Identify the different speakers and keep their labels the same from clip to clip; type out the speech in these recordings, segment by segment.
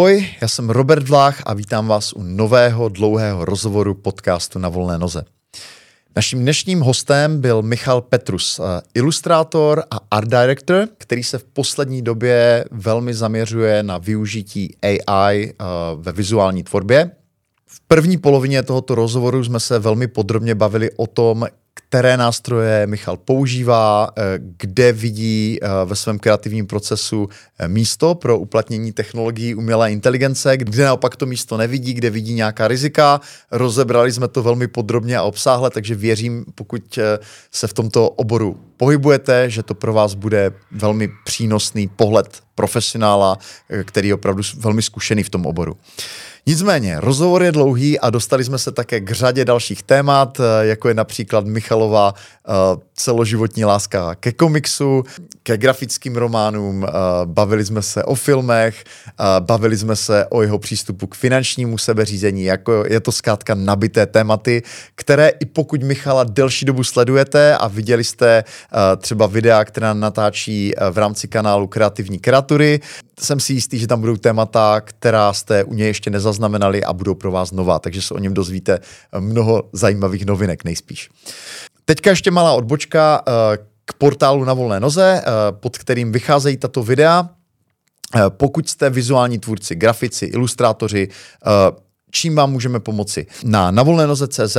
Speaker 1: Ahoj, já jsem Robert Vlách a vítám vás u nového dlouhého rozhovoru podcastu Na volné noze. Naším dnešním hostem byl Michal Petrus, eh, ilustrátor a art director, který se v poslední době velmi zaměřuje na využití AI eh, ve vizuální tvorbě. V první polovině tohoto rozhovoru jsme se velmi podrobně bavili o tom, které nástroje Michal používá, eh, kde vidí eh, ve svém kreativním procesu eh, místo pro uplatnění technologií umělé inteligence, kde naopak to místo nevidí, kde vidí nějaká rizika. Rozebrali jsme to velmi podrobně a obsáhle, takže věřím, pokud se v tomto oboru pohybujete, že to pro vás bude velmi přínosný pohled profesionála, který je opravdu velmi zkušený v tom oboru. Nicméně, rozhovor je dlouhý a dostali jsme se také k řadě dalších témat, eh, jako je například Michalova uh, celoživotní láska ke komiksu, ke grafickým románům, uh, bavili jsme se o filmech, bavili jsme se o jeho přístupu k finančnímu sebeřízení, jako je to zkrátka nabité tématy, které i pokud Michala delší dobu sledujete a viděli jste třeba videa, která natáčí v rámci kanálu Kreativní kreatury, jsem si jistý, že tam budou témata, která jste u něj ještě nezaznamenali a budou pro vás nová, takže se o něm dozvíte mnoho zajímavých novinek nejspíš. Teďka ještě malá odbočka eh, k portálu na volné noze, eh, pod kterým vycházejí tato videa. Eh, pokud jste vizuální tvůrci, grafici, ilustrátoři, čím vám můžeme pomoci? Na navolnénoze.cz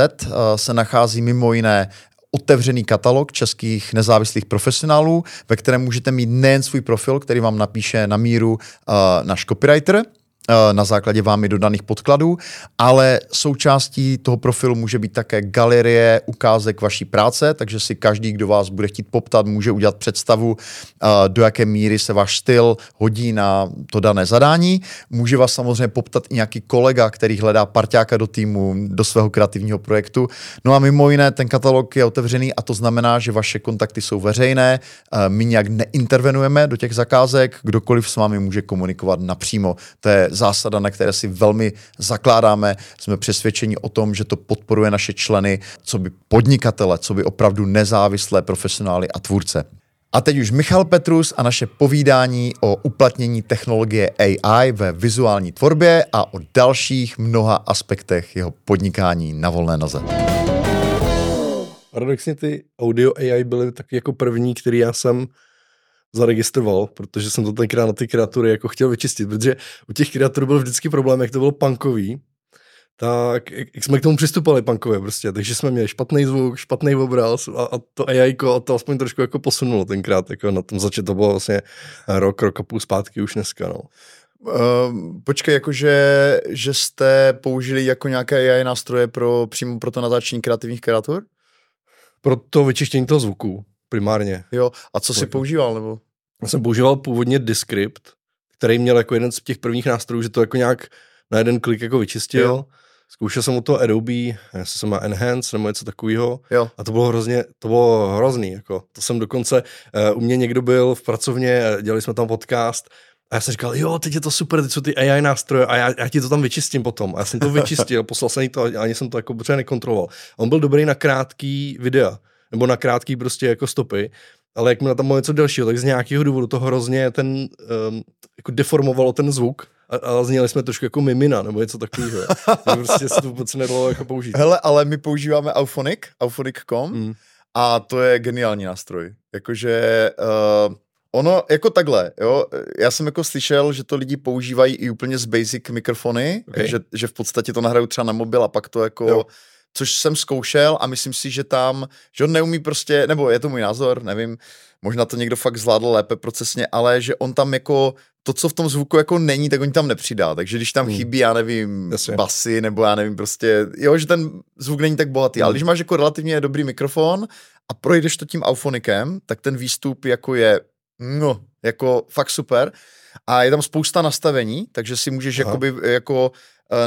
Speaker 1: se nachází mimo jiné otevřený katalog českých nezávislých profesionálů, ve kterém můžete mít nejen svůj profil, který vám napíše na míru uh, náš copywriter, na základě vámi dodaných podkladů, ale součástí toho profilu může být také galerie ukázek vaší práce, takže si každý, kdo vás bude chtít poptat, může udělat představu, eh, do jaké míry se váš styl hodí na to dané zadání. Může vás samozřejmě poptat i nějaký kolega, který hledá parťáka do týmu, do svého kreativního projektu. No a mimo jiné, ten katalog je otevřený a to znamená, že vaše kontakty jsou veřejné, eh, my nějak neintervenujeme do těch zakázek, kdokoliv s vámi může komunikovat napřímo. To je zásada, na které si velmi zakládáme. Jsme přesvědčeni o tom, že to podporuje naše členy, co by podnikatele, co by opravdu nezávislé profesionály a tvůrce. A teď už Michal Petrus a naše povídání o uplatnění technologie AI ve vizuální tvorbě a o dalších mnoha aspektech jeho podnikání na volné noze.
Speaker 2: Paradoxně ty audio AI byly taky jako první, který já jsem zaregistroval, protože jsem to tenkrát na ty kreatury jako chtěl vyčistit, protože u těch kreatur byl vždycky problém, jak to bylo punkový, tak jak jsme k tomu přistupovali punkově prostě, takže jsme měli špatný zvuk, špatný obraz a, a to AI a to aspoň trošku jako posunulo tenkrát, jako na tom začátku to bylo vlastně rok, rok a půl zpátky už dneska, no.
Speaker 1: Uh, počkej, jakože, že jste použili jako nějaké AI nástroje pro, přímo pro to natáčení kreativních kreatur?
Speaker 2: Pro to vyčištění toho zvuku primárně.
Speaker 1: Jo, a co jsi používal, nebo?
Speaker 2: Já jsem používal původně Descript, který měl jako jeden z těch prvních nástrojů, že to jako nějak na jeden klik jako vyčistil. Jo. Zkoušel jsem u toho Adobe, jestli se má Enhance nebo něco takového. A to bylo hrozně, to bylo hrozný. Jako. To jsem dokonce, uh, u mě někdo byl v pracovně, dělali jsme tam podcast a já jsem říkal, jo, teď je to super, teď jsou ty AI nástroje a já, já ti to tam vyčistím potom. A já jsem to vyčistil, poslal jsem to a ani jsem to jako protože nekontroloval. A on byl dobrý na krátký videa nebo na krátký prostě jako stopy, ale jak mi tam bylo něco delšího, tak z nějakého důvodu to hrozně ten, um, jako deformovalo ten zvuk a, a zněli jsme trošku jako mimina, nebo něco takového. prostě se to vůbec nedalo jako použít.
Speaker 1: Hele, ale my používáme Auphonic, auphonic.com mm. a to je geniální nástroj. Jakože uh, ono jako takhle, jo, já jsem jako slyšel, že to lidi používají i úplně z basic mikrofony, okay. že, že v podstatě to nahrajou třeba na mobil a pak to jako... Jo což jsem zkoušel a myslím si, že tam, že on neumí prostě, nebo je to můj názor, nevím, možná to někdo fakt zvládl lépe procesně, ale že on tam jako to, co v tom zvuku jako není, tak on tam nepřidá. Takže když tam hmm. chybí, já nevím, Jasně. basy, nebo já nevím, prostě, jo, že ten zvuk není tak bohatý. Hmm. Ale když máš jako relativně dobrý mikrofon a projdeš to tím aufonikem, tak ten výstup jako je, no, jako fakt super. A je tam spousta nastavení, takže si můžeš jakoby, jako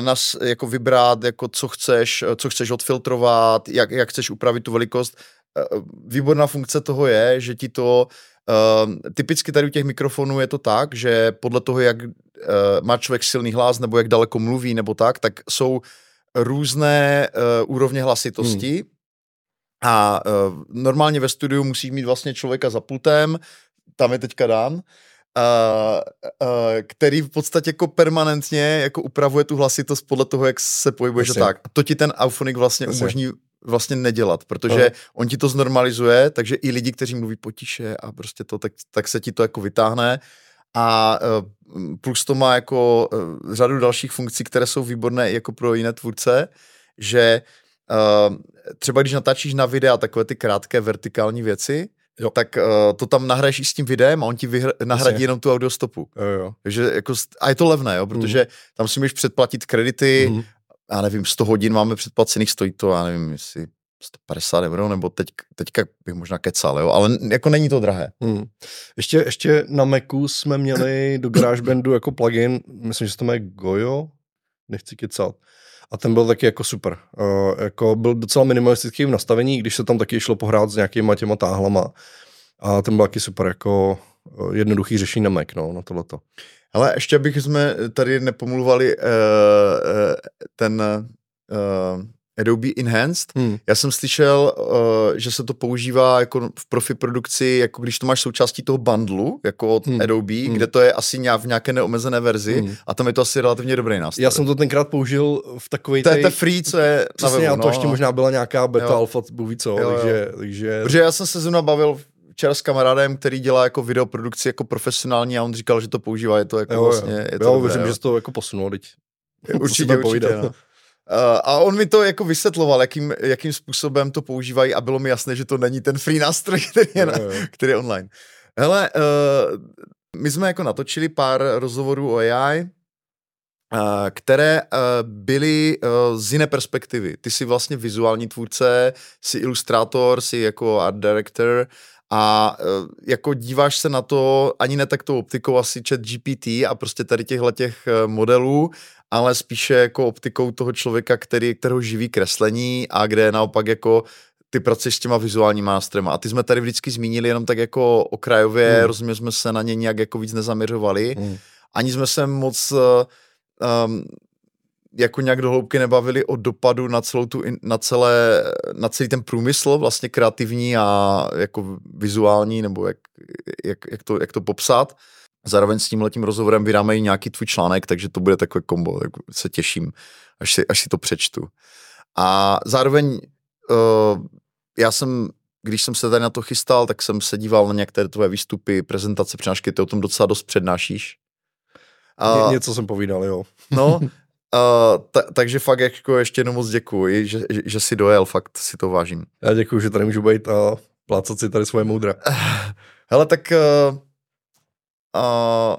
Speaker 1: nas jako vybrat, jako co chceš, eh, co chceš odfiltrovat, jak, jak chceš upravit tu velikost. Eh, výborná funkce toho je, že ti to Uh, typicky tady u těch mikrofonů je to tak, že podle toho, jak uh, má člověk silný hlas nebo jak daleko mluví nebo tak, tak jsou různé uh, úrovně hlasitosti. Hmm. A uh, normálně ve studiu musíš mít vlastně člověka za pultem, tam je teďka Dan, uh, který v podstatě jako permanentně jako upravuje tu hlasitost podle toho, jak se pohybuješ a tak. A to ti ten Auphonic vlastně Jasně. umožní vlastně nedělat, protože uh. on ti to znormalizuje, takže i lidi, kteří mluví potiše a prostě to, tak, tak se ti to jako vytáhne a uh, plus to má jako uh, řadu dalších funkcí, které jsou výborné jako pro jiné tvůrce, že uh, třeba když natáčíš na videa takové ty krátké vertikální věci, jo. tak uh, to tam nahraješ i s tím videem a on ti vyhr- nahradí Jasně. jenom tu audiostopu.
Speaker 2: Jo, jo.
Speaker 1: Takže jako, a je to levné, jo, protože mm. tam si můžeš předplatit kredity, mm. já nevím, 100 hodin máme předplacených, stojí to, já nevím, jestli 150 euro, nebo teď, teďka bych možná kecal, jo, ale jako není to drahé.
Speaker 2: Hmm. Ještě, ještě na Macu jsme měli do GarageBandu jako plugin, myslím, že se to jmenuje Gojo, nechci kecat. A ten byl taky jako super. Uh, jako byl docela minimalistický v nastavení, když se tam taky šlo pohrát s nějakýma těma táhlama. A ten byl taky super, jako uh, jednoduchý řešení na Mac, no, na tohleto.
Speaker 1: Ale ještě bych jsme tady nepomluvali uh, uh, ten uh, Adobe Enhanced. Hmm. Já jsem slyšel, uh, že se to používá jako v profi produkci, jako když to máš součástí toho bundlu, jako od hmm. Adobe, hmm. kde to je asi nějak v nějaké neomezené verzi hmm. a tam je to asi relativně dobrý nástroj.
Speaker 2: Já jsem to tenkrát použil v takový
Speaker 1: To je to free, co je
Speaker 2: Přesně, na webu, a to no. ještě možná byla nějaká beta, jo. alfa, bůh co, jo, takže, jo. takže...
Speaker 1: Protože já jsem se zrovna bavil včera s kamarádem, který dělá jako videoprodukci jako profesionální a on říkal, že to používá, je to jako jo, vlastně...
Speaker 2: Jo.
Speaker 1: Je to
Speaker 2: jo, dobré, věřím, jo. že to jako posunul, teď.
Speaker 1: Určitě, určitě, no. Uh, a on mi to jako vysvětloval, jakým, jakým způsobem to používají a bylo mi jasné, že to není ten free nástroj, který je, na, který je online. Hele, uh, my jsme jako natočili pár rozhovorů o AI, uh, které uh, byly uh, z jiné perspektivy. Ty jsi vlastně vizuální tvůrce, jsi ilustrátor, jsi jako art director a uh, jako díváš se na to ani ne tak tou optikou asi chat GPT a prostě tady těchhle těch modelů, ale spíše jako optikou toho člověka, který, kterého živí kreslení a kde naopak jako ty pracuješ s těma vizuálníma nástrojema. A ty jsme tady vždycky zmínili jenom tak jako okrajově, hmm. rozumím, jsme se na ně nějak jako víc nezaměřovali. Hmm. Ani jsme se moc um, jako nějak do hloubky nebavili o dopadu na celou tu, na, celé, na celý ten průmysl vlastně kreativní a jako vizuální, nebo jak, jak, jak, to, jak to popsat. Zároveň s tím letím rozhovorem vydáme i nějaký tvůj článek, takže to bude takové kombo, tak se těším, až si, až si to přečtu. A zároveň uh, já jsem, když jsem se tady na to chystal, tak jsem se díval na některé tvoje výstupy, prezentace, přednášky, ty o tom docela dost přednášíš.
Speaker 2: A, Ně, něco jsem povídal, jo.
Speaker 1: No, uh, ta, takže fakt jako ještě jednou moc děkuji, že, že, že jsi dojel, fakt si to vážím.
Speaker 2: Já děkuji, že tady můžu být a plácat si tady svoje moudra.
Speaker 1: Hele, tak uh, Uh,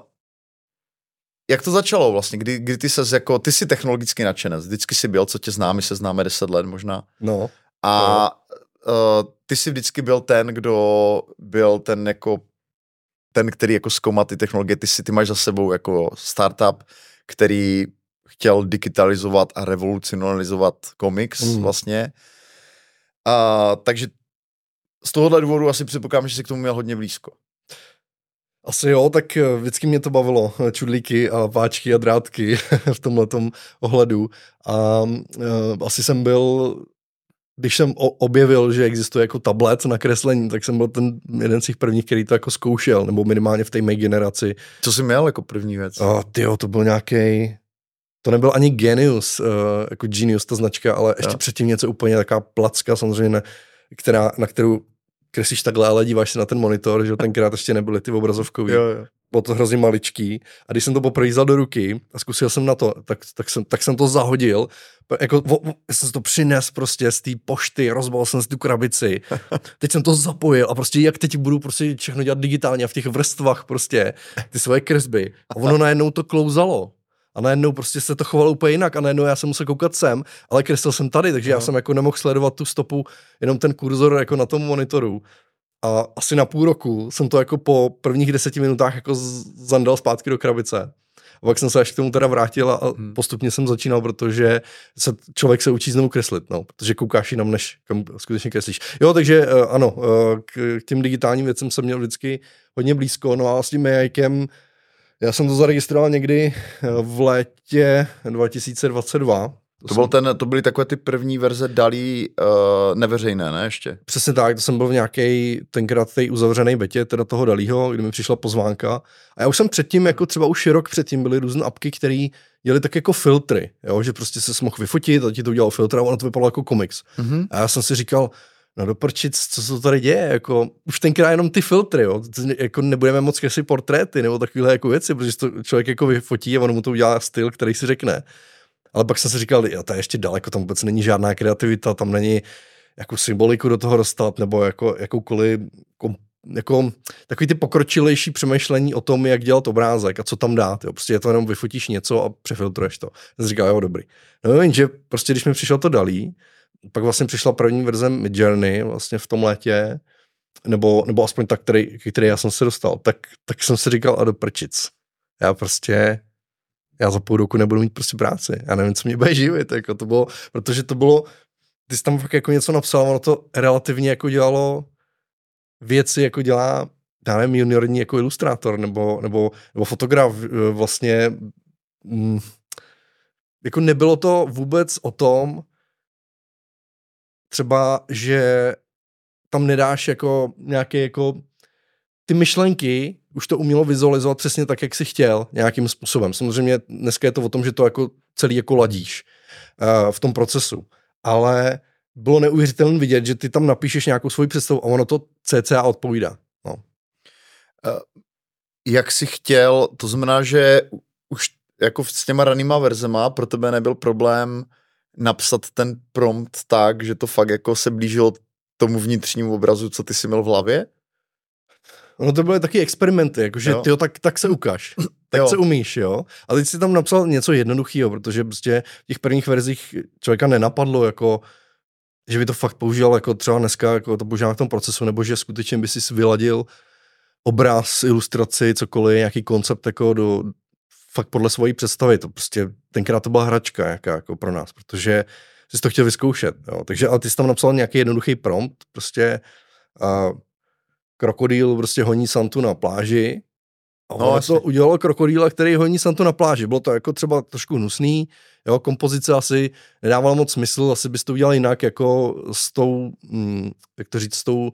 Speaker 1: jak to začalo vlastně? Kdy, kdy ty ses jako, ty jsi technologicky nadšenec, vždycky jsi byl, co tě známe, se známe 10 let možná.
Speaker 2: No.
Speaker 1: A no. Uh, ty jsi vždycky byl ten, kdo byl ten jako, ten, který jako zkoumá ty technologie, ty, si, ty máš za sebou jako startup, který chtěl digitalizovat a revolucionalizovat komiks mm. vlastně. Uh, takže z tohohle důvodu asi předpokládám, že jsi k tomu měl hodně blízko.
Speaker 2: Asi jo, tak eh, vždycky mě to bavilo, eh, čudlíky a páčky a drátky v tomhle ohledu. A uh, asi jsem byl, když jsem objevil, že existuje jako tablet na kreslení, tak jsem byl ten jeden z těch prvních, který to jako zkoušel, nebo minimálně v té mé generaci.
Speaker 1: Co jsi měl jako první věc?
Speaker 2: A tyjo, to byl nějaký to nebyl ani Genius, jako Genius ta značka, ale ještě jo. předtím něco úplně taková placka samozřejmě, která, na kterou kreslíš takhle, ale díváš se na ten monitor, že tenkrát ještě nebyly ty obrazovkový. Jo, jo. Bylo to hrozně maličký. A když jsem to poprvé vzal do ruky a zkusil jsem na to, tak, tak, jsem, tak jsem to zahodil. Jako, vo, vo, jsem to přines prostě z té pošty, rozbal jsem si tu krabici. Teď jsem to zapojil a prostě jak teď budu prostě všechno dělat digitálně a v těch vrstvách prostě ty svoje kresby. A ono najednou to klouzalo a najednou prostě se to chovalo úplně jinak a najednou já jsem musel koukat sem, ale kreslil jsem tady, takže no. já jsem jako nemohl sledovat tu stopu, jenom ten kurzor jako na tom monitoru. A asi na půl roku jsem to jako po prvních deseti minutách jako zandal zpátky do krabice. A pak jsem se až k tomu teda vrátil a hmm. postupně jsem začínal, protože se, člověk se učí znovu kreslit, no, protože koukáš jinam, než kam skutečně kreslíš. Jo, takže uh, ano, uh, k, k těm digitálním věcem jsem měl vždycky hodně blízko, no a s tím jajkem já jsem to zaregistroval někdy eh, v létě 2022
Speaker 1: To, to, byl ten, to byly takové ty první verze dalí uh, neveřejné, ne ještě?
Speaker 2: Přesně tak, to jsem byl v nějaké tenkrát té uzavřené betě, teda toho dalího, kdy mi přišla pozvánka. A já už jsem předtím, jako třeba už rok předtím, byly různé apky, které dělali tak jako filtry, jo? že prostě se mohl vyfotit a ti to udělal filtr a ono to vypadalo jako komiks. Mm-hmm. A já jsem si říkal, no doprčit, co se tady děje, jako už tenkrát jenom ty filtry, jo, jako nebudeme moc si portréty nebo takovéhle jako věci, protože to člověk jako vyfotí a ono mu to udělá styl, který si řekne. Ale pak jsem si říkal, jo, to je ještě daleko, tam vůbec není žádná kreativita, tam není jako symboliku do toho dostat, nebo jako jakoukoliv kom, jako takový ty pokročilejší přemýšlení o tom, jak dělat obrázek a co tam dát. Jo. Prostě je to jenom vyfotíš něco a přefiltruješ to. Já jsem říkal, jo, dobrý. No jenže prostě když mi přišlo to dalí, pak vlastně přišla první verze Midjourney vlastně v tom létě, nebo, nebo aspoň tak, který, který já jsem se dostal, tak, tak jsem si říkal a do prčic. Já prostě, já za půl roku nebudu mít prostě práci. Já nevím, co mě bude živit, jako to bylo, protože to bylo, ty jsi tam fakt jako něco napsal, ono to relativně jako dělalo věci, jako dělá já nevím, juniorní jako ilustrátor nebo, nebo, nebo fotograf vlastně mm, jako nebylo to vůbec o tom, třeba, že tam nedáš jako nějaké jako ty myšlenky, už to umělo vizualizovat přesně tak, jak jsi chtěl, nějakým způsobem. Samozřejmě dneska je to o tom, že to jako celý jako ladíš uh, v tom procesu. Ale bylo neuvěřitelné vidět, že ty tam napíšeš nějakou svoji představu a ono to cca odpovídá. No. Uh,
Speaker 1: jak jsi chtěl, to znamená, že už jako s těma ranýma verzema pro tebe nebyl problém napsat ten prompt tak, že to fakt jako se blížilo tomu vnitřnímu obrazu, co ty si měl v hlavě?
Speaker 2: Ono to byly taky experimenty, jakože ty tak, tak se ukáž, tak jo. se umíš, jo. A teď si tam napsal něco jednoduchého, protože prostě v těch prvních verzích člověka nenapadlo, jako že by to fakt používal jako třeba dneska, jako to používá v tom procesu, nebo že skutečně by si vyladil obraz, ilustraci, cokoliv, nějaký koncept jako do, fakt podle svojí představy. To prostě tenkrát to byla hračka jaká, jako pro nás, protože jsi to chtěl vyzkoušet. Jo. Takže ale ty jsi tam napsal nějaký jednoduchý prompt, prostě a krokodýl prostě honí Santu na pláži a no, ono to udělalo krokodýla, který honí Santu na pláži. Bylo to jako třeba trošku hnusný, jo, kompozice asi nedávala moc smysl, asi bys to udělal jinak, jako s tou, hm, jak to říct, s tou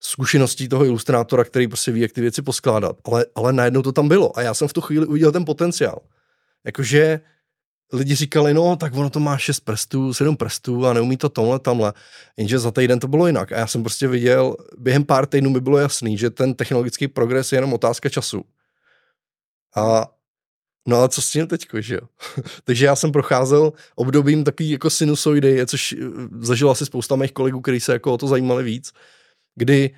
Speaker 2: zkušeností toho ilustrátora, který prostě ví, jak ty věci poskládat. Ale, ale najednou to tam bylo a já jsem v tu chvíli uviděl ten potenciál. Jakože lidi říkali, no tak ono to má šest prstů, sedm prstů a neumí to tomhle, tamhle. Jenže za týden to bylo jinak. A já jsem prostě viděl, během pár týdnů mi bylo jasný, že ten technologický progres je jenom otázka času. A No a co s tím teďko, že jo? Takže já jsem procházel obdobím takový jako sinusoidy, což eh, zažil asi spousta mých kolegů, kteří se jako o to zajímali víc kdy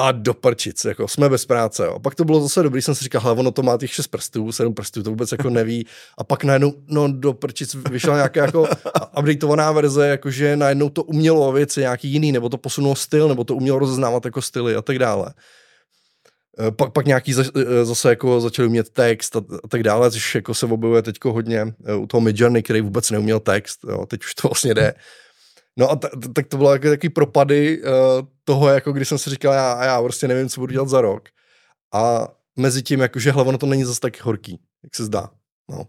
Speaker 2: a do prčic, jako jsme bez práce. Jo. A pak to bylo zase dobrý, jsem si říkal, hele, ono to má těch šest prstů, sedm prstů, to vůbec jako neví. A pak najednou, no do prčic vyšla nějaká jako updateovaná verze, jakože najednou to umělo věci nějaký jiný, nebo to posunulo styl, nebo to umělo rozeznávat jako styly a tak dále. E, pak, pak nějaký e, zase jako začali umět text a, a tak dále, což jako se objevuje teďko hodně e, u toho Midjourney, který vůbec neuměl text, jo, teď už to vlastně jde. No a t- tak to bylo jako takový propady uh, toho, jako když jsem si říkal, já, já prostě nevím, co budu dělat za rok. A mezi tím, jakože hlava to není zase tak horký, jak se zdá. No.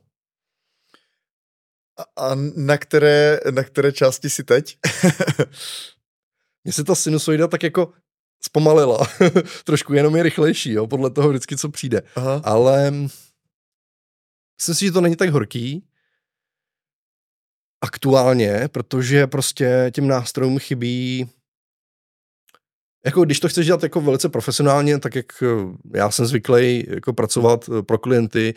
Speaker 1: A, a na, které, na které části si teď?
Speaker 2: Mně se ta sinusoida tak jako zpomalila. Trošku jenom je rychlejší, jo, podle toho vždycky, co přijde. Aha. Ale myslím si, že to není tak horký aktuálně, protože prostě těm nástrojům chybí jako když to chceš dělat jako velice profesionálně, tak jak já jsem zvyklý jako pracovat pro klienty,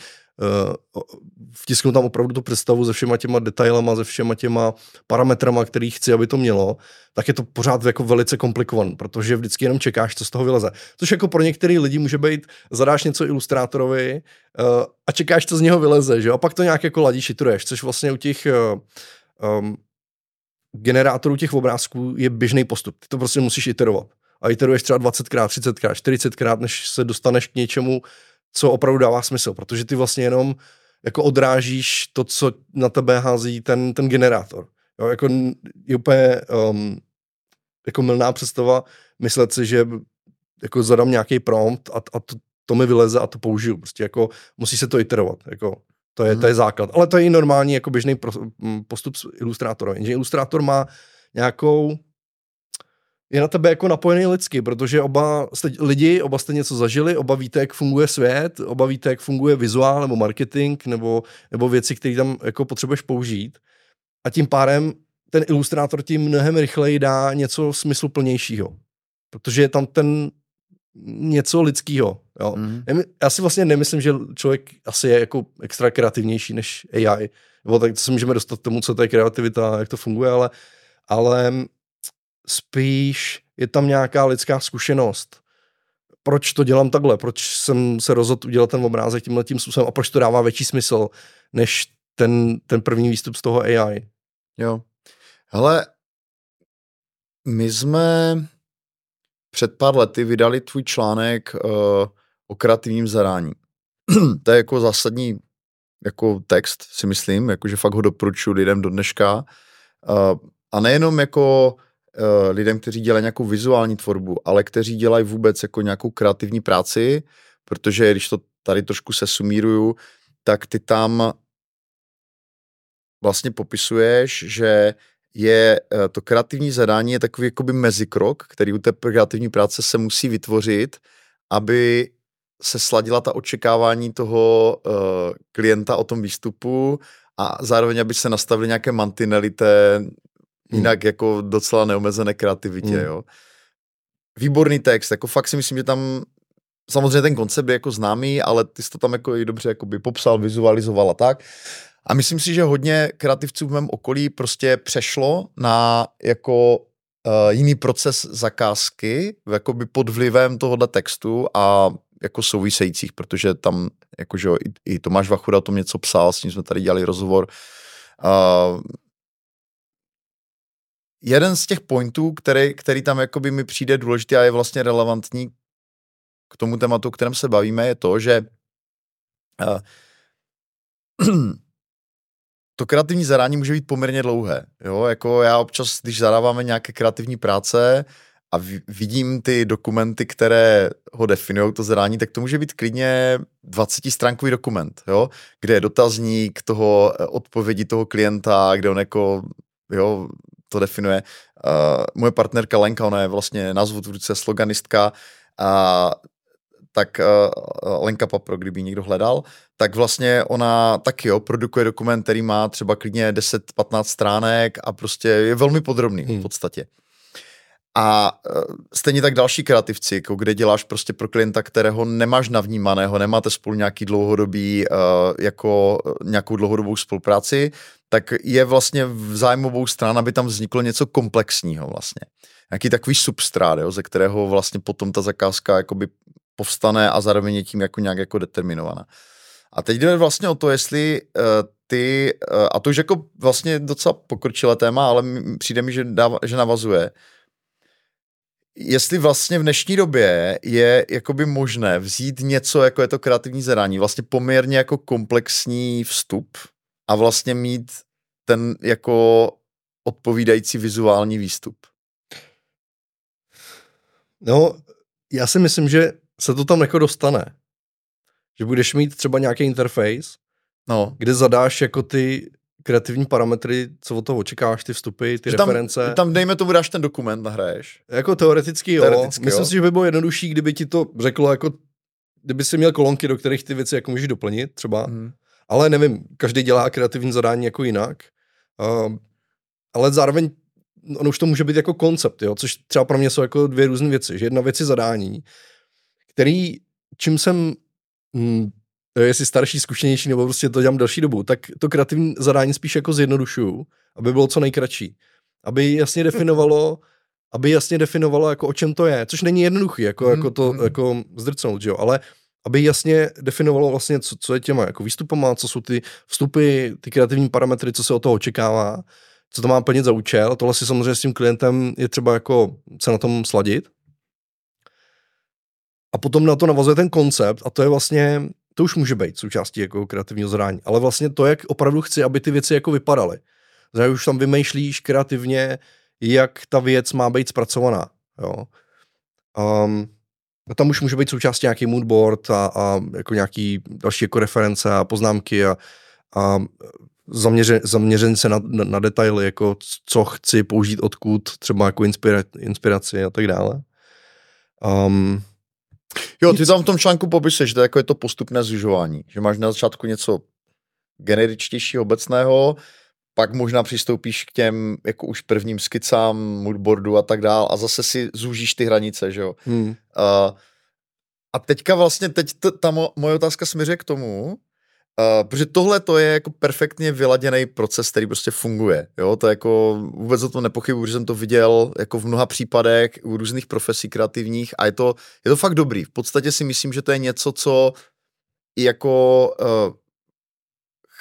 Speaker 2: vtisknu tam opravdu tu představu se všema těma detailama, se všema těma parametrama, který chci, aby to mělo, tak je to pořád jako velice komplikované, protože vždycky jenom čekáš, co z toho vyleze. Což jako pro některé lidi může být, zadáš něco ilustrátorovi a čekáš, co z něho vyleze, že? a pak to nějak jako ladíš, šitruješ, což vlastně u těch um, generátorů těch obrázků je běžný postup. Ty to prostě musíš iterovat a iteruješ třeba 20krát, 30krát, 40krát, než se dostaneš k něčemu, co opravdu dává smysl, protože ty vlastně jenom jako odrážíš to, co na tebe hází ten, ten generátor. Jo, jako je úplně um, jako milná představa myslet si, že jako zadám nějaký prompt a, a to, to mi vyleze a to použiju. Prostě jako musí se to iterovat. Jako To je, hmm. to je základ. Ale to je i normální jako běžný postup s ilustrátorem. Jenže ilustrátor má nějakou je na tebe jako napojený lidsky, protože oba jste lidi, oba jste něco zažili, oba víte, jak funguje svět, oba víte, jak funguje vizuál nebo marketing nebo, nebo věci, které tam jako potřebuješ použít. A tím pádem ten ilustrátor tím mnohem rychleji dá něco smysluplnějšího. Protože je tam ten něco lidského. Jo. Mm. Já si vlastně nemyslím, že člověk asi je jako extra kreativnější než AI. Nebo tak se můžeme dostat k tomu, co to je kreativita, jak to funguje, ale, ale spíš je tam nějaká lidská zkušenost. Proč to dělám takhle? Proč jsem se rozhodl udělat ten obrázek tímhle tím způsobem a proč to dává větší smysl než ten, ten první výstup z toho AI?
Speaker 1: Jo. Hele, my jsme před pár lety vydali tvůj článek uh, o kreativním zadání. to je jako zásadní jako text, si myslím, jakože fakt ho doporučuji lidem do dneška. Uh, a nejenom jako lidem, kteří dělají nějakou vizuální tvorbu, ale kteří dělají vůbec jako nějakou kreativní práci, protože když to tady trošku se sumíruju, tak ty tam vlastně popisuješ, že je eh, to kreativní zadání je takový jakoby mezikrok, který u té kreativní práce se musí vytvořit, aby se sladila ta očekávání toho uh, klienta o tom výstupu a zároveň, aby se nastavily nějaké mantinely té. Jinak jako docela neomezené kreativitě, hmm. jo. Výborný text, jako fakt si myslím, že tam samozřejmě ten koncept je jako známý, ale ty jsi to tam jako i dobře jakoby popsal, vizualizoval a tak. A myslím si, že hodně kreativců v mém okolí prostě přešlo na jako uh, jiný proces zakázky, jakoby pod vlivem tohohle textu a jako souvisejících, protože tam, jakože i, i Tomáš Vachuda o tom něco psal, s ním jsme tady dělali rozhovor. Uh, jeden z těch pointů, který, který tam jakoby mi přijde důležitý a je vlastně relevantní k tomu tématu, o kterém se bavíme, je to, že uh, to kreativní zadání může být poměrně dlouhé. Jo? Jako já občas, když zadáváme nějaké kreativní práce a vidím ty dokumenty, které ho definují, to zadání, tak to může být klidně 20-stránkový dokument, jo? kde je dotazník toho eh, odpovědi toho klienta, kde on jako jo, to definuje. Uh, moje partnerka Lenka, ona je vlastně názvotvůrce, sloganistka a tak uh, Lenka Papro, kdyby někdo hledal, tak vlastně ona taky jo, produkuje dokument, který má třeba klidně 10-15 stránek a prostě je velmi podrobný hmm. v podstatě. A uh, stejně tak další kreativci, jako kde děláš prostě pro klienta, kterého nemáš navnímaného, nemáte spolu nějaký dlouhodobý, uh, jako nějakou dlouhodobou spolupráci, tak je vlastně v zájmovou stran, aby tam vzniklo něco komplexního vlastně. Nějaký takový substrát, jo, ze kterého vlastně potom ta zakázka jakoby povstane a zároveň je tím jako nějak jako determinovaná. A teď jde vlastně o to, jestli uh, ty, uh, a to už jako vlastně docela pokročilé téma, ale přijde mi, že, dáva, že navazuje, jestli vlastně v dnešní době je jakoby možné vzít něco, jako je to kreativní zadání, vlastně poměrně jako komplexní vstup a vlastně mít ten jako odpovídající vizuální výstup.
Speaker 2: No, já si myslím, že se to tam jako dostane. Že budeš mít třeba nějaký interface, no. kde zadáš jako ty kreativní parametry, co od toho očekáváš, ty vstupy, ty že reference.
Speaker 1: Tam, tam dejme tomu, dáš ten dokument, nahraješ.
Speaker 2: Jako teoreticky jo. Teoreticky, Myslím jo. si, že by bylo jednodušší, kdyby ti to řeklo jako, kdyby si měl kolonky, do kterých ty věci jako můžeš doplnit třeba. Hmm. Ale nevím, každý dělá kreativní zadání jako jinak. Uh, ale zároveň ono už to může být jako koncept, jo, což třeba pro mě jsou jako dvě různé věci. Že jedna věc je zadání, který, čím jsem, hm, jestli starší, zkušenější, nebo prostě to dělám další dobu, tak to kreativní zadání spíš jako zjednodušuju, aby bylo co nejkratší. Aby jasně definovalo, aby jasně definovalo, jako o čem to je, což není jednoduchý, jako, jako to mm. jako zdrcnout, že jo, ale aby jasně definovalo vlastně, co, co je těma jako výstupama, co jsou ty vstupy, ty kreativní parametry, co se od toho očekává, co to má plnit za účel. Tohle si samozřejmě s tím klientem je třeba jako se na tom sladit, a potom na to navazuje ten koncept a to je vlastně, to už může být součástí jako kreativního zadání, ale vlastně to, jak opravdu chci, aby ty věci jako vypadaly. Znamená, už tam vymýšlíš kreativně, jak ta věc má být zpracovaná. Jo. Um, a tam už může být součástí nějaký moodboard a, a jako nějaký další jako reference a poznámky a, a zaměřen, zaměřen se na, na, na detaily, jako co chci použít odkud, třeba jako inspira, inspiraci a tak dále. Um,
Speaker 1: jo, ty tam v tom článku popisuješ, že to je jako je to postupné zužování, že máš na začátku něco generičtějšího, obecného, pak možná přistoupíš k těm jako už prvním skicám, moodboardu a tak dál a zase si zúžíš ty hranice, že jo. Hmm. Uh, a teďka vlastně, teď t- ta mo- moje otázka směřuje k tomu, Uh, protože tohle to je jako perfektně vyladěný proces, který prostě funguje. Jo? To je jako, vůbec o tom nepochybuji, že jsem to viděl jako v mnoha případech u různých profesí kreativních a je to, je to fakt dobrý. V podstatě si myslím, že to je něco, co jako uh,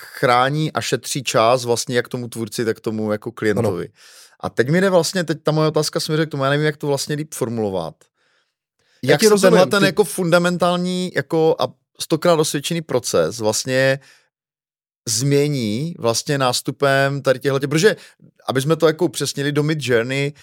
Speaker 1: chrání a šetří čas vlastně jak tomu tvůrci, tak tomu jako klientovi. Ano. A teď mi jde vlastně, teď ta moje otázka směřuje k tomu, já nevím, jak to vlastně líp formulovat. Jak se tenhle ten ty... jako fundamentální jako a stokrát osvědčený proces vlastně změní vlastně nástupem tady těchto, protože aby jsme to jako upřesnili do Mid Journey,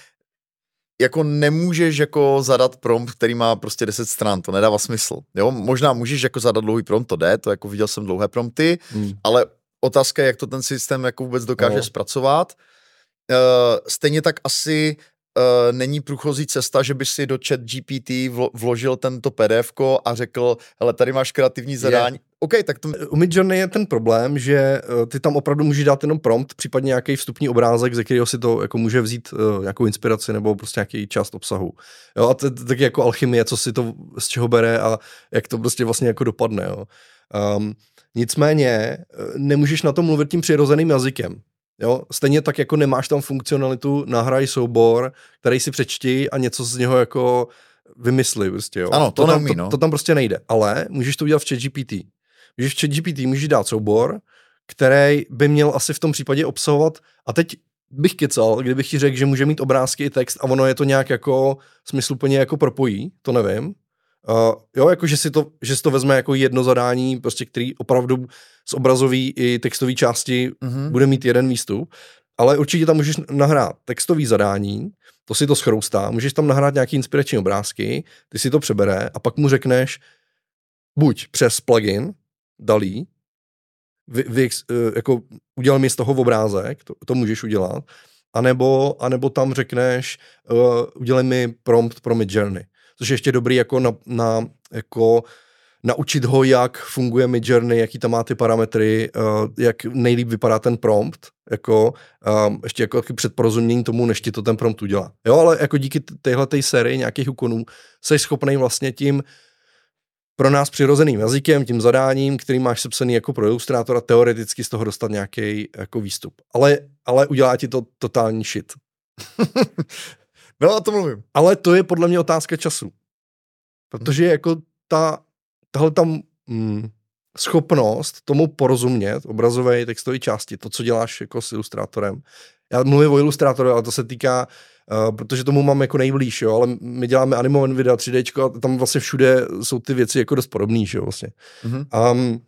Speaker 1: jako nemůžeš jako zadat prompt, který má prostě 10 stran, to nedává smysl. Jo? Možná můžeš jako zadat dlouhý prompt, to jde, to jako viděl jsem dlouhé prompty, hmm. ale otázka je, jak to ten systém jako vůbec dokáže no. zpracovat. Uh, stejně tak asi uh, není průchozí cesta, že by si do chat GPT vlo, vložil tento PDF a řekl, hele, tady máš kreativní zadání. Je. OK, tak to...
Speaker 2: U Midjourney je ten problém, že uh, ty tam opravdu můžeš dát jenom prompt, případně nějaký vstupní obrázek, ze kterého si to jako může vzít uh, nějakou inspiraci nebo prostě nějaký část obsahu. Jo, a to je taky jako alchymie, co si to z čeho bere a jak to prostě vlastně jako dopadne. Jo. Um, nicméně nemůžeš na to mluvit tím přirozeným jazykem. Jo, stejně tak jako nemáš tam funkcionalitu nahraj soubor, který si přečti a něco z něho jako vymysli prostě, jo.
Speaker 1: Ano, to,
Speaker 2: to,
Speaker 1: tam, neumí,
Speaker 2: no. to, to, tam prostě nejde, ale můžeš to udělat v ChatGPT. Můžeš v ChatGPT můžeš dát soubor, který by měl asi v tom případě obsahovat, a teď bych kecal, kdybych ti řekl, že může mít obrázky i text a ono je to nějak jako smysluplně jako propojí, to nevím, Uh, jo, jako že si, to, že si to vezme jako jedno zadání, prostě který opravdu z obrazový i textové části mm-hmm. bude mít jeden výstup, ale určitě tam můžeš nahrát textový zadání, to si to schroustá, můžeš tam nahrát nějaký inspirační obrázky, ty si to přebere a pak mu řekneš buď přes plugin Dalí, vy, vy, uh, jako udělal mi z toho obrázek, to, to můžeš udělat, anebo, anebo tam řekneš uh, udělej mi prompt pro Midjourney což je ještě dobrý jako na, na jako naučit ho, jak funguje Midjourney, jaký tam má ty parametry, uh, jak nejlíp vypadá ten prompt, jako um, ještě jako před porozuměním tomu, než ti to ten prompt udělá. Jo, ale jako díky téhle sérii nějakých úkonů jsi schopný vlastně tím pro nás přirozeným jazykem, tím zadáním, který máš sepsaný jako pro ilustrátora, teoreticky z toho dostat nějaký jako výstup. Ale, ale udělá ti to totální shit.
Speaker 1: No a to mluvím.
Speaker 2: Ale to je podle mě otázka času. Protože jako ta, tahle tam mm, schopnost tomu porozumět, obrazové textové části, to, co děláš jako s ilustrátorem. Já mluvím o ilustrátoru, ale to se týká, uh, protože tomu mám jako nejblíž, jo, ale my děláme animované videa 3D a tam vlastně všude jsou ty věci jako dost podobné, jo, vlastně. Mm-hmm. Um,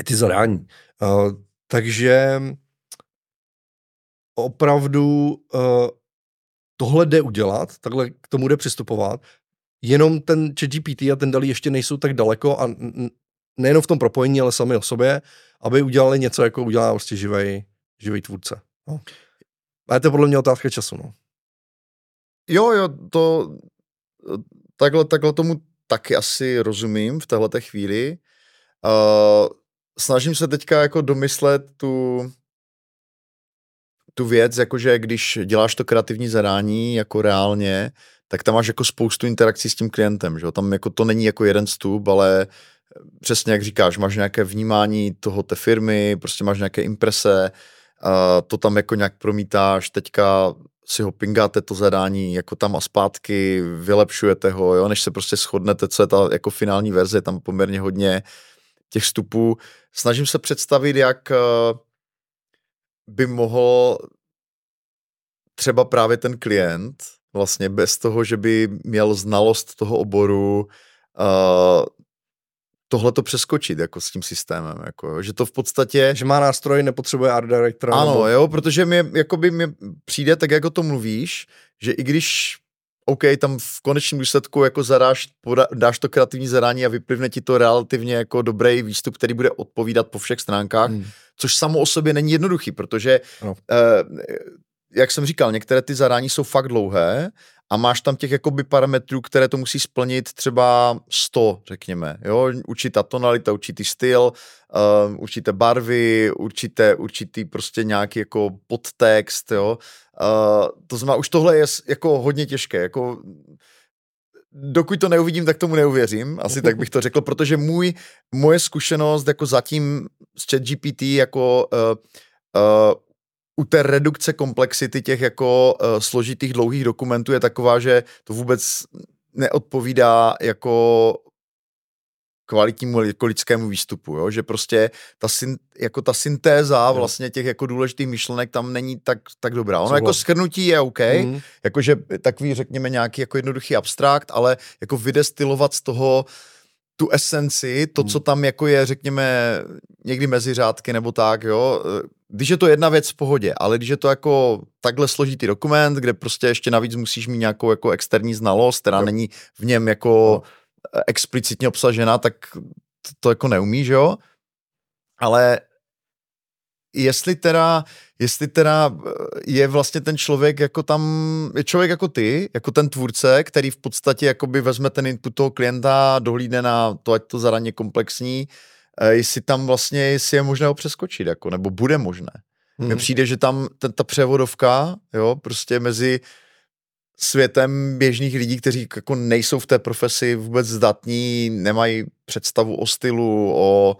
Speaker 2: i ty zadání. Uh, takže opravdu uh, tohle jde udělat, takhle k tomu jde přistupovat, jenom ten ChatGPT a ten Dali ještě nejsou tak daleko a nejenom v tom propojení, ale sami o sobě, aby udělali něco, jako udělá prostě živej, živej tvůrce. No. A to podle mě otázka času. No.
Speaker 1: Jo, jo, to takhle, takhle tomu taky asi rozumím v této chvíli. Uh, snažím se teďka jako domyslet tu, tu věc, jakože když děláš to kreativní zadání jako reálně, tak tam máš jako spoustu interakcí s tím klientem, že Tam jako to není jako jeden vstup, ale přesně jak říkáš, máš nějaké vnímání toho té firmy, prostě máš nějaké imprese, a to tam jako nějak promítáš, teďka si ho pingáte to zadání jako tam a zpátky, vylepšujete ho, jo, než se prostě shodnete, co je ta jako finální verze, tam poměrně hodně těch vstupů. Snažím se představit, jak by mohl třeba právě ten klient vlastně bez toho, že by měl znalost toho oboru uh, tohle to přeskočit jako s tím systémem, jako, že to v podstatě...
Speaker 2: Že má nástroj, nepotřebuje art directora.
Speaker 1: Ano, nebo... jo, protože mi, jakoby mi přijde, tak jako to mluvíš, že i když OK, tam v konečném důsledku jako zadáš, poda, dáš to kreativní zadání a vyplivne ti to relativně jako dobrý výstup, který bude odpovídat po všech stránkách, hmm což samo o sobě není jednoduchý, protože, no. uh, jak jsem říkal, některé ty zadání jsou fakt dlouhé a máš tam těch jakoby parametrů, které to musí splnit třeba 100, řekněme, jo, určitá tonalita, určitý styl, uh, určité barvy, určité, určitý prostě nějaký jako podtext, jo, uh, to znamená, už tohle je jako hodně těžké, jako dokud to neuvidím, tak tomu neuvěřím, asi tak bych to řekl, protože můj, moje zkušenost jako zatím s ChatGPT jako uh, uh, u té redukce komplexity těch jako uh, složitých dlouhých dokumentů je taková, že to vůbec neodpovídá jako kvalitnímu jako lidskému výstupu, jo? že prostě ta, syn, jako ta syntéza vlastně těch jako důležitých myšlenek tam není tak, tak dobrá. Ono jako schrnutí je OK, mm. jakože takový řekněme nějaký jako jednoduchý abstrakt, ale jako vydestilovat z toho tu esenci, to, co mm. tam jako je, řekněme, někdy mezi řádky nebo tak, jo, když je to jedna věc v pohodě, ale když je to jako takhle složitý dokument, kde prostě ještě navíc musíš mít nějakou jako externí znalost, která jo. není v něm jako jo explicitně obsažena, tak to, to jako neumí, že jo? Ale jestli teda, jestli teda eh, je vlastně ten člověk jako tam, je člověk jako ty, jako ten tvůrce, který v podstatě jakoby vezme ten input toho klienta, dohlídne na to, ať to zadaně komplexní, eh, jestli tam vlastně, jestli je možné ho přeskočit, jako, nebo bude možné. Hmm. Mně přijde, že tam ten, ta převodovka, jo, prostě mezi světem běžných lidí, kteří jako nejsou v té profesi vůbec zdatní, nemají představu o stylu, o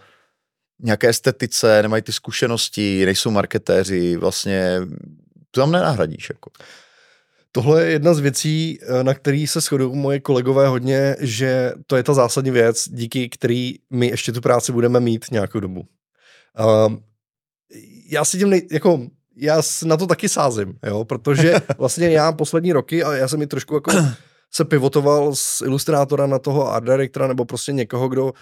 Speaker 1: nějaké estetice, nemají ty zkušenosti, nejsou marketéři, vlastně to tam nenahradíš. Jako.
Speaker 2: Tohle je jedna z věcí, eh, na který se shodují moje kolegové hodně, že to je ta zásadní věc, díky který my ještě tu práci budeme mít nějakou dobu. Uh, já si tím nej, jako já na to taky sázím, jo, protože vlastně já poslední roky, a já jsem mi trošku jako se pivotoval z ilustrátora na toho art directora, nebo prostě někoho, kdo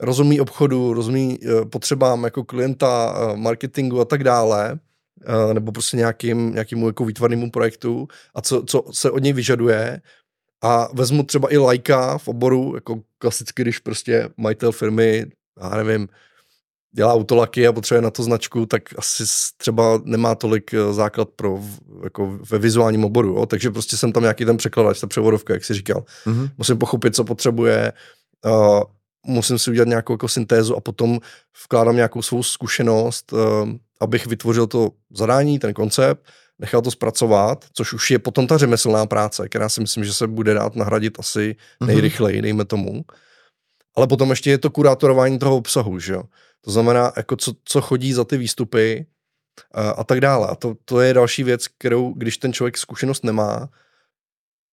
Speaker 2: rozumí obchodu, rozumí uh, potřebám jako klienta, uh, marketingu a tak dále, uh, nebo prostě nějakým, nějakým jako výtvarnému projektu a co, co se od něj vyžaduje a vezmu třeba i lajka v oboru, jako klasicky, když prostě majitel firmy, já nevím, dělá autolaky a potřebuje na to značku, tak asi třeba nemá tolik eh, základ pro jako ve vizuálním oboru, jo? takže prostě jsem tam nějaký ten překladač, ta převodovka, jak jsi říkal. Mm-hmm. Musím pochopit, co potřebuje, uh, musím si udělat nějakou jako syntézu a potom vkládám nějakou svou zkušenost, uh, abych vytvořil to zadání, ten koncept, nechal to zpracovat, což už je potom ta řemeslná práce, která si myslím, že se bude dát nahradit asi mhm. nejrychleji, dejme tomu. Ale potom ještě je to kurátorování toho obsahu, že jo. To znamená, jako co, co chodí za ty výstupy a, a tak dále. A to, to je další věc, kterou, když ten člověk zkušenost nemá,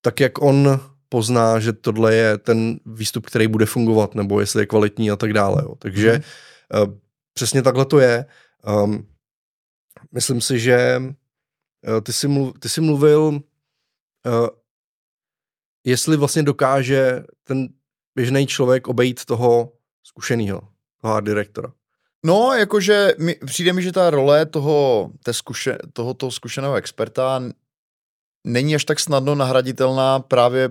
Speaker 2: tak jak on pozná, že tohle je ten výstup, který bude fungovat, nebo jestli je kvalitní a tak dále. Jo. Takže mm. uh, přesně takhle to je. Um, myslím si, že uh, ty, jsi mluv, ty jsi mluvil, uh, jestli vlastně dokáže ten běžný člověk obejít toho zkušeného, toho art direktora.
Speaker 1: No, jakože mi, přijde mi, že ta role toho, té zkuše, tohoto zkušeného experta není až tak snadno nahraditelná právě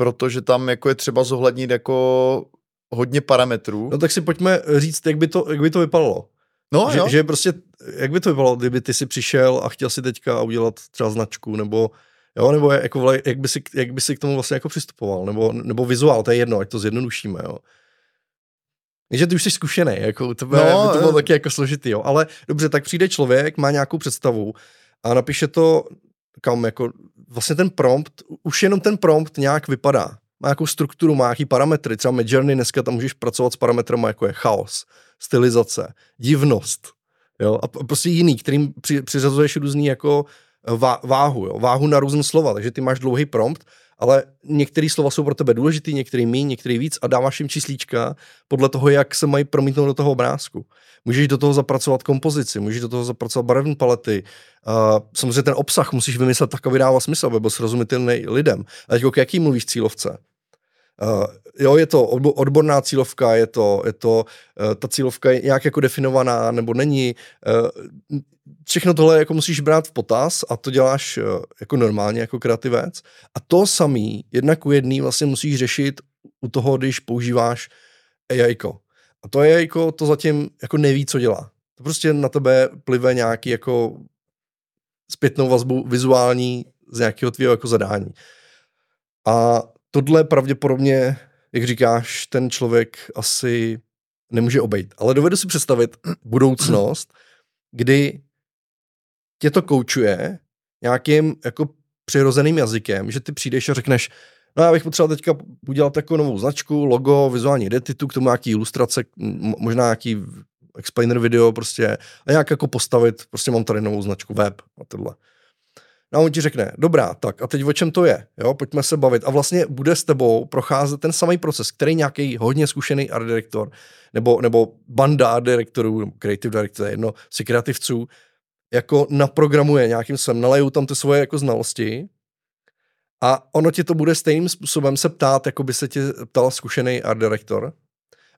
Speaker 1: proto, že tam jako je třeba zohlednit jako hodně parametrů.
Speaker 2: No tak si pojďme říct, jak by to, jak by to vypadalo. No, že, jo. že prostě, jak by to vypadalo, kdyby ty si přišel a chtěl si teďka udělat třeba značku, nebo jo, nebo jako, jak, by si, jak by si k tomu vlastně jako přistupoval, nebo, nebo vizuál, to je jedno, ať to zjednodušíme, jo. že ty už jsi zkušený, jako to, no, by to bylo taky jako složitý, jo. Ale dobře, tak přijde člověk, má nějakou představu a napíše to kam jako vlastně ten prompt, už jenom ten prompt nějak vypadá. Má nějakou strukturu, má nějaký parametry. Třeba Midjourney dneska tam můžeš pracovat s parametrama jako je chaos, stylizace, divnost, jo, a prostě jiný, kterým při, přiřazuješ různý jako váhu, jo, váhu na různé slova, takže ty máš dlouhý prompt ale některé slova jsou pro tebe důležitý, některý méně, některý víc a dáváš jim číslíčka podle toho, jak se mají promítnout do toho obrázku. Můžeš do toho zapracovat kompozici, můžeš do toho zapracovat barevné palety. Uh, samozřejmě ten obsah musíš vymyslet tak, aby dával smysl, aby byl srozumitelný lidem. A teď jaký mluvíš cílovce? Uh, jo, je to odborná cílovka, je to, je to uh, ta cílovka je nějak jako definovaná, nebo není. Uh, všechno tohle jako musíš brát v potaz a to děláš uh, jako normálně, jako kreativec. A to samý, jednak u jedný vlastně musíš řešit u toho, když používáš AI. A to AI to zatím jako neví, co dělá. To prostě na tebe plive nějaký jako zpětnou vazbu vizuální z nějakého tvého jako zadání. A tohle pravděpodobně, jak říkáš, ten člověk asi nemůže obejít. Ale dovedu si představit budoucnost, kdy tě to koučuje nějakým jako přirozeným jazykem, že ty přijdeš a řekneš, no já bych potřeboval teďka udělat takovou novou značku, logo, vizuální identitu, k tomu nějaký ilustrace, možná nějaký explainer video prostě a nějak jako postavit, prostě mám tady novou značku web a tohle. No a on ti řekne, dobrá, tak a teď o čem to je, jo, pojďme se bavit. A vlastně bude s tebou procházet ten samý proces, který nějaký hodně zkušený art director, nebo, nebo banda art directorů, creative director, jedno, si kreativců, jako naprogramuje nějakým způsobem, nalejou tam ty svoje jako znalosti a ono ti to bude stejným způsobem se ptát, jako by se tě ptal zkušený art director.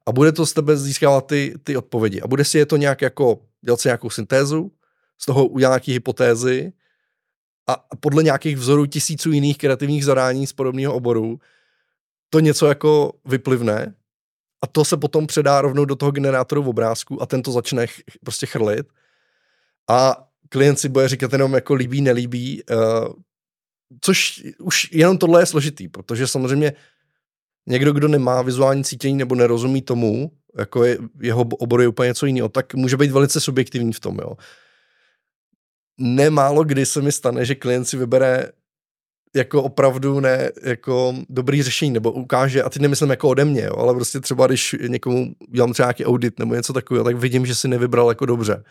Speaker 2: A bude to z tebe získávat ty, ty odpovědi. A bude si je to nějak jako, dělat si nějakou syntézu, z toho udělat nějaký hypotézy a podle nějakých vzorů tisíců jiných kreativních zadání z podobného oboru to něco jako vyplivne a to se potom předá rovnou do toho generátoru obrázku a ten to začne ch- prostě chrlit. A klient si bude říkat jenom jako líbí, nelíbí, uh, což už jenom tohle je složitý, protože samozřejmě někdo, kdo nemá vizuální cítění nebo nerozumí tomu, jako je, jeho obor je úplně něco jiného, tak může být velice subjektivní v tom, jo nemálo kdy se mi stane, že klient si vybere jako opravdu ne, jako dobrý řešení, nebo ukáže, a teď nemyslím jako ode mě, jo, ale prostě třeba, když někomu dělám třeba nějaký audit nebo něco takového, tak vidím, že si nevybral jako dobře.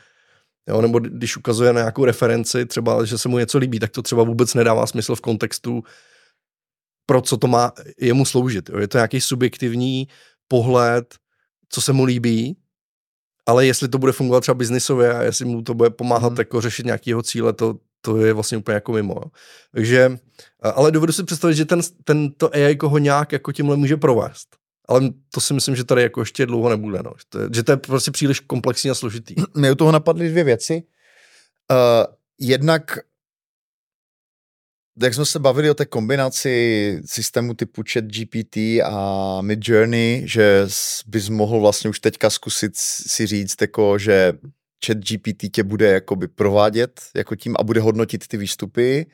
Speaker 2: Jo, nebo když ukazuje na nějakou referenci, třeba, že se mu něco líbí, tak to třeba vůbec nedává smysl v kontextu, pro co to má jemu sloužit. Jo. Je to nějaký subjektivní pohled, co se mu líbí, ale jestli to bude fungovat třeba biznisově a jestli mu to bude pomáhat hmm. jako řešit nějaký jeho cíle, to, to je vlastně úplně jako mimo. Jo. Takže, ale dovedu si představit, že ten, tento AI ho nějak jako tímhle může provést. Ale to si myslím, že tady jako ještě dlouho nebude. No. Že, to je, že to je prostě příliš komplexní a složitý.
Speaker 1: Mě u toho napadly dvě věci. Uh, jednak jak jsme se bavili o té kombinaci systému typu chat GPT a Mid Journey, že bys mohl vlastně už teďka zkusit si říct, jako, že chat GPT tě bude jakoby provádět jako tím a bude hodnotit ty výstupy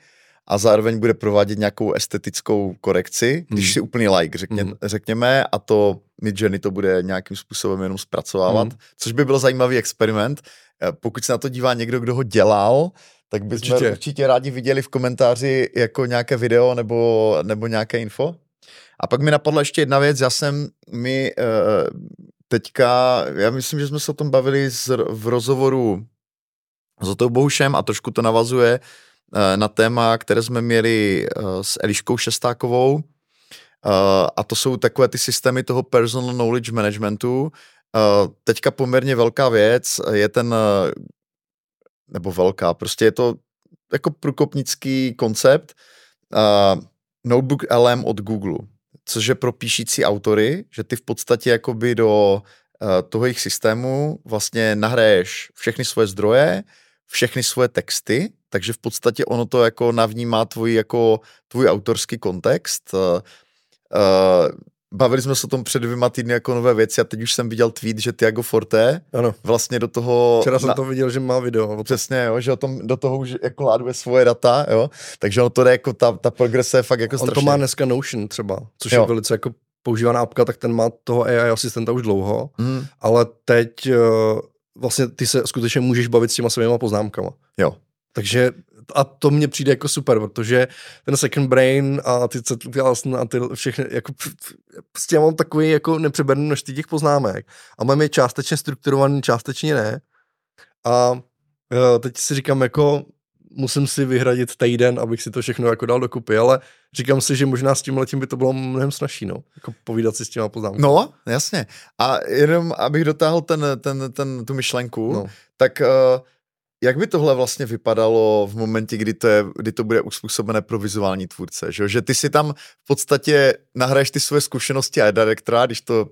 Speaker 1: a zároveň bude provádět nějakou estetickou korekci, když hmm. si úplný like, řekně, hmm. řekněme, a to Mid Journey to bude nějakým způsobem jenom zpracovávat, hmm. což by byl zajímavý experiment. Eh, pokud se na to dívá někdo, kdo ho dělal, tak bychom určitě. určitě rádi viděli v komentáři jako nějaké video nebo, nebo nějaké info. A pak mi napadla ještě jedna věc, já jsem mi uh, teďka, já myslím, že jsme se o tom bavili z, v rozhovoru s Otou Boušem a trošku to navazuje uh, na téma, které jsme měli uh, s Eliškou Šestákovou uh, a to jsou takové ty systémy toho personal knowledge managementu. Teďka poměrně velká věc je ten nebo velká, prostě je to jako průkopnický koncept Notebook LM od Google, což je pro píšící autory, že ty v podstatě jakoby do toho jejich systému vlastně nahraješ všechny svoje zdroje, všechny svoje texty, takže v podstatě ono to jako navnímá tvůj jako tvůj autorský kontext. Uh, uh, Bavili jsme se o tom před dvěma týdny jako nové věci a teď už jsem viděl tweet, že Tiago Forte ano. vlastně do toho...
Speaker 2: Včera jsem na... to viděl, že má video.
Speaker 1: Přesně, jo, že o tom, do toho už jako láduje svoje data, jo, takže ono to jde jako, ta, ta progrese je fakt jako
Speaker 2: On
Speaker 1: strašně.
Speaker 2: to má dneska Notion třeba, což jo. je velice jako používaná apka, tak ten má toho AI asistenta už dlouho, mm. ale teď uh, vlastně ty se skutečně můžeš bavit s těma svýma poznámkama.
Speaker 1: Jo.
Speaker 2: Takže a to mně přijde jako super, protože ten second brain a ty a ty všechny, jako prostě já mám takový jako nepřeberný množství těch poznámek a mám je částečně strukturovaný, částečně ne. A e, teď si říkám jako, musím si vyhradit týden, abych si to všechno jako dal dokupy, ale říkám si, že možná s tím letím by to bylo mnohem snažší, no, jako povídat si s těma poznámkami.
Speaker 1: No, jasně. A jenom, abych dotáhl ten, ten, ten, tu myšlenku, no. tak uh, jak by tohle vlastně vypadalo v momentě, kdy to, je, kdy to bude uspůsobené pro vizuální tvůrce? Že? že ty si tam v podstatě nahraješ ty svoje zkušenosti a direktora, když to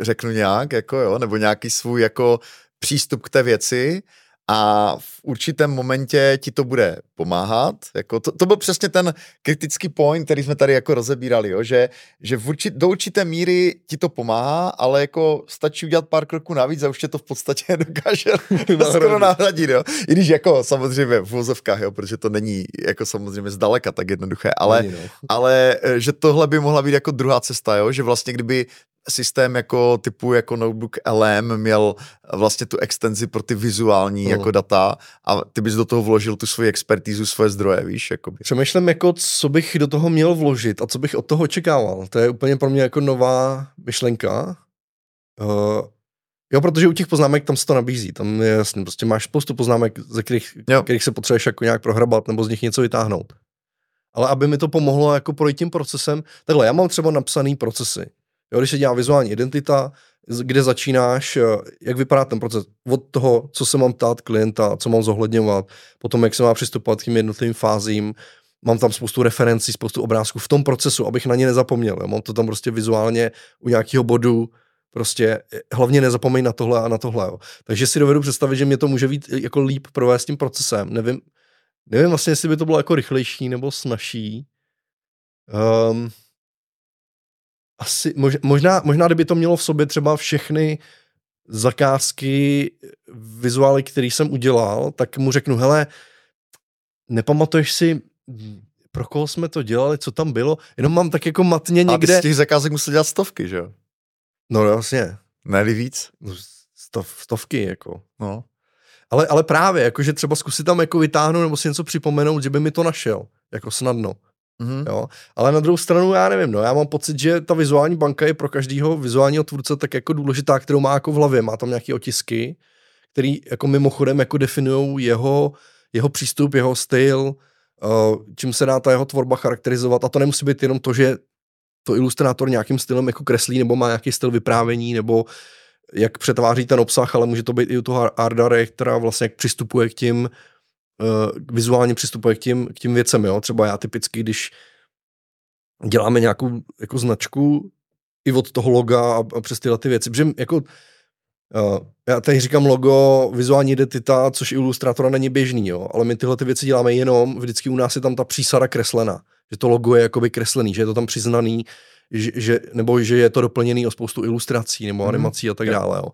Speaker 1: řeknu nějak, jako jo, nebo nějaký svůj jako přístup k té věci a v určitém momentě ti to bude pomáhat. Jako to, to byl přesně ten kritický point, který jsme tady jako rozebírali, jo? že, že v určit, do určité míry ti to pomáhá, ale jako stačí udělat pár kroků navíc a už tě to v podstatě dokáže skoro nahradit. Jo? I když jako samozřejmě v vozovkách, jo? protože to není jako samozřejmě zdaleka tak jednoduché, ale, no. ale eh, že tohle by mohla být jako druhá cesta, jo? že vlastně kdyby systém jako typu jako notebook LM měl vlastně tu extenzi pro ty vizuální mm. jako data a ty bys do toho vložil tu svoji expertízu, svoje zdroje, víš, jakoby.
Speaker 2: Přemýšlím jako, co bych do toho měl vložit a co bych od toho očekával. To je úplně pro mě jako nová myšlenka. Uh, jo, protože u těch poznámek tam se to nabízí. Tam je jasný, prostě máš spoustu poznámek, ze kterých, kterých se potřebuješ jako nějak prohrabat nebo z nich něco vytáhnout. Ale aby mi to pomohlo jako projít tím procesem, takhle, já mám třeba napsaný procesy. Jo, když se dělá vizuální identita, kde začínáš, eh, jak vypadá ten proces od toho, co se mám ptát klienta, co mám zohledňovat, potom jak se má přistupovat k těm jednotlivým fázím, mám tam spoustu referencí, spoustu obrázků v tom procesu, abych na ně nezapomněl. Jo. Mám to tam prostě vizuálně u nějakého bodu, prostě eh, hlavně nezapomeň na tohle a na tohle. Jo. Takže si dovedu představit, že mě to může být eh, jako líp provést tím procesem. Nevím, nevím vlastně, jestli by to bylo jako rychlejší nebo snažší. Um, asi, možná, možná kdyby to mělo v sobě třeba všechny zakázky, vizuály, které jsem udělal, tak mu řeknu, hele, nepamatuješ si, pro koho jsme to dělali, co tam bylo, jenom mám tak jako matně někde.
Speaker 1: A ty z těch zakázek musel dělat stovky, že jo?
Speaker 2: No jasně.
Speaker 1: Ne víc?
Speaker 2: No, stov, stovky, jako. No. Ale, ale právě, jakože třeba zkusit tam jako vytáhnout nebo si něco připomenout, že by mi to našel, jako snadno. Mm-hmm. Jo? Ale na druhou stranu já nevím, no, já mám pocit, že ta vizuální banka je pro každého vizuálního tvůrce tak jako důležitá, kterou má jako v hlavě, má tam nějaké otisky, který jako mimochodem jako definují jeho, jeho přístup, jeho styl, uh, čím se dá ta jeho tvorba charakterizovat a to nemusí být jenom to, že to ilustrátor nějakým stylem jako kreslí nebo má nějaký styl vyprávění nebo jak přetváří ten obsah, ale může to být i u toho art directora vlastně přistupuje k tím uh, vizuálně přistupuje k tím, k tím věcem, jo. Třeba já typicky, když děláme nějakou jako značku i od toho loga a, a přes tyhle ty věci, protože jako uh, já tady říkám logo, vizuální identita, což ilustrátora není běžný, jo, ale my tyhle ty věci děláme jenom, vždycky u nás je tam ta přísada kreslena, že to logo je jakoby kreslený, že je to tam přiznaný, že, že, nebo že je to doplněný o spoustu ilustrací nebo mm-hmm. animací a tak dále, jo.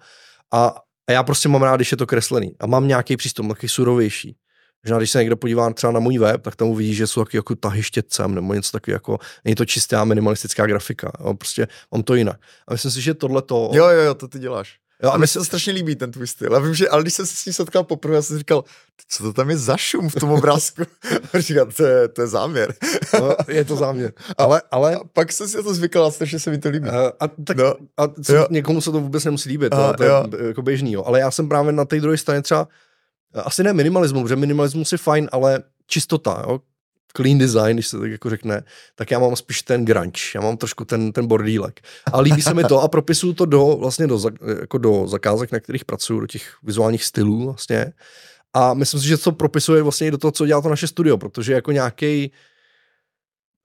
Speaker 2: A, a já prostě mám rád, když je to kreslený a mám nějaký přístup, taky surovější. Možná, když se někdo podívá třeba na můj web, tak tam uvidí, že jsou taky jako tahy štětcem nebo něco takového, jako, není to čistá minimalistická grafika, jo, prostě mám to jinak. A myslím si, že tohle to...
Speaker 1: Jo, jo, jo, to ty děláš. Jo, a mi se to strašně líbí, ten tvůj styl. Já vím, že, ale když jsem se s ním setkal poprvé, já jsem říkal, co to tam je za šum v tom obrázku? a říkal, to je, to je záměr.
Speaker 2: no, je to záměr. Ale, ale...
Speaker 1: A pak jsem si to zvykal a strašně se mi to líbí.
Speaker 2: A, a, tak, no. a co, někomu se to vůbec nemusí líbit, a, to, to je jako běžný, jo. Ale já jsem právě na té druhé straně třeba asi ne minimalismu, protože minimalismus je fajn, ale čistota, jo? clean design, když se tak jako řekne, tak já mám spíš ten grunge, já mám trošku ten, ten bordílek. A líbí se mi to a propisuju to do, vlastně do, jako do zakázek, na kterých pracuju, do těch vizuálních stylů vlastně. A myslím si, že to propisuje vlastně i do toho, co dělá to naše studio, protože jako nějaký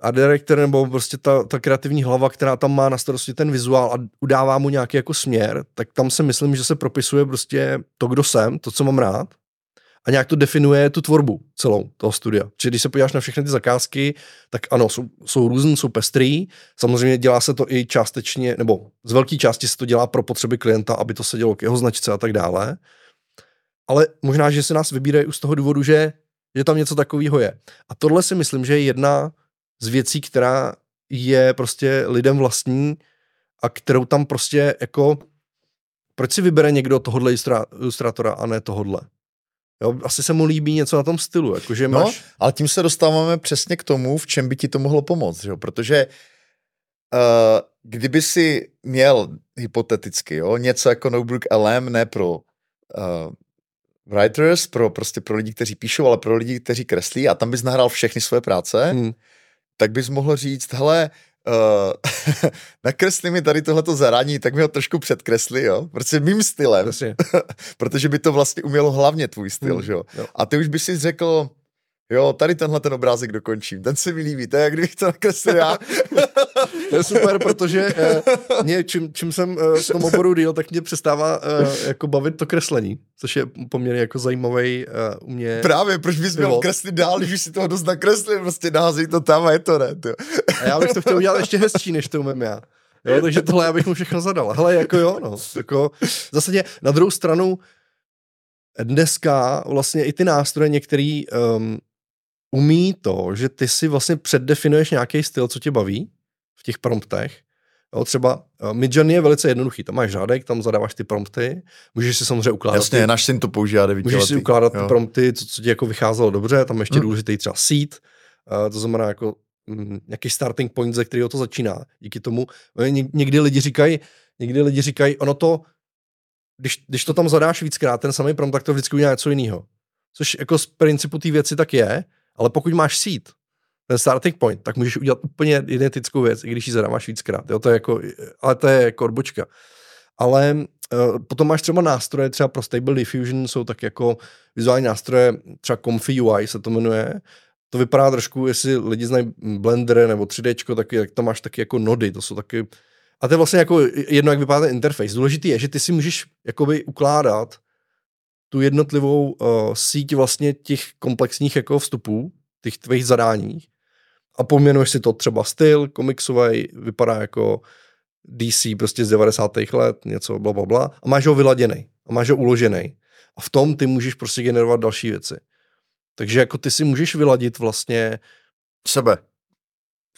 Speaker 2: a director nebo prostě ta, ta kreativní hlava, která tam má na starosti ten vizuál a udává mu nějaký jako směr, tak tam si myslím, že se propisuje prostě to, kdo jsem, to, co mám rád a nějak to definuje tu tvorbu celou toho studia. Čili když se podíváš na všechny ty zakázky, tak ano, jsou, jsou různý, jsou pestrý. Samozřejmě dělá se to i částečně, nebo z velké části se to dělá pro potřeby klienta, aby to se dělo k jeho značce a tak dále. Ale možná, že se nás vybírají už z toho důvodu, že, že tam něco takového je. A tohle si myslím, že je jedna z věcí, která je prostě lidem vlastní a kterou tam prostě jako proč si vybere někdo tohohle ilustrátora a ne tohodle? Jo, asi se mu líbí něco na tom stylu. Jakože
Speaker 1: no,
Speaker 2: máš...
Speaker 1: ale tím se dostáváme přesně k tomu, v čem by ti to mohlo pomoct. Že? Protože uh, kdyby si měl hypoteticky jo, něco jako Notebook LM, ne pro uh, writers, pro, prostě pro lidi, kteří píšou, ale pro lidi, kteří kreslí a tam bys nahrál všechny svoje práce, hmm. tak bys mohl říct, hele, uh, nakresli mi tady tohleto zaraní, tak mi ho trošku předkresli, jo, protože mým stylem, protože by to vlastně umělo hlavně tvůj styl, hmm, že jo. A ty už by si řekl, jo, tady tenhle ten obrázek dokončím, ten se mi líbí, to je jak kdybych to nakreslil já.
Speaker 2: to je super, protože uh, mě, čím, čím jsem uh, v tom oboru díl, tak mě přestává uh, jako bavit to kreslení, což je poměrně jako zajímavý uh, u mě.
Speaker 1: Právě, proč bys měl kreslit dál, když si toho dost nakreslil, prostě naházej to tam a je to ne. To.
Speaker 2: A já bych to chtěl udělat ještě hezčí, než to umím já. Jo, takže tohle já bych mu všechno zadal. Hele, jako jo, no. Jako, zásadě na druhou stranu dneska vlastně i ty nástroje některý um, umí to, že ty si vlastně předdefinuješ nějaký styl, co tě baví v těch promptech. Jo, třeba uh, Midjourney je velice jednoduchý, tam máš řádek, tam zadáváš ty prompty, můžeš si samozřejmě ukládat.
Speaker 1: Jasně, ty, náš syn to používá
Speaker 2: Můžeš si ukládat jo. ty prompty, co, co ti jako vycházelo dobře, tam ještě hmm. důležitý třeba seed, uh, to znamená jako mm, nějaký starting point, ze kterého to začíná. Díky tomu eh, někdy lidi říkají, někdy lidi říkají, ono to, když, když to tam zadáš víckrát, ten samý prompt, tak to vždycky udělá něco jiného. Což jako z principu té věci tak je, ale pokud máš seed, ten starting point, tak můžeš udělat úplně identickou věc, i když ji zadáváš víckrát. Jo? To je jako, ale to je jako odbočka. Ale uh, potom máš třeba nástroje, třeba pro Stable Diffusion jsou tak jako vizuální nástroje, třeba Comfy UI se to jmenuje. To vypadá trošku, jestli lidi znají Blender nebo 3D, tak, tak to máš taky jako nody, to jsou taky a to je vlastně jako jedno, jak vypadá ten interface. Důležitý je, že ty si můžeš jakoby ukládat tu jednotlivou uh, síť vlastně těch komplexních jako vstupů, těch tvých zadání a poměnuješ si to třeba styl, komiksový, vypadá jako DC prostě z 90. let, něco bla, bla, bla a máš ho vyladěný a máš ho uložený. A v tom ty můžeš prostě generovat další věci. Takže jako ty si můžeš vyladit vlastně
Speaker 1: sebe.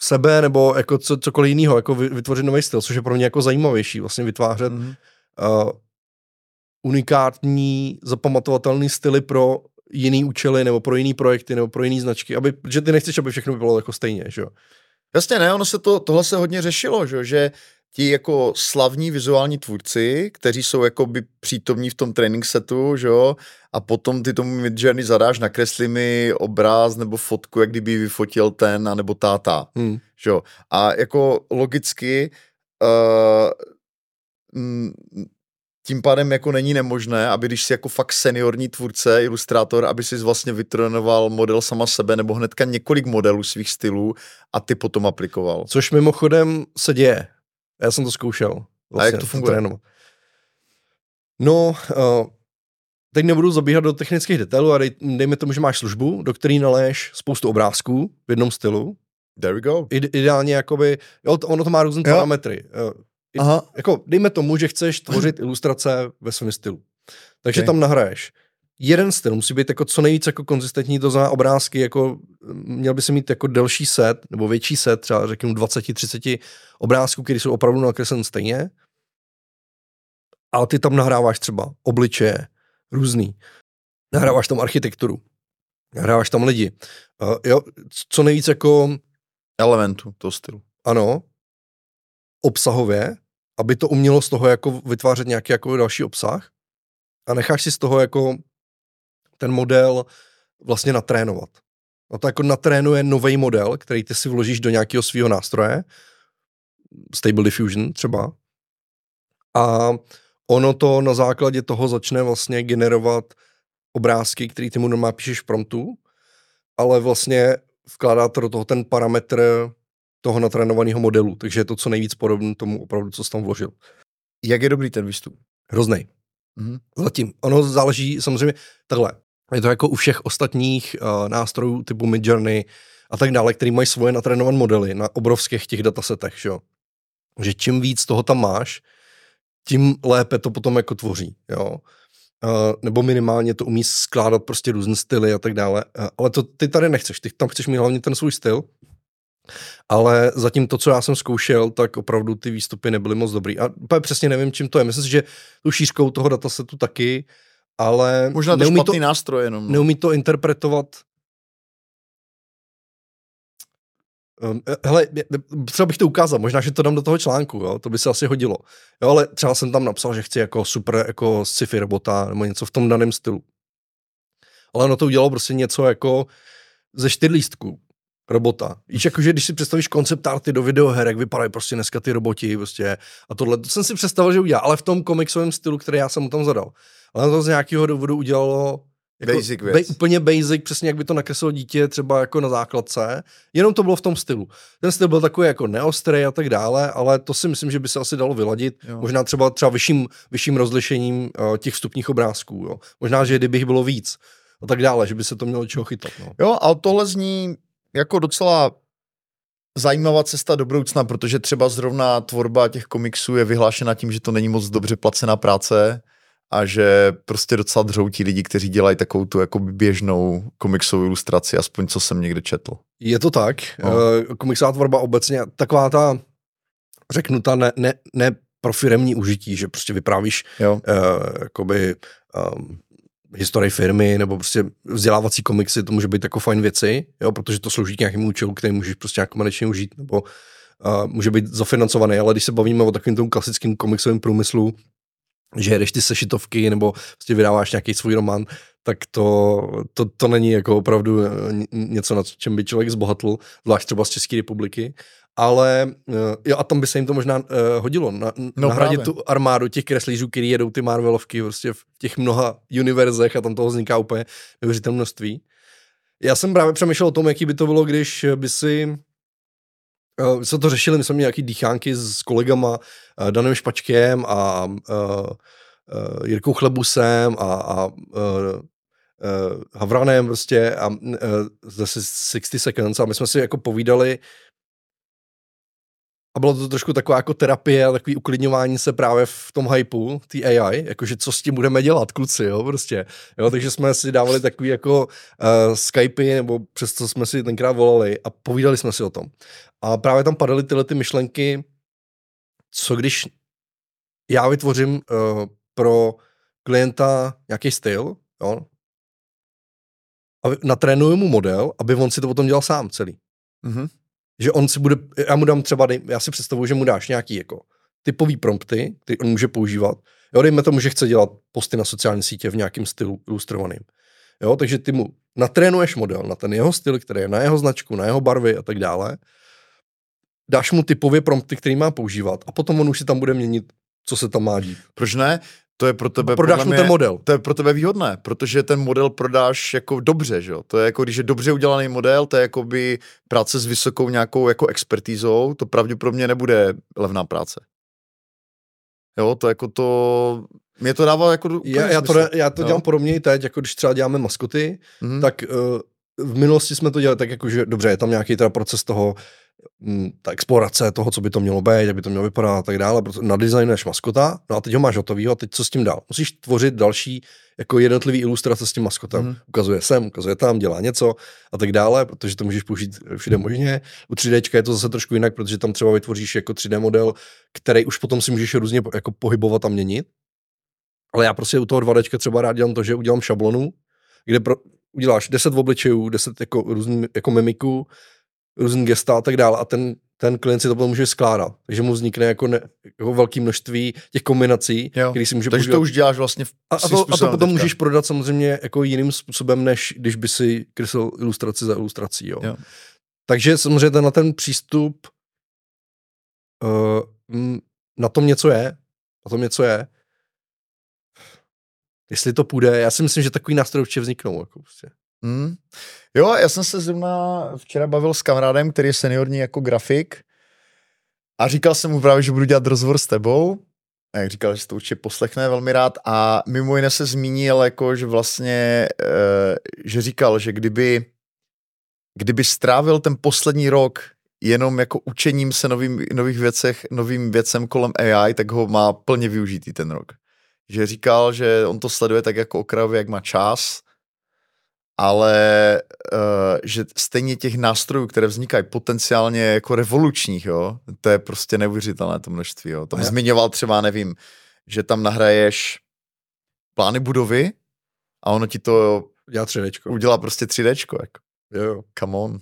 Speaker 2: Sebe nebo jako co, cokoliv jiného, jako vytvořit nový styl, což je pro mě jako zajímavější, vlastně vytvářet mm-hmm. uh, unikátní, zapamatovatelný styly pro jiný účely nebo pro jiný projekty nebo pro jiný značky, aby, že ty nechceš, aby všechno bylo jako stejně, že jo?
Speaker 1: Jasně, ne, ono se to, tohle se hodně řešilo, že, že ti jako slavní vizuální tvůrci, kteří jsou jako by přítomní v tom training setu, že jo, a potom ty tomu Midjourney zadáš, nakreslí mi obráz nebo fotku, jak kdyby vyfotil ten, anebo táta, hmm. že jo. A jako logicky uh, tím pádem jako není nemožné, aby když jsi jako fakt seniorní tvůrce, ilustrátor, aby si vlastně vytrénoval model sama sebe nebo hnedka několik modelů svých stylů a ty potom aplikoval.
Speaker 2: Což mimochodem se děje. Já jsem to zkoušel. Vlastně,
Speaker 1: a jak to funguje?
Speaker 2: No, uh, teď nebudu zabíhat do technických detailů, a dej, dejme tomu, že máš službu, do které naléš spoustu obrázků v jednom stylu.
Speaker 1: There we go.
Speaker 2: Ide, ideálně jakoby, jo, to, ono to má různé parametry. Uh, Aha. Jako, dejme tomu, že chceš tvořit ilustrace ve svém stylu. Takže okay. tam nahraješ. Jeden styl musí být jako co nejvíc jako konzistentní, to znamená obrázky, jako měl by se mít jako delší set, nebo větší set, třeba řeknu 20-30 obrázků, které jsou opravdu nakreslen stejně. A ty tam nahráváš třeba obličeje, různý. Nahráváš tam architekturu. Nahráváš tam lidi. Uh, jo, co nejvíc jako...
Speaker 1: Elementu toho stylu.
Speaker 2: Ano. Obsahově aby to umělo z toho jako vytvářet nějaký jako další obsah a necháš si z toho jako ten model vlastně natrénovat. No to jako natrénuje nový model, který ty si vložíš do nějakého svého nástroje, Stable Diffusion třeba, a ono to na základě toho začne vlastně generovat obrázky, který ty mu normálně píšeš v promptu, ale vlastně vkládá to do toho ten parametr toho natrénovaného modelu, takže je to co nejvíc podobné tomu opravdu, co jsi tam vložil.
Speaker 1: Jak je dobrý ten výstup?
Speaker 2: Hrozný. Mm-hmm. Zatím. Ono záleží samozřejmě takhle. Je to jako u všech ostatních uh, nástrojů typu Midjourney a tak dále, který mají svoje natrénované modely na obrovských těch datasetech, že jo. Že čím víc toho tam máš, tím lépe to potom jako tvoří, jo. Uh, nebo minimálně to umí skládat prostě různé styly a tak dále. Uh, ale to ty tady nechceš, ty tam chceš mít hlavně ten svůj styl ale zatím to, co já jsem zkoušel, tak opravdu ty výstupy nebyly moc dobrý. A úplně přesně nevím, čím to je. Myslím si, že tu šířkou toho datasetu taky, ale
Speaker 1: Možná to neumí špatný to, nástroj jenom.
Speaker 2: No. Neumí to interpretovat ehm, Hele, třeba bych to ukázal, možná, že to dám do toho článku, jo? to by se asi hodilo. Jo, ale třeba jsem tam napsal, že chci jako super jako sci-fi robota nebo něco v tom daném stylu. Ale ono to udělalo prostě něco jako ze čtyřlístků robota. Víš, jakože když si představíš koncept arty do videoher, jak vypadají prostě dneska ty roboti prostě a tohle, to jsem si představil, že udělá, ale v tom komiksovém stylu, který já jsem mu tam zadal. Ale to z nějakého důvodu udělalo Jako
Speaker 1: basic věc.
Speaker 2: Ba, úplně basic, přesně jak by to nakreslilo dítě třeba jako na základce, jenom to bylo v tom stylu. Ten styl byl takový jako neostrý a tak dále, ale to si myslím, že by se asi dalo vyladit. Jo. Možná třeba třeba vyšším, vyšším rozlišením uh, těch vstupních obrázků. Jo. Možná, že kdybych bylo víc a tak dále, že by se to mělo čeho chytat. No.
Speaker 1: Jo, ale tohle zní jako docela zajímavá cesta do budoucna, protože třeba zrovna tvorba těch komiksů je vyhlášena tím, že to není moc dobře placená práce a že prostě docela dřoutí lidi, kteří dělají takovou tu jako běžnou komiksovou ilustraci, aspoň co jsem někde četl.
Speaker 2: Je to tak. No. Uh, komiksová tvorba obecně, taková ta, řeknu ta ne, ne, ne pro firemní užití, že prostě vyprávíš jo. Uh, jakoby um, historii firmy nebo prostě vzdělávací komiksy, to může být jako fajn věci, jo, protože to slouží k nějakému účelu, který můžeš prostě nějak komerčně užít, nebo uh, může být zafinancovaný, ale když se bavíme o takovém tom klasickém komiksovém průmyslu, že jedeš ty sešitovky nebo prostě vydáváš nějaký svůj román, tak to, to, to není jako opravdu eh, něco, na čem by člověk zbohatl, zvlášť třeba z České republiky ale eh, jo, a tam by se jim to možná uh, hodilo, na, no nahradit právě. tu armádu těch kreslířů, který jedou ty Marvelovky prostě v těch mnoha univerzech a tam toho vzniká úplně neuvěřitelné množství. Já jsem právě přemýšlel o tom, jaký by to bylo, když by si uh, se to řešili, my jsme měli nějaký dýchánky s kolegama uh, Danem Špačkem a uh, uh, Jirkou Chlebusem a, a uh, uh, Havranem prostě a uh, zase 60 Seconds a my jsme si jako povídali, a bylo to trošku taková jako terapie a takový uklidňování se právě v tom hypeu, ty AI, jakože co s tím budeme dělat, kluci, jo, prostě. Jo, takže jsme si dávali takový jako uh, Skypey, nebo přes co jsme si tenkrát volali a povídali jsme si o tom. A právě tam padaly tyhle ty myšlenky, co když já vytvořím uh, pro klienta nějaký styl, jo, a natrénuju mu model, aby on si to potom dělal sám celý. Mm-hmm že on si bude, já mu dám třeba, já si představuji, že mu dáš nějaký jako typový prompty, který on může používat. Jo, dejme tomu, že chce dělat posty na sociální sítě v nějakém stylu ilustrovaným. Jo, takže ty mu natrénuješ model na ten jeho styl, který je na jeho značku, na jeho barvy a tak dále. Dáš mu typově prompty, který má používat a potom on už si tam bude měnit, co se tam má dít.
Speaker 1: Proč ne? To je pro tebe...
Speaker 2: Prodáš mu ten model.
Speaker 1: To je pro tebe výhodné, protože ten model prodáš jako dobře, že jo? To je jako, když je dobře udělaný model, to je jako by práce s vysokou nějakou jako expertízou, to pravděpodobně nebude levná práce. Jo, to jako to... Mě to dává jako...
Speaker 2: Já, já, to, já to dělám podobně i teď, jako když třeba děláme maskoty, mm-hmm. tak uh, v minulosti jsme to dělali tak, jako, že dobře, je tam nějaký teda proces toho, Mm, ta explorace toho, co by to mělo být, jak by to mělo vypadat a tak dále. Nadizajnuješ maskota, no a teď ho máš hotovýho a teď co s tím dál? Musíš tvořit další jako jednotlivý ilustrace s tím maskotem. Mm. Ukazuje sem, ukazuje tam, dělá něco a tak dále, protože to můžeš použít všude možně. U 3D je to zase trošku jinak, protože tam třeba vytvoříš jako 3D model, který už potom si můžeš různě jako pohybovat a měnit. Ale já prostě u toho 2D třeba rád dělám to, že udělám šablonu, kde pro, uděláš 10 obličejů, 10 jako různých jako mimiků, různý gesta a tak dále a ten, ten klient si to potom může skládat. Takže mu vznikne jako, ne, jako velké množství těch kombinací, které si může
Speaker 1: Takže používat. to už děláš vlastně v
Speaker 2: a, a, to, a to potom teďka. můžeš prodat samozřejmě jako jiným způsobem, než když by si kreslil ilustraci za ilustrací. Jo. Jo. Takže samozřejmě na ten přístup uh, na tom něco je. Na tom něco je. Jestli to půjde, já si myslím, že takový nástroj určitě vzniknou. Jako prostě.
Speaker 1: Hmm. Jo, já jsem se zrovna včera bavil s kamarádem, který je seniorní jako grafik a říkal jsem mu právě, že budu dělat rozhovor s tebou. A jak říkal, že to určitě poslechne velmi rád a mimo jiné se zmínil, jako, že vlastně, e, že říkal, že kdyby, kdyby strávil ten poslední rok jenom jako učením se novým, nových věcech, novým věcem kolem AI, tak ho má plně využitý ten rok. Že říkal, že on to sleduje tak jako okrajově, jak má čas, ale uh, že stejně těch nástrojů, které vznikají potenciálně jako revolučních, jo, to je prostě neuvěřitelné to množství, jo. Tam zmiňoval třeba, nevím, že tam nahraješ plány budovy a ono ti to
Speaker 2: Já 3D.
Speaker 1: udělá prostě 3D, jako.
Speaker 2: Jo, jo.
Speaker 1: Come on.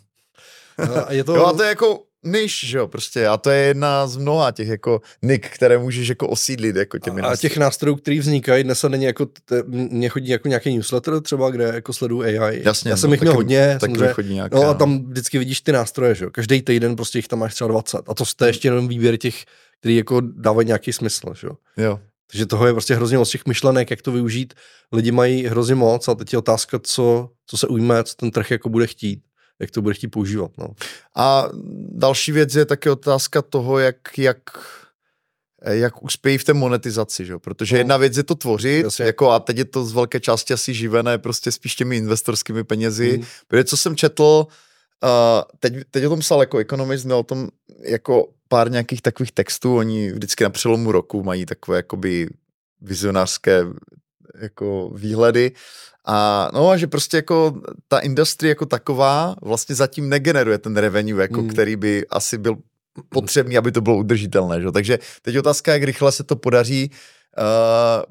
Speaker 1: A je to... jo, a to je jako niž, že jo, prostě a to je jedna z mnoha těch jako nik, které můžeš jako osídlit jako těmi
Speaker 2: A nástroji. těch nástrojů, který vznikají, dnes není jako, mě chodí jako nějaký newsletter třeba, kde jako sleduju AI.
Speaker 1: Jasně.
Speaker 2: Já jsem no, jich měl hodně.
Speaker 1: Taky samozřejmě. chodí nějaké,
Speaker 2: no a tam vždycky vidíš ty nástroje, že jo, každý týden prostě jich tam máš třeba 20 a to je ještě jenom výběr těch, který jako dávají nějaký smysl, že jo.
Speaker 1: Jo.
Speaker 2: Takže toho je prostě hrozně moc těch myšlenek, jak to využít. Lidi mají hrozně moc a teď je otázka, co, co se ujme, co ten trh jako bude chtít jak to bude chtít používat. No.
Speaker 1: A další věc je taky otázka toho, jak, jak jak uspějí v té monetizaci, že? protože no. jedna věc je to tvořit, jako a teď je to z velké části asi živené prostě spíš těmi investorskými penězi, mm. protože co jsem četl, uh, teď, teď o tom psal jako ekonomist, měl o tom jako pár nějakých takových textů, oni vždycky na přelomu roku mají takové jakoby vizionářské jako výhledy a no a že prostě jako ta industrie jako taková vlastně zatím negeneruje ten revenue, jako mm. který by asi byl potřebný, aby to bylo udržitelné. Že? Takže teď otázka, jak rychle se to podaří uh,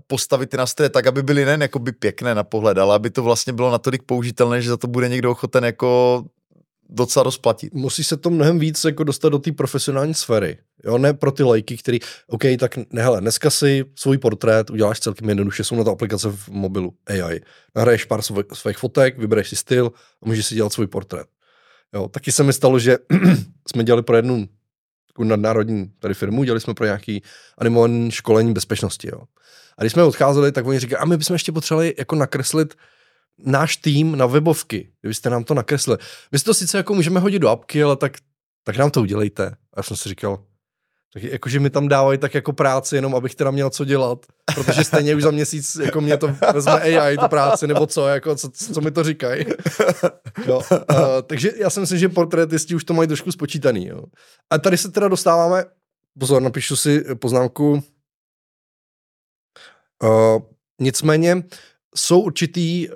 Speaker 1: postavit ty nástroje tak, aby byly nejen jakoby pěkné na pohled, ale aby to vlastně bylo natolik použitelné, že za to bude někdo ochoten jako docela rozplatit.
Speaker 2: Musí se to mnohem víc jako dostat do té profesionální sféry. Jo, ne pro ty lajky, který, OK, tak ne, hele, dneska si svůj portrét uděláš celkem jednoduše, jsou na to aplikace v mobilu AI. Nahraješ pár svých, fotek, vybereš si styl a můžeš si dělat svůj portrét. Jo, taky se mi stalo, že jsme dělali pro jednu nadnárodní tady firmu, dělali jsme pro nějaký animovaný školení bezpečnosti. Jo. A když jsme odcházeli, tak oni říkali, a my bychom ještě potřebovali jako nakreslit náš tým na webovky, kdybyste nám to nakreslili. My si to sice jako můžeme hodit do apky, ale tak, tak nám to udělejte. A já jsem si říkal, tak jakože mi tam dávají tak jako práci, jenom abych teda měl co dělat, protože stejně už za měsíc jako mě to vezme AI tu práci, nebo co, jako co, co mi to říkají. Jo. Uh, takže já si myslím, že portrétisti už to mají trošku spočítaný. Jo. A tady se teda dostáváme, pozor, napíšu si poznámku, uh, nicméně jsou určitý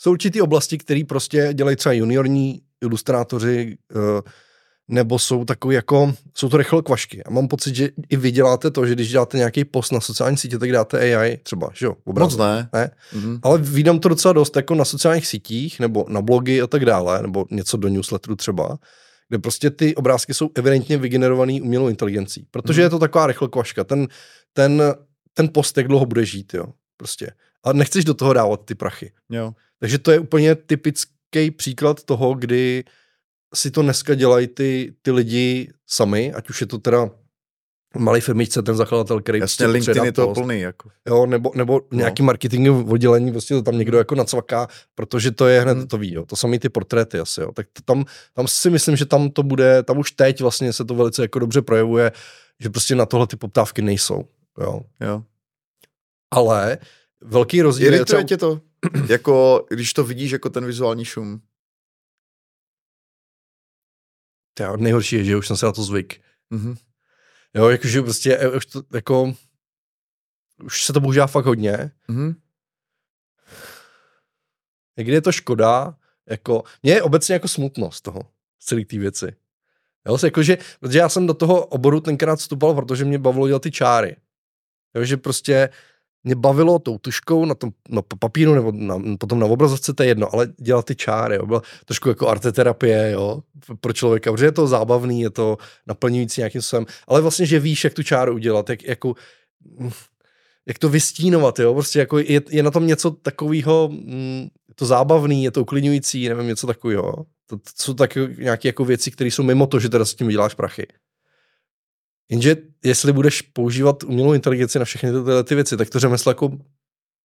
Speaker 2: jsou určitý oblasti, které prostě dělají třeba juniorní ilustrátoři, uh, nebo jsou takový jako, jsou to rychle kvašky. A mám pocit, že i vy děláte to, že když děláte nějaký post na sociální sítě, tak dáte AI třeba, že jo?
Speaker 1: Obraz. Moc ne.
Speaker 2: ne? Mm-hmm. Ale vydám to docela dost jako na sociálních sítích, nebo na blogy a tak dále, nebo něco do newsletteru třeba, kde prostě ty obrázky jsou evidentně vygenerovaný umělou inteligencí. Protože mm-hmm. je to taková rychle kvaška. Ten, ten, ten post, jak dlouho bude žít, jo? Prostě. A nechceš do toho dávat ty prachy.
Speaker 1: Jo.
Speaker 2: Takže to je úplně typický příklad toho, kdy si to dneska dělají ty, ty lidi sami, ať už je to teda malý firmičce, ten zakladatel, který
Speaker 1: Jasně, prostě LinkedIn je to plný. Jako.
Speaker 2: Jo, nebo, nebo no. nějaký marketing oddělení, prostě to tam někdo jako nacvaká, protože to je hned hmm. to ví, jo. To samý ty portréty asi, jo. Tak to tam, tam si myslím, že tam to bude, tam už teď vlastně se to velice jako dobře projevuje, že prostě na tohle ty poptávky nejsou, jo.
Speaker 1: jo.
Speaker 2: Ale velký rozdíl
Speaker 1: je třeba... tě to, jako když to vidíš jako ten vizuální šum.
Speaker 2: To nejhorší je, že už jsem se na to zvyk. Mm-hmm. Jo, jakože prostě, e, už to, jako, už se to používá fakt hodně. Mm-hmm. Někdy je to škoda, jako, mě je obecně jako smutnost z toho, z celé té věci. Jo, jakože, protože já jsem do toho oboru tenkrát vstupal, protože mě bavilo dělat ty čáry. Jo, že prostě mě bavilo tou tuškou na tom na papíru nebo na, potom na obrazovce, to je jedno, ale dělat ty čáry, jo, byla trošku jako arteterapie, jo, pro člověka, protože je to zábavný, je to naplňující nějakým způsobem, ale vlastně, že víš, jak tu čáru udělat, jak, jako, jak to vystínovat, jo, prostě jako je, je na tom něco takového, mm, to zábavný, je to uklidňující, nevím, něco takového. To, to jsou tak nějaké jako věci, které jsou mimo to, že teda s tím děláš prachy. Jenže jestli budeš používat umělou inteligenci na všechny tyhle ty věci, tak to řemeslo jako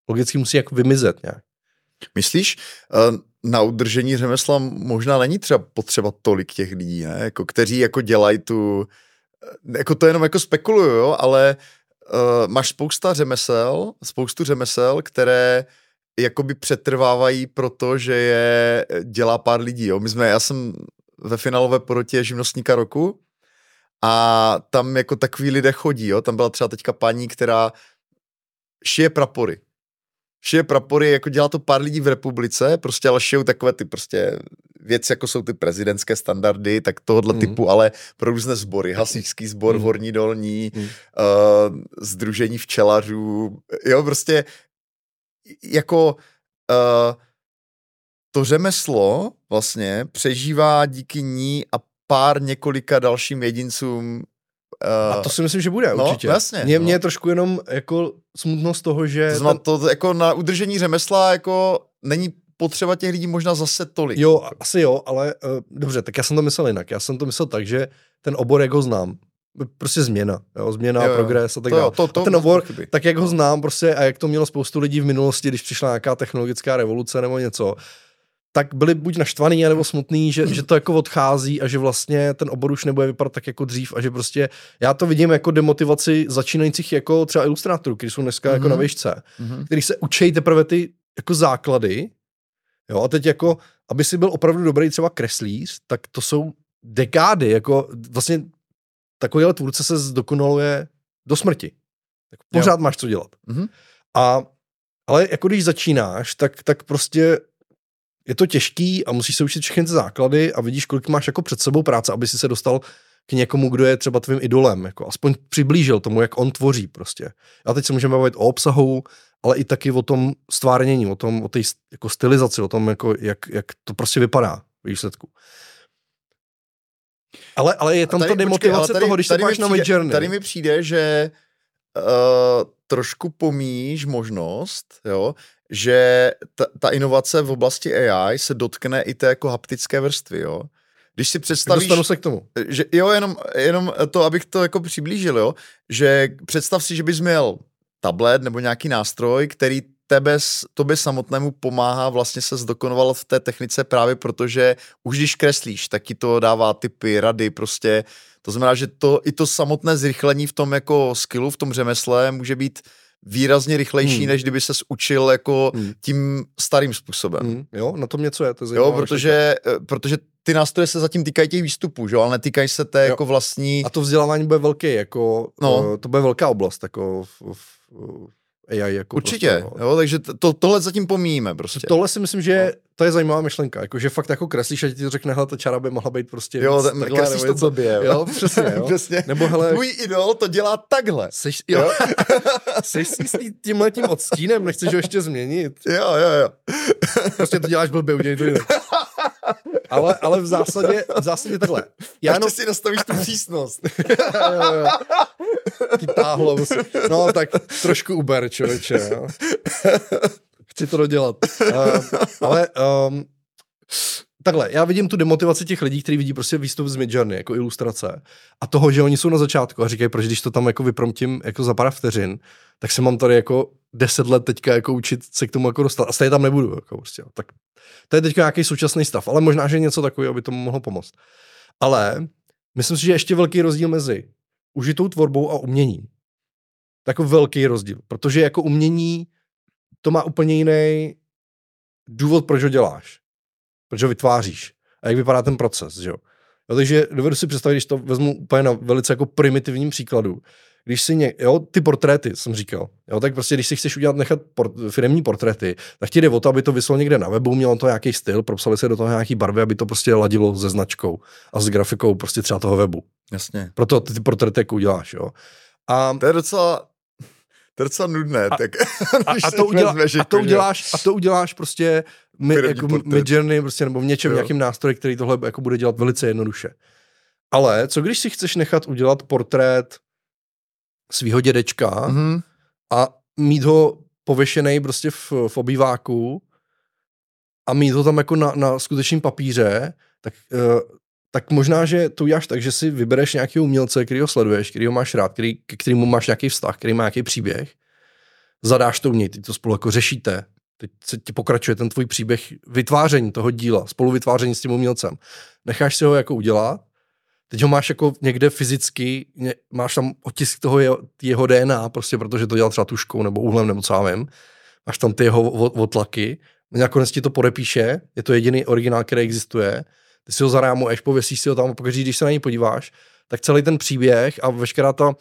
Speaker 2: logicky musí jako vymizet nějak.
Speaker 1: Myslíš, eh, na udržení řemesla možná není třeba potřeba tolik těch lidí, ne? Jako, kteří jako dělají tu, eh, jako to jenom jako spekuluju, jo? ale uh, máš spousta řemesel, spoustu řemesel, které jakoby přetrvávají proto, že je dělá pár lidí. Jo? My jsme, já jsem ve finálové porotě živnostníka roku a tam jako takový lidé chodí, jo. Tam byla třeba teďka paní, která šije prapory. Šije prapory, jako dělá to pár lidí v republice, prostě ale šijou takové ty prostě věci, jako jsou ty prezidentské standardy, tak tohohle mm. typu, ale pro různé sbory, hasičský sbor, mm. horní dolní, mm. uh, združení včelařů, jo, prostě jako uh, to řemeslo vlastně přežívá díky ní a pár několika dalším jedincům.
Speaker 2: Uh, a to si myslím, že bude no, určitě.
Speaker 1: Jasně.
Speaker 2: Mě, no. mě je trošku jenom jako smutnost toho, že...
Speaker 1: To, znamená, ten... to jako na udržení řemesla jako není potřeba těch lidí možná zase tolik.
Speaker 2: Jo, asi jo, ale uh, dobře, tak já jsem to myslel jinak. Já jsem to myslel tak, že ten obor, jak ho znám, prostě změna, jo, změna, jo, jo. progres a tak dále. To, to, a ten obor, tak jak ho znám prostě a jak to mělo spoustu lidí v minulosti, když přišla nějaká technologická revoluce nebo něco, tak byli buď naštvaný nebo smutný, že, že to jako odchází a že vlastně ten obor už nebude vypadat tak jako dřív a že prostě já to vidím jako demotivaci začínajících jako třeba ilustrátorů, kteří jsou dneska mm-hmm. jako na mhm. výšce, mm-hmm. který se učí teprve ty jako základy, jo, a teď jako, aby si byl opravdu dobrý třeba kreslíř, tak to jsou dekády, jako vlastně takovýhle tvůrce se zdokonaluje do smrti. Tak pořád jo. máš co dělat. Mm-hmm. A, ale jako když začínáš, tak, tak prostě je to těžký a musíš se učit všechny ty základy a vidíš, kolik máš jako před sebou práce, aby si se dostal k někomu, kdo je třeba tvým idolem, jako aspoň přiblížil tomu, jak on tvoří prostě. A teď se můžeme bavit o obsahu, ale i taky o tom stvárnění, o tom, o té jako stylizaci, o tom, jako, jak, jak to prostě vypadá v výsledku. Ale, ale je tam tady, ta demotivace počkej, tady, toho, když tady se máš na Midjourney.
Speaker 1: Tady mi přijde, že uh, trošku pomíš možnost, jo, že ta, ta inovace v oblasti AI se dotkne i té jako haptické vrstvy, jo. Když si představíš...
Speaker 2: Dostanu se k tomu.
Speaker 1: Že, jo, jenom, jenom to, abych to jako přiblížil, jo, že představ si, že bys měl tablet nebo nějaký nástroj, který tebe, tobě samotnému pomáhá vlastně se zdokonovat v té technice právě protože už když kreslíš, tak ti to dává typy, rady, prostě to znamená, že to i to samotné zrychlení v tom jako skillu, v tom řemesle může být výrazně rychlejší, hmm. než kdyby se učil jako hmm. tím starým způsobem. Hmm.
Speaker 2: Jo, na tom něco je. To
Speaker 1: jo, protože, eh, protože ty nástroje se zatím týkají těch výstupů, že? ale netýkají se té jo. jako vlastní...
Speaker 2: A to vzdělávání bude velké, jako, no. uh, to bude velká oblast, jako v, v, AI. Jako
Speaker 1: Určitě, prostě, no. jo, takže to, tohle zatím pomíjíme prostě.
Speaker 2: Tohle si myslím, že no. to je zajímavá myšlenka, jako, že fakt jako kreslíš a ti to řekne, hele, ta čara by mohla být prostě
Speaker 1: Jo, ten, takhle, kreslíš to blbě, jo.
Speaker 2: jo. přesně, jo.
Speaker 1: přesně. Nebo hele... Tvůj idol to dělá takhle.
Speaker 2: Seš, jo. Seš si s tímhle tím odstínem, nechceš ho ještě změnit.
Speaker 1: Jo, jo, jo.
Speaker 2: prostě to děláš blbě, udělej to jinak. ale, ale v zásadě, v zásadě takhle.
Speaker 1: Já jenom... si nastavíš tu přísnost.
Speaker 2: Ty táhlo. No tak trošku uber, člověče. Jo. Chci to dodělat. Uh, ale um, takhle, já vidím tu demotivaci těch lidí, kteří vidí prostě výstup z Midjourney jako ilustrace a toho, že oni jsou na začátku a říkají, proč když to tam jako vypromtím jako za pár vteřin, tak se mám tady jako deset let teďka jako učit se k tomu jako dostat a stejně tam nebudu. Jako prostě, tak to je teďka nějaký současný stav, ale možná, že něco takového by tomu mohlo pomoct. Ale myslím si, že ještě velký rozdíl mezi užitou tvorbou a uměním. Takový velký rozdíl, protože jako umění to má úplně jiný důvod, proč ho děláš, proč ho vytváříš a jak vypadá ten proces, že jo. jo takže dovedu si představit, když to vezmu úplně na velice jako primitivním příkladu, když si ně, jo, ty portréty, jsem říkal, jo, tak prostě, když si chceš udělat, nechat port, firmní portréty, tak ti jde o to, aby to vyslo někde na webu, mělo to nějaký styl, propsali se do toho nějaký barvy, aby to prostě ladilo se značkou a s grafikou prostě třeba toho webu.
Speaker 1: Jasně.
Speaker 2: Proto ty, ty portréty jako uděláš, jo.
Speaker 1: A, to je docela, to je docela nudné. A, tak,
Speaker 2: a, a, to, udělá, a, to uděláš, a to uděláš prostě my, jako Midjourney prostě, nebo v něčem, jo. nějakým nástroji, který tohle jako bude dělat velice jednoduše. Ale co když si chceš nechat udělat portrét svého dědečka mm-hmm. a mít ho pověšený prostě v, v obýváku a mít ho tam jako na, na skutečném papíře, tak, uh, tak možná, že to uděláš tak, že si vybereš nějakého umělce, který ho sleduješ, který ho máš rád, který, k kterému máš nějaký vztah, který má nějaký příběh, zadáš to umět, ty to spolu jako řešíte, teď se ti pokračuje ten tvůj příběh vytváření toho díla, spolu vytváření s tím umělcem. Necháš si ho jako udělat teď ho máš jako někde fyzicky, máš tam otisk toho jeho, jeho DNA, prostě protože to dělal třeba tuškou nebo úhlem nebo co vím, máš tam ty jeho otlaky, nakonec ti to podepíše, je to jediný originál, který existuje, ty si ho zarámuješ, pověsíš si ho tam a pokaždé, když se na něj podíváš, tak celý ten příběh a veškerá ta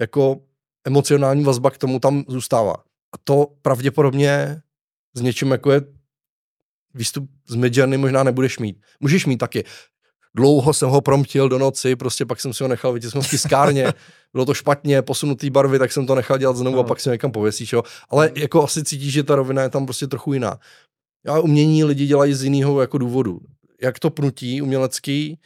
Speaker 2: jako emocionální vazba k tomu tam zůstává. A to pravděpodobně s něčím jako je výstup z Midjourney možná nebudeš mít. Můžeš mít taky dlouho jsem ho promtil do noci, prostě pak jsem si ho nechal vytisknout v tiskárně, bylo to špatně, posunutý barvy, tak jsem to nechal dělat znovu no. a pak si někam pověsíš, jo. Ale jako asi cítíš, že ta rovina je tam prostě trochu jiná. A umění lidi dělají z jiného jako důvodu. Jak to pnutí umělecký,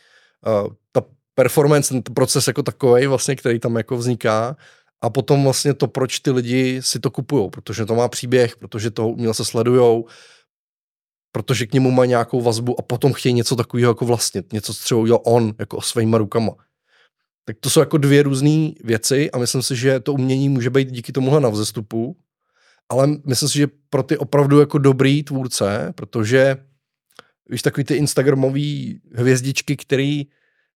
Speaker 2: uh, ta performance, ten proces jako takový vlastně, který tam jako vzniká, a potom vlastně to, proč ty lidi si to kupují, protože to má příběh, protože toho umělce sledujou, protože k němu má nějakou vazbu a potom chtějí něco takového jako vlastnit, něco, co třeba udělal on, jako svýma rukama. Tak to jsou jako dvě různé věci a myslím si, že to umění může být díky tomuhle na vzestupu, ale myslím si, že pro ty opravdu jako dobrý tvůrce, protože víš, takový ty instagramový hvězdičky, který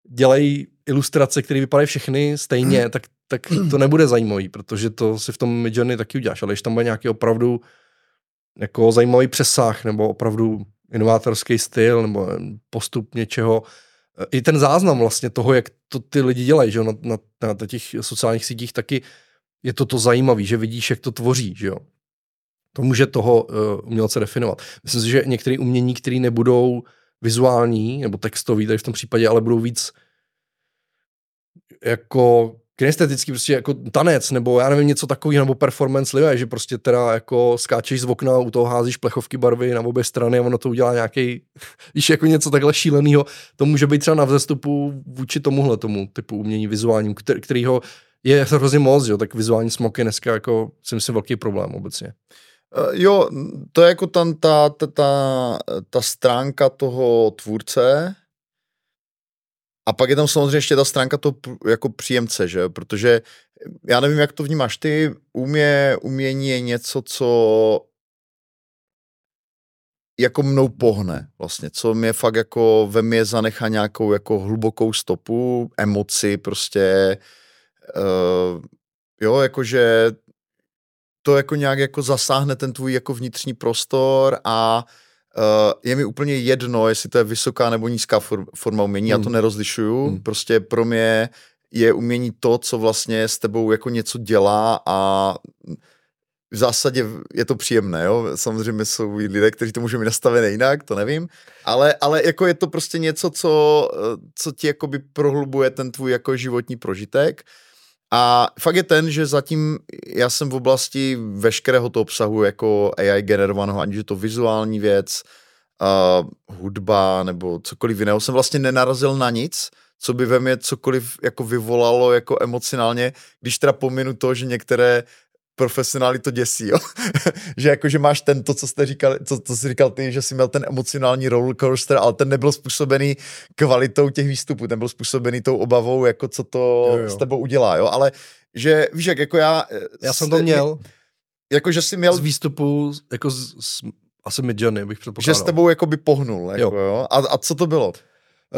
Speaker 2: dělají ilustrace, které vypadají všechny stejně, tak, tak to nebude zajímavý, protože to si v tom Midjourney taky uděláš, ale když tam bude nějaký opravdu jako zajímavý přesah, nebo opravdu inovátorský styl, nebo postup něčeho, i ten záznam vlastně toho, jak to ty lidi dělají, že jo, na, na, na těch sociálních sítích taky je to to zajímavé, že vidíš, jak to tvoří, že jo. To může toho uh, umělce definovat. Myslím si, že některé umění, které nebudou vizuální nebo textový, tady v tom případě, ale budou víc jako kinestetický prostě jako tanec, nebo já nevím, něco takového, nebo performance live, že prostě teda jako skáčeš z okna, u toho házíš plechovky barvy na obě strany a ono to udělá nějaký, když jako něco takhle šíleného, to může být třeba na vzestupu vůči tomuhle tomu typu umění vizuálním, který, kterýho je hrozně moc, jo, tak vizuální smok je dneska jako, si myslím, velký problém obecně.
Speaker 1: Uh, jo, to je jako tam ta, ta, ta, ta stránka toho tvůrce, a pak je tam samozřejmě ještě ta stránka toho jako příjemce, že? Protože já nevím, jak to vnímáš ty, umě, umění je něco, co jako mnou pohne vlastně, co mě fakt jako ve mě zanechá nějakou jako hlubokou stopu, emoci prostě, uh, jo, jakože to jako nějak jako zasáhne ten tvůj jako vnitřní prostor a Uh, je mi úplně jedno, jestli to je vysoká nebo nízká forma umění, hmm. já to hmm. nerozlišuju. Hmm. Prostě pro mě je umění to, co vlastně s tebou jako něco dělá a v zásadě je to příjemné, jo. Samozřejmě jsou lidé, kteří to můžou mít nastavené jinak, to nevím, ale, ale jako je to prostě něco, co, co ti jakoby prohlubuje ten tvůj jako životní prožitek a fakt je ten, že zatím já jsem v oblasti veškerého toho obsahu jako AI generovaného, aniž je to vizuální věc, uh, hudba nebo cokoliv jiného, jsem vlastně nenarazil na nic, co by ve mně cokoliv jako vyvolalo jako emocionálně, když teda pominu to, že některé profesionály to děsí, jo? že jako, že máš ten, to, co jste říkal, co, co jsi říkal ty, že jsi měl ten emocionální rollercoaster, ale ten nebyl způsobený kvalitou těch výstupů, ten byl způsobený tou obavou, jako co to jo, jo. s tebou udělá, jo, ale že, víš, jak jako já...
Speaker 2: Já jsem to měl.
Speaker 1: Jako, že jsi měl...
Speaker 2: Z výstupu, jako z, z asi Midjourney bych předpokládal.
Speaker 1: Že s tebou jako by pohnul, jako, jo. jo? A, a co to bylo?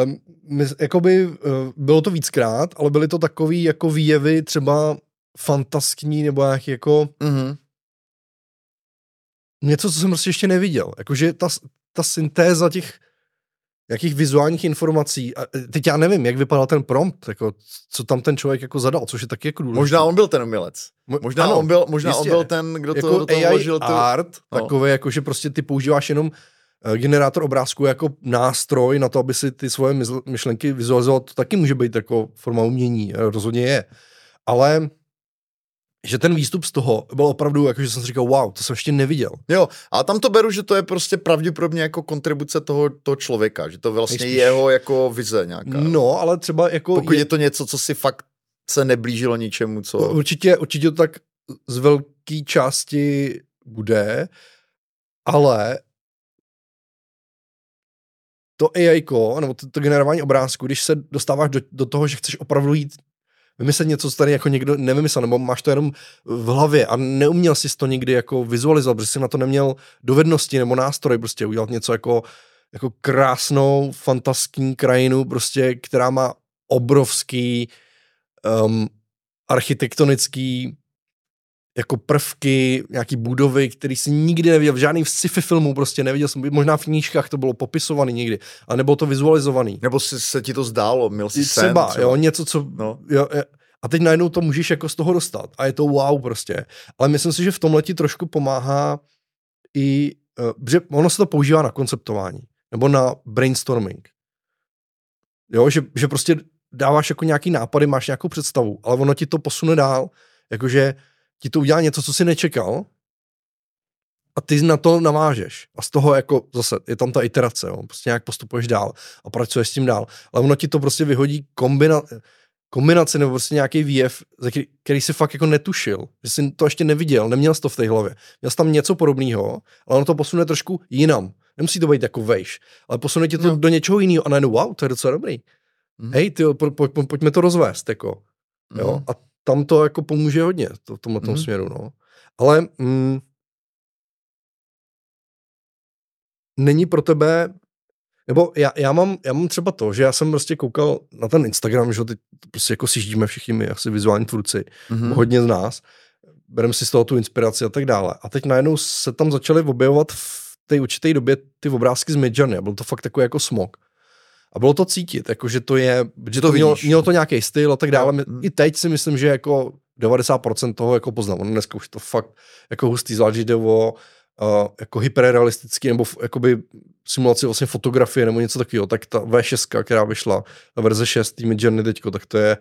Speaker 2: Um, my, jakoby, uh, bylo to víckrát, ale byly to takový jako výjevy třeba fantaskní nebo nějaký jako mm-hmm. něco, co jsem prostě ještě neviděl. Jakože ta, ta syntéza těch jakých vizuálních informací. A e, teď já nevím, jak vypadal ten prompt, jako, co tam ten člověk jako zadal, což je taky jako důležité.
Speaker 1: Možná on byl ten umělec. Možná, ano, on, byl, možná on byl ten, kdo
Speaker 2: jako
Speaker 1: to, do toho
Speaker 2: AI vložil. Tu... art, no. takové, jako, že prostě ty používáš jenom uh, generátor obrázku jako nástroj na to, aby si ty svoje myšlenky vizualizoval, to taky může být jako forma umění, rozhodně je. Ale že ten výstup z toho byl opravdu, jako že jsem si říkal, wow, to jsem ještě neviděl.
Speaker 1: Jo, a tam to beru, že to je prostě pravděpodobně jako kontribuce toho, toho člověka, že to vlastně Nejspíš. jeho jako vize nějaká.
Speaker 2: No, ale třeba jako...
Speaker 1: Pokud je, je to něco, co si fakt se neblížilo ničemu, co...
Speaker 2: Určitě, určitě to tak z velké části bude, ale to AI, nebo to, to generování obrázku, když se dostáváš do, do toho, že chceš opravdu jít vymyslet něco, co tady jako někdo nevymyslel, nebo máš to jenom v hlavě a neuměl jsi to nikdy jako vizualizovat, protože jsi na to neměl dovednosti nebo nástroj prostě udělat něco jako, jako krásnou, fantaskní krajinu, prostě, která má obrovský um, architektonický jako prvky, nějaký budovy, který si nikdy neviděl, v žádným sci-fi filmu prostě neviděl jsem, možná v knížkách to bylo popisovaný někdy, a nebo to vizualizovaný.
Speaker 1: Nebo si, se ti to zdálo, měl jsi
Speaker 2: třeba, sen, třeba. jo, něco, co, no. jo, a teď najednou to můžeš jako z toho dostat a je to wow prostě. Ale myslím si, že v tomhle ti trošku pomáhá i, uh, že ono se to používá na konceptování, nebo na brainstorming. Jo, že, že prostě dáváš jako nějaký nápady, máš nějakou představu, ale ono ti to posune dál, jakože ti to udělá něco, co si nečekal a ty na to navážeš. A z toho jako zase je tam ta iterace, jo. prostě nějak postupuješ dál a pracuješ s tím dál. Ale ono ti to prostě vyhodí kombina, kombinaci nebo prostě nějaký výjev, který, který si fakt jako netušil, že jsi to ještě neviděl, neměl jsi to v té hlavě. Měl jsi tam něco podobného, ale ono to posune trošku jinam. Nemusí to být jako vejš, ale posune ti to no. do něčeho jiného a najednou wow, to je docela dobrý. mm. hej, ty, po, po, po, pojďme to rozvést, jako, mm. jo, a tam to jako pomůže hodně, to, v tomhle mm. směru, no. Ale mm, není pro tebe, nebo já, já, mám, já mám třeba to, že já jsem prostě koukal na ten Instagram, že teď prostě jako si žijeme všichni my, asi vizuální tvůrci, mm-hmm. hodně z nás, bereme si z toho tu inspiraci a tak dále. A teď najednou se tam začaly objevovat v té určité době ty obrázky z Midjourney a byl to fakt takový jako smog. A bylo to cítit, jako že to je, že to, mělo, mělo, to nějaký styl a tak dále. Mm. I teď si myslím, že jako 90% toho jako poznám. On dneska už to fakt jako hustý, zvlášť jde o uh, jako hyperrealistický nebo jakoby simulaci vlastně fotografie nebo něco takového, tak ta V6, která vyšla, ta verze 6 tými Journey teďko, tak to je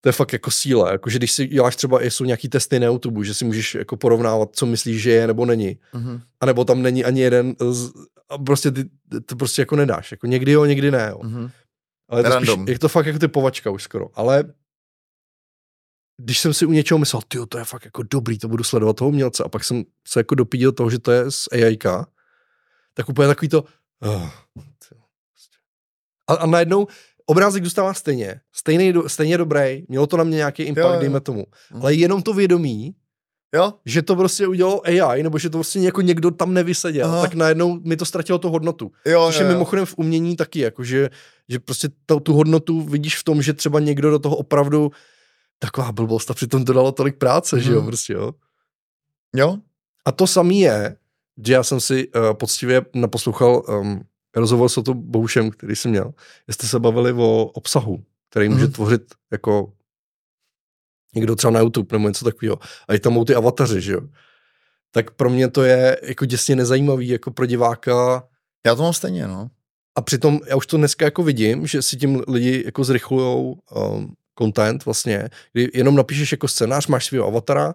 Speaker 2: to je fakt jako síla, jako že když si děláš třeba, jsou nějaký testy na YouTube, že si můžeš jako porovnávat, co myslíš, že je nebo není. Mm-hmm. A nebo tam není ani jeden z, a prostě ty to prostě jako nedáš. Jako někdy jo, někdy ne. Jo. Mm-hmm. Ale to spíš, je to fakt jako typovačka už skoro. Ale když jsem si u něčeho myslel, ty to je fakt jako dobrý, to budu sledovat toho umělce a pak jsem se jako dopídil toho, že to je z AI, tak úplně takový to, oh, a, a najednou obrázek dostává stejně, stejný, stejně dobrý, mělo to na mě nějaký impact, jo, jo. dejme tomu, hmm. ale jenom to vědomí, jo? že to prostě udělalo AI, nebo že to prostě jako někdo tam nevyseděl, Aha. tak najednou mi to ztratilo tu hodnotu. Jo, Což jo, je mimochodem v umění taky, jako že, že prostě to, tu hodnotu vidíš v tom, že třeba někdo do toho opravdu taková blbost a přitom to dalo tolik práce, hmm. že jo, mhm. prostě jo.
Speaker 1: Jo.
Speaker 2: A to samý je, že já jsem si uh, poctivě naposlouchal um, rozhovor s to Boušem, který jsem měl, jste se bavili o obsahu, který může mm. tvořit jako někdo třeba na YouTube nebo něco takového. A i tam jsou ty avataři, že jo. Tak pro mě to je jako děsně nezajímavý, jako pro diváka.
Speaker 1: Já to mám stejně, no.
Speaker 2: A přitom já už to dneska jako vidím, že si tím lidi jako zrychlujou um, content vlastně, kdy jenom napíšeš jako scénář, máš svého avatara,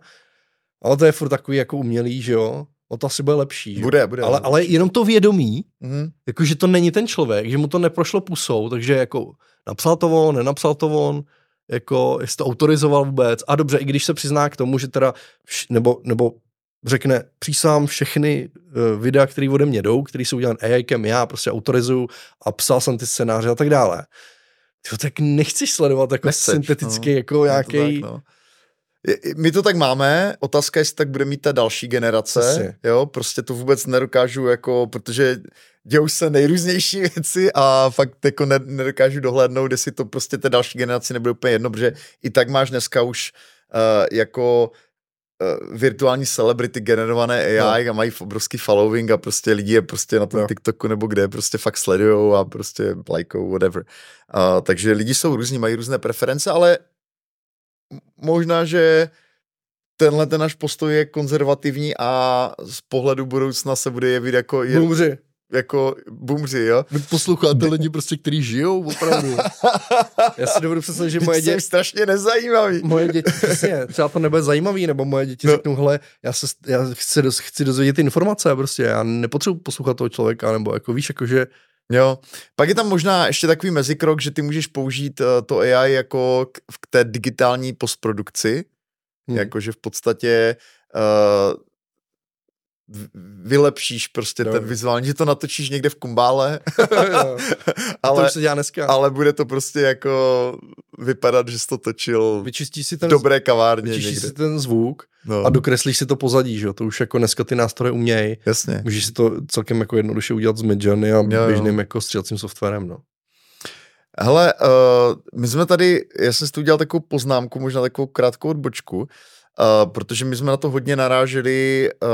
Speaker 2: ale to je furt takový jako umělý, že jo o to asi bude lepší. Že?
Speaker 1: Bude, bude.
Speaker 2: Ale, ale jenom to vědomí, mm. jako že to není ten člověk, že mu to neprošlo pusou, takže jako napsal to on, nenapsal to on, jako jestli to autorizoval vůbec. A dobře, i když se přizná k tomu, že teda, nebo, nebo řekne, přísám všechny uh, videa, které ode mě jdou, které jsou udělané AIkem, já prostě autorizuju a psal jsem ty scénáře a tak dále. Tyjo, tak nechceš sledovat jako Nechceš, syntetický, no. jako nějaký no.
Speaker 1: My to tak máme, otázka je, jestli tak bude mít ta další generace, Asi. jo, prostě to vůbec nedokážu, jako, protože dějou se nejrůznější věci a fakt jako nedokážu dohlédnout, jestli to prostě té další generaci nebude úplně jedno, protože i tak máš dneska už uh, jako uh, virtuální celebrity generované AI no. a mají obrovský following a prostě lidi je prostě na tom no. TikToku nebo kde prostě fakt sledujou a prostě lajkou, whatever. Uh, takže lidi jsou různí, mají různé preference, ale možná, že tenhle ten náš postoj je konzervativní a z pohledu budoucna se bude jevit jako...
Speaker 2: Je, Bumři.
Speaker 1: Jako bumři, jo?
Speaker 2: Vy posloucháte lidi prostě, kteří žijou, opravdu. Já si dovedu představit, že moje děti...
Speaker 1: strašně nezajímavý.
Speaker 2: Moje děti, přesně, třeba to nebude zajímavý, nebo moje děti no. řeknou, hele, já, se, já chci, chci dozvědět informace, prostě já nepotřebuji poslouchat toho člověka, nebo jako víš, jakože
Speaker 1: Jo, pak je tam možná ještě takový mezikrok, že ty můžeš použít uh, to AI jako k, k té digitální postprodukci, hmm. jakože v podstatě uh, vylepšíš prostě jo. ten vizuální, že to natočíš někde v kumbále,
Speaker 2: ale, to se dělá dneska.
Speaker 1: ale bude to prostě jako vypadat, že jsi to točil
Speaker 2: Vyčistíš si ten,
Speaker 1: dobré kavárně
Speaker 2: Vyčistíš někde. si ten zvuk no. a dokreslíš si to pozadí, že jo, to už jako dneska ty nástroje umějí.
Speaker 1: Jasně.
Speaker 2: Můžeš si to celkem jako jednoduše udělat s Midjourney a jo, běžným jo. jako střílacím softwarem, no.
Speaker 1: Hele, uh, my jsme tady, já jsem si tu udělal takovou poznámku, možná takovou krátkou odbočku, uh, protože my jsme na to hodně naráželi uh,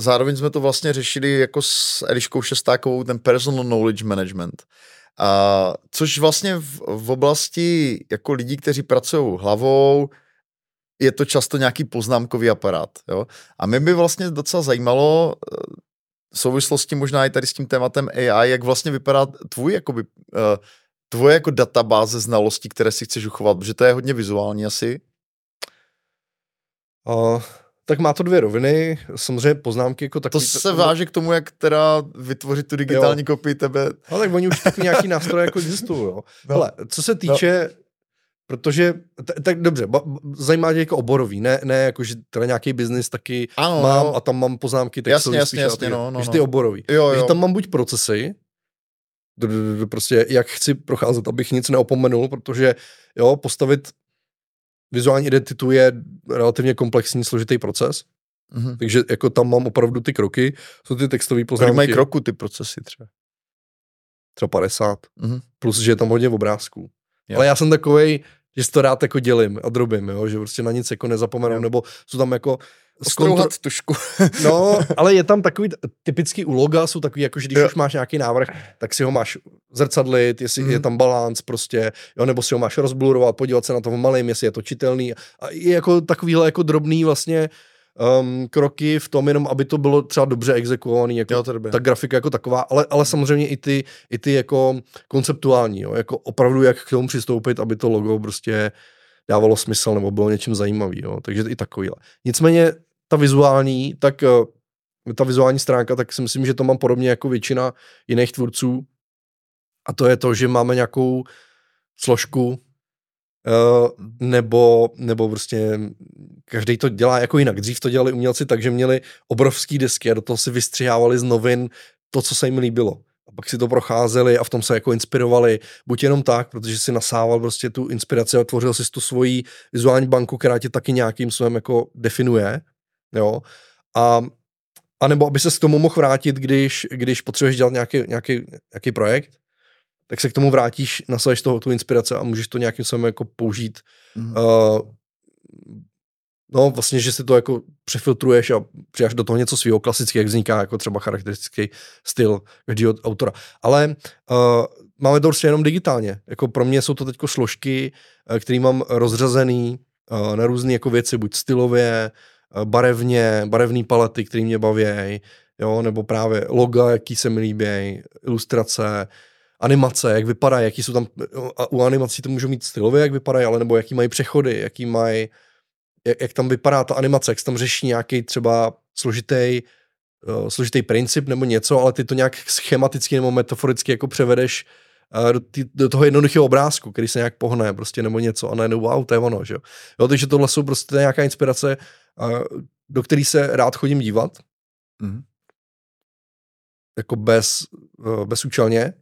Speaker 1: zároveň jsme to vlastně řešili jako s Eliškou Šestákovou, ten personal knowledge management. A, což vlastně v, v oblasti jako lidí, kteří pracují hlavou, je to často nějaký poznámkový aparát. Jo? A mě by vlastně docela zajímalo eh, v souvislosti možná i tady s tím tématem AI, jak vlastně vypadá tvůj, jakoby, uh, tvoje jako databáze znalostí, které si chceš uchovat, protože to je hodně vizuální asi.
Speaker 2: Uh, tak má to dvě roviny, samozřejmě poznámky jako takový.
Speaker 1: To se váže k tomu, jak teda vytvořit tu digitální jo. kopii tebe.
Speaker 2: No tak oni už taky nějaký nástroje jako existují, jo. No. Hele, co se týče, no. protože, t- tak dobře, ba, zajímá tě jako oborový, ne, ne jako, že teda nějaký biznis taky ano, mám no. a tam mám poznámky, tak
Speaker 1: jasně, jasně, jasně, no, no,
Speaker 2: no. ty oborový. Jo, jo. Takže tam mám buď procesy, prostě jak chci procházet, abych nic neopomenul, protože jo, postavit vizuální identitu je relativně komplexní, složitý proces. Mm-hmm. Takže jako tam mám opravdu ty kroky, jsou ty textové poznámky. Kolik
Speaker 1: mají kroku ty procesy třeba?
Speaker 2: Třeba 50. Mm-hmm. Plus, že je tam hodně obrázků. Jo. Ale já jsem takovej, že si to rád jako dělím a drobím, jo? že prostě na nic jako nezapomenu, jo. nebo jsou tam jako
Speaker 1: Strouhat tušku.
Speaker 2: no, ale je tam takový, typický u loga jsou takový, jako že když jo. už máš nějaký návrh, tak si ho máš zrcadlit, jestli mm. je tam balans prostě, jo, nebo si ho máš rozblurovat, podívat se na to v malém, jestli je to čitelný. A je jako takovýhle jako drobný vlastně um, kroky v tom jenom, aby to bylo třeba dobře exekuovaný, jako jo, ta grafika jako taková, ale, ale samozřejmě i ty, i ty jako konceptuální, jo, jako opravdu jak k tomu přistoupit, aby to logo prostě dávalo smysl nebo bylo něčím zajímavý, jo, takže i takovýhle. Nicméně ta vizuální, tak eh, ta vizuální stránka, tak si myslím, že to mám podobně jako většina jiných tvůrců. A to je to, že máme nějakou složku, eh, nebo, nebo prostě každý to dělá jako jinak. Dřív to dělali umělci tak, že měli obrovský desky a do toho si vystřihávali z novin to, co se jim líbilo. A pak si to procházeli a v tom se jako inspirovali. Buď jenom tak, protože si nasával prostě tu inspiraci a tvořil si tu svoji vizuální banku, která tě taky nějakým způsobem jako definuje jo, a, a nebo aby se k tomu mohl vrátit, když, když potřebuješ dělat nějaký, nějaký, nějaký projekt, tak se k tomu vrátíš, nasadíš toho tu inspiraci a můžeš to nějakým způsobem jako použít. Mm. Uh, no vlastně, že si to jako přefiltruješ a přijáš do toho něco svého klasického, jak vzniká jako třeba charakteristický styl každého autora. Ale uh, máme to prostě jenom digitálně. Jako pro mě jsou to teď složky, které mám rozřazený uh, na různé jako věci, buď stylově, Eh, barevně, barevné palety, které mě baví, jo, nebo právě loga, jaký se mi líbí, ilustrace, animace, jak vypadají, jaký jsou tam, a u animací to můžou mít stylově, jak vypadají, ale nebo jaký mají přechody, jaký mají, jak, jak tam vypadá ta animace, jak se tam řeší nějaký třeba složitý, uh, složitý princip nebo něco, ale ty to nějak schematicky nebo metaforicky jako převedeš uh, do, tý, do toho jednoduchého obrázku, který se nějak pohne prostě nebo něco a najednou wow, to je ono, že jo. takže tohle jsou prostě nějaká inspirace, do který se rád chodím dívat. Mm. Jako bez, eh, bezúčelně.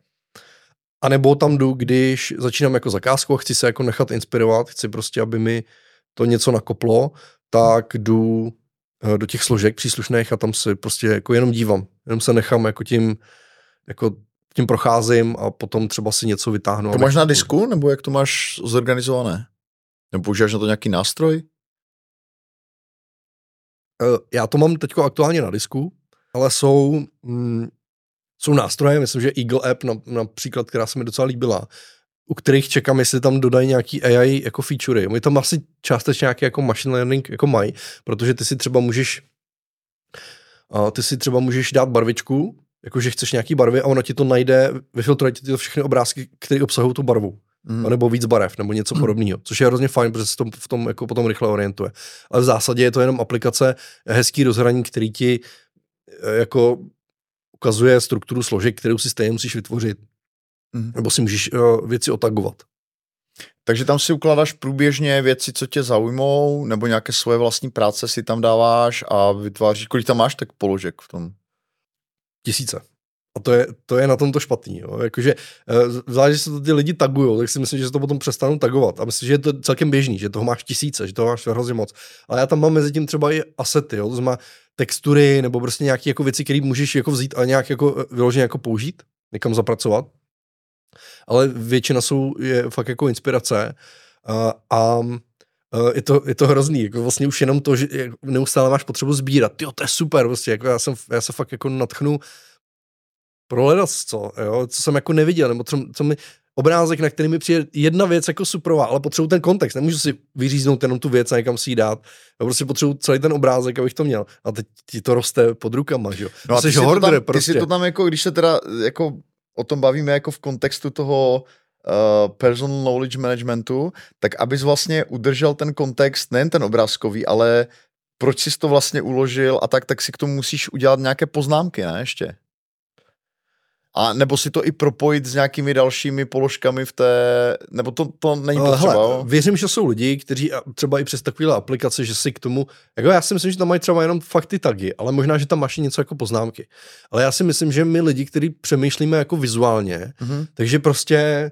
Speaker 2: A nebo tam jdu, když začínám jako zakázku a chci se jako nechat inspirovat, chci prostě, aby mi to něco nakoplo, tak jdu eh, do těch složek příslušných a tam se prostě jako jenom dívám. Jenom se nechám jako tím, jako tím procházím a potom třeba si něco vytáhnu.
Speaker 1: To máš na disku, nebo jak to máš zorganizované? Nebo používáš na to nějaký nástroj?
Speaker 2: Eh, já to mám teď aktuálně na disku, ale jsou, mm, jsou nástroje, myslím, že Eagle App například, která se mi docela líbila, u kterých čekám, jestli tam dodají nějaký AI jako featurey. My tam asi částečně nějaký jako machine learning jako mají, protože ty si třeba můžeš a ty si třeba můžeš dát barvičku, jakože chceš nějaký barvy a ono ti to najde, vyfiltruje ti to všechny obrázky, které obsahují tu barvu mm. nebo víc barev, nebo něco mm. podobného, což je hrozně fajn, protože se to v tom jako potom rychle orientuje. Ale v zásadě je to jenom aplikace, hezký rozhraní, který ti eh, jako ukazuje strukturu složek, kterou si stejně musíš vytvořit. Mm. Nebo si můžeš uh, věci otagovat.
Speaker 1: Takže tam si ukládáš průběžně věci, co tě zaujmou, nebo nějaké svoje vlastní práce si tam dáváš a vytváříš, kolik tam máš tak položek v tom?
Speaker 2: Tisíce. A to je, to je na tom to špatný. Jo. Jakože, zvlášť, že se to ty lidi tagují, tak si myslím, že se to potom přestanou tagovat. A myslím, že je to celkem běžný, že toho máš tisíce, že toho máš hrozně moc. Ale já tam mám mezi tím třeba i asety, jo, to znamená textury nebo prostě nějaké jako věci, které můžeš jako vzít a nějak jako eh, vyloženě jako použít, někam zapracovat. Ale většina jsou je fakt jako inspirace. A, a je to, je to hrozný, jako vlastně už jenom to, že neustále máš potřebu sbírat, jo, to je super, prostě, jako já, jsem, já se fakt jako natchnu pro co, jo, co jsem jako neviděl, nebo co, co mi, obrázek, na který mi přijde jedna věc jako suprová, ale potřebuji ten kontext, nemůžu si vyříznout jenom tu věc a někam si ji dát. Já prostě potřebuji celý ten obrázek, abych to měl. A teď ti to roste pod rukama, že jo.
Speaker 1: No a ty, si to tam, prostě. ty si to tam jako, když se teda jako o tom bavíme jako v kontextu toho uh, personal knowledge managementu, tak abys vlastně udržel ten kontext, nejen ten obrázkový, ale proč jsi to vlastně uložil a tak, tak si k tomu musíš udělat nějaké poznámky, ne, ještě? A nebo si to i propojit s nějakými dalšími položkami v té, nebo to, to není potřeba, Hele,
Speaker 2: Věřím, že jsou lidi, kteří třeba i přes takovéhle aplikace, že si k tomu, jako já si myslím, že tam mají třeba jenom fakt ty tagy, ale možná, že tam máš něco jako poznámky. Ale já si myslím, že my lidi, kteří přemýšlíme jako vizuálně, mm-hmm. takže prostě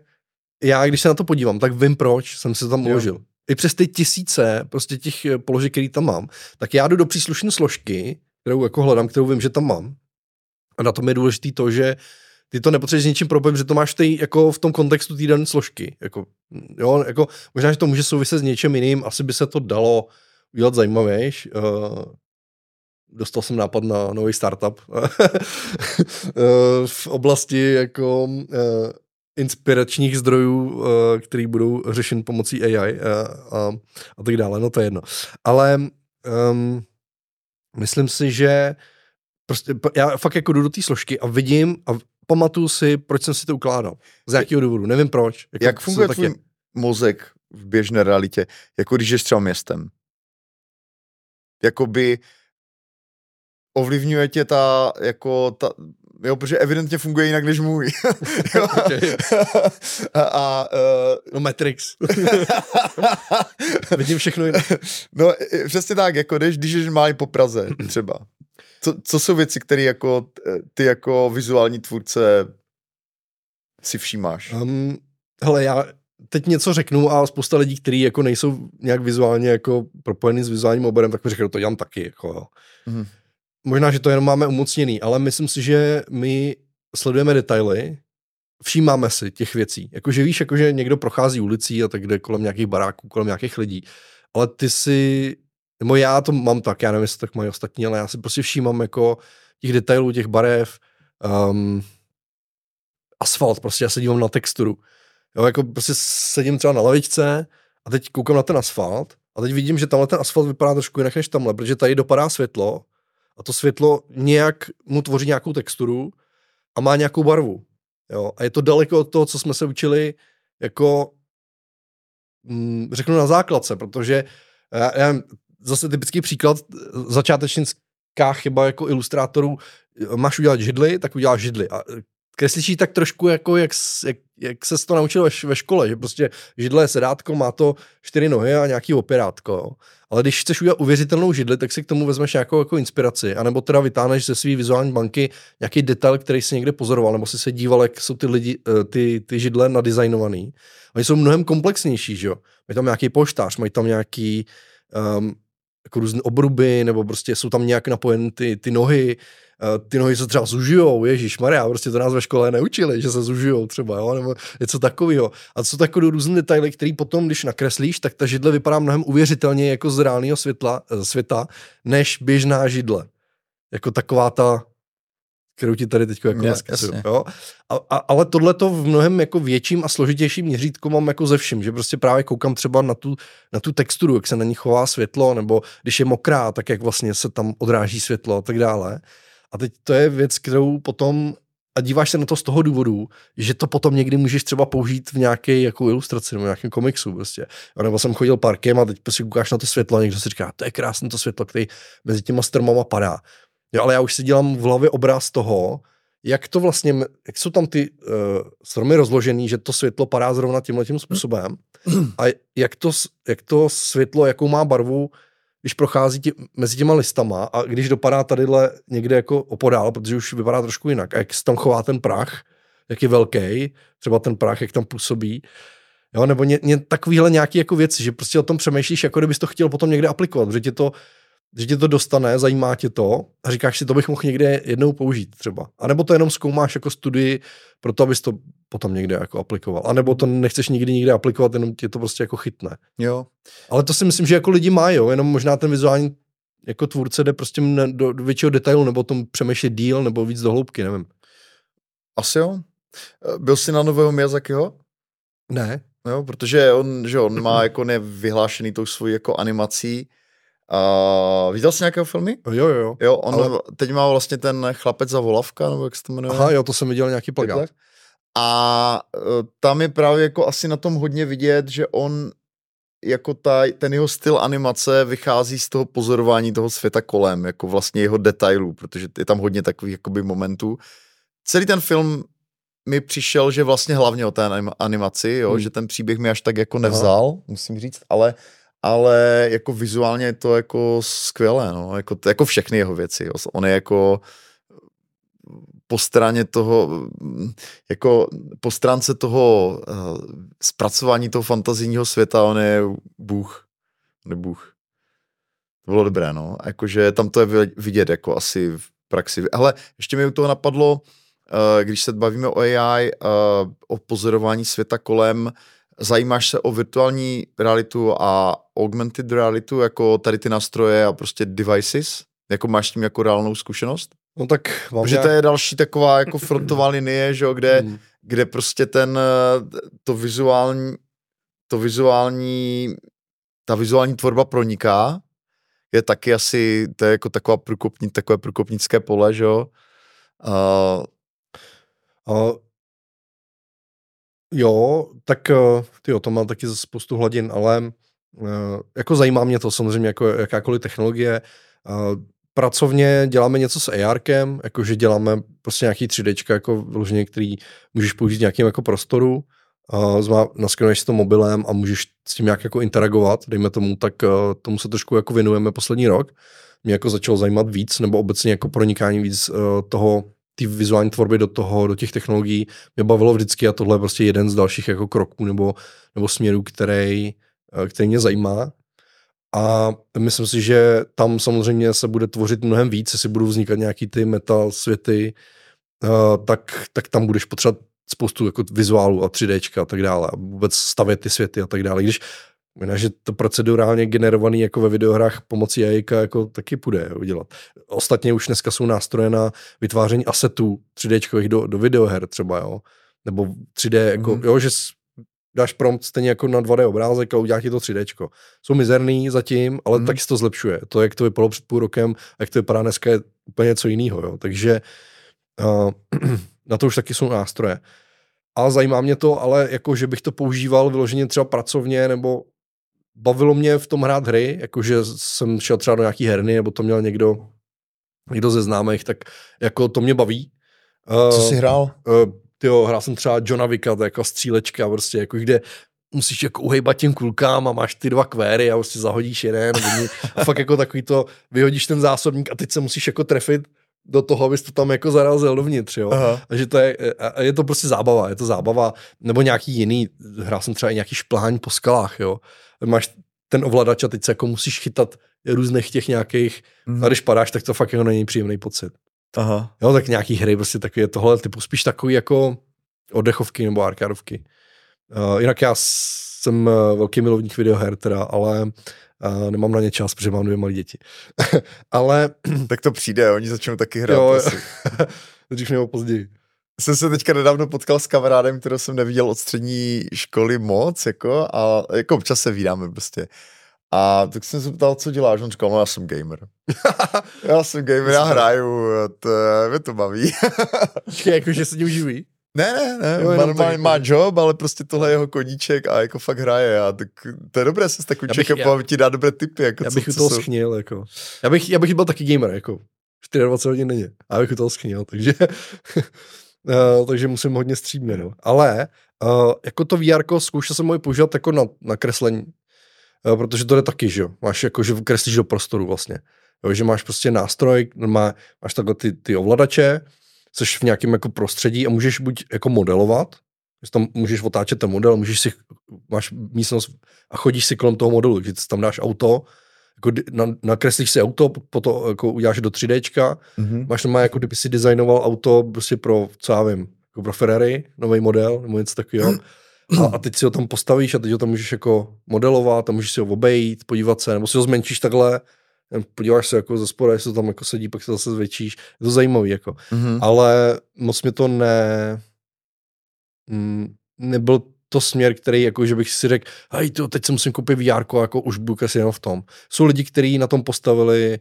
Speaker 2: já, když se na to podívám, tak vím, proč jsem se tam uložil. I přes ty tisíce prostě těch eh, položek, který tam mám, tak já jdu do příslušné složky, kterou jako hledám, kterou vím, že tam mám. A na tom je důležité to, že ty to nepotřebuješ s něčím propojit, že to máš v, jako v tom kontextu té dané složky. Jako, jo, jako, možná, že to může souviset s něčím jiným, asi by se to dalo udělat zajímavější. Uh, dostal jsem nápad na nový startup uh, v oblasti jako uh, inspiračních zdrojů, uh, který budou řešen pomocí AI uh, a, a tak dále, no to je jedno. Ale um, myslím si, že prostě já fakt jako jdu do té složky a vidím a pamatuju si, proč jsem si to ukládal. Z jakého důvodu, nevím proč.
Speaker 1: Jako, Jak funguje tvůj je? mozek v běžné realitě, jako když jsi třeba městem? Jakoby ovlivňuje tě ta, jako ta, jo, protože evidentně funguje jinak než můj.
Speaker 2: a, a uh, no Matrix. Vidím všechno jinak.
Speaker 1: no přesně tak, jako když, když jsi malý po Praze třeba, co, co jsou věci, které jako ty jako vizuální tvůrce si všímáš? Um,
Speaker 2: hele, já teď něco řeknu a spousta lidí, kteří jako nejsou nějak vizuálně jako propojený s vizuálním oborem, tak mi řeknou, to dělám taky. Jako, jo. Mm-hmm. Možná, že to jenom máme umocněný, ale myslím si, že my sledujeme detaily, všímáme si těch věcí. Jakože víš, jakože někdo prochází ulicí a tak jde kolem nějakých baráků, kolem nějakých lidí, ale ty si nebo já to mám tak, já nevím, jestli tak mají ostatní, ale já si prostě všímám jako těch detailů, těch barev, um, asfalt, prostě já se dívám na texturu. Jo, jako prostě sedím třeba na lavičce a teď koukám na ten asfalt a teď vidím, že tamhle ten asfalt vypadá trošku jinak než tamhle, protože tady dopadá světlo a to světlo nějak mu tvoří nějakou texturu a má nějakou barvu. Jo, a je to daleko od toho, co jsme se učili jako mm, řeknu na základce, protože já, já zase typický příklad, začátečnická chyba jako ilustrátorů, máš udělat židli, tak uděláš židli. A kreslíš tak trošku jako, jak, jak, jak se to naučil ve, ve škole, že prostě židle je sedátko, má to čtyři nohy a nějaký operátko. Ale když chceš udělat uvěřitelnou židli, tak si k tomu vezmeš nějakou jako inspiraci, anebo teda vytáhneš ze své vizuální banky nějaký detail, který si někde pozoroval, nebo si se díval, jak jsou ty, lidi, eh, ty, ty židle nadizajnovaný. Oni jsou mnohem komplexnější, že jo? Mají tam nějaký poštář, mají tam nějaký um, jako různé obruby, nebo prostě jsou tam nějak napojeny ty, ty nohy, ty nohy se třeba zužijou, Ježíš Maria, prostě to nás ve škole neučili, že se zužijou třeba, jo, nebo něco takového. A jsou takové různé detaily, které potom, když nakreslíš, tak ta židle vypadá mnohem uvěřitelně jako z reálného světla, eh, světa, než běžná židle. Jako taková ta kterou ti tady teď jako naskazuju, jo. A, a, ale tohle to v mnohem jako větším a složitějším měřítku mám jako ze vším, že prostě právě koukám třeba na tu, na tu texturu, jak se na ní chová světlo, nebo když je mokrá, tak jak vlastně se tam odráží světlo a tak dále. A teď to je věc, kterou potom a díváš se na to z toho důvodu, že to potom někdy můžeš třeba použít v nějaké jako ilustraci nebo nějakém komiksu prostě. A nebo jsem chodil parkem a teď prostě koukáš na to světlo a někdo si říká, to je krásné to světlo, který mezi těma stromama padá. Jo, ale já už si dělám v hlavě obraz toho, jak to vlastně, jak jsou tam ty uh, stromy rozložený, že to světlo padá zrovna tímhle tím způsobem a jak to, jak to světlo, jakou má barvu, když prochází tě, mezi těma listama a když dopadá tadyhle někde jako opodál, protože už vypadá trošku jinak. A jak se tam chová ten prach, jak je velký, třeba ten prach, jak tam působí, jo, nebo ně, ně, takovýhle nějaký jako věci, že prostě o tom přemýšlíš, jako kdybys to chtěl potom někde aplikovat, protože tě to že tě to dostane, zajímá tě to a říkáš si, to bych mohl někde jednou použít třeba. A nebo to jenom zkoumáš jako studii pro to, abys to potom někde jako aplikoval. A nebo to nechceš nikdy nikde aplikovat, jenom tě to prostě jako chytne.
Speaker 1: Jo.
Speaker 2: Ale to si myslím, že jako lidi mají, jo, jenom možná ten vizuální jako tvůrce jde prostě do, do většího detailu, nebo tom přemýšlet díl, nebo víc do hloubky, nevím.
Speaker 1: Asi jo. Byl jsi na nového Miyazakiho?
Speaker 2: Ne.
Speaker 1: Jo, protože on, že on má jako nevyhlášený tou svojí jako animací, Uh, viděl jsi nějakého filmy?
Speaker 2: Jo, jo, jo.
Speaker 1: Jo, on ale... teď má vlastně ten chlapec za volavka, nebo jak se to jmenuje?
Speaker 2: Aha, jo, to jsem viděl nějaký plagát.
Speaker 1: A uh, tam je právě jako asi na tom hodně vidět, že on jako ta, ten jeho styl animace vychází z toho pozorování toho světa kolem, jako vlastně jeho detailů, protože je tam hodně takových jakoby momentů, celý ten film mi přišel, že vlastně hlavně o té animaci, jo, hmm. že ten příběh mi až tak jako nevzal, Aha. musím říct, ale ale jako vizuálně je to jako skvělé, no, jako, jako všechny jeho věci, on je jako po straně toho, jako po stránce toho uh, zpracování toho fantazijního světa, on je bůh, on je bůh. To bylo dobré, no, jakože tam to je vidět jako asi v praxi. Ale ještě mi u toho napadlo, uh, když se bavíme o AI, uh, eh, o pozorování světa kolem, zajímáš se o virtuální realitu a augmented realitu, jako tady ty nástroje a prostě devices? Jako máš s tím jako reálnou zkušenost?
Speaker 2: No tak
Speaker 1: mám Protože nějak... to je další taková jako frontová linie, že jo, kde, hmm. kde prostě ten, to vizuální, to vizuální, ta vizuální tvorba proniká, je taky asi, to je jako taková průkopní, takové průkopnické pole, že jo. Uh,
Speaker 2: uh, Jo, tak eh, ty o tom má taky spoustu hladin, ale uh, jako zajímá mě to samozřejmě jako jakákoliv technologie. Uh, pracovně děláme něco s ARkem, jakože děláme prostě nějaký 3D, jako vložně, který můžeš použít v nějakém jako prostoru, naskenuješ si to mobilem a můžeš s tím nějak jako interagovat, dejme tomu, tak tomu se trošku jako věnujeme poslední rok. Mě jako začalo zajímat víc, nebo obecně jako pronikání víc toho ty vizuální tvorby do toho, do těch technologií mě bavilo vždycky a tohle je prostě jeden z dalších jako kroků nebo, nebo směrů, který, eh, který mě zajímá. A myslím si, že tam samozřejmě se bude tvořit mnohem víc, jestli budou vznikat nějaký ty metal světy, uh, tak, tak tam budeš potřebovat spoustu jako vizuálu a 3D a tak dále a vůbec stavět ty světy a tak dále. Když Možná, že to procedurálně generovaný jako ve videohrách pomocí AI jako taky půjde udělat. Ostatně už dneska jsou nástroje na vytváření asetů 3D do, do videoher třeba, jo. Nebo 3D, jako, mm-hmm. jo, že dáš prompt stejně jako na 2D obrázek a udělá ti to 3D. Jsou mizerný zatím, ale mm-hmm. taky se to zlepšuje. To, jak to vypadalo před půl rokem a jak to vypadá dneska, je úplně něco jiného. Jo. Takže uh, na to už taky jsou nástroje. A zajímá mě to, ale jako, že bych to používal vyloženě třeba pracovně nebo bavilo mě v tom hrát hry, jakože jsem šel třeba do nějaký herny, nebo to měl někdo, někdo ze známých, tak jako to mě baví.
Speaker 1: Co jsi hrál?
Speaker 2: Uh, tyjo, hrál jsem třeba Johna Vicka, to jako střílečka, prostě jako kde musíš jako uhejbat těm kulkám a máš ty dva kvéry a prostě zahodíš jeden a fakt jako takový to, vyhodíš ten zásobník a teď se musíš jako trefit do toho, abys to tam jako zarazil dovnitř, jo. Aha. A že to je, a je to prostě zábava, je to zábava, nebo nějaký jiný, hrál jsem třeba i nějaký šplhání po skalách, jo máš ten ovladač a teď se jako musíš chytat různých těch nějakých, mm. a když padáš, tak to fakt jako není příjemný pocit. Aha. Jo, tak nějaký hry prostě takový tohle typu, spíš takový jako oddechovky nebo arkádovky. Uh, jinak já jsem uh, velký milovník videoher teda, ale uh, nemám na ně čas, protože mám dvě malé děti. ale...
Speaker 1: tak to přijde, oni začnou taky hrát. Jo,
Speaker 2: dřív nebo později
Speaker 1: jsem se teďka nedávno potkal s kamarádem, kterého jsem neviděl od střední školy moc, jako, a jako občas se vídáme prostě. A tak jsem se ptal, co děláš, on říkal, no já jsem gamer. já jsem gamer, já hraju, to, mě to baví.
Speaker 2: jako, že se tím živí?
Speaker 1: Ne, ne, ne, jo, má, má, má job, ale prostě tohle je jeho koníček a jako fakt hraje a tak to je dobré se s takovým člověkem ti dá dobré tipy. Jako
Speaker 2: já bych co, u toho schnil, jako. Já bych, já bych byl taky gamer, jako. 24 hodin denně. A já bych u toho schnil, takže uh, takže musím hodně střídně, no. Ale uh, jako to VR zkoušel jsem moje používat jako na, na kreslení, uh, protože to jde taky, že jo. Máš jako, že kreslíš do prostoru vlastně. Jo, že máš prostě nástroj, má, máš takhle ty, ty ovladače, což v nějakém jako prostředí a můžeš buď jako modelovat, že tam můžeš otáčet ten model, můžeš si, máš místnost a chodíš si kolem toho modelu, že tam dáš auto, jako na, nakreslíš si auto, potom jako uděláš do 3D, mm-hmm. máš tam jako kdyby si designoval auto prostě pro, co já vím, jako pro Ferrari, nový model, nebo něco takového. A, a teď si ho tam postavíš a teď ho tam můžeš jako modelovat a můžeš si ho obejít, podívat se, nebo si ho zmenšíš takhle, podíváš se jako ze spoda, jestli to tam jako sedí, pak se zase zvětšíš. Je to zajímavý, jako. Mm-hmm. Ale moc mě to ne... Mm, nebyl to směr, který jako, že bych si řekl, hej, to, teď si musím koupit VR, jako už budu kreslit jenom v tom. Jsou lidi, kteří na tom postavili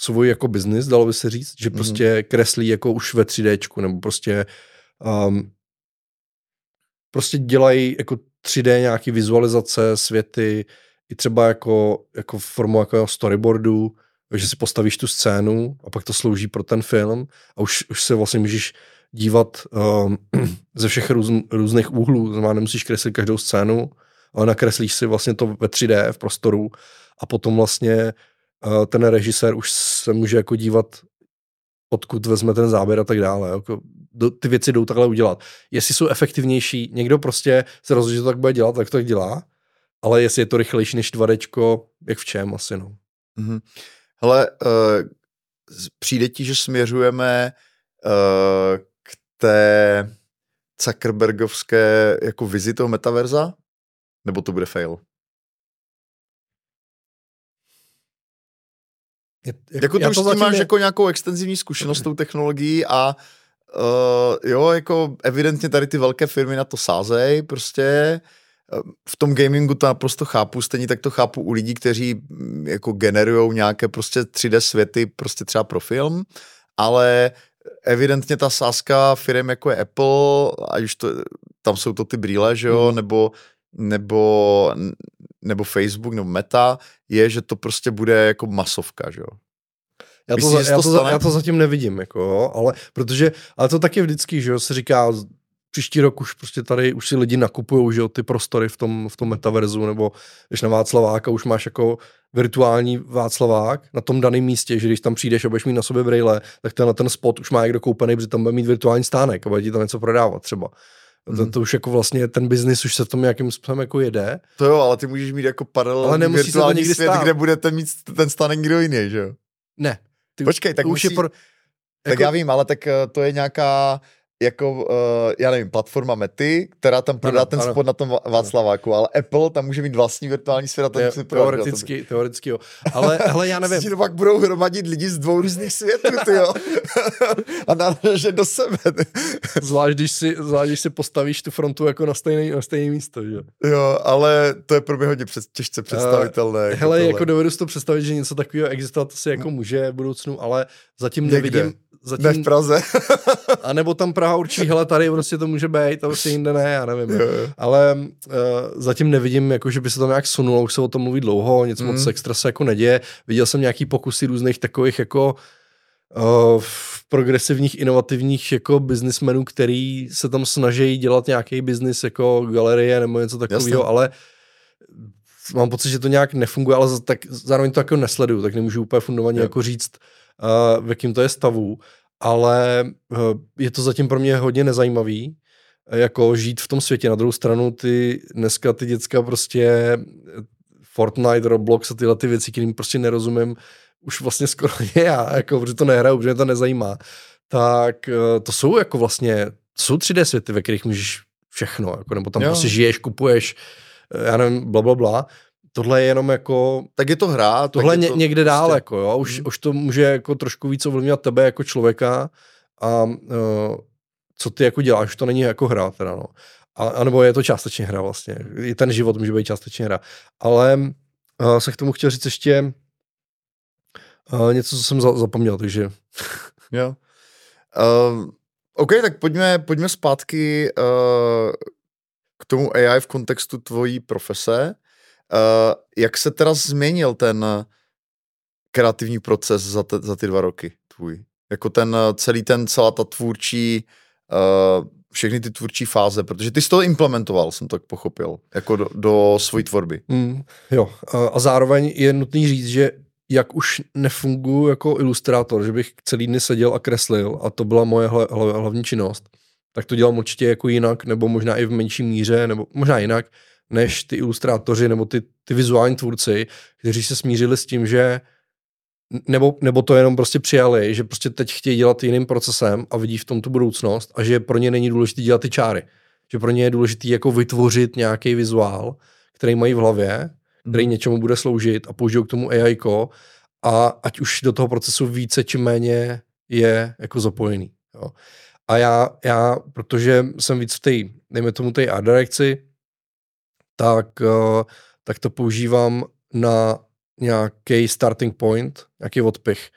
Speaker 2: svůj jako biznis, dalo by se říct, že mhm. prostě mm-hmm. kreslí jako už ve 3D, nebo prostě um, prostě dělají jako 3D nějaký vizualizace, světy, i třeba jako, jako formou jako storyboardu, že si postavíš tu scénu a pak to slouží pro ten film a už, už se vlastně můžeš dívat um, ze všech růz, různých úhlů, znamená nemusíš kreslit každou scénu, ale nakreslíš si vlastně to ve 3D v prostoru a potom vlastně uh, ten režisér už se může jako dívat odkud vezme ten záběr a tak dále. Jako, do, ty věci jdou takhle udělat. Jestli jsou efektivnější, někdo prostě se rozhodne, že to tak bude dělat, tak to tak dělá, ale jestli je to rychlejší než 2 jak v čem asi, no.
Speaker 1: Mm-hmm. Hele, uh, přijde ti, že směřujeme uh, k té Zuckerbergovské jako vizi toho metaverza? Nebo to bude fail? Je, jak, jako to už to máš je... jako nějakou extenzivní zkušenost s tou technologií a uh, jo, jako evidentně tady ty velké firmy na to sázej, prostě v tom gamingu to naprosto chápu, stejně tak to chápu u lidí, kteří mm, jako generují nějaké prostě 3D světy prostě třeba pro film, ale evidentně ta sázka firm jako je Apple, ať už to, tam jsou to ty brýle, že jo, mm. nebo, nebo, nebo Facebook, nebo Meta, je, že to prostě bude jako masovka, že jo.
Speaker 2: Já to, Myslíš, já, to, to já to zatím nevidím, jako, ale protože, ale to taky vždycky, že jo, se říká, příští rok už prostě tady už si lidi nakupují, že jo, ty prostory v tom, v tom metaverzu, nebo když na Václaváka už máš jako virtuální Václavák na tom daném místě, že když tam přijdeš a budeš mít na sobě brejle, tak ten, ten spot už má někdo koupený, protože tam bude mít virtuální stánek a bude ti tam něco prodávat třeba. Mm. To, mhm. to, už jako vlastně ten biznis už se v tom nějakým způsobem jako jede.
Speaker 1: To jo, ale ty můžeš mít jako paralelní virtuální svět, stát. kde budete mít ten stánek kdo jiný, že jo?
Speaker 2: Ne.
Speaker 1: Ty, Počkej, tak už musí... je pro... Tak jako... já vím, ale tak eh, to je nějaká jako, uh, já nevím, platforma Mety, která tam prodá ano, ten ano. spot na tom Václaváku, ale Apple tam může mít vlastní virtuální svět a tam
Speaker 2: si Teoreticky, to teoreticky jo. Ale hele, já nevím.
Speaker 1: to pak budou hromadit lidi z dvou různých světů, ty jo. a náležet do sebe.
Speaker 2: zvlášť, když si, zvlášť, když si postavíš tu frontu jako na stejné, na stejné místo, že?
Speaker 1: Jo, ale to je pro mě hodně před, těžce představitelné. Uh,
Speaker 2: jako hele, tohle. jako dovedu si to představit, že něco takového existovat asi jako může v budoucnu, ale zatím Někde. nevidím,
Speaker 1: Zatím, ne v Praze.
Speaker 2: a nebo tam Praha určí, hele, tady prostě to může být, to prostě jinde ne, já nevím. Jo, jo. Ale uh, zatím nevidím, jako, že by se tam nějak sunulo, už se o tom mluví dlouho, nic mm. moc extra se jako neděje. Viděl jsem nějaký pokusy různých takových jako uh, progresivních, inovativních jako biznismenů, který se tam snaží dělat nějaký biznis jako galerie nebo něco takového, ale mám pocit, že to nějak nefunguje, ale tak zároveň to jako nesleduju, tak nemůžu úplně fundovaně jako říct, v jakým to je stavu, ale uh, je to zatím pro mě hodně nezajímavý, jako žít v tom světě. Na druhou stranu ty dneska ty děcka prostě Fortnite, Roblox a tyhle ty věci, kterým prostě nerozumím, už vlastně skoro je já, jako, protože to nehraju, protože mě to nezajímá. Tak to jsou jako vlastně, jsou 3D světy, ve kterých můžeš všechno, jako, nebo tam jo. prostě žiješ, kupuješ, já nevím, bla, bla, bla tohle je jenom jako...
Speaker 1: Tak je to hra.
Speaker 2: Tohle ně, to někde prostě... dál, jako jo, už, hmm. už to může jako trošku víc ovlivňovat tebe jako člověka a uh, co ty jako děláš, to není jako hra teda, no. A, anebo je to částečně hra vlastně. I ten život může být částečně hra. Ale uh, se k tomu chtěl říct ještě uh, něco, co jsem za, zapomněl, takže...
Speaker 1: jo. Uh, OK, tak pojďme, pojďme zpátky uh, k tomu AI v kontextu tvojí profese. Uh, jak se teda změnil ten kreativní proces za, te, za ty dva roky tvůj? Jako ten celý ten, celá ta tvůrčí, uh, všechny ty tvůrčí fáze, protože ty jsi to implementoval, jsem tak pochopil, jako do, do svojí tvorby.
Speaker 2: Mm, jo, a zároveň je nutný říct, že jak už nefunguji jako ilustrátor, že bych celý dny seděl a kreslil a to byla moje hl- hl- hlavní činnost, tak to dělám určitě jako jinak, nebo možná i v menší míře, nebo možná jinak, než ty ilustrátoři nebo ty, ty vizuální tvůrci, kteří se smířili s tím, že nebo, nebo to jenom prostě přijali, že prostě teď chtějí dělat jiným procesem a vidí v tom tu budoucnost a že pro ně není důležité dělat ty čáry. Že pro ně je důležité jako vytvořit nějaký vizuál, který mají v hlavě, který hmm. něčemu bude sloužit a použijou k tomu AI a ať už do toho procesu více či méně je jako zapojený. Jo. A já, já, protože jsem víc v té, dejme tomu té art direkci, tak, eh, tak to používám na nějaký starting point, nějaký odpich.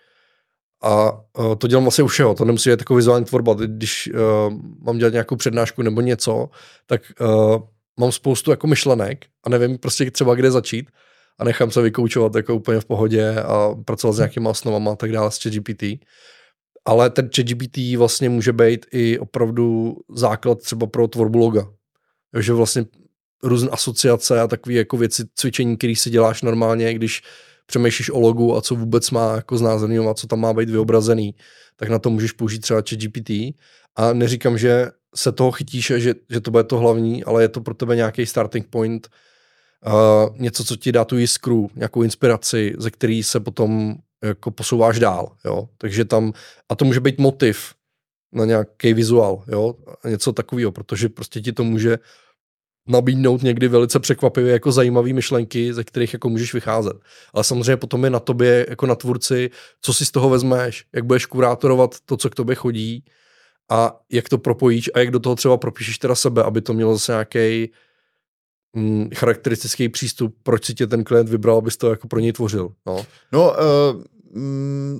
Speaker 2: A uh, to dělám vlastně u všeho, to nemusí být takový vizuální tvorba. Když uh, mám dělat nějakou přednášku nebo něco, tak uh, mám spoustu jako myšlenek a nevím prostě třeba kde začít. a nechám se vykoučovat jako úplně v pohodě a pracovat s nějakýma osnovama a tak dále s ChatGPT. Ale ten ChatGPT vlastně může být i opravdu základ třeba pro tvorbu loga. Takže vlastně různé asociace a takové jako věci, cvičení, které si děláš normálně, když přemýšlíš o logu a co vůbec má jako znázorňovat, co tam má být vyobrazený, tak na to můžeš použít třeba ChatGPT. A neříkám, že se toho chytíš, že, že to bude to hlavní, ale je to pro tebe nějaký starting point, uh, něco, co ti dá tu jiskru, nějakou inspiraci, ze který se potom jako posouváš dál, jo. Takže tam, a to může být motiv na nějaký vizuál, jo, něco takového, protože prostě ti to může nabídnout někdy velice překvapivě jako zajímavé myšlenky, ze kterých jako můžeš vycházet. Ale samozřejmě potom je na tobě jako na tvůrci, co si z toho vezmeš, jak budeš kurátorovat to, co k tobě chodí a jak to propojíš a jak do toho třeba propíšeš teda sebe, aby to mělo zase nějaký mm, charakteristický přístup, proč si tě ten klient vybral, abys to jako pro něj tvořil. No,
Speaker 1: no uh, mm,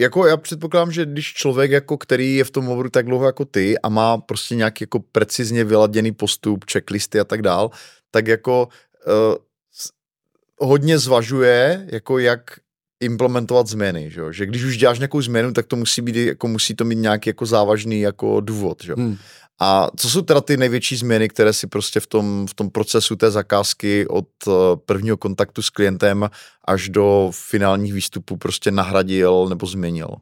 Speaker 1: jako já předpokládám, že když člověk, jako který je v tom hovoru tak dlouho jako ty a má prostě nějaký jako precizně vyladěný postup, checklisty a tak dál, tak jako uh, hodně zvažuje, jako jak implementovat změny, že, že když už děláš nějakou změnu, tak to musí být, jako musí to mít nějaký jako závažný jako důvod, že? Hmm. A co jsou teda ty největší změny, které si prostě v tom, v tom procesu té zakázky od eh, prvního kontaktu s klientem až do finálních výstupů prostě nahradil nebo změnil?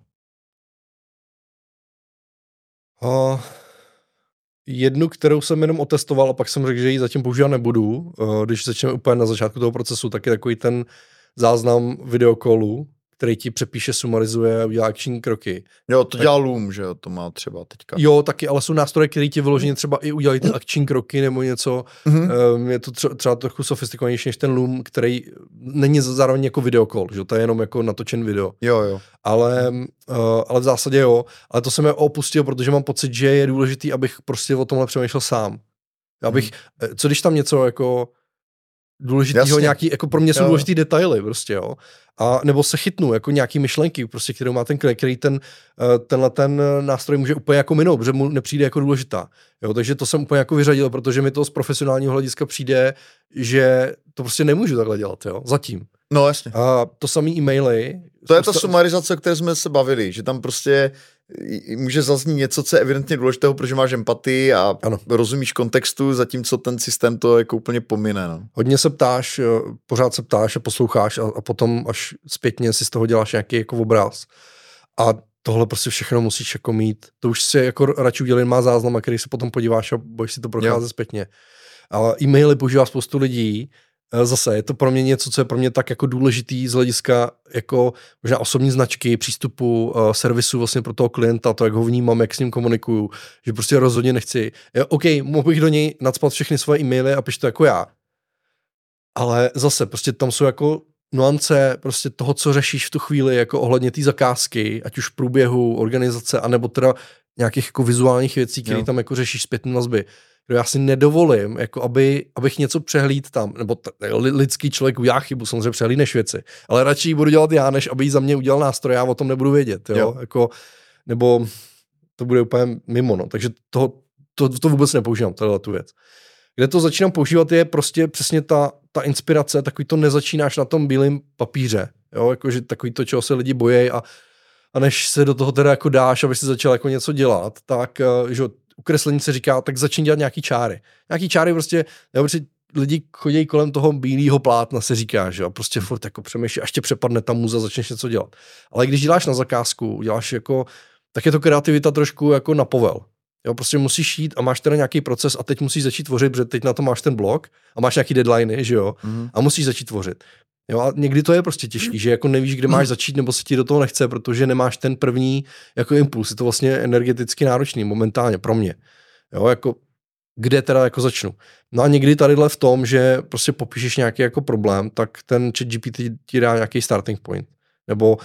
Speaker 2: Uh, jednu, kterou jsem jenom otestoval a pak jsem řekl, že ji zatím používat nebudu. Uh, když začneme úplně na začátku toho procesu, tak je takový ten záznam videokolu, který ti přepíše, sumarizuje a udělá akční kroky.
Speaker 1: Jo, to dělá Loom, že jo, to má třeba teďka.
Speaker 2: Jo, taky, ale jsou nástroje, které ti vyloženě třeba i udělají ty akční kroky nebo něco. Mm-hmm. Um, je to třeba, třeba trochu sofistikovanější než ten Loom, který není zároveň jako videokol, že to je jenom jako natočen video.
Speaker 1: Jo, jo.
Speaker 2: Ale, uh, ale v zásadě jo. Ale to jsem je opustil, protože mám pocit, že je důležitý, abych prostě o tomhle přemýšlel sám. Abych, mm. co když tam něco jako důležitýho, nějaký, jako pro mě jsou jo. důležitý detaily prostě, jo. A nebo se chytnu, jako nějaký myšlenky, prostě, kterou má ten klient, který ten, eh, tenhle ten nástroj může úplně jako minout, protože mu nepřijde jako důležitá. Jo, takže to jsem úplně jako vyřadil, protože mi to z profesionálního hlediska přijde, že to prostě nemůžu takhle dělat, jo, zatím.
Speaker 1: No jasně.
Speaker 2: A to samý e-maily.
Speaker 1: To je ta sumarizace, o které jsme se bavili, že tam prostě může zaznít něco, co je evidentně důležitého, protože máš empatii a ano. rozumíš kontextu, zatímco ten systém to jako úplně pomine. No.
Speaker 2: Hodně se ptáš, eh, pořád se ptáš a posloucháš a, a potom až zpětně si z toho děláš nějaký jako obraz. A tohle prostě všechno musíš jako mít. To už si jako radši udělej má záznam, a který se potom podíváš a budeš si to procházet jo. zpětně. Ale e-maily používá spoustu lidí, zase je to pro mě něco, co je pro mě tak jako důležitý z hlediska jako možná osobní značky, přístupu uh, servisu vlastně pro toho klienta, to, jak ho vnímám, jak s ním komunikuju, že prostě rozhodně nechci. Jo, OK, mohl bych do něj nadspat všechny svoje e-maily a piš to jako já. Ale zase, prostě tam jsou jako nuance prostě toho, co řešíš v tu chvíli, jako ohledně té zakázky, ať už v průběhu organizace, anebo teda nějakých jako vizuálních věcí, které tam jako řešíš zpětné vazby já si nedovolím, jako aby, abych něco přehlíd tam, nebo t- lidský člověk udělá chybu, samozřejmě přehlídneš věci, ale radši ji budu dělat já, než aby ji za mě udělal nástroj, já o tom nebudu vědět, jo? jo. Jako, nebo to bude úplně mimo, no. takže to, to, to vůbec nepoužívám, tohle tu věc. Kde to začínám používat je prostě přesně ta, ta inspirace, takový to nezačínáš na tom bílém papíře, jo, jakože takový to, čeho se lidi bojejí a a než se do toho teda jako dáš, aby si začal jako něco dělat, tak eh, že u kreslení se říká, tak začni dělat nějaký čáry. Nějaký čáry prostě, nebo prostě lidi chodí kolem toho bílého plátna, se říká, že jo, prostě furt jako přemýšlí, až tě přepadne ta muza, začneš něco dělat. Ale když děláš na zakázku, děláš jako, tak je to kreativita trošku jako na povel. Jo, prostě musíš jít a máš teda nějaký proces a teď musíš začít tvořit, protože teď na to máš ten blok a máš nějaký deadline, že jo, mm. a musíš začít tvořit. Jo, a někdy to je prostě těžký, že jako nevíš, kde máš začít, nebo se ti do toho nechce, protože nemáš ten první jako impuls. Je to vlastně energeticky náročný momentálně pro mě. Jo, jako kde teda jako začnu. No a někdy tadyhle v tom, že prostě popíšeš nějaký jako problém, tak ten chat GPT ti dá nějaký starting point. Nebo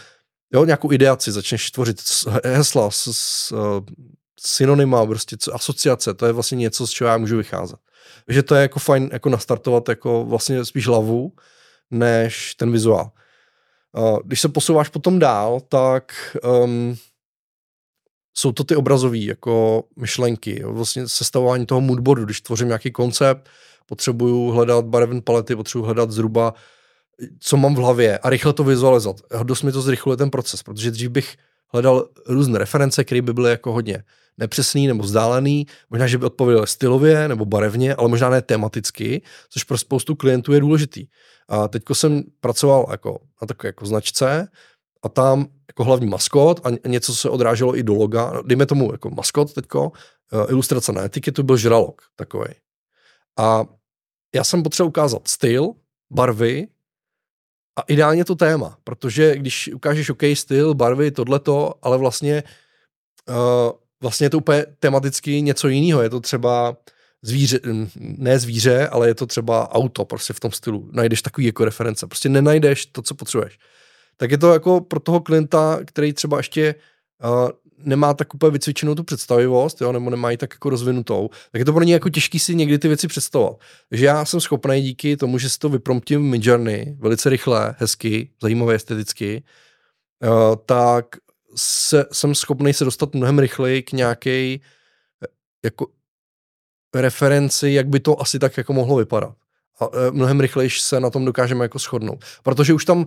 Speaker 2: jo, nějakou ideaci, začneš tvořit hesla, s, s, uh, synonyma, prostě asociace, to je vlastně něco, z čeho já můžu vycházet. Takže to je jako fajn jako nastartovat jako vlastně spíš hlavu, než ten vizuál. Když se posouváš potom dál, tak um, jsou to ty obrazové jako myšlenky, vlastně sestavování toho moodboardu, když tvořím nějaký koncept, potřebuju hledat barevné palety, potřebuju hledat zhruba, co mám v hlavě a rychle to vizualizovat. Dost mi to zrychluje ten proces, protože dřív bych hledal různé reference, které by byly jako hodně nepřesný nebo vzdálený, možná, že by odpověděl stylově nebo barevně, ale možná ne tematicky, což pro spoustu klientů je důležitý. A teďko jsem pracoval jako na takové jako značce a tam jako hlavní maskot a něco se odráželo i do loga, dejme tomu jako maskot teďko, eh, ilustrace na etiketu byl žralok takový. A já jsem potřeboval ukázat styl, barvy a ideálně to téma, protože když ukážeš OK, styl, barvy, tohleto, ale vlastně uh, vlastně je to úplně tematicky něco jiného. Je to třeba zvíře, ne zvíře, ale je to třeba auto prostě v tom stylu. Najdeš takový jako reference. Prostě nenajdeš to, co potřebuješ. Tak je to jako pro toho klienta, který třeba ještě uh, nemá tak úplně vycvičenou tu představivost, jo, nebo nemá ji tak jako rozvinutou, tak je to pro ně jako těžký si někdy ty věci představovat. Takže já jsem schopný díky tomu, že si to vypromptím v Midjourney velice rychle, hezky, zajímavě esteticky, uh, tak se, jsem schopný se dostat mnohem rychleji k nějaké jako referenci, jak by to asi tak jako mohlo vypadat. A e, mnohem rychleji se na tom dokážeme jako shodnout. Protože už tam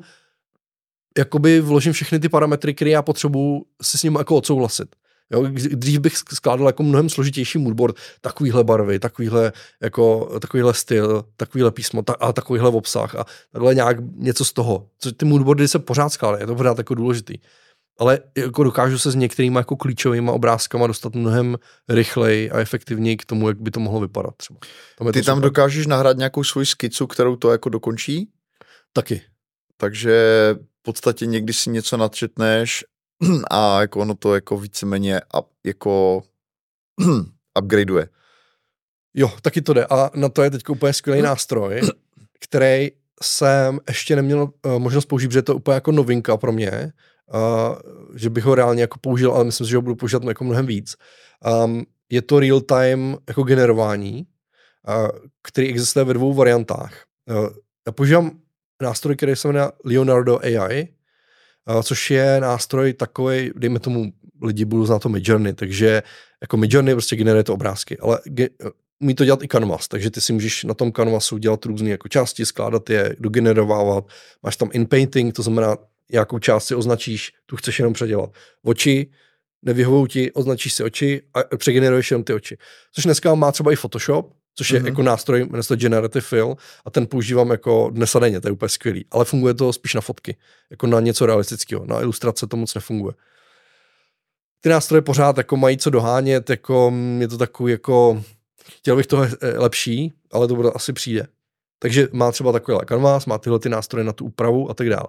Speaker 2: jakoby vložím všechny ty parametry, které já potřebuji si s ním jako odsouhlasit. Jo, dřív bych skládal jako mnohem složitější moodboard, takovýhle barvy, takovýhle, jako, takovýhle styl, takovýhle písmo ta, a takovýhle obsah a takhle nějak něco z toho. Co ty moodboardy se pořád skládají, je to pořád jako důležitý ale jako dokážu se s některými jako klíčovými obrázkama dostat mnohem rychleji a efektivněji k tomu, jak by to mohlo vypadat třeba.
Speaker 1: Tam Ty tam super. dokážeš nahrát nějakou svoji skicu, kterou to jako dokončí?
Speaker 2: Taky.
Speaker 1: Takže podstatě někdy si něco nadčetneš a jako ono to jako víceméně up, jako upgradeuje.
Speaker 2: Jo, taky to jde a na to je teď úplně skvělý nástroj, který jsem ještě neměl uh, možnost použít, protože je to úplně jako novinka pro mě uh, že bych ho reálně jako použil, ale myslím si, že ho budu používat jako mnohem víc. Um, je to real-time jako generování, uh, který existuje ve dvou variantách. Uh, já používám nástroj, který se jmenuje Leonardo AI, což je nástroj takový, dejme tomu, lidi budou znát to Midjourney, takže jako Midjourney prostě generuje to obrázky, ale ge, umí to dělat i Canvas, takže ty si můžeš na tom Canvasu dělat různé jako části, skládat je, dogenerovávat. Máš tam in-painting, to znamená, jakou část si označíš, tu chceš jenom předělat. Oči, nevyhovují ti, označíš si oči a přegeneruješ jenom ty oči. Což dneska má třeba i Photoshop, což je mm-hmm. jako nástroj, jmenuje se Generative Fill a ten používám jako dnes a denně, to je úplně skvělý. Ale funguje to spíš na fotky, jako na něco realistického. Na ilustrace to moc nefunguje. Ty nástroje pořád jako mají co dohánět, jako je to takový jako, chtěl bych to lepší, ale to bude asi přijde. Takže má třeba takový Canvas, má tyhle ty nástroje na tu úpravu a tak dále.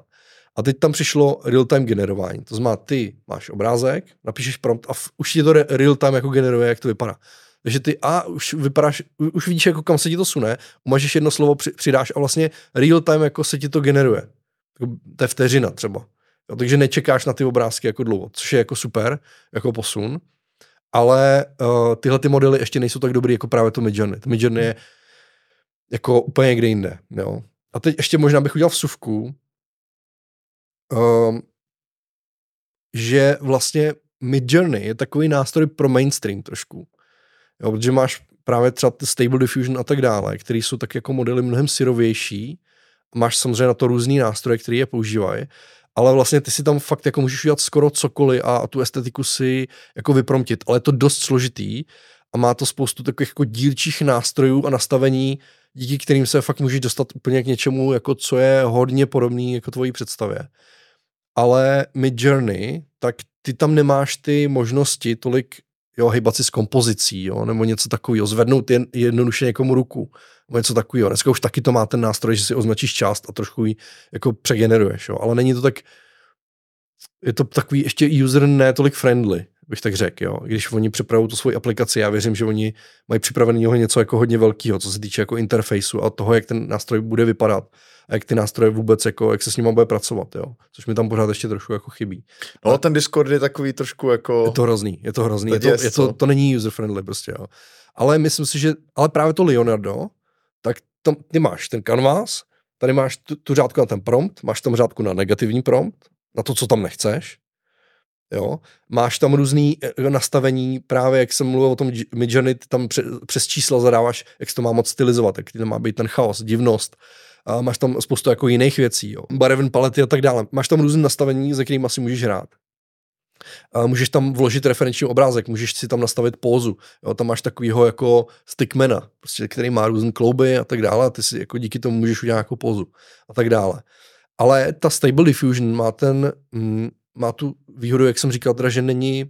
Speaker 2: A teď tam přišlo real-time generování. To znamená, ty máš obrázek, napíšeš prompt a v, už ti to real-time jako generuje, jak to vypadá. Takže ty a už vypadáš, už vidíš, jako kam se ti to sune, umažeš jedno slovo, přidáš a vlastně real time jako se ti to generuje. To je vteřina třeba. Jo, takže nečekáš na ty obrázky jako dlouho, což je jako super, jako posun. Ale uh, tyhle ty modely ještě nejsou tak dobrý jako právě to Midjourney. To Midjourney je jako úplně někde jinde. Jo. A teď ještě možná bych udělal vsuvku, um, že vlastně Midjourney je takový nástroj pro mainstream trošku. Jo, protože máš právě třeba Stable Diffusion a tak dále, který jsou tak jako modely mnohem syrovější. Máš samozřejmě na to různý nástroje, které je používají, ale vlastně ty si tam fakt jako můžeš udělat skoro cokoliv a, a tu estetiku si jako vypromtit, ale je to dost složitý a má to spoustu takových jako dílčích nástrojů a nastavení, díky kterým se fakt můžeš dostat úplně k něčemu, jako co je hodně podobný jako tvojí představě ale Mid Journey, tak ty tam nemáš ty možnosti tolik jo, hýbat si s kompozicí, jo, nebo něco takového, zvednout jen, jednoduše někomu ruku, nebo něco takového. Dneska už taky to má ten nástroj, že si označíš část a trošku ji jako přegeneruješ, jo, ale není to tak, je to takový ještě user ne tolik friendly, bych tak řekl, jo. Když oni připravují tu svoji aplikaci, já věřím, že oni mají připraveného něco jako hodně velkého, co se týče jako interfejsu a toho, jak ten nástroj bude vypadat a jak ty nástroje vůbec, jako, jak se s nimi bude pracovat, jo. Což mi tam pořád ještě trošku jako chybí.
Speaker 1: No, a ten Discord je takový trošku jako...
Speaker 2: Je to hrozný, je to hrozný, je to, je to, to není user-friendly prostě, jo. Ale myslím si, že, ale právě to Leonardo, tak tam, ty máš ten canvas, tady máš tu, tu řádku na ten prompt, máš tam řádku na negativní prompt, na to, co tam nechceš, Jo? Máš tam různý eh, nastavení, právě jak jsem mluvil o tom Midjourney, tam přes čísla zadáváš, jak to má moc stylizovat, jak to má být ten chaos, divnost. A máš tam spoustu jako jiných věcí, jo. bareven palety a tak dále. Máš tam různé nastavení, ze kterým asi můžeš hrát. A můžeš tam vložit referenční obrázek, můžeš si tam nastavit pózu. Jo, tam máš takovýho jako stickmana, prostě, který má různé klouby a tak dále a ty si jako díky tomu můžeš udělat nějakou pózu a tak dále. Ale ta Stable Diffusion má ten, mm, má tu výhodu, jak jsem říkal, teda, že není,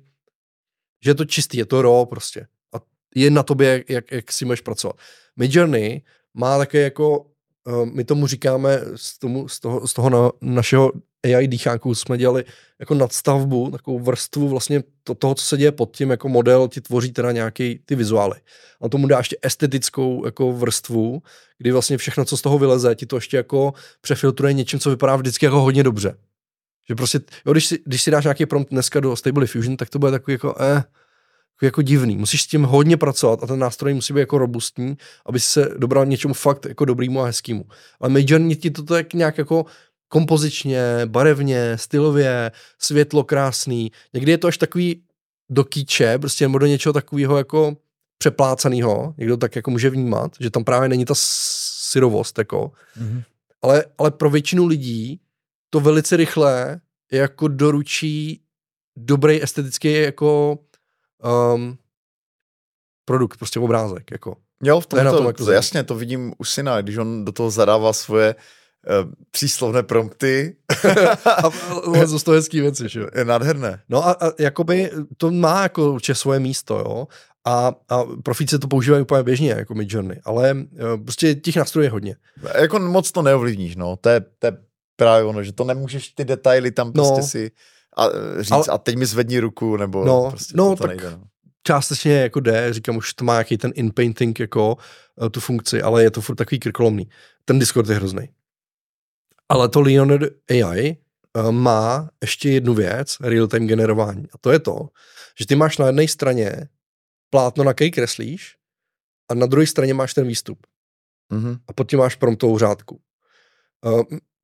Speaker 2: že je to čistý, je to raw prostě. A je na tobě, jak, jak, si můžeš pracovat. Midjourney má také jako, uh, my tomu říkáme z, tomu, z toho, z toho na, našeho AI dýchánku jsme dělali jako nadstavbu, takovou vrstvu vlastně to, toho, co se děje pod tím, jako model ti tvoří teda nějaký ty vizuály. A tomu dá ještě estetickou jako vrstvu, kdy vlastně všechno, co z toho vyleze, ti to ještě jako přefiltruje něčím, co vypadá vždycky jako hodně dobře. Že prostě, jo, když si, když si dáš nějaký prompt dneska do Stable Diffusion, tak to bude takový jako, eh, jako divný. Musíš s tím hodně pracovat a ten nástroj musí být jako robustní, aby se dobral něčemu fakt jako dobrýmu a hezkému. Ale Midjourney ti to tak nějak jako kompozičně, barevně, stylově, světlo krásný. Někdy je to až takový do kýče, prostě nebo do něčeho takového jako přeplácaného, někdo tak jako může vnímat, že tam právě není ta syrovost, jako. Mm-hmm. Ale, ale pro většinu lidí to velice rychle jako doručí dobrý estetický jako um, produkt, prostě obrázek, jako.
Speaker 1: Jo, v tom to, to, jako to, jasně, to vidím u syna, když on do toho zadává svoje uh, příslovné prompty.
Speaker 2: a to to hezký věci, že jo.
Speaker 1: Je nádherné.
Speaker 2: No a, a jakoby to má jako určitě svoje místo, jo. A, a profíci to používají úplně běžně, jako Midjourney, ale uh, prostě těch nástrojů je hodně.
Speaker 1: Jako moc to neovlivníš, no. To je, to je právě ono, že to nemůžeš ty detaily tam prostě no, si a, říct ale, a teď mi zvedni ruku, nebo
Speaker 2: no,
Speaker 1: prostě
Speaker 2: no, to tak nejde. No. Částečně jako jde, říkám, už to má jaký ten in-painting jako uh, tu funkci, ale je to furt takový krkolomný. Ten Discord je hrozný. Ale to Leonard AI uh, eh, má ještě jednu věc, real-time generování. A to je to, že ty máš na jedné straně plátno, na který kreslíš, a na druhé straně máš ten výstup. Mm-hmm. A pod tím máš promptovou řádku. Uh,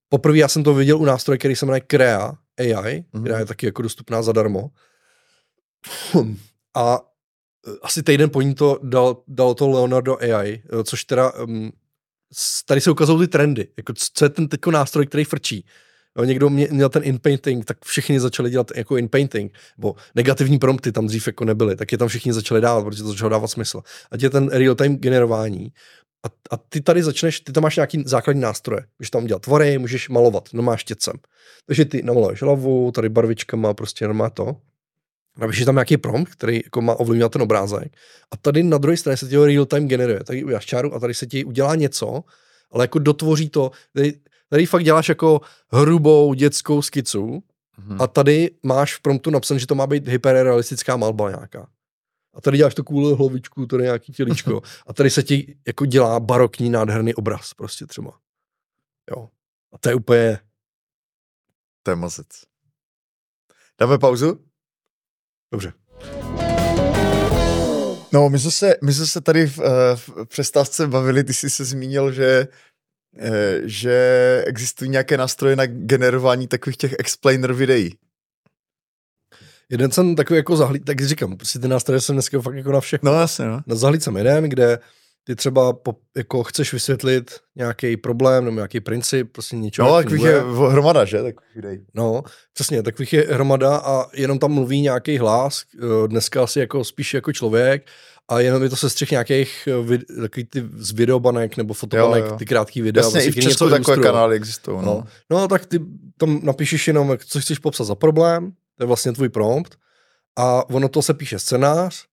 Speaker 2: Poprvé já jsem to viděl u nástroje, který se jmenuje Crea AI, mm-hmm. která je taky jako dostupná zadarmo. A e, asi týden po ní to dal, dal to Leonardo AI, e, což teda um, tady se ukazují ty trendy, jako co je ten teďko nástroj, který frčí. Jo, někdo mě, měl ten in-painting, tak všichni začali dělat jako in-painting, bo negativní prompty tam dřív jako nebyly, tak je tam všichni začali dávat, protože to začalo dávat smysl. Ať je ten real-time generování, a, a ty tady začneš, ty tam máš nějaký základní nástroje. Můžeš tam dělat tvory, můžeš malovat, no máš těcem. Takže ty namaluješ hlavu, tady barvičkama, prostě má to. Napíšeš tam nějaký prompt, který jako má ovlivňovat ten obrázek. A tady na druhé straně se ti ho real time generuje. Tady uděláš čáru a tady se ti udělá něco, ale jako dotvoří to. Tady, tady fakt děláš jako hrubou dětskou skicu, mm-hmm. a tady máš v promptu napsané, že to má být hyperrealistická malba nějaká a tady děláš takovou hlavičku, tady nějaký těličko a tady se ti jako dělá barokní nádherný obraz prostě třeba. Jo. A to je úplně...
Speaker 1: To je mazec. Dáme pauzu?
Speaker 2: Dobře.
Speaker 1: No, my jsme se, my jsme se tady v, eh, v přestávce bavili, ty jsi se zmínil, že eh, že existují nějaké nástroje na generování takových těch explainer videí.
Speaker 2: Jeden jsem takový jako zahlíd, tak říkám, prostě ty nástroje jsem dneska fakt jako na všechno.
Speaker 1: No jasně, no.
Speaker 2: Na zahlíd jsem jeden, kde ty třeba po, jako chceš vysvětlit nějaký problém nebo nějaký princip, prostě něčeho.
Speaker 1: No, takových je hromada, že? Takových videí.
Speaker 2: No, přesně, takových je hromada a jenom tam mluví nějaký hlas, eh, dneska asi jako spíš jako člověk a jenom je to sestřih nějakých eh, vid, takový ty z videobanek nebo fotobanek, jo, jo. ty krátký videa.
Speaker 1: Jasně, vlastně, i v Česku takové kanály existují. No.
Speaker 2: No. no, tak ty tam napíšeš jenom, co chceš popsat za problém, to je vlastně tvůj prompt a ono to se píše scénář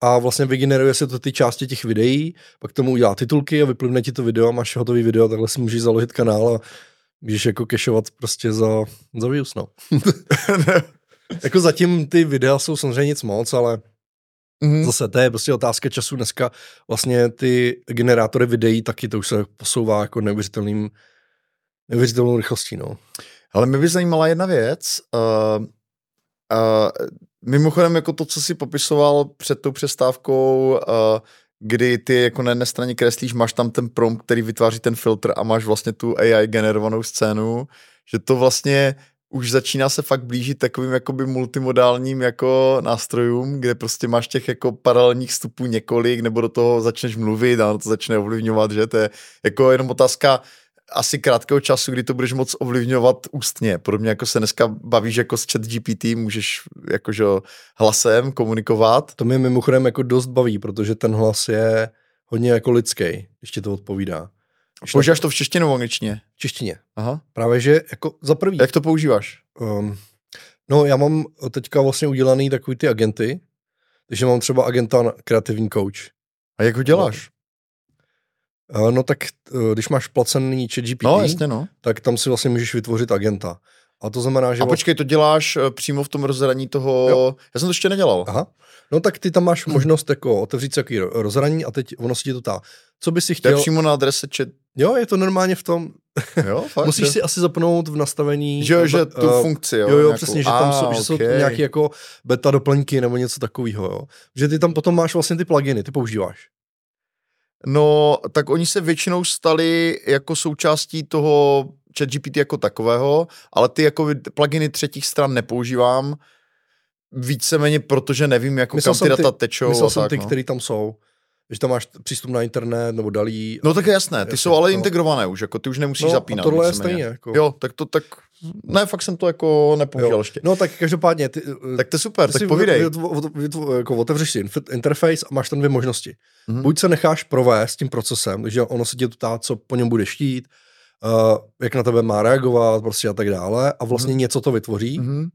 Speaker 2: a vlastně vygeneruje se to ty části těch videí, pak tomu udělá titulky a vyplivne ti to video a máš hotový video, takhle si můžeš založit kanál a můžeš jako kešovat prostě za, za views, no. jako zatím ty videa jsou samozřejmě nic moc, ale mm-hmm. zase to je prostě otázka času. Dneska vlastně ty generátory videí taky to už se posouvá jako neuvěřitelným neuvěřitelnou rychlostí, no.
Speaker 1: Ale mě by zajímala jedna věc. Uh, mimochodem, jako to, co si popisoval před tou přestávkou, uh, kdy ty jako na jedné straně kreslíš, máš tam ten prompt, který vytváří ten filtr a máš vlastně tu AI generovanou scénu, že to vlastně už začíná se fakt blížit takovým jakoby multimodálním jako nástrojům, kde prostě máš těch jako paralelních vstupů několik, nebo do toho začneš mluvit a to začne ovlivňovat, že? To je jako jenom otázka asi krátkého času, kdy to budeš moc ovlivňovat ústně. Podobně jako se dneska bavíš jako s chat GPT, můžeš jakože hlasem komunikovat.
Speaker 2: To mě mimochodem jako dost baví, protože ten hlas je hodně jako lidský, ještě to odpovídá.
Speaker 1: Používáš to v češtině nebo v angličtině?
Speaker 2: V češtině.
Speaker 1: Aha.
Speaker 2: Právě, že jako za prvý.
Speaker 1: Jak to používáš? Um,
Speaker 2: no, já mám teďka vlastně udělaný takový ty agenty, takže mám třeba agenta kreativní coach.
Speaker 1: A jak ho děláš?
Speaker 2: No, no tak eh, když máš placený chat GPT,
Speaker 1: no, jasně, no.
Speaker 2: tak tam si vlastně můžeš vytvořit agenta. A to znamená, že...
Speaker 1: A počkej, to děláš eh, přímo v tom rozhraní toho... Jo. Já jsem to ještě nedělal.
Speaker 2: Aha. No tak ty tam máš možnost jako otevřít si rozhraní a teď ono si ti to tá. Co by si chtěl...
Speaker 1: To je přímo na adrese chat.
Speaker 2: Jo, je to normálně v tom.
Speaker 1: Jo, fakt,
Speaker 2: Musíš jo. si asi zapnout v nastavení...
Speaker 1: Že, že tu uh, funkci, jo.
Speaker 2: Jo, jo, nějakou... přesně, že tam ah, jsou, okay. že jsou nějaké jako beta doplňky nebo něco takového, jo. Že ty tam potom máš vlastně ty pluginy, ty používáš.
Speaker 1: No, tak oni se většinou stali jako součástí toho ChatGPT jako takového, ale ty jako pluginy třetích stran nepoužívám víceméně, protože nevím, jako myslel kam ty data tečou.
Speaker 2: Myslel jsem tak, ty, no. který tam jsou že tam máš přístup na internet nebo dalí.
Speaker 1: No tak jasné, ty jasně, jsou ale no. integrované už, jako ty už nemusíš no, zapínat.
Speaker 2: A tohle je stejně. Jako.
Speaker 1: Jo, tak to tak, ne, fakt jsem to jako nepoužil ještě.
Speaker 2: No tak každopádně. Ty,
Speaker 1: tak to je super, ty tak povídej. Vy,
Speaker 2: vy, vy, jako otevřeš si interface a máš tam dvě možnosti. Mm-hmm. Buď se necháš provést tím procesem, takže ono se tě ptá, co po něm bude štít, uh, jak na tebe má reagovat, prostě a tak dále a vlastně mm-hmm. něco to vytvoří. Mm-hmm.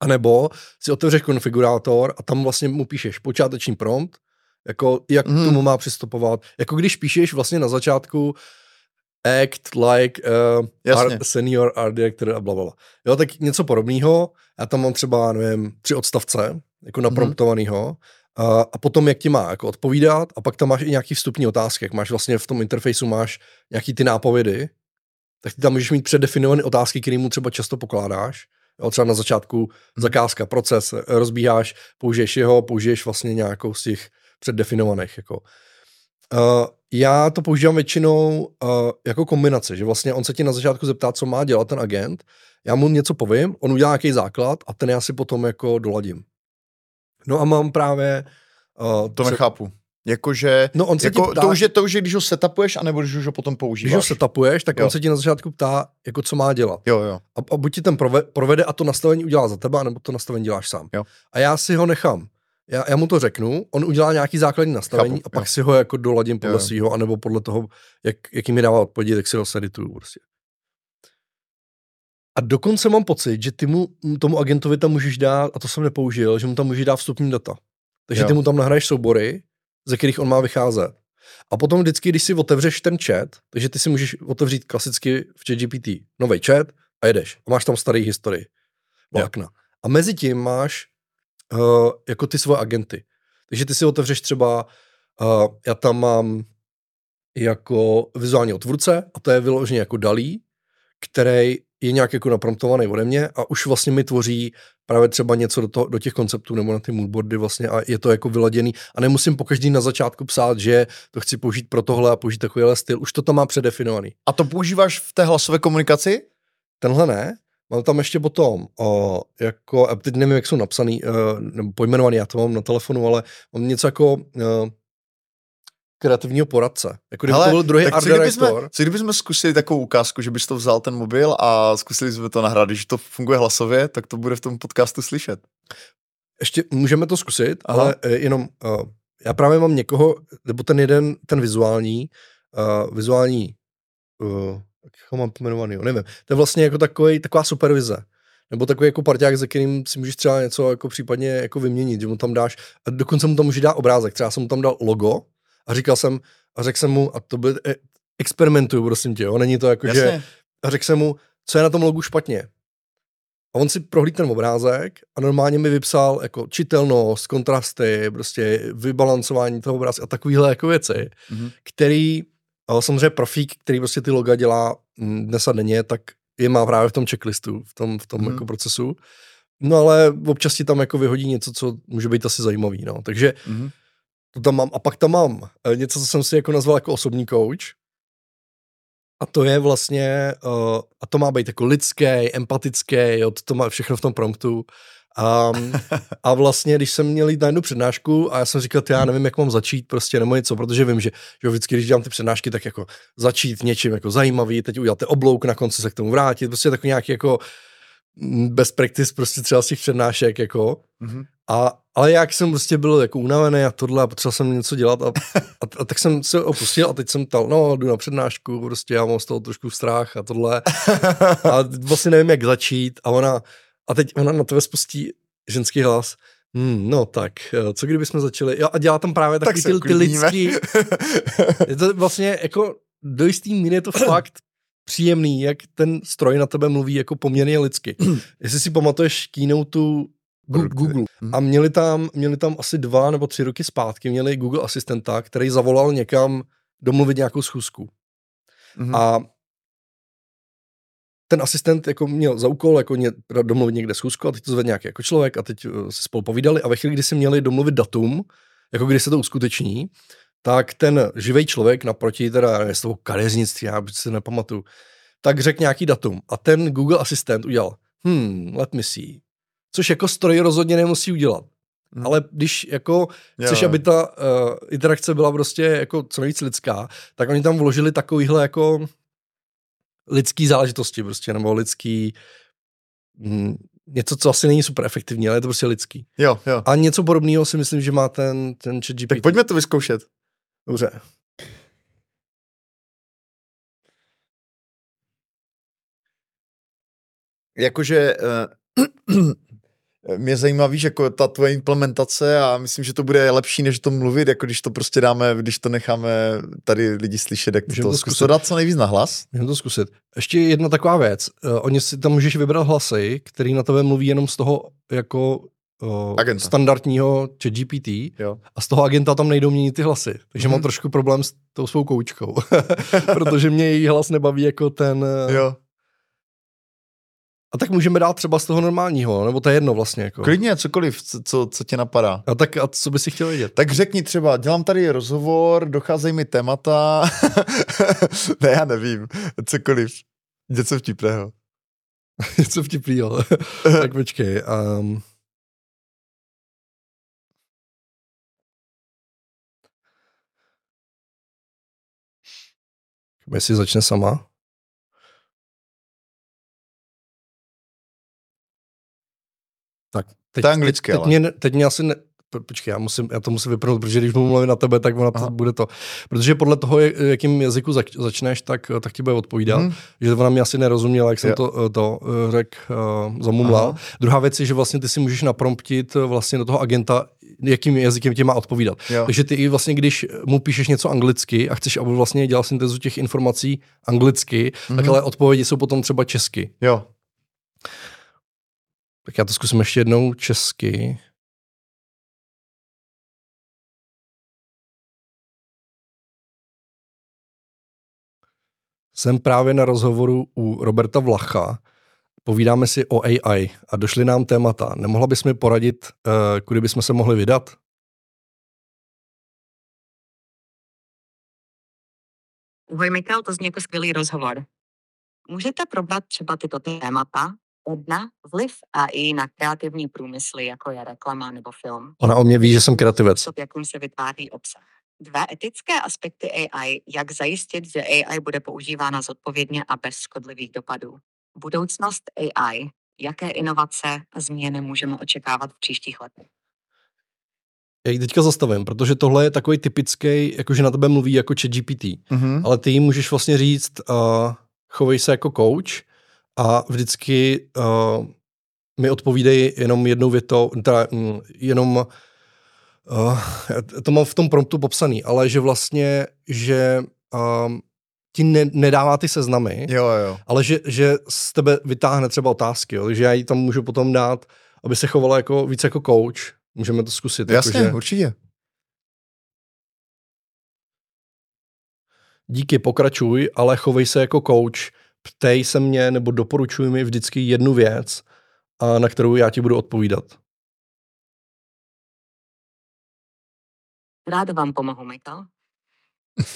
Speaker 2: A nebo si otevřeš konfigurátor a tam vlastně mu píšeš počáteční prompt, jako jak mm. tomu má přistupovat. Jako když píšeš vlastně na začátku act like uh, art, senior art director a blablabla. Jo, tak něco podobného. Já tam mám třeba, nevím, tři odstavce, jako napromptovanýho. Mm. Uh, a potom, jak ti má jako odpovídat, a pak tam máš i nějaký vstupní otázky, jak máš vlastně v tom interfejsu máš nějaký ty nápovědy, tak ty tam můžeš mít předdefinované otázky, které mu třeba často pokládáš. Jo, třeba na začátku mhm. zakázka, proces, rozbíháš, použiješ jeho, použiješ vlastně nějakou z těch předdefinovaných. Jako. Uh, já to používám většinou uh, jako kombinace, že vlastně on se ti na začátku zeptá, co má dělat ten agent, já mu něco povím, on udělá nějaký základ a ten já si potom jako doladím. No a mám právě...
Speaker 1: Uh, to se... nechápu. Jakože, no on se jako, ptá, to, už je, to už je, když ho setupuješ, anebo když už ho potom používáš.
Speaker 2: Když ho setupuješ, tak jo. on se ti na začátku ptá, jako co má dělat.
Speaker 1: Jo, jo.
Speaker 2: A, a buď ti ten prove, provede a to nastavení udělá za tebe, nebo to nastavení děláš sám.
Speaker 1: Jo.
Speaker 2: A já si ho nechám já, já mu to řeknu, on udělá nějaký základní nastavení Chápu, a pak jo. si ho jako doladím podle svého, anebo podle toho, jak, jaký mi dává odpovědi, tak si ho sedituju prostě. A dokonce mám pocit, že ty mu, tomu agentovi tam můžeš dát, a to jsem nepoužil, že mu tam můžeš dát vstupní data. Takže jo. ty mu tam nahraješ soubory, ze kterých on má vycházet. A potom vždycky, když si otevřeš ten chat, takže ty si můžeš otevřít klasicky v chat GPT nový chat a jedeš. A máš tam starý historii. Vlákna. A mezi tím máš uh, jako ty svoje agenty. Takže ty si otevřeš třeba, uh, já tam mám jako vizuální otvůrce a to je vyloženě jako dalí, který je nějak jako napromptovaný ode mě a už vlastně mi tvoří právě třeba něco do, toho, do těch konceptů nebo na ty moodboardy vlastně a je to jako vyladěný a nemusím po každý na začátku psát, že to chci použít pro tohle a použít takovýhle styl, už to tam má předefinovaný.
Speaker 1: A to používáš v té hlasové komunikaci?
Speaker 2: Tenhle ne, Mám tam ještě potom, o, jako, a teď nevím, jak jsou napsaný, uh, nebo pojmenovaný, já to mám na telefonu, ale mám něco jako uh, kreativního poradce. Jako kdyby Hele, to byl druhý art co
Speaker 1: kdybychom, co kdybychom zkusili takovou ukázku, že bys to vzal ten mobil a zkusili jsme to nahrát, když to funguje hlasově, tak to bude v tom podcastu slyšet.
Speaker 2: Ještě můžeme to zkusit, Aha. ale uh, jenom uh, já právě mám někoho, nebo ten jeden, ten vizuální, uh, vizuální uh, jak ho mám pomenovaný, nevím. To je vlastně jako takový, taková supervize. Nebo takový jako parťák, se kterým si můžeš třeba něco jako případně jako vyměnit, že mu tam dáš, a dokonce mu tam může dát obrázek, třeba jsem mu tam dal logo a říkal jsem, a řekl jsem mu, a to by, e, experimentuju, prosím tě, jo, není to jako, Jasně. že, a řekl jsem mu, co je na tom logu špatně. A on si prohlídl ten obrázek a normálně mi vypsal jako čitelnost, kontrasty, prostě vybalancování toho obrázku a takovýhle jako věci, mm-hmm. který ale samozřejmě profík, který prostě ty loga dělá mm, dnes a denně, tak je má právě v tom checklistu, v tom, v tom hmm. jako procesu. No ale občas ti tam jako vyhodí něco, co může být asi zajímavý, no. Takže hmm. to tam mám. A pak tam mám eh, něco, co jsem si jako nazval jako osobní coach. A to je vlastně, uh, a to má být jako lidský, empatický, jo, to má všechno v tom promptu. Um, a vlastně, když jsem měl jít na jednu přednášku a já jsem říkal, já nevím, jak mám začít, prostě nebo něco, protože vím, že, že vždycky, když dělám ty přednášky, tak jako začít něčím jako zajímavý, teď udělat oblouk, na konci se k tomu vrátit, prostě takový nějaký jako mm, best practice prostě třeba z těch přednášek, jako. Mm-hmm. A, ale jak jsem prostě byl jako unavený a tohle a potřeboval jsem něco dělat a, a, a, tak jsem se opustil a teď jsem tal, no jdu na přednášku, prostě já mám z toho trošku strach a tohle a vlastně nevím, jak začít a ona, a teď ona na tebe spustí ženský hlas, Hmm, no tak, eh, co kdyby jsme začali? Jo, a dělá tam právě taky tak ty, ty lidský... je to vlastně jako do jistý míry je to fakt příjemný, jak ten stroj na tebe mluví jako poměrně lidsky. Jestli si pamatuješ keynote Google. Google. Hmm. A měli tam, měli tam asi dva nebo tři roky zpátky, měli Google asistenta, který zavolal někam domluvit nějakou schůzku. Hmm. A ten asistent jako měl za úkol jako ně, domluvit někde schůzku a teď to zvedl nějaký jako člověk a teď uh, si spolu povídali a ve chvíli, kdy si měli domluvit datum, jako kdy se to uskuteční, tak ten živý člověk naproti, teda z toho kadeřnictví, já se nepamatuju, tak řekl nějaký datum a ten Google asistent udělal, hmm, let me see, což jako stroj rozhodně nemusí udělat. Hmm. Ale když jako chceš, jo. aby ta uh, interakce byla prostě jako co nejvíc lidská, tak oni tam vložili takovýhle jako lidský záležitosti prostě, nebo lidský mm, něco, co asi není super efektivní, ale je to prostě lidský.
Speaker 1: Jo, jo.
Speaker 2: A něco podobného si myslím, že má ten, ten chat GPT.
Speaker 1: Tak pojďme to vyzkoušet.
Speaker 2: Dobře.
Speaker 1: Jakože uh, mě zajímá, víš, jako ta tvoje implementace a myslím, že to bude lepší, než to mluvit, jako když to prostě dáme, když to necháme tady lidi slyšet, jak Můžeme to, to zkusit dát co nejvíc na hlas.
Speaker 2: Můžeme to zkusit. Ještě jedna taková věc. Uh, oni si tam můžeš vybrat hlasy, který na tebe mluví jenom z toho jako uh, standardního chat GPT jo. a z toho agenta tam nejdou měnit ty hlasy. Takže mm-hmm. mám trošku problém s tou svou koučkou, protože mě její hlas nebaví jako ten...
Speaker 1: Jo
Speaker 2: a tak můžeme dát třeba z toho normálního, nebo to je jedno vlastně. Jako.
Speaker 1: Klidně, cokoliv, co, co, co tě napadá.
Speaker 2: A tak a co by si chtěl vědět?
Speaker 1: Tak řekni třeba, dělám tady rozhovor, docházejí mi témata, ne, já nevím, cokoliv, něco vtipného.
Speaker 2: něco vtipného. tak počkej. Um... Jestli začne sama. Tak teď,
Speaker 1: to je anglicky,
Speaker 2: teď, teď, mě, teď mě asi ne, počkej, já, musím, já to musím vypnout, protože když mluvím na tebe, tak ona to, bude to. Protože podle toho, jakým jazyku zač, začneš, tak, tak ti bude odpovídat. Hmm. Že ona mě asi nerozuměla, jak jsem to, to eh, řekl, uh, zamumlal. Aha. Druhá věc je, že vlastně ty si můžeš napromptit eh, vlastně do toho agenta, jakým jazykem tě má odpovídat. Jo. Takže ty i vlastně, když mu píšeš něco anglicky a chceš, aby vlastně dělal syntezu těch informací anglicky, hmm tak ale odpovědi jsou potom třeba česky.
Speaker 1: Jo.
Speaker 2: Tak já to zkusím ještě jednou česky. Jsem právě na rozhovoru u Roberta Vlacha. Povídáme si o AI a došly nám témata. Nemohla bys mi poradit, uh, kudy bychom se mohli vydat?
Speaker 3: Ahoj Mikal, to zní jako skvělý rozhovor. Můžete probrat třeba tyto témata Jedna, vliv AI na kreativní průmysly, jako je reklama nebo film.
Speaker 2: Ona o mě ví, že jsem kreativec.
Speaker 3: Způsob, jakým se vytváří obsah. Dva etické aspekty AI, jak zajistit, že AI bude používána zodpovědně a bez škodlivých dopadů. Budoucnost AI. Jaké inovace a změny můžeme očekávat v příštích letech?
Speaker 2: Já ji teďka zastavím, protože tohle je takový typický, jakože na tebe mluví jako chat GPT, mm-hmm. ale ty jí můžeš vlastně říct, uh, chovej se jako coach a vždycky uh, mi odpovídej jenom jednou větou, teda um, jenom uh, to mám v tom promptu popsaný, ale že vlastně, že um, ti ne, nedává ty seznamy,
Speaker 1: jo, jo.
Speaker 2: ale že, že z tebe vytáhne třeba otázky, jo, takže já ji tam můžu potom dát, aby se chovala jako víc jako coach. Můžeme to zkusit.
Speaker 1: Jasně,
Speaker 2: jako, že...
Speaker 1: určitě.
Speaker 2: Díky, pokračuj, ale chovej se jako coach ptej se mě nebo doporučuj mi vždycky jednu věc, a na kterou já ti budu odpovídat.
Speaker 3: Rád vám pomohu, Michael.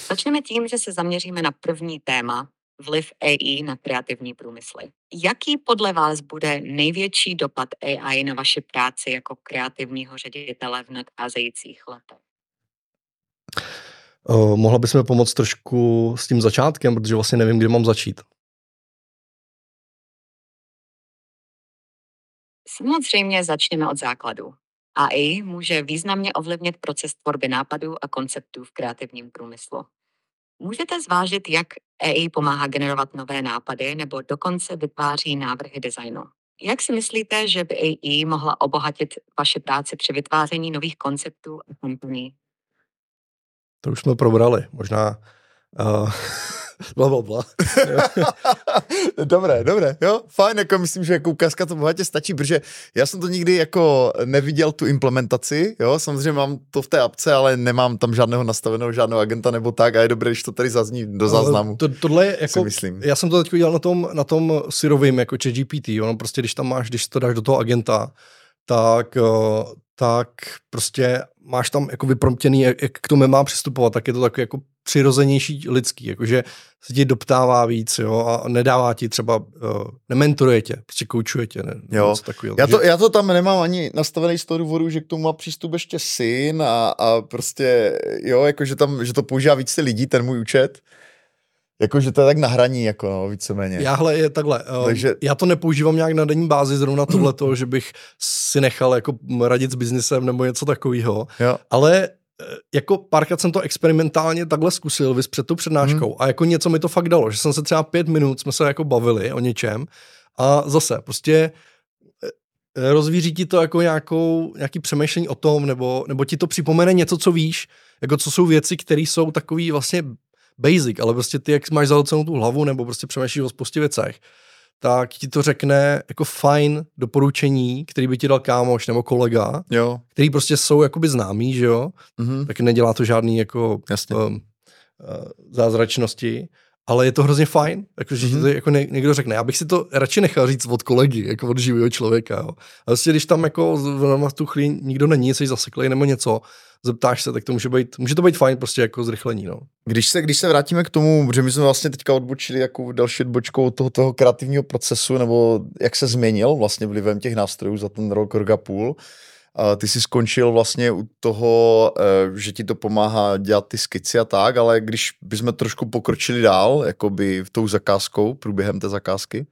Speaker 3: Začneme tím, že se zaměříme na první téma, vliv AI na kreativní průmysly. Jaký podle vás bude největší dopad AI na vaši práci jako kreativního ředitele v nadcházejících letech?
Speaker 2: Uh, mohla bys mi pomoct trošku s tím začátkem, protože vlastně nevím, kde mám začít.
Speaker 3: Samozřejmě začneme od základu. AI může významně ovlivnit proces tvorby nápadů a konceptů v kreativním průmyslu. Můžete zvážit, jak AI pomáhá generovat nové nápady nebo dokonce vytváří návrhy designu. Jak si myslíte, že by AI mohla obohatit vaše práci při vytváření nových konceptů a kampaní?
Speaker 2: To už jsme probrali. Možná uh, bla, bla, bla.
Speaker 1: dobré, dobré, jo, fajn, jako myslím, že jako ukázka to bohatě stačí, protože já jsem to nikdy jako neviděl tu implementaci, jo, samozřejmě mám to v té apce, ale nemám tam žádného nastaveného, žádného agenta nebo tak a je dobré, když to tady zazní do záznamu.
Speaker 2: To, tohle je jako, myslím. já jsem to teď udělal na tom, na tom syrovým, jako GPT, ono prostě, když tam máš, když to dáš do toho agenta, tak, eh, tak prostě máš tam jako vypromptěný, jak, jak k tomu má přistupovat, tak je to takový jako přirozenější lidský, jakože se ti doptává víc, jo, a nedává ti třeba, uh, nementoruje tě, prostě koučuje tě, ne,
Speaker 1: jo. Takový, já, to, já to tam nemám ani nastavený z toho důvodu, že k tomu má přístup ještě syn a, a prostě, jo, jakože tam, že to používá víc lidí, ten můj účet, Jakože to je tak na hraní, jako no, víceméně.
Speaker 2: Jáhle je takhle. Um, Takže... Já to nepoužívám nějak na denní bázi, zrovna tohleto, že bych si nechal jako radit s biznisem nebo něco takového. Ale Eh, jako párkrát jsem to experimentálně takhle zkusil, vys před tou přednáškou hmm. a jako něco mi to fakt dalo, že jsem se třeba pět minut, jsme se jako bavili o něčem a zase prostě eh, rozvíří ti to jako nějakou, nějaký přemýšlení o tom, nebo, nebo ti to připomene něco, co víš, jako co jsou věci, které jsou takový vlastně basic, ale prostě ty, jak máš zahlcenou tu hlavu, nebo prostě přemýšlíš o spoustě věcech, tak ti to řekne jako fajn doporučení, který by ti dal kámoš nebo kolega,
Speaker 1: jo.
Speaker 2: který prostě jsou jakoby známý, že jo, mm-hmm. tak nedělá to žádný jako
Speaker 1: Jasně.
Speaker 2: Um, uh, zázračnosti, ale je to hrozně fajn, jako, že mm-hmm. to jako ne, někdo řekne. Já bych si to radši nechal říct od kolegy, jako od živého člověka. Jo. A vlastně, když tam jako v tu chvíli nikdo není, jsi zaseklej nebo něco, zeptáš se, tak to může být, může to být fajn prostě jako zrychlení, no.
Speaker 1: Když se, když se vrátíme k tomu, že my jsme vlastně teďka odbočili jako další odbočkou toho, toho kreativního procesu, nebo jak se změnil vlastně vlivem těch nástrojů za ten rok, rok a půl, a ty jsi skončil vlastně u toho, eh, že ti to pomáhá dělat ty skici a tak, ale když bychom trošku pokročili dál, jakoby v tou zakázkou, průběhem té zakázky,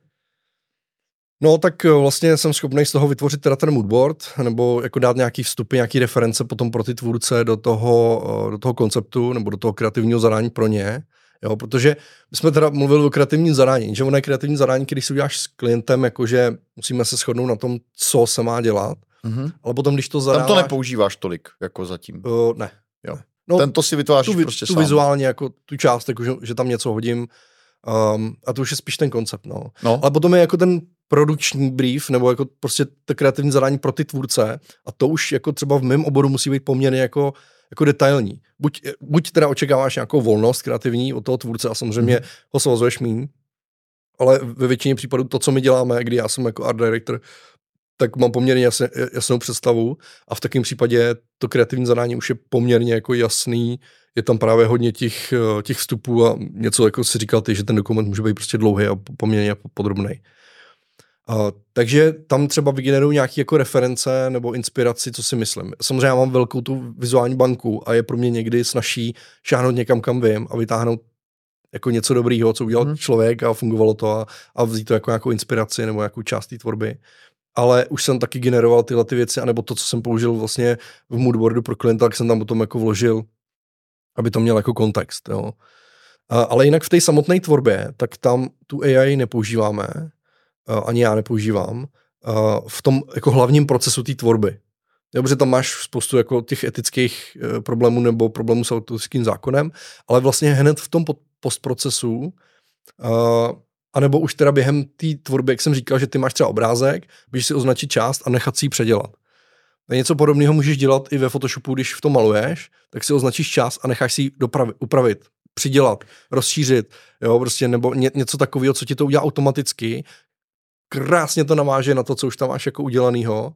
Speaker 2: No tak eh, vlastně jsem schopný z toho vytvořit teda ten moodboard, nebo jako dát nějaký vstupy, nějaký reference potom pro ty tvůrce do toho, eh, do toho konceptu, nebo do toho kreativního zadání pro ně. Jo, protože my jsme teda mluvili o kreativním zadání, že ono je kreativní zadání, když si uděláš s klientem, jakože musíme se shodnout na tom, co se má dělat, mm-hmm. ale potom, když to zadáváš...
Speaker 1: Tam to nepoužíváš tolik, jako zatím.
Speaker 2: Uh, ne.
Speaker 1: Jo. No, Tento si vytváříš
Speaker 2: tu,
Speaker 1: prostě
Speaker 2: tu
Speaker 1: sám.
Speaker 2: vizuálně, jako tu část, jako, že, že tam něco hodím, Um, a to už je spíš ten koncept, no. no. Ale potom je jako ten produkční brief, nebo jako prostě to kreativní zadání pro ty tvůrce a to už jako třeba v mém oboru musí být poměrně jako, jako detailní. Buď, buď teda očekáváš nějakou volnost kreativní od toho tvůrce a samozřejmě mm. ho svazuješ míň, ale ve většině případů to, co my děláme, kdy já jsem jako art director, tak mám poměrně jasně, jasnou představu a v takovém případě to kreativní zadání už je poměrně jako jasný, je tam právě hodně těch, těch vstupů a něco, jako si říkal ty, že ten dokument může být prostě dlouhý a poměrně podrobný. Uh, takže tam třeba vygeneruju nějaké jako reference nebo inspiraci, co si myslím. Samozřejmě já mám velkou tu vizuální banku a je pro mě někdy snažší šáhnout někam, kam vím a vytáhnout jako něco dobrýho, co udělal hmm. člověk a fungovalo to a, a vzít to jako nějakou inspiraci nebo nějakou část té tvorby. Ale už jsem taky generoval tyhle ty věci, anebo to, co jsem použil vlastně v moodboardu pro klienta, tak jsem tam potom jako vložil, aby to měl jako kontext. Jo. A, ale jinak v té samotné tvorbě, tak tam tu AI nepoužíváme, ani já nepoužívám, v tom jako hlavním procesu té tvorby. Dobře, tam máš spoustu jako těch etických e, problémů nebo problémů s autorickým zákonem, ale vlastně hned v tom postprocesu, anebo už teda během té tvorby, jak jsem říkal, že ty máš třeba obrázek, běž si označit část a nechat si ji předělat. A něco podobného můžeš dělat i ve Photoshopu, když v tom maluješ, tak si označíš část a necháš si ji dopravit, upravit, přidělat, rozšířit, jo, prostě, nebo ně, něco takového, co ti to udělá automaticky, krásně to naváže na to, co už tam máš jako udělanýho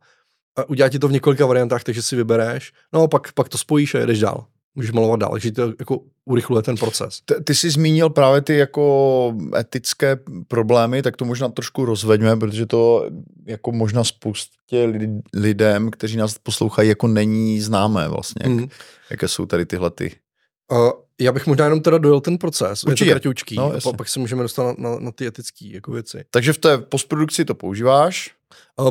Speaker 2: a udělá ti to v několika variantách, takže si vybereš, no a pak, pak to spojíš a jedeš dál. Můžeš malovat dál, takže to jako urychluje ten proces.
Speaker 1: Ty, ty jsi zmínil právě ty jako etické problémy, tak to možná trošku rozveďme, protože to jako možná spoustě lidem, kteří nás poslouchají, jako není známé vlastně, jak, mm. jaké jsou tady tyhle ty
Speaker 2: Uh, já bych možná jenom teda dojel ten proces, Určitě. je to kratoučký, no, a pak se můžeme dostat na, na, na ty etické jako věci.
Speaker 1: Takže v té postprodukci to používáš?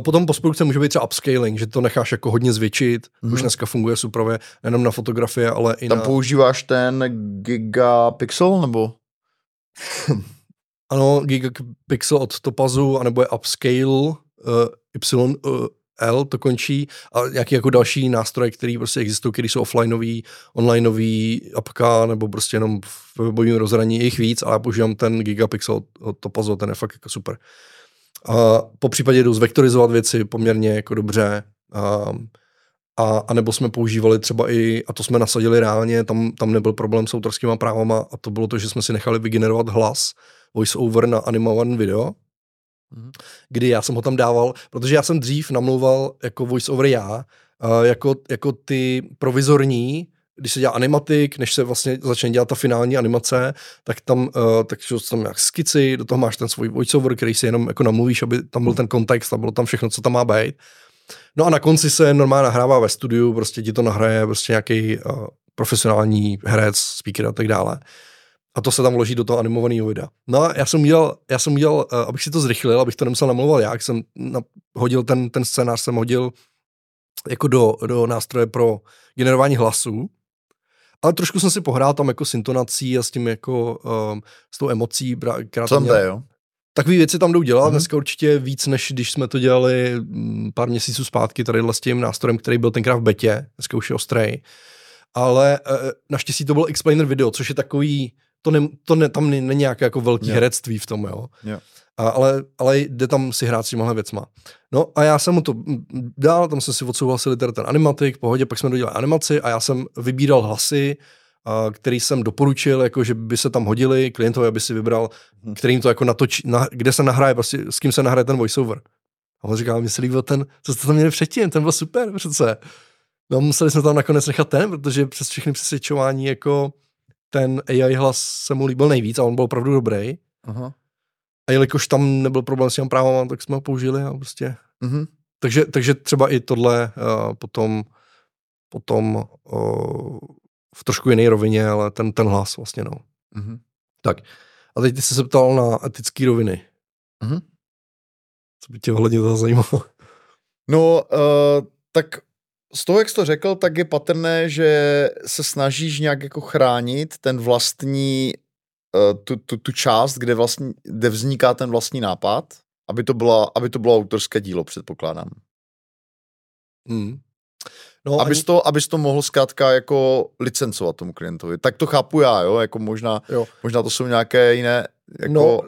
Speaker 2: Potom postprodukce může být třeba upscaling, že to necháš jako hodně zvětšit, mm. už dneska funguje super, nejenom na fotografie, ale i
Speaker 1: Tam
Speaker 2: na...
Speaker 1: používáš ten gigapixel, nebo?
Speaker 2: ano, gigapixel od Topazu, anebo je upscale uh, Y, uh, L to končí a jaký jako další nástroje, které prostě existují, které jsou offlineový, onlineový, apka nebo prostě jenom v webovém rozhraní, jich víc, ale já používám ten Gigapixel od Topazo, ten je fakt jako super. A po případě jdu zvektorizovat věci poměrně jako dobře. A, a, a nebo jsme používali třeba i, a to jsme nasadili reálně, tam, tam nebyl problém s autorskými právama a to bylo to, že jsme si nechali vygenerovat hlas, voice over na animovaný video, Mm-hmm. kdy já jsem ho tam dával, protože já jsem dřív namlouval jako voice over já, uh, jako, jako ty provizorní, když se dělá animatik, než se vlastně začne dělat ta finální animace, tak tam, uh, tak tam jak skici, do toho máš ten svůj voiceover, který si jenom jako namluvíš, aby tam byl ten kontext a bylo tam všechno, co tam má být. No a na konci se normálně nahrává ve studiu, prostě ti to nahraje prostě nějaký uh, profesionální herec, speaker a tak dále a to se tam vloží do toho animovaného videa. No a já jsem udělal, já jsem udělal, uh, abych si to zrychlil, abych to nemusel namlouvat já, jsem na, hodil ten, ten scénář, jsem hodil jako do, do nástroje pro generování hlasů, ale trošku jsem si pohrál tam jako s intonací a s tím jako, um, s tou emocí.
Speaker 1: Co tam jde, jo?
Speaker 2: Takové věci tam jdou dělat, mm-hmm. dneska určitě víc, než když jsme to dělali mm, pár měsíců zpátky tady s tím nástrojem, který byl tenkrát v betě, dneska už je ostrej. Ale uh, naštěstí to byl explainer video, což je takový, to, ne, to ne, tam není nějaké jako velký yeah. herectví v tom, jo.
Speaker 1: Yeah.
Speaker 2: A, ale, ale jde tam si hrát s těmahle věcma. No a já jsem mu to dal, tam jsem si odsouhlasil teda ten animatik, pohodě, pak jsme dodělali animaci a já jsem vybíral hlasy, a, který jsem doporučil, jako že by se tam hodili klientovi, aby si vybral, hmm. kterým to jako natočí, na, kde se nahraje, prostě s kým se nahraje ten voiceover. A on říkal, mi se líbil ten, co jste tam měli předtím, ten byl super přece. No museli jsme tam nakonec nechat ten, protože přes všechny přesvědčování jako ten AI hlas se mu líbil nejvíc a on byl opravdu dobrý. Aha. A jelikož tam nebyl problém s těm právama, tak jsme ho použili a prostě. Mm-hmm. Takže, takže třeba i tohle uh, potom, potom uh, v trošku jiné rovině, ale ten, ten hlas vlastně, no. Mm-hmm. Tak. A teď ty jsi se ptal na etické roviny. Mm-hmm. Co by tě ohledně toho zajímalo?
Speaker 1: No, uh, tak z toho, jak jsi to řekl, tak je patrné, že se snažíš nějak jako chránit ten vlastní, tu, tu, tu část, kde, vlastní, kde vzniká ten vlastní nápad, aby to, byla, aby to bylo autorské dílo, předpokládám. Hmm. No, abys, ani... to, abys to mohl zkrátka jako licencovat tomu klientovi. Tak to chápu já, jo, jako možná, jo. možná to jsou nějaké jiné, jako...
Speaker 2: No,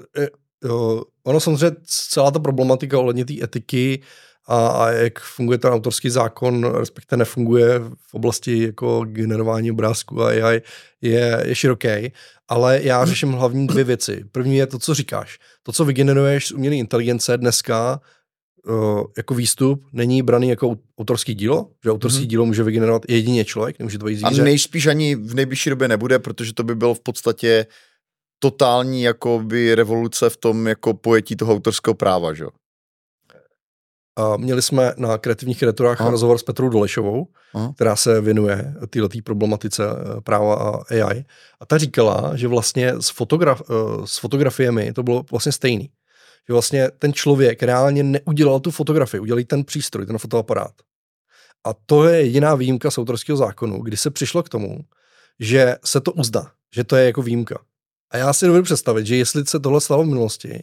Speaker 2: jo, ono samozřejmě celá ta problematika ohledně té etiky a, a jak funguje ten autorský zákon, respektive nefunguje v oblasti jako generování obrázku a AI, je, je široký. Ale já řeším hlavní dvě věci. První je to, co říkáš. To, co vygeneruješ z umělé inteligence dneska, uh, jako výstup není braný jako autorský dílo, že autorský hmm. dílo může vygenerovat jedině člověk, nemůže to být zvíře.
Speaker 1: A nejspíš ani v nejbližší době nebude, protože to by bylo v podstatě totální jakoby revoluce v tom jako pojetí toho autorského práva, že?
Speaker 2: A měli jsme na kreativních kreaturách Aha. rozhovor s Petrou Dolešovou, Aha. která se věnuje této problematice eh, práva a AI. A ta říkala, že vlastně s, fotograf, eh, s fotografiemi to bylo vlastně stejný. Že vlastně ten člověk reálně neudělal tu fotografii, udělal ten přístroj, ten fotoaparát. A to je jediná výjimka z autorského zákonu, kdy se přišlo k tomu, že se to uzná, že to je jako výjimka. A já si dovedu představit, že jestli se tohle stalo v minulosti,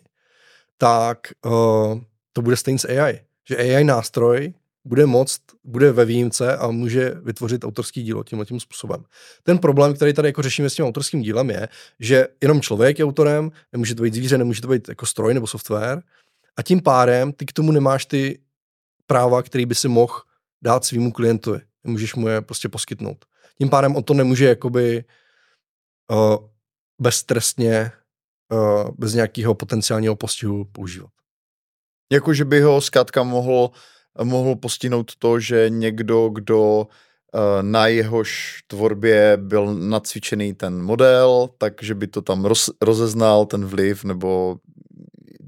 Speaker 2: tak uh, to bude stejný s AI že AI nástroj bude moct, bude ve výjimce a může vytvořit autorský dílo tímhle tím způsobem. Ten problém, který tady jako řešíme s tím autorským dílem, je, že jenom člověk je autorem, nemůže to být zvíře, nemůže to být jako stroj nebo software, a tím pádem ty k tomu nemáš ty práva, který by si mohl dát svýmu klientovi. Nemůžeš mu je prostě poskytnout. Tím pádem on to nemůže jakoby uh, beztrestně, uh, bez nějakého potenciálního postihu používat.
Speaker 1: Jako, že by ho zkrátka mohl, mohl postihnout to, že někdo, kdo na jehož tvorbě byl nacvičený ten model, takže by to tam roz, rozeznal ten vliv, nebo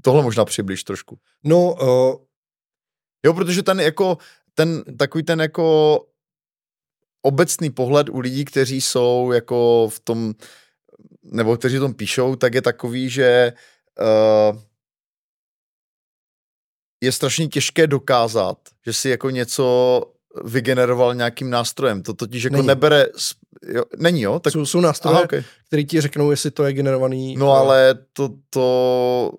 Speaker 1: tohle možná přibliž trošku.
Speaker 2: No, uh...
Speaker 1: jo, protože ten jako, ten takový ten jako obecný pohled u lidí, kteří jsou jako v tom, nebo kteří tom píšou, tak je takový, že uh, je strašně těžké dokázat, že si jako něco vygeneroval nějakým nástrojem. To totiž jako není. nebere... Jo, není, jo?
Speaker 2: Tak... Jsou, jsou nástroje, Aha, okay. které ti řeknou, jestli to je generovaný...
Speaker 1: No ale to, to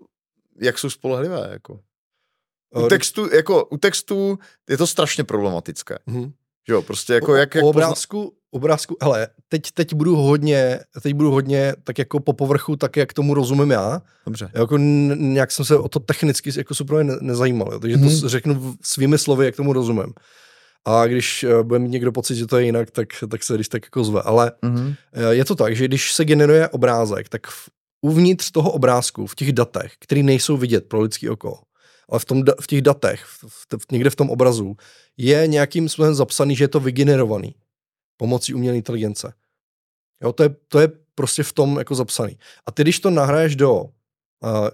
Speaker 1: jak jsou spolehlivé, jako. U textu, jako, u textu je to strašně problematické. Mm-hmm. Jo, prostě jako jak... jak
Speaker 2: u obrázku, pozna... obrázku, hele, teď, teď budu hodně, teď budu hodně tak jako po povrchu, tak jak tomu rozumím já.
Speaker 1: Dobře.
Speaker 2: Jako nějak jsem se o to technicky jako super ne, nezajímal, jo, takže mm-hmm. to mhm. řeknu svými slovy, jak tomu rozumím. A když uh, bude mít někdo pocit, že to je jinak, tak, tak se když tak jako zve. Ale mm-hmm. je to tak, že když se generuje obrázek, tak v, uvnitř toho obrázku, v těch datech, které nejsou vidět pro lidský oko, ale v, tom, v těch datech, v, v, někde v tom obrazu, je nějakým způsobem zapsaný, že je to vygenerovaný pomocí umělé inteligence. Jo, to, je, to je prostě v tom jako zapsaný. A ty, když to nahraješ do uh,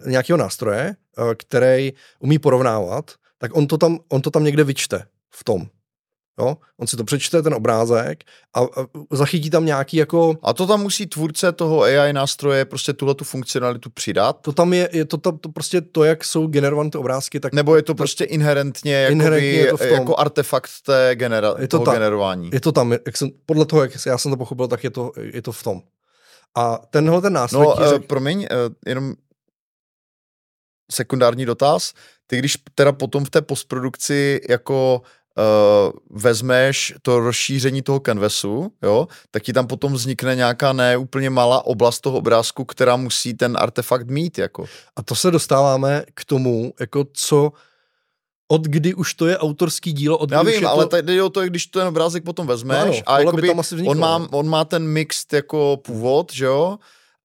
Speaker 2: nějakého nástroje, uh, který umí porovnávat, tak on to, tam, on to tam někde vyčte v tom. Jo? On si to přečte, ten obrázek a, a zachytí tam nějaký jako...
Speaker 1: A to tam musí tvůrce toho AI nástroje prostě tuhle tu funkcionalitu přidat?
Speaker 2: To tam je, je to, tam, to prostě to, jak jsou generované ty obrázky, tak...
Speaker 1: Nebo je to, to prostě inherentně, inherentně je to v tom. jako artefakt té genera- je to toho tam, generování?
Speaker 2: Je to tam, jak jsem, podle toho, jak já jsem to pochopil, tak je to, je to v tom. A tenhle ten nástroj...
Speaker 1: No, řek... uh, promiň, uh, jenom sekundární dotaz. Ty když teda potom v té postprodukci jako uh, vezmeš to rozšíření toho canvasu, jo, tak ti tam potom vznikne nějaká neúplně malá oblast toho obrázku, která musí ten artefakt mít. Jako.
Speaker 2: A to se dostáváme k tomu, jako co od kdy už to je autorský dílo, od
Speaker 1: Já vím,
Speaker 2: to...
Speaker 1: ale tady jde o to, když ten obrázek potom vezmeš no, a jakoby, on, má, on má ten mixed jako původ, že jo,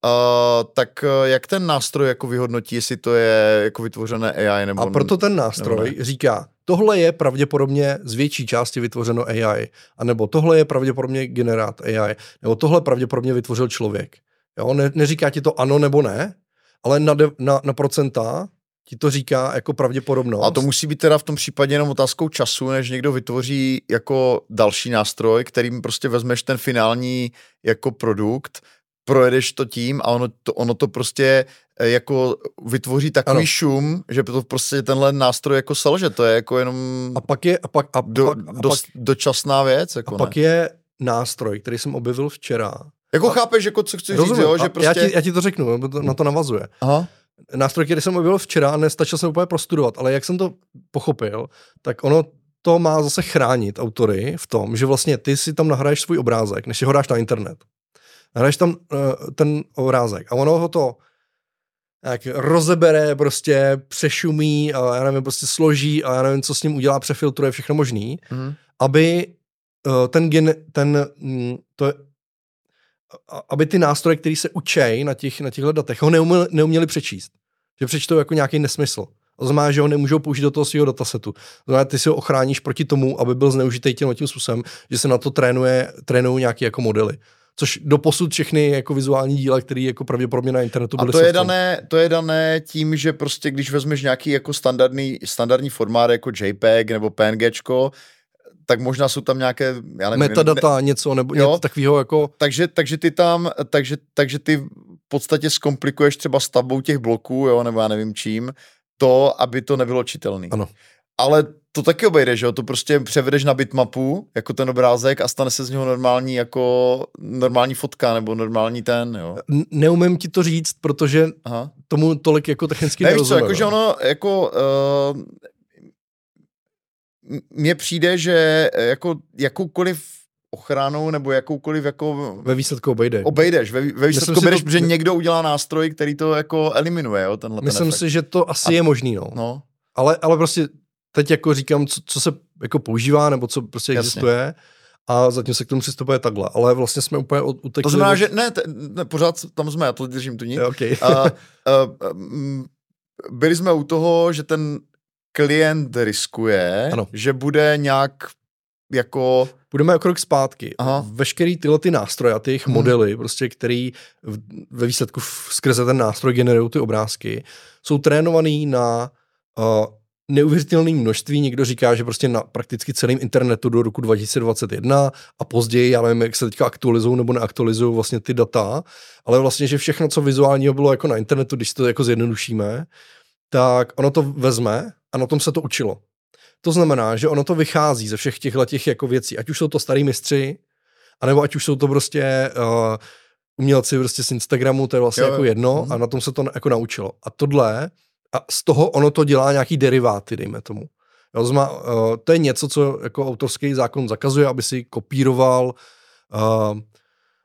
Speaker 1: Uh, tak uh, jak ten nástroj jako vyhodnotí, jestli to je jako vytvořené AI nebo...
Speaker 2: A proto ten nástroj říká, tohle je pravděpodobně z větší části vytvořeno AI, anebo tohle je pravděpodobně generát AI, nebo tohle pravděpodobně vytvořil člověk. Jo? Ne, neříká ti to ano nebo ne, ale na, de, na, na procenta ti to říká jako pravděpodobnost.
Speaker 1: A to musí být teda v tom případě jenom otázkou času, než někdo vytvoří jako další nástroj, kterým prostě vezmeš ten finální jako produkt, projedeš to tím a ono to, ono to prostě jako vytvoří takový ano. šum, že to prostě tenhle nástroj jako selže, to je jako jenom
Speaker 2: a pak je, a pak, a,
Speaker 1: do,
Speaker 2: pak,
Speaker 1: a dost, pak, dočasná věc. Jako
Speaker 2: a pak ne. je nástroj, který jsem objevil včera.
Speaker 1: Jako a, chápeš, jako co chci rozumím, říct, jo? Že prostě...
Speaker 2: já, ti, já ti to řeknu, na to navazuje.
Speaker 1: Aha.
Speaker 2: Nástroj, který jsem objevil včera, nestačil jsem úplně prostudovat, ale jak jsem to pochopil, tak ono to má zase chránit autory v tom, že vlastně ty si tam nahraješ svůj obrázek, než si ho dáš na internet hraješ tam uh, ten obrázek a ono ho to jak rozebere, prostě přešumí a já nevím, prostě složí a já nevím, co s ním udělá, přefiltruje všechno možný, mm. aby uh, ten gen, ten, mm, to, aby ty nástroje, které se učej na, těch, na těchto datech, ho neuměli, neuměli přečíst. Že přečtou jako nějaký nesmysl. To znamená, že ho nemůžou použít do toho svého datasetu. To znamená, ty si ho ochráníš proti tomu, aby byl zneužitý tím, tím způsobem, že se na to trénuje, trénují nějaké jako modely což do posud všechny jako vizuální díla, které jako pravděpodobně na internetu
Speaker 1: A to je, dané, to je dané tím, že prostě když vezmeš nějaký jako standardní, standardní formát jako JPEG nebo PNGčko, tak možná jsou tam nějaké,
Speaker 2: já nevím, metadata, ne, něco nebo jo, něco takového jako...
Speaker 1: Takže, takže ty tam, takže, takže ty v podstatě zkomplikuješ třeba stavbou těch bloků, jo, nebo já nevím čím, to, aby to nebylo čitelný.
Speaker 2: Ano.
Speaker 1: Ale to taky obejde, že jo? To prostě převedeš na bitmapu, jako ten obrázek a stane se z něho normální jako normální fotka nebo normální ten, jo?
Speaker 2: Neumím ti to říct, protože Aha. tomu tolik jako technicky
Speaker 1: ne, nerozumím. co, jakože ono, jako uh, mně přijde, že jako jakoukoliv ochranou nebo jakoukoliv jako...
Speaker 2: Ve výsledku obejdeš.
Speaker 1: Obejdeš, ve, ve výsledku obejdeš, to... protože někdo udělá nástroj, který to jako eliminuje, jo, tenhle
Speaker 2: Myslím
Speaker 1: ten
Speaker 2: si, že to asi a... je možný, no.
Speaker 1: no.
Speaker 2: Ale, ale prostě teď jako říkám, co, co se jako používá, nebo co prostě Jasně. existuje a zatím se k tomu přistupuje takhle, ale vlastně jsme úplně utekli.
Speaker 1: To znamená, že ne, te, ne pořád tam jsme, já to držím tu nic.
Speaker 2: Okay.
Speaker 1: a, a, a, byli jsme u toho, že ten klient riskuje,
Speaker 2: ano.
Speaker 1: že bude nějak jako...
Speaker 2: Půjdeme o krok zpátky. Aha. Veškerý tyhle ty nástroje a ty jejich hmm. modely, prostě, který ve výsledku skrze ten nástroj generují ty obrázky, jsou trénovaný na uh, neuvěřitelné množství. Někdo říká, že prostě na prakticky celém internetu do roku 2021 a později, já nevím, jak se teďka aktualizují nebo neaktualizují vlastně ty data, ale vlastně, že všechno, co vizuálního bylo jako na internetu, když to jako zjednodušíme, tak ono to vezme a na tom se to učilo. To znamená, že ono to vychází ze všech těchto těch jako věcí, ať už jsou to starý mistři, anebo ať už jsou to prostě uh, umělci prostě z Instagramu, to je vlastně jo, jako jedno mm. a na tom se to jako naučilo. A tohle, a z toho ono to dělá nějaký deriváty, dejme tomu. Jo, zma, uh, to je něco, co jako autorský zákon zakazuje, aby si kopíroval. Uh,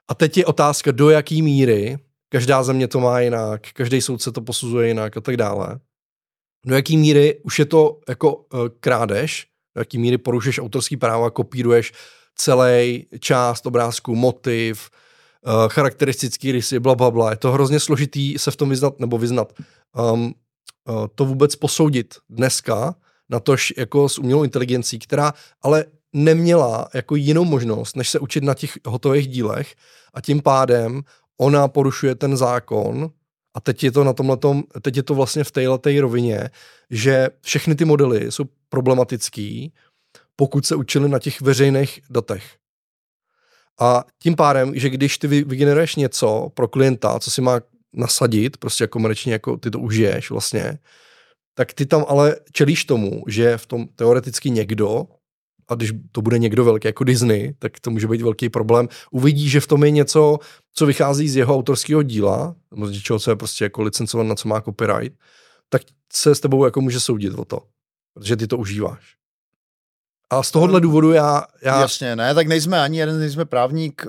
Speaker 2: a teď je otázka, do jaký míry, každá země to má jinak, každý soudce to posuzuje jinak a tak dále do jaký míry už je to jako uh, krádež, do jaký míry porušuješ autorský práva, kopíruješ celý část obrázku, motiv, uh, charakteristický rysy, bla, bla, bla. Je to hrozně složitý se v tom vyznat nebo vyznat. Um, to vůbec posoudit dneska, na tož jako s umělou inteligencí, která ale neměla jako jinou možnost, než se učit na těch hotových dílech a tím pádem ona porušuje ten zákon, a teď je to na tomhle teď je to vlastně v této rovině, že všechny ty modely jsou problematický, pokud se učili na těch veřejných datech. A tím pádem, že když ty vygeneruješ něco pro klienta, co si má nasadit, prostě jako komerčně, jako ty to užiješ vlastně, tak ty tam ale čelíš tomu, že v tom teoreticky někdo a když to bude někdo velký jako Disney, tak to může být velký problém, uvidí, že v tom je něco, co vychází z jeho autorského díla, z něčeho, co je prostě jako licencované, na co má copyright, tak se s tebou jako může soudit o to, protože ty to užíváš. A z tohohle důvodu já, já...
Speaker 1: Jasně, ne, tak nejsme ani jeden, nejsme právník,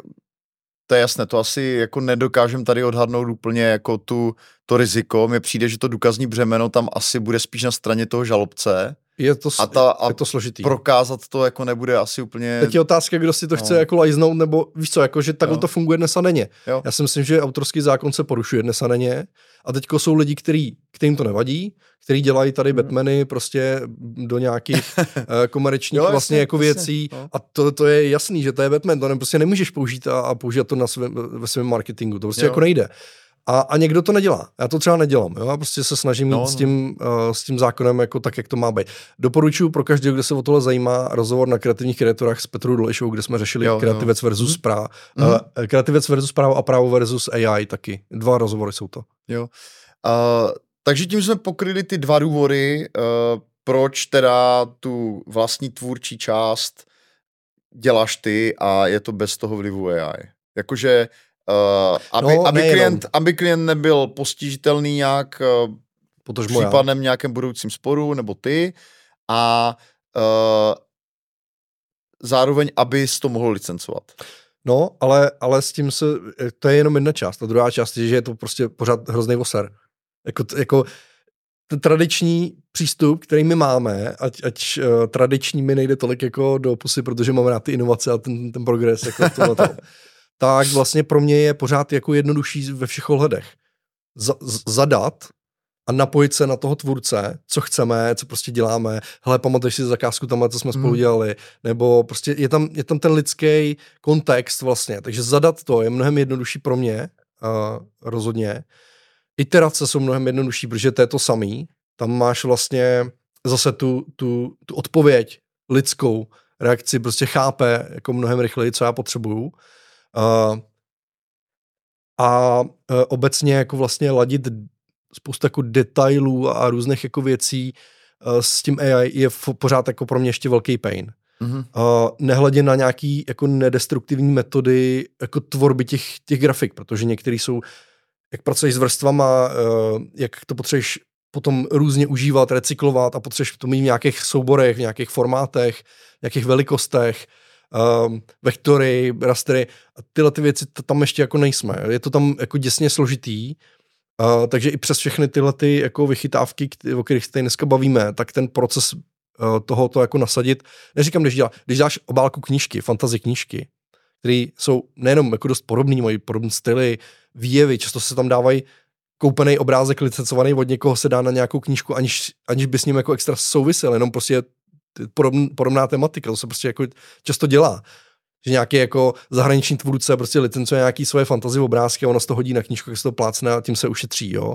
Speaker 1: to je jasné, to asi jako nedokážem tady odhadnout úplně jako tu, to riziko. Mně přijde, že to důkazní břemeno tam asi bude spíš na straně toho žalobce,
Speaker 2: je to, a ta, a je to složitý.
Speaker 1: Prokázat to jako nebude asi úplně...
Speaker 2: Teď je otázka, kdo si to no. chce jako lajznout, nebo víš co, jako, že takhle to funguje dnes a denně. Jo. Já si myslím, že autorský zákon se porušuje dnes a denně a teďko jsou lidi, který, kterým to nevadí, kteří dělají tady hmm. Batmany prostě do nějakých uh, komerčních jo, vlastně jasně, jako věcí no. a to, to je jasný, že to je Batman, to ne, prostě nemůžeš použít a, a použít to na svém, ve svém marketingu, to prostě jo. jako nejde. A, a někdo to nedělá. Já to třeba nedělám. Jo? Já prostě se snažím no, no. S, tím, uh, s tím zákonem jako tak, jak to má být. Doporučuji pro každého, kdo se o tohle zajímá, rozhovor na kreativních kreatorách s Petrou Dolešovou, kde jsme řešili jo, kreativec jo. versus právo. Mm. Uh, kreativec versus právo a právo versus AI taky. Dva rozhovory jsou to.
Speaker 1: Jo. Uh, takže tím jsme pokryli ty dva důvody, uh, proč teda tu vlastní tvůrčí část děláš ty a je to bez toho vlivu AI. Jakože Uh, aby, no, aby, klient, aby klient nebyl postižitelný nějak uh, případném nějakém budoucím sporu, nebo ty, a uh, zároveň, abys to mohl licencovat.
Speaker 2: No, ale, ale s tím se, to je jenom jedna část. A druhá část je, že je to prostě pořád hrozný oser. Jako, jako ten tradiční přístup, který my máme, ať, ať uh, tradiční mi nejde tolik jako do pusy, protože máme rád ty inovace a ten, ten progres. Jako tohle tak vlastně pro mě je pořád jako jednodušší ve všech ohledech. zadat a napojit se na toho tvůrce, co chceme, co prostě děláme. Hele, pamatuješ si zakázku tam, co jsme spolu hmm. dělali, nebo prostě je tam, je tam ten lidský kontext vlastně, takže zadat to je mnohem jednodušší pro mě, uh, rozhodně. Iterace jsou mnohem jednodušší, protože to je to samý. Tam máš vlastně zase tu, tu, tu odpověď lidskou, reakci prostě chápe jako mnohem rychleji, co já potřebuju. Uh, a uh, obecně jako vlastně ladit spoustu jako detailů a různých jako věcí uh, s tím AI je pořád jako pro mě ještě velký pain. Mm-hmm. Uh, nehledě na nějaký jako nedestruktivní metody jako tvorby těch, těch grafik, protože některý jsou, jak pracuješ s vrstvama, uh, jak to potřebuješ potom různě užívat, recyklovat a potřebuješ to mít v nějakých souborech, v nějakých formátech, v nějakých velikostech, um, vektory, rastery tyhle ty věci tam ještě jako nejsme. Je to tam jako děsně složitý, uh, takže i přes všechny tyhle ty jako vychytávky, o kterých se dneska bavíme, tak ten proces uh, toho to jako nasadit, neříkám, když, dělá, když dáš obálku knížky, fantasy knížky, které jsou nejenom jako dost podobný, mají podobné styly, výjevy, často se tam dávají koupený obrázek licencovaný od někoho se dá na nějakou knížku, aniž, aniž by s ním jako extra souvisel, jenom prostě podobn, podobná tematika, to se prostě jako často dělá. Že nějaký jako zahraniční tvůrce prostě licencuje nějaký svoje fantazie obrázky a ono z toho hodí na knížku, jak se to plácne a tím se ušetří, jo.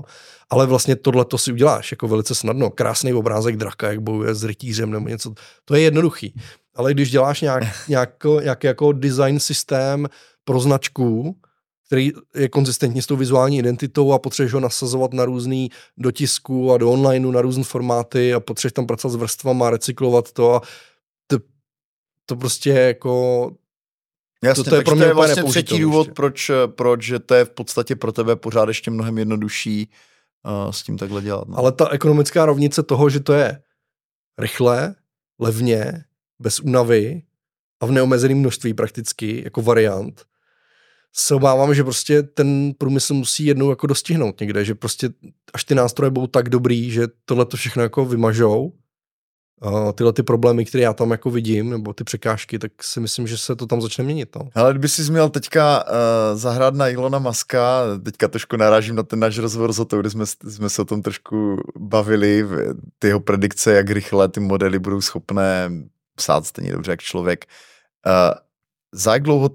Speaker 2: Ale vlastně tohle to si uděláš jako velice snadno. Krásný obrázek draka, jak bojuje s rytířem nebo něco. To je jednoduchý. Ale když děláš nějak, nějak, nějaký jako design systém pro značku, který je konzistentní s tou vizuální identitou a potřebuješ ho nasazovat na různý dotisku a do onlineu, na různé formáty a potřebuješ tam pracovat s vrstvama, recyklovat to a to, to prostě jako
Speaker 1: Jasně, to, to je pro mě to je vlastně třetí důvod, proč, proč že to je v podstatě pro tebe pořád ještě mnohem jednodušší uh, s tím takhle dělat. No.
Speaker 2: Ale ta ekonomická rovnice toho, že to je rychle, levně, bez únavy a v neomezeném množství prakticky, jako variant, se obávám, že prostě ten průmysl musí jednou jako dostihnout někde, že prostě až ty nástroje budou tak dobrý, že tohle to všechno jako vymažou, uh, tyhle ty problémy, které já tam jako vidím, nebo ty překážky, tak si myslím, že se to tam začne měnit. No.
Speaker 1: Ale kdyby jsi měl teďka uh, zahrát na Ilona Maska, teďka trošku narážím na ten náš rozhovor s Otou, kde jsme, jsme se o tom trošku bavili, ty jeho predikce, jak rychle ty modely budou schopné psát stejně dobře jak člověk. Uh, za jak dlouho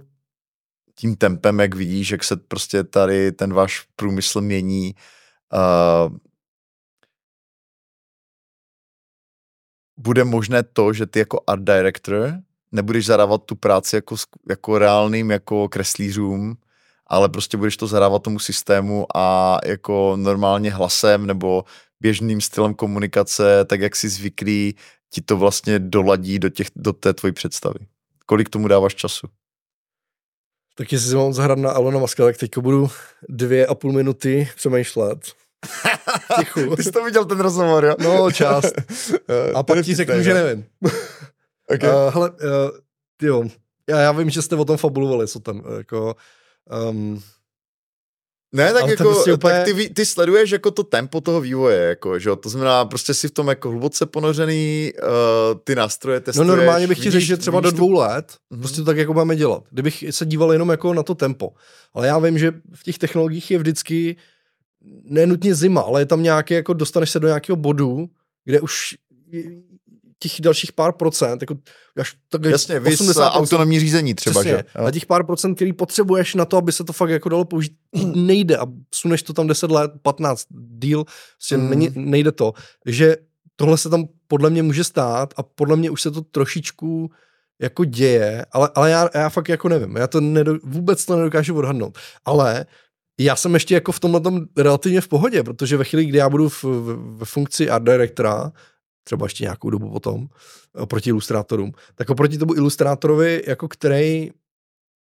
Speaker 1: tím tempem, jak vidíš, jak se prostě tady ten váš průmysl mění, uh, bude možné to, že ty jako art director nebudeš zadávat tu práci jako, jako reálným jako kreslířům, ale prostě budeš to zadávat tomu systému a jako normálně hlasem nebo běžným stylem komunikace, tak jak si zvyklý, ti to vlastně doladí do, těch, do té tvojí představy. Kolik tomu dáváš času?
Speaker 2: Tak jestli si mám zahrát na Alona Maska, tak teďko budu dvě a půl minuty přemýšlet.
Speaker 1: Tichu. Ty jsi to viděl ten rozhovor, jo?
Speaker 2: No, část. A pak ti řeknu, že nevím. okay. uh, hele, uh, jo, já, já vím, že jste o tom fabulovali, co tam, jako, um,
Speaker 1: ne, tak, jako, prostě úplně... tak ty, ty sleduješ jako to tempo toho vývoje, jako, že to znamená, prostě si v tom jako hluboce ponořený, uh, ty nástroje testuješ.
Speaker 2: No normálně bych ti řekl, že třeba do dvou let, mm-hmm. prostě to tak jako máme dělat. Kdybych se díval jenom jako na to tempo. Ale já vím, že v těch technologiích je vždycky nenutně zima, ale je tam nějaký, jako dostaneš se do nějakého bodu, kde už těch dalších pár procent, jako až
Speaker 1: tak Jasně, 80 autonomní řízení třeba, přesně, že?
Speaker 2: A těch pár procent, který potřebuješ na to, aby se to fakt jako dalo použít, nejde a suneš to tam 10 let, 15 díl, prostě mm. nejde to. že tohle se tam podle mě může stát a podle mě už se to trošičku jako děje, ale, ale já, já fakt jako nevím, já to nedo, vůbec to nedokážu odhadnout, ale já jsem ještě jako v tomhle tom relativně v pohodě, protože ve chvíli, kdy já budu v, v, v funkci art directora, třeba ještě nějakou dobu potom, oproti ilustrátorům, tak oproti tomu ilustrátorovi, jako který,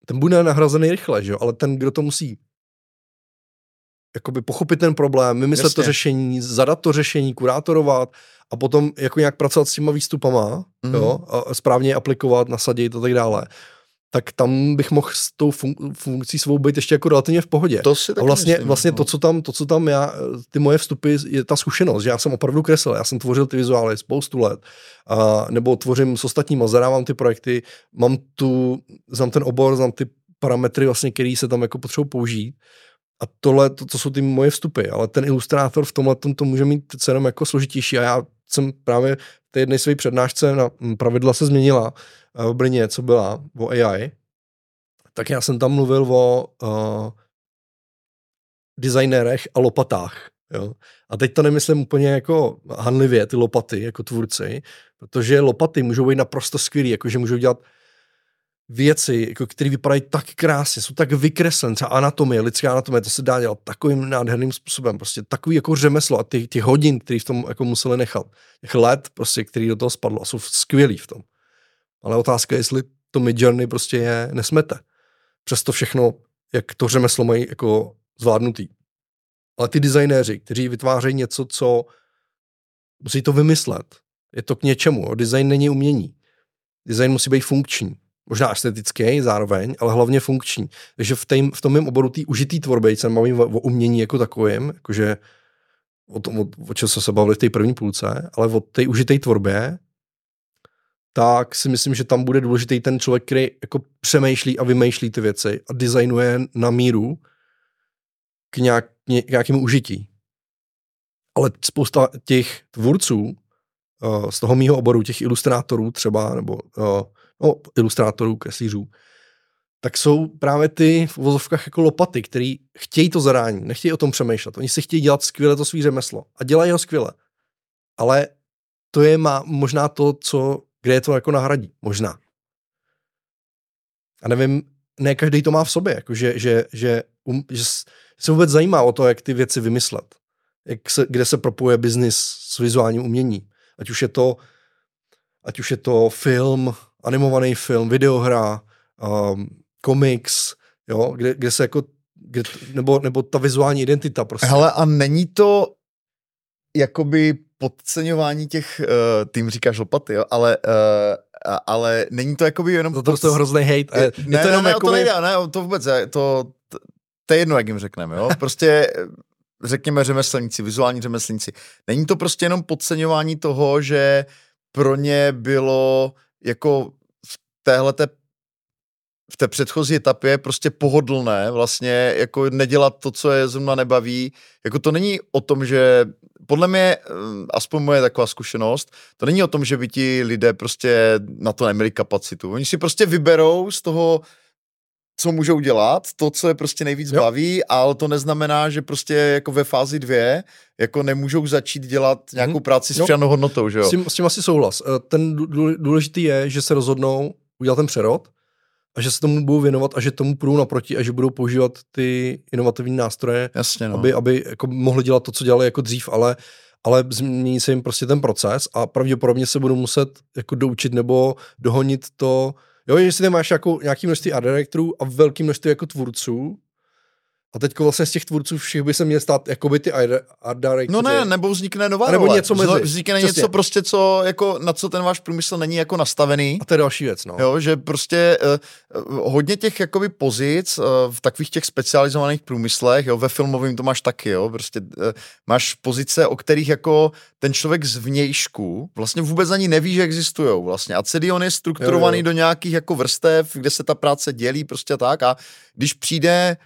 Speaker 2: ten bude nahrazený rychle, že jo? ale ten, kdo to musí jakoby pochopit ten problém, vymyslet Jasně. to řešení, zadat to řešení, kurátorovat a potom jako nějak pracovat s těma výstupama, mm-hmm. jo, a správně aplikovat, nasadit a tak dále tak tam bych mohl s tou fun- funkcí svou být ještě jako relativně v pohodě.
Speaker 1: To si
Speaker 2: a vlastně,
Speaker 1: myslím,
Speaker 2: vlastně no. to, co tam, to, co tam já, ty moje vstupy, je ta zkušenost, že já jsem opravdu kreslil, já jsem tvořil ty vizuály spoustu let, a, nebo tvořím s ostatníma, zadávám ty projekty, mám tu, znám ten obor, znám ty parametry, vlastně, který se tam jako potřebují použít. A tohle, to, to jsou ty moje vstupy, ale ten ilustrátor v tomhle tom to může mít cenom jako složitější a já jsem právě v té jedné své přednášce na pravidla se změnila, v Brně, co byla o AI, tak já jsem tam mluvil o uh, designérech a lopatách. Jo? A teď to nemyslím úplně jako hanlivě, ty lopaty, jako tvůrci, protože lopaty můžou být naprosto skvělý, jakože můžou dělat věci, jako, které vypadají tak krásně, jsou tak vykreslené, třeba anatomie, lidská anatomie, to se dá dělat takovým nádherným způsobem, prostě takový jako řemeslo a ty, ty hodin, které v tom jako museli nechat, těch let, prostě, který do toho spadlo a jsou skvělí v tom. Ale otázka je, jestli to Midjourney prostě je nesmete. Přesto všechno, jak to řemeslo mají jako zvládnutý. Ale ty designéři, kteří vytvářejí něco, co musí to vymyslet, je to k něčemu. Design není umění. Design musí být funkční. Možná estetický zároveň, ale hlavně funkční. Takže v, tým, v tom mém oboru té užitý tvorby, se mluvím o, o umění jako takovém, jakože o tom, o, o čem jsme se bavili v té první půlce, ale o té užité tvorbě tak si myslím, že tam bude důležitý ten člověk, který jako přemýšlí a vymýšlí ty věci a designuje na míru k, nějak, k nějakému užití. Ale spousta těch tvůrců uh, z toho mýho oboru, těch ilustrátorů třeba, nebo uh, no, ilustrátorů, kreslířů, tak jsou právě ty v vozovkách jako lopaty, který chtějí to zadání, nechtějí o tom přemýšlet. Oni si chtějí dělat skvěle to svý řemeslo a dělají ho skvěle. Ale to je má, možná to, co, kde je to jako nahradí. Možná. A nevím, ne každý to má v sobě, jako že, že, že, um, že se vůbec zajímá o to, jak ty věci vymyslet. Jak se, kde se propojuje biznis s vizuálním umění. Ať už je to, ať už je to film, animovaný film, videohra, um, komiks, jo, kde, kde se jako, kde, nebo, nebo ta vizuální identita prostě.
Speaker 1: Hele, a není to jakoby podceňování těch, uh, tým říkáš lopaty, jo, ale, uh, ale není to jakoby jenom...
Speaker 2: To, to, to je hrozný hate. Je,
Speaker 1: ne, to jenom ne, jakoby... to nejde, ne, to vůbec, to, to, to je jedno, jak jim řekneme, jo, prostě řekněme řemeslníci, vizuální řemeslníci. Není to prostě jenom podceňování toho, že pro ně bylo jako v téhle v té předchozí etapě prostě pohodlné vlastně jako nedělat to, co je zrovna nebaví. Jako to není o tom, že podle mě, eh, aspoň moje taková zkušenost, to není o tom, že by ti lidé prostě na to neměli kapacitu. Oni si prostě vyberou z toho, co můžou dělat, to, co je prostě nejvíc jo. baví, ale to neznamená, že prostě jako ve fázi dvě jako nemůžou začít dělat nějakou hmm. práci s přidanou hodnotou, že jo?
Speaker 2: S tím, s tím asi souhlas. Eh, ten důležitý je, že se rozhodnou udělat ten přerod a že se tomu budou věnovat a že tomu půjdou naproti a že budou používat ty inovativní nástroje,
Speaker 1: Jasně, no.
Speaker 2: aby, aby jako mohli dělat to, co dělali jako dřív, ale ale změní se jim prostě ten proces a pravděpodobně se budou muset jako doučit nebo dohonit to, jo, jestli tam máš jako nějaký množství art directorů a velký množství jako tvůrců, a teď vlastně z těch tvůrců všech by se měl stát by ty art directory.
Speaker 1: No ne, nebo vznikne nová
Speaker 2: nebo role. něco mezi.
Speaker 1: Vznikne Přesně. něco prostě, co, jako, na co ten váš průmysl není jako nastavený.
Speaker 2: A to je další věc, no.
Speaker 1: Jo, že prostě uh, hodně těch jakoby pozic uh, v takových těch specializovaných průmyslech, jo, ve filmovém to máš taky, jo, prostě uh, máš pozice, o kterých jako ten člověk z vnějšku vlastně vůbec ani neví, že existují vlastně. A celý on je strukturovaný jo, jo. do nějakých jako vrstev, kde se ta práce dělí prostě tak a když přijde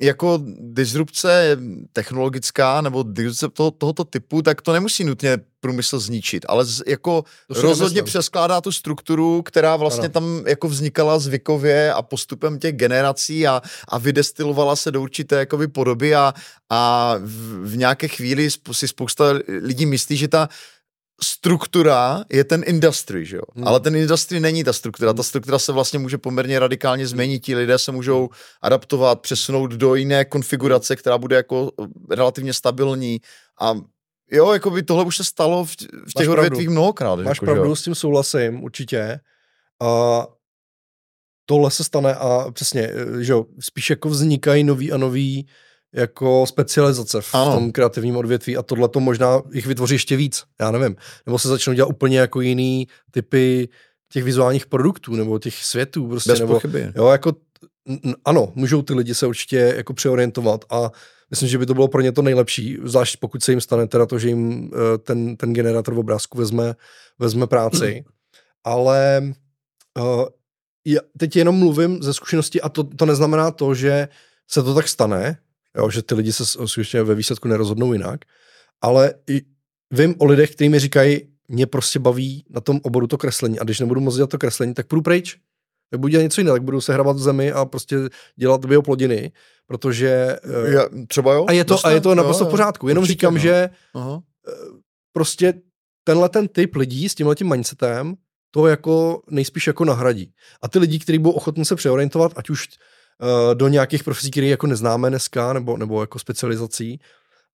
Speaker 1: jako disrupce technologická nebo disrupce toho, tohoto typu, tak to nemusí nutně průmysl zničit, ale z, jako rozhodně přeskládá tu strukturu, která vlastně ano. tam jako vznikala zvykově a postupem těch generací a, a vydestilovala se do určité jakoby podoby a, a v, v nějaké chvíli si spousta lidí myslí, že ta struktura je ten industry, že jo? Hmm. Ale ten industry není ta struktura. Ta struktura se vlastně může poměrně radikálně změnit. Ti lidé se můžou adaptovat, přesunout do jiné konfigurace, která bude jako relativně stabilní a Jo, jako by tohle už se stalo v, v těch odvětvích mnohokrát.
Speaker 2: Máš jako, pravdu, s tím souhlasím, určitě. A tohle se stane a přesně, že jo, spíš jako vznikají nový a nový jako specializace v ano. tom kreativním odvětví a tohle to možná jich vytvoří ještě víc, já nevím. Nebo se začnou dělat úplně jako jiný typy těch vizuálních produktů nebo těch světů. Prostě,
Speaker 1: Bez
Speaker 2: nebo,
Speaker 1: pochyby.
Speaker 2: Jo, jako, ano, můžou ty lidi se určitě jako přeorientovat a myslím, že by to bylo pro ně to nejlepší, zvlášť pokud se jim stane teda to, že jim eh, ten, ten generátor v obrázku vezme, vezme práci. Ale uh, já teď jenom mluvím ze zkušenosti a to, to neznamená to, že se to tak stane, jo, že ty lidi se skutečně ve výsledku nerozhodnou jinak, ale i vím o lidech, kteří mi říkají, mě prostě baví na tom oboru to kreslení a když nebudu moc dělat to kreslení, tak půjdu pryč. Tak budu dělat něco jiného, tak budu se hrabat v zemi a prostě dělat bioplodiny, protože...
Speaker 1: Eh, Já, třeba jo?
Speaker 2: A je to, a je to naprosto v pořádku. Jenom určitě, říkám, no. že Aha. Eh, prostě tenhle ten typ lidí s tímhle tím mindsetem to jako nejspíš jako nahradí. A ty lidi, kteří budou ochotní se přeorientovat, ať už do nějakých profesí, které jako neznáme dneska, nebo, nebo jako specializací,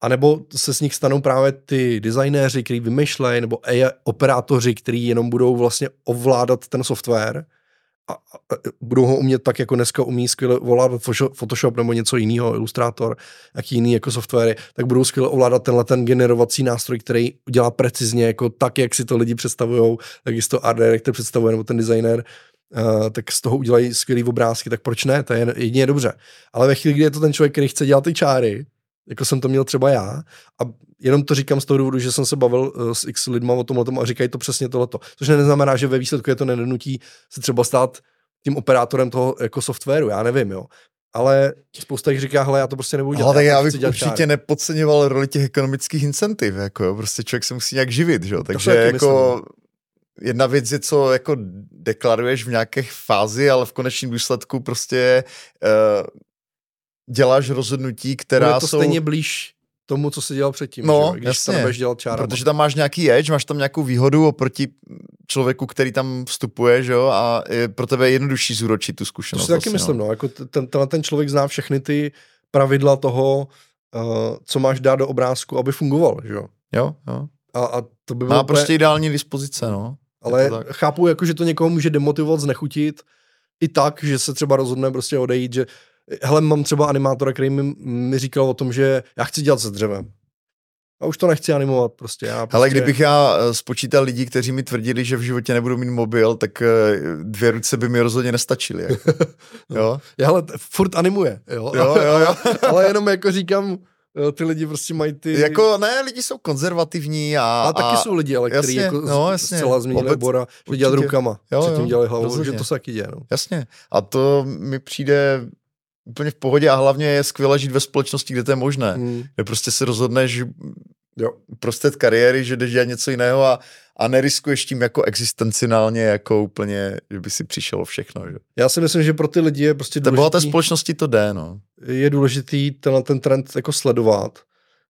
Speaker 2: a nebo se z nich stanou právě ty designéři, kteří vymýšlejí, nebo AI operátoři, kteří jenom budou vlastně ovládat ten software a, a, budou ho umět tak, jako dneska umí skvěle ovládat Photoshop nebo něco jiného, Illustrator, jaký jiný jako softwary, tak budou skvěle ovládat tenhle ten generovací nástroj, který udělá precizně jako tak, jak si to lidi představují, tak si to art director představuje, nebo ten designer uh, tak z toho udělají skvělý obrázky, tak proč ne, to je jedině dobře. Ale ve chvíli, kdy je to ten člověk, který chce dělat ty čáry, jako jsem to měl třeba já, a jenom to říkám z toho důvodu, že jsem se bavil uh, s x lidma o tomhle tomu a říkají to přesně tohleto. Což neznamená, že ve výsledku je to nenutí se třeba stát tím operátorem toho jako softwaru, já nevím, jo. ale spousta jich říká, hele, já to prostě nebudu dělat.
Speaker 1: Ale tak já bych určitě čár. nepodceňoval roli těch ekonomických incentiv, jako jo, prostě člověk se musí nějak živit, že jo, takže jako myslím. Jedna věc je, co jako deklaruješ v nějaké fázi, ale v konečném důsledku prostě uh, děláš rozhodnutí, která
Speaker 2: je to
Speaker 1: jsou...
Speaker 2: stejně blíž tomu, co jsi dělal předtím,
Speaker 1: no,
Speaker 2: že? když
Speaker 1: jasně,
Speaker 2: tam budeš dělat čárama.
Speaker 1: Protože tam máš nějaký edge, máš tam nějakou výhodu oproti člověku, který tam vstupuje, že jo, a je pro tebe jednodušší zúročit tu zkušenost.
Speaker 2: To si taky
Speaker 1: vlastně,
Speaker 2: myslím, no. no, jako ten, ten, ten člověk zná všechny ty pravidla toho, uh, co máš dát do obrázku, aby fungoval, že jo.
Speaker 1: Jo, jo.
Speaker 2: A, a to by
Speaker 1: bylo Má prostě ideální dispozice, no.
Speaker 2: Ale chápu, jako, že to někoho může demotivovat, znechutit, i tak, že se třeba rozhodne prostě odejít, že hele, mám třeba animátora, který mi, mi říkal o tom, že já chci dělat se dřevem. A už to nechci animovat prostě. Já prostě...
Speaker 1: Ale kdybych já eh, spočítal lidí, kteří mi tvrdili, že v životě nebudu mít mobil, tak eh, dvě ruce by mi rozhodně nestačily. Jako. jo?
Speaker 2: Já ale furt animuje. Jo,
Speaker 1: jo, jo, jo.
Speaker 2: ale jenom jako říkám, ty lidi prostě mají ty...
Speaker 1: Jako ne, lidi jsou konzervativní a...
Speaker 2: A taky jsou lidi, ale kteří jako no, jasně, zcela změnili obor že dělat rukama. Jo, předtím jo, dělali hlavou, že to se taky děje. No.
Speaker 1: Jasně. A to mi přijde úplně v pohodě a hlavně je skvěle žít ve společnosti, kde to je možné. Hmm. Kde prostě se rozhodneš jo. prostě kariéry, že jdeš dělat něco jiného a, a neriskuješ tím jako existenciálně, jako úplně, že by si přišel všechno. Že?
Speaker 2: Já si myslím, že pro ty lidi je prostě
Speaker 1: důležitý. bohaté společnosti to jde, no.
Speaker 2: Je důležitý tenhle ten trend jako sledovat,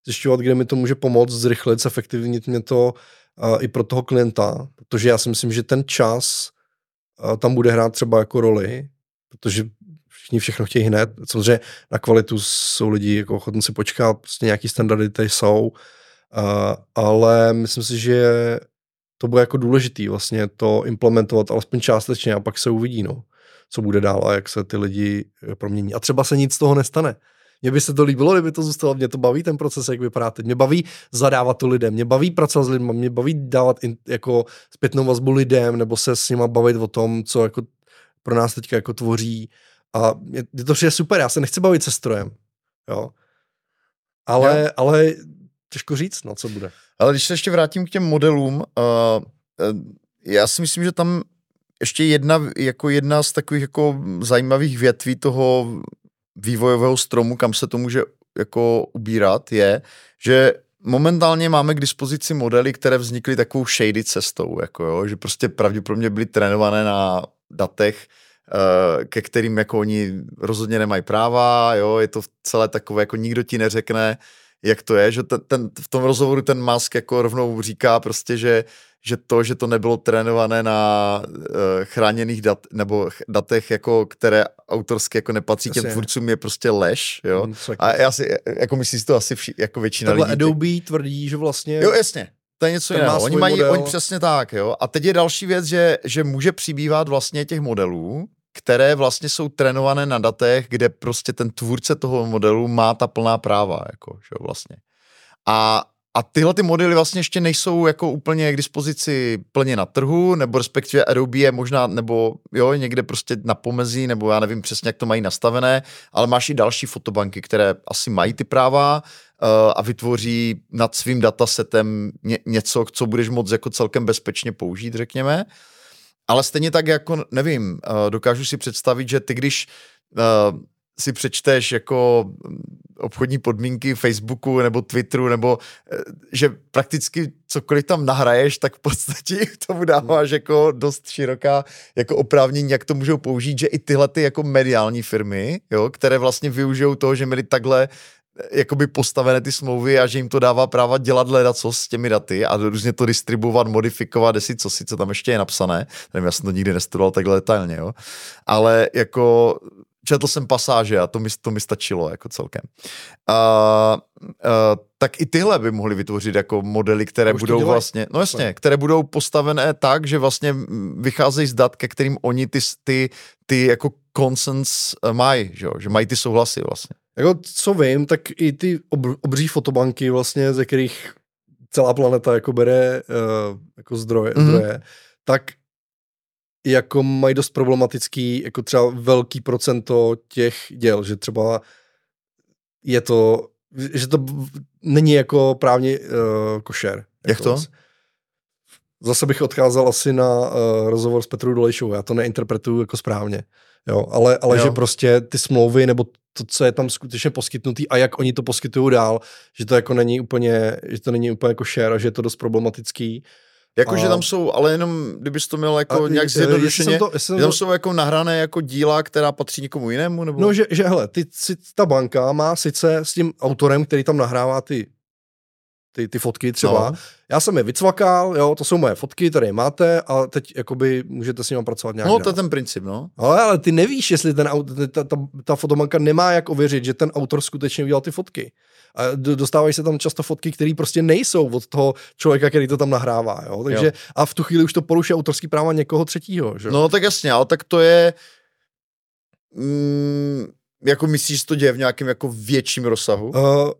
Speaker 2: zjišťovat, kde mi to může pomoct, zrychlit, zefektivnit mě to uh, i pro toho klienta, protože já si myslím, že ten čas uh, tam bude hrát třeba jako roli, protože všichni všechno chtějí hned. Samozřejmě na kvalitu jsou lidi jako ochotní si počkat, prostě nějaký standardy tady jsou, uh, ale myslím si, že to bude jako důležitý vlastně to implementovat alespoň částečně a pak se uvidí, no, co bude dál a jak se ty lidi eh, promění. A třeba se nic z toho nestane. Mně by se to líbilo, kdyby to zůstalo. Mě to baví ten proces, jak vypadá teď. Mě baví zadávat to lidem, mě baví pracovat s lidmi, mě baví dávat in, jako zpětnou vazbu lidem, nebo se s nima bavit o tom, co jako pro nás teďka jako tvoří a je, je to přijde super, já se nechci bavit se strojem, jo. Ale, jo. ale těžko říct, no, co bude.
Speaker 1: Ale když se ještě vrátím k těm modelům, uh, uh, já si myslím, že tam ještě jedna, jako jedna z takových jako zajímavých větví toho vývojového stromu, kam se to může jako ubírat, je, že momentálně máme k dispozici modely, které vznikly takovou shady cestou, jako jo, že prostě pravděpodobně byly trénované na datech, Eh, ke kterým jako oni rozhodně nemají práva, jo, je to celé takové, jako nikdo ti neřekne, jak to je, že ten, ten, v tom rozhovoru ten Musk jako rovnou říká prostě, že, že to, že to nebylo trénované na uh, chráněných dat, nebo datech, jako, které autorsky jako nepatří těm tvůrcům, je prostě lež, jo. Hmm, a já si, jako myslím si to asi vši, jako většina
Speaker 2: Takhle
Speaker 1: lidí.
Speaker 2: Adobe tvrdí, že vlastně...
Speaker 1: Jo, jasně. To je něco jiného. Oni mají, model. oni přesně tak, jo. A teď je další věc, že, že může přibývat vlastně těch modelů, které vlastně jsou trénované na datech, kde prostě ten tvůrce toho modelu má ta plná práva, jako, že vlastně. A, a tyhle ty modely vlastně ještě nejsou jako úplně k dispozici plně na trhu, nebo respektive Adobe je možná, nebo jo, někde prostě na pomezí, nebo já nevím přesně, jak to mají nastavené, ale máš i další fotobanky, které asi mají ty práva uh, a vytvoří nad svým datasetem ně, něco, co budeš moct jako celkem bezpečně použít, řekněme. Ale stejně tak jako, nevím, uh, dokážu si představit, že ty když uh, si přečteš jako mm, obchodní podmínky Facebooku nebo Twitteru, nebo eh, že prakticky cokoliv tam nahraješ, tak v podstatě tomu dáváš jako dost široká jako oprávnění, jak to můžou použít, že i tyhle ty jako mediální firmy, jo, které vlastně využijou toho, že měli takhle jakoby postavené ty smlouvy a že jim to dává práva dělat leda co s těmi daty a různě to distribuovat, modifikovat, desi co si, co tam ještě je napsané. Nevím, já jsem to nikdy nestudoval takhle detailně, jo. Ale jako četl jsem pasáže a to mi, to mi stačilo jako celkem. Uh, uh, tak i tyhle by mohly vytvořit jako modely, které budou dělají. vlastně, no jasně, které budou postavené tak, že vlastně vycházejí z dat, ke kterým oni ty, ty, ty jako consens eh, mají, že, že mají ty souhlasy vlastně.
Speaker 2: Jako co vím, tak i ty ob, obří fotobanky vlastně, ze kterých celá planeta jako bere uh, jako zdroje, mm-hmm. zdroje, tak jako mají dost problematický, jako třeba velký procento těch děl, že třeba je to, že to není jako právně uh, košer.
Speaker 1: Jak
Speaker 2: jako
Speaker 1: to?
Speaker 2: zase bych odkázal asi na uh, rozhovor s Petrou Dolejšou, já to neinterpretuju jako správně, jo, ale, ale jo. že prostě ty smlouvy nebo to, co je tam skutečně poskytnutý a jak oni to poskytují dál, že to jako není úplně, že to není úplně jako share a že je to dost problematický.
Speaker 1: Jakože tam jsou, ale jenom, kdybys to měl jako a, nějak zjednodušeně, to, tam to... jsou jako nahrané jako díla, která patří někomu jinému? Nebo?
Speaker 2: No, že, že hele, ty, ta banka má sice s tím autorem, který tam nahrává ty ty, ty fotky třeba. No. Já jsem je vycvakal, jo, to jsou moje fotky, které máte a teď jakoby můžete s nimi pracovat nějak
Speaker 1: No, to je ten princip, no.
Speaker 2: Ale, ale ty nevíš, jestli ten, ta, ta, ta fotobanka nemá jak ověřit, že ten autor skutečně udělal ty fotky. A dostávají se tam často fotky, které prostě nejsou od toho člověka, který to tam nahrává. Jo? Takže jo. a v tu chvíli už to poruší autorský práva někoho třetího. Že?
Speaker 1: No tak jasně, ale tak to je... Mm, jako myslíš, že to děje v nějakém jako větším rozsahu? Uh,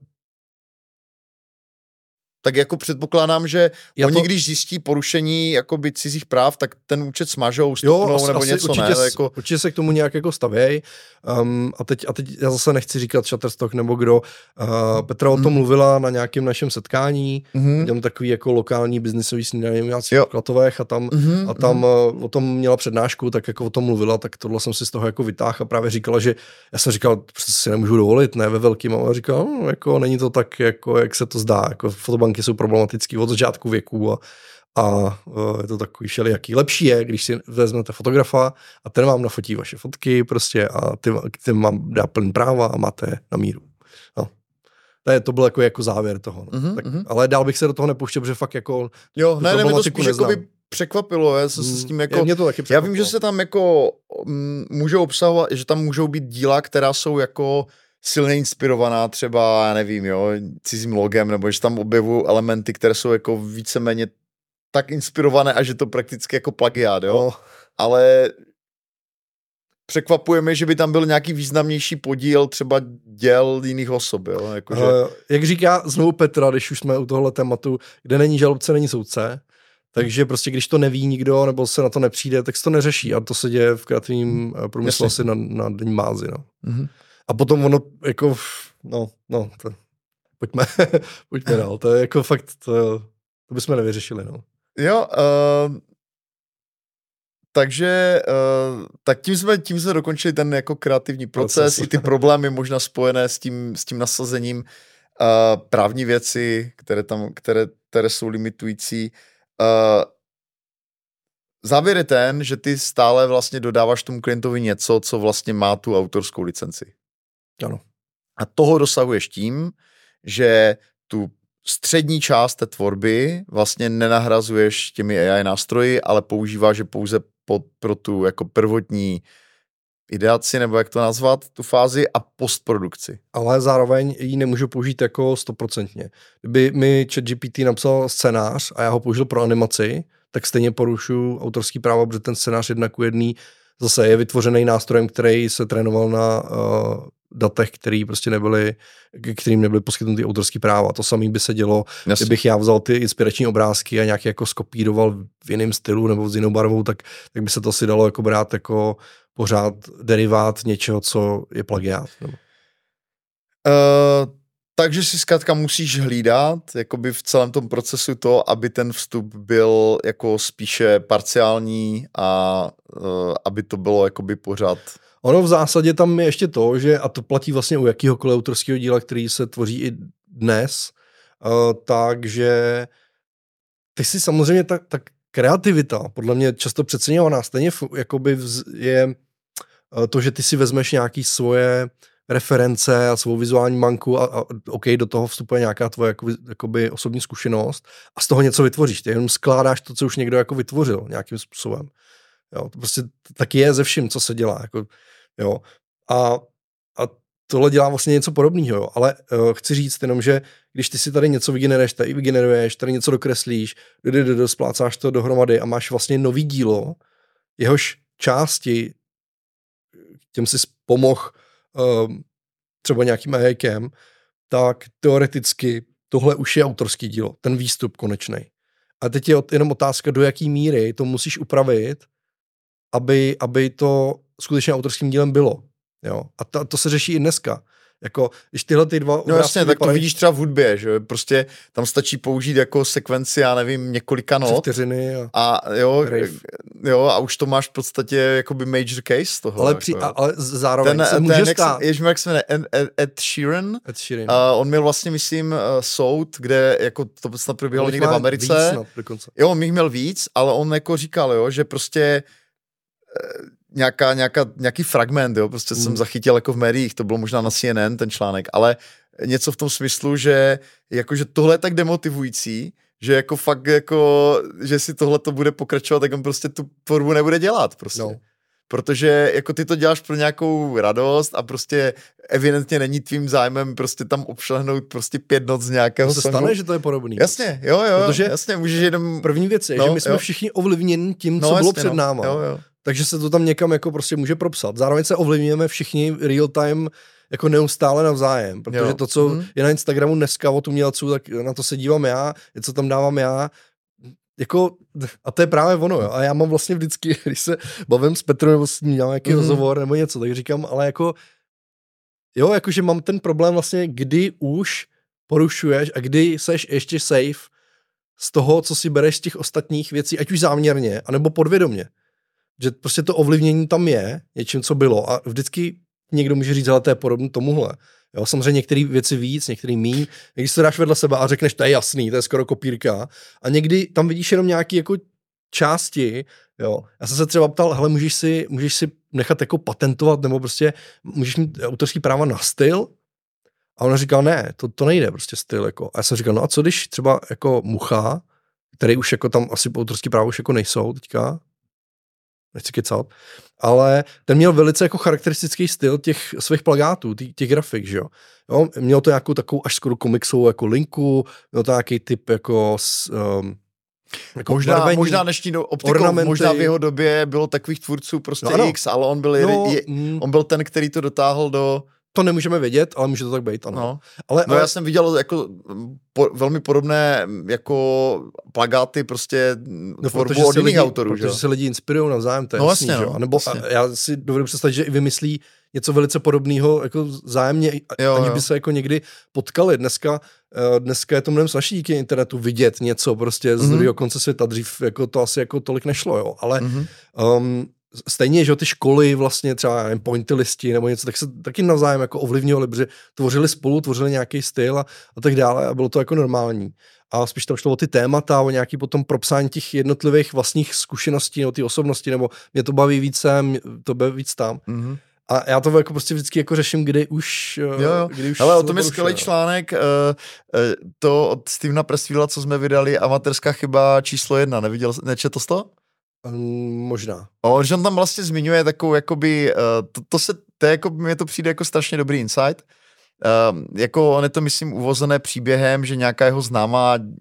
Speaker 1: tak jako předpokládám, že Já oni, to... když zjistí porušení jakoby cizích práv, tak ten účet smažou, stupnou jo, nebo asi, něco,
Speaker 2: určitě,
Speaker 1: ne? Jako...
Speaker 2: Určitě se k tomu nějak jako stavěj. Um, a, teď, a teď já zase nechci říkat Shutterstock nebo kdo. Uh, Petra o tom mm. mluvila na nějakém našem setkání, mm. tam takový jako lokální biznisový snídaní v Klatovech a tam, mm. a tam mm. uh, o tom měla přednášku, tak jako o tom mluvila, tak tohle jsem si z toho jako vytáhl a právě říkala, že já jsem říkal, prostě si nemůžu dovolit, ne ve velkým, a říkala, no, jako není to tak, jako, jak se to zdá, jako fotobanky jsou problematický od začátku věku a, a je to takový všelijaký. Lepší je, když si vezmete fotografa a ten vám nafotí vaše fotky prostě a ty, ty vám dá plný práva a máte na míru. No. To, je, to byl jako, jako závěr toho. No. Mm-hmm, tak, mm-hmm. Ale dál bych se do toho nepouštěl, protože fakt jako
Speaker 1: Jo, ne, ne, mě to spíš jako by překvapilo, já se s tím jako,
Speaker 2: mě to taky
Speaker 1: já vím, že se tam jako m, můžou obsahovat, že tam můžou být díla, která jsou jako silně inspirovaná třeba, já nevím, jo, cizím logem, nebo že tam objevují elementy, které jsou jako víceméně tak inspirované a že to prakticky jako plagiát, jo. No. Ale překvapuje mě, že by tam byl nějaký významnější podíl třeba děl jiných osob, jo. Jakože... Uh,
Speaker 2: jak říká znovu Petra, když už jsme u tohle tématu, kde není žalobce, není soudce, takže prostě když to neví nikdo, nebo se na to nepřijde, tak se to neřeší. A to se děje v kreativním eh, průmyslu asi na, na denní mázi. No. Mm-hmm. A potom ono jako, no, no, to, pojďme, pojďme dál. To je jako fakt, to, to bychom nevyřešili, no.
Speaker 1: Jo, uh, takže uh, tak tím jsme, tím jsme dokončili ten jako kreativní proces, proces. i ty problémy možná spojené s tím, s tím nasazením uh, právní věci, které tam, které, které jsou limitující. Uh, závěr je ten, že ty stále vlastně dodáváš tomu klientovi něco, co vlastně má tu autorskou licenci.
Speaker 2: Ano.
Speaker 1: A toho dosahuješ tím, že tu střední část té tvorby vlastně nenahrazuješ těmi AI nástroji, ale používáš je pouze po, pro tu jako prvotní ideaci, nebo jak to nazvat, tu fázi a postprodukci.
Speaker 2: Ale zároveň ji nemůžu použít jako stoprocentně. Kdyby mi ChatGPT napsal scénář a já ho použil pro animaci, tak stejně porušu autorský právo, protože ten scénář jedna ku jedný zase je vytvořený nástrojem, který se trénoval na uh, datech, který prostě nebyly, kterým nebyly poskytnuty autorský práva. To samé by se dělo, Jasně. kdybych já vzal ty inspirační obrázky a nějak jako skopíroval v jiném stylu nebo s jinou barvou, tak, tak by se to si dalo jako brát jako pořád derivát něčeho, co je plagiát. Uh,
Speaker 1: takže si zkrátka musíš hlídat jakoby v celém tom procesu to, aby ten vstup byl jako spíše parciální a uh, aby to bylo jakoby pořád
Speaker 2: Ono v zásadě tam je ještě to, že, a to platí vlastně u jakýhokoliv autorského díla, který se tvoří i dnes, uh, takže ty si samozřejmě ta, ta kreativita, podle mě často přeceňovaná, stejně jakoby je uh, to, že ty si vezmeš nějaký svoje reference a svou vizuální manku a, a OK, do toho vstupuje nějaká tvoje jakoby, jakoby osobní zkušenost a z toho něco vytvoříš. Ty jenom skládáš to, co už někdo jako vytvořil nějakým způsobem. Jo, to prostě taky je ze vším, co se dělá. Jako, Jo. A, a tohle dělá vlastně něco podobného, jo. ale uh, chci říct jenom, že když ty si tady něco vygeneruješ, tady vygeneruješ, tady něco dokreslíš, splácáš to dohromady a máš vlastně nový dílo, jehož části těm si pomohl uh, třeba nějakým AIkem, tak teoreticky tohle už je autorský dílo, ten výstup konečný. A teď je jenom otázka, do jaký míry to musíš upravit, aby, aby to skutečně autorským dílem bylo. Jo? A to, to se řeší i dneska. Jako, když tyhle ty dva
Speaker 1: No jasně, tak to vidíš třeba v hudbě, že prostě tam stačí použít jako sekvenci, já nevím, několika not.
Speaker 2: Vteřiny a,
Speaker 1: a jo, jo, a už to máš v podstatě jakoby major case toho.
Speaker 2: Ale, při,
Speaker 1: jako,
Speaker 2: ale zároveň ten, se může
Speaker 1: ten,
Speaker 2: stát.
Speaker 1: Jež, jak se jmenuje, Ed, Ed Sheeran,
Speaker 2: Ed Sheeran.
Speaker 1: Uh, on měl vlastně, myslím, uh, soud, kde jako to snad proběhlo někde v Americe.
Speaker 2: Víc
Speaker 1: Jo, on jich měl víc, ale on jako říkal, jo, že prostě uh, nějaká, nějaká, nějaký fragment, jo, prostě mm. jsem hmm. zachytil jako v médiích, to bylo možná na CNN ten článek, ale něco v tom smyslu, že jakože tohle je tak demotivující, že jako fakt jako, že si tohle to bude pokračovat, tak on prostě tu tvorbu nebude dělat prostě. No. Protože jako ty to děláš pro nějakou radost a prostě evidentně není tvým zájmem prostě tam obšlehnout prostě pět noc z nějakého
Speaker 2: to se songu. stane, že to je podobný.
Speaker 1: Jasně, jo, jo, Protože jasně, můžeš jenom...
Speaker 2: První věc je, no, že my jsme jo. všichni ovlivněni tím, co no, bylo jasně, před no. náma.
Speaker 1: Jo, jo
Speaker 2: takže se to tam někam jako prostě může propsat. Zároveň se ovlivňujeme všichni real time jako neustále navzájem, protože jo. to, co mm. je na Instagramu dneska od umělců, tak na to se dívám já, co tam dávám já, jako, a to je právě ono, jo. A já mám vlastně vždycky, když se bavím s Petrem nebo s ním nějaký mm. rozhovor nebo něco, tak říkám, ale jako, jo, jakože mám ten problém vlastně, kdy už porušuješ a kdy seš ještě safe z toho, co si bereš z těch ostatních věcí, ať už záměrně, anebo podvědomě že prostě to ovlivnění tam je něčím, co bylo a vždycky někdo může říct, ale to je podobné tomuhle. Jo, samozřejmě některé věci víc, některé míň. Když se dáš vedle sebe a řekneš, to je jasný, to je skoro kopírka. A někdy tam vidíš jenom nějaké jako části, jo. Já jsem se třeba ptal, hele, můžeš si, můžeš si nechat jako patentovat, nebo prostě můžeš mít autorský práva na styl? A ona říkal, ne, to, to nejde prostě styl, jako. A já jsem říkal, no a co když třeba jako Mucha, který už jako tam asi autorský práva už jako nejsou teďka, nechci kecat, ale ten měl velice jako charakteristický styl těch svých plagátů, těch, těch grafik, že jo. jo. Měl to nějakou takovou až skoro komiksovou jako linku, měl to nějaký typ jako s, um,
Speaker 1: jako možná, barvení, možná dnešní optikou, možná v jeho době bylo takových tvůrců prostě no, X, ale on byl, no, je, mm. on byl ten, který to dotáhl do
Speaker 2: to nemůžeme vědět, ale může to tak být, ano.
Speaker 1: No, ale, no ale... já jsem viděl jako po, velmi podobné jako plagáty prostě no, tvorbu od jiných autorů.
Speaker 2: Protože že? se lidi inspirují navzájem, to je no, jasný, jasně, no, nebo jasně. já si dovedu představit, že i vymyslí něco velice podobného jako zájemně, jo, ani jo. by se jako někdy potkali. Dneska, eh, dneska je to mnohem snažší díky internetu vidět něco prostě z mm-hmm. druhého konce světa. Dřív jako to asi jako tolik nešlo, jo. Ale mm-hmm. um, stejně, že ty školy vlastně třeba nevím, pointy nebo něco, tak se taky navzájem jako ovlivňovali, protože tvořili spolu, tvořili nějaký styl a, a tak dále a bylo to jako normální. A spíš tam šlo o ty témata, o nějaký potom propsání těch jednotlivých vlastních zkušeností nebo ty osobnosti, nebo mě to baví víc sem, to baví víc tam. Mm-hmm. A já to jako prostě vždycky jako řeším, kdy už...
Speaker 1: Jo, jo. Kdy už Ale o tom je skvělý článek, uh, uh, to od Stevena Pressfielda, co jsme vydali, amatérská chyba číslo jedna. Neviděl, nečetl jsi to?
Speaker 2: Um, možná.
Speaker 1: O, že on tam vlastně zmiňuje takovou, jakoby, uh, to, to se, to je jako, mně to přijde jako strašně dobrý insight. Uh, jako on je to, myslím, uvozené příběhem, že nějaká jeho známá mm,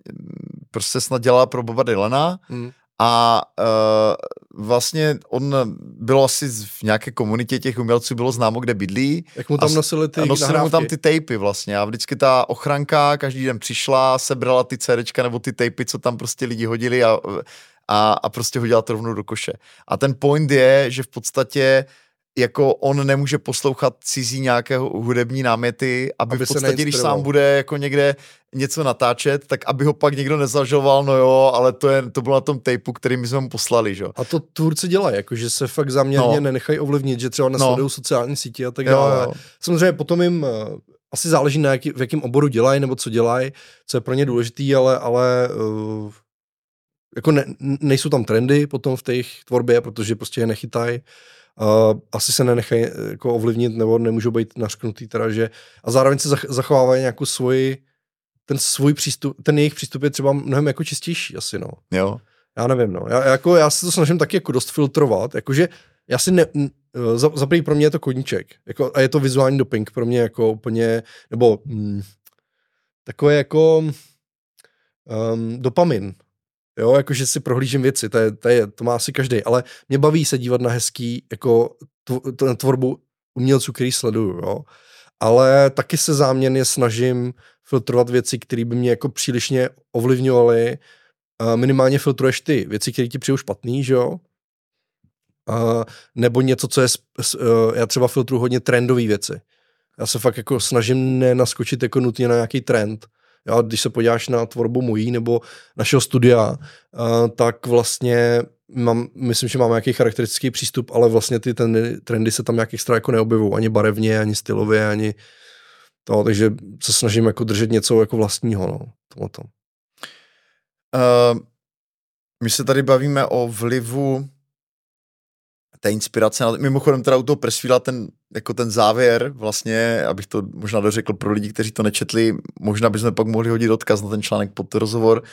Speaker 1: prostě snad dělala pro Boba Dylana mm. a uh, vlastně on byl asi v nějaké komunitě těch umělců, bylo známo, kde bydlí.
Speaker 2: Jak mu tam nosili ty
Speaker 1: nosili
Speaker 2: nahrávky.
Speaker 1: mu tam ty tapy vlastně a vždycky ta ochranka každý den přišla, sebrala ty CDčka nebo ty tapy, co tam prostě lidi hodili a a, a prostě hodila to rovnou do koše. A ten point je, že v podstatě jako on nemůže poslouchat cizí nějakého hudební náměty, aby, aby v podstatě, když sám bude jako někde něco natáčet, tak aby ho pak někdo nezažoval, no jo, ale to, je, to bylo na tom tapeu, který my jsme mu poslali, že?
Speaker 2: A to tvůrci dělají, jako že se fakt zaměrně no. nenechají ovlivnit, že třeba nesledují no. sociální sítě a tak dále. Jo, jo. Samozřejmě potom jim uh, asi záleží na jaký, v jakém oboru dělají nebo co dělají, co je pro ně důležitý, ale, ale uh, jako ne, nejsou tam trendy potom v té tvorbě, protože prostě je nechytají. Uh, asi se nenechají eh, jako ovlivnit nebo nemůžou být našknutý teda, že a zároveň se zachovávají nějakou svoji ten svůj přístup, ten jejich přístup je třeba mnohem jako čistější asi, no.
Speaker 1: Jo.
Speaker 2: Já nevím, no. Já, jako, já se to snažím taky jako dost filtrovat, jakože já si ne, eh, za, za pro mě je to koníček, jako, a je to vizuální doping pro mě jako úplně, nebo mm, takové jako um, dopamin, Jo, jakože si prohlížím věci, to, je, to, je, to má asi každý, ale mě baví se dívat na hezký, jako tv, tvorbu umělců, který sleduju, jo. Ale taky se záměrně snažím filtrovat věci, které by mě jako přílišně ovlivňovaly. Minimálně filtruješ ty věci, které ti přijou špatný, že jo. Nebo něco, co je, e, já třeba filtruju hodně trendové věci. Já se fakt jako snažím nenaskočit jako nutně na nějaký trend. Já, když se podíváš na tvorbu mojí nebo našeho studia, tak vlastně mám, myslím, že mám nějaký charakteristický přístup, ale vlastně ty ten, trendy se tam nějak extra jako neobjevují, ani barevně, ani stylově, ani to, takže se snažím jako držet něco jako vlastního, no, tomuto.
Speaker 1: Uh, my se tady bavíme o vlivu té inspirace. Mimochodem teda u toho presvíla ten, jako ten závěr, vlastně, abych to možná dořekl pro lidi, kteří to nečetli, možná bychom pak mohli hodit odkaz na ten článek pod rozhovor,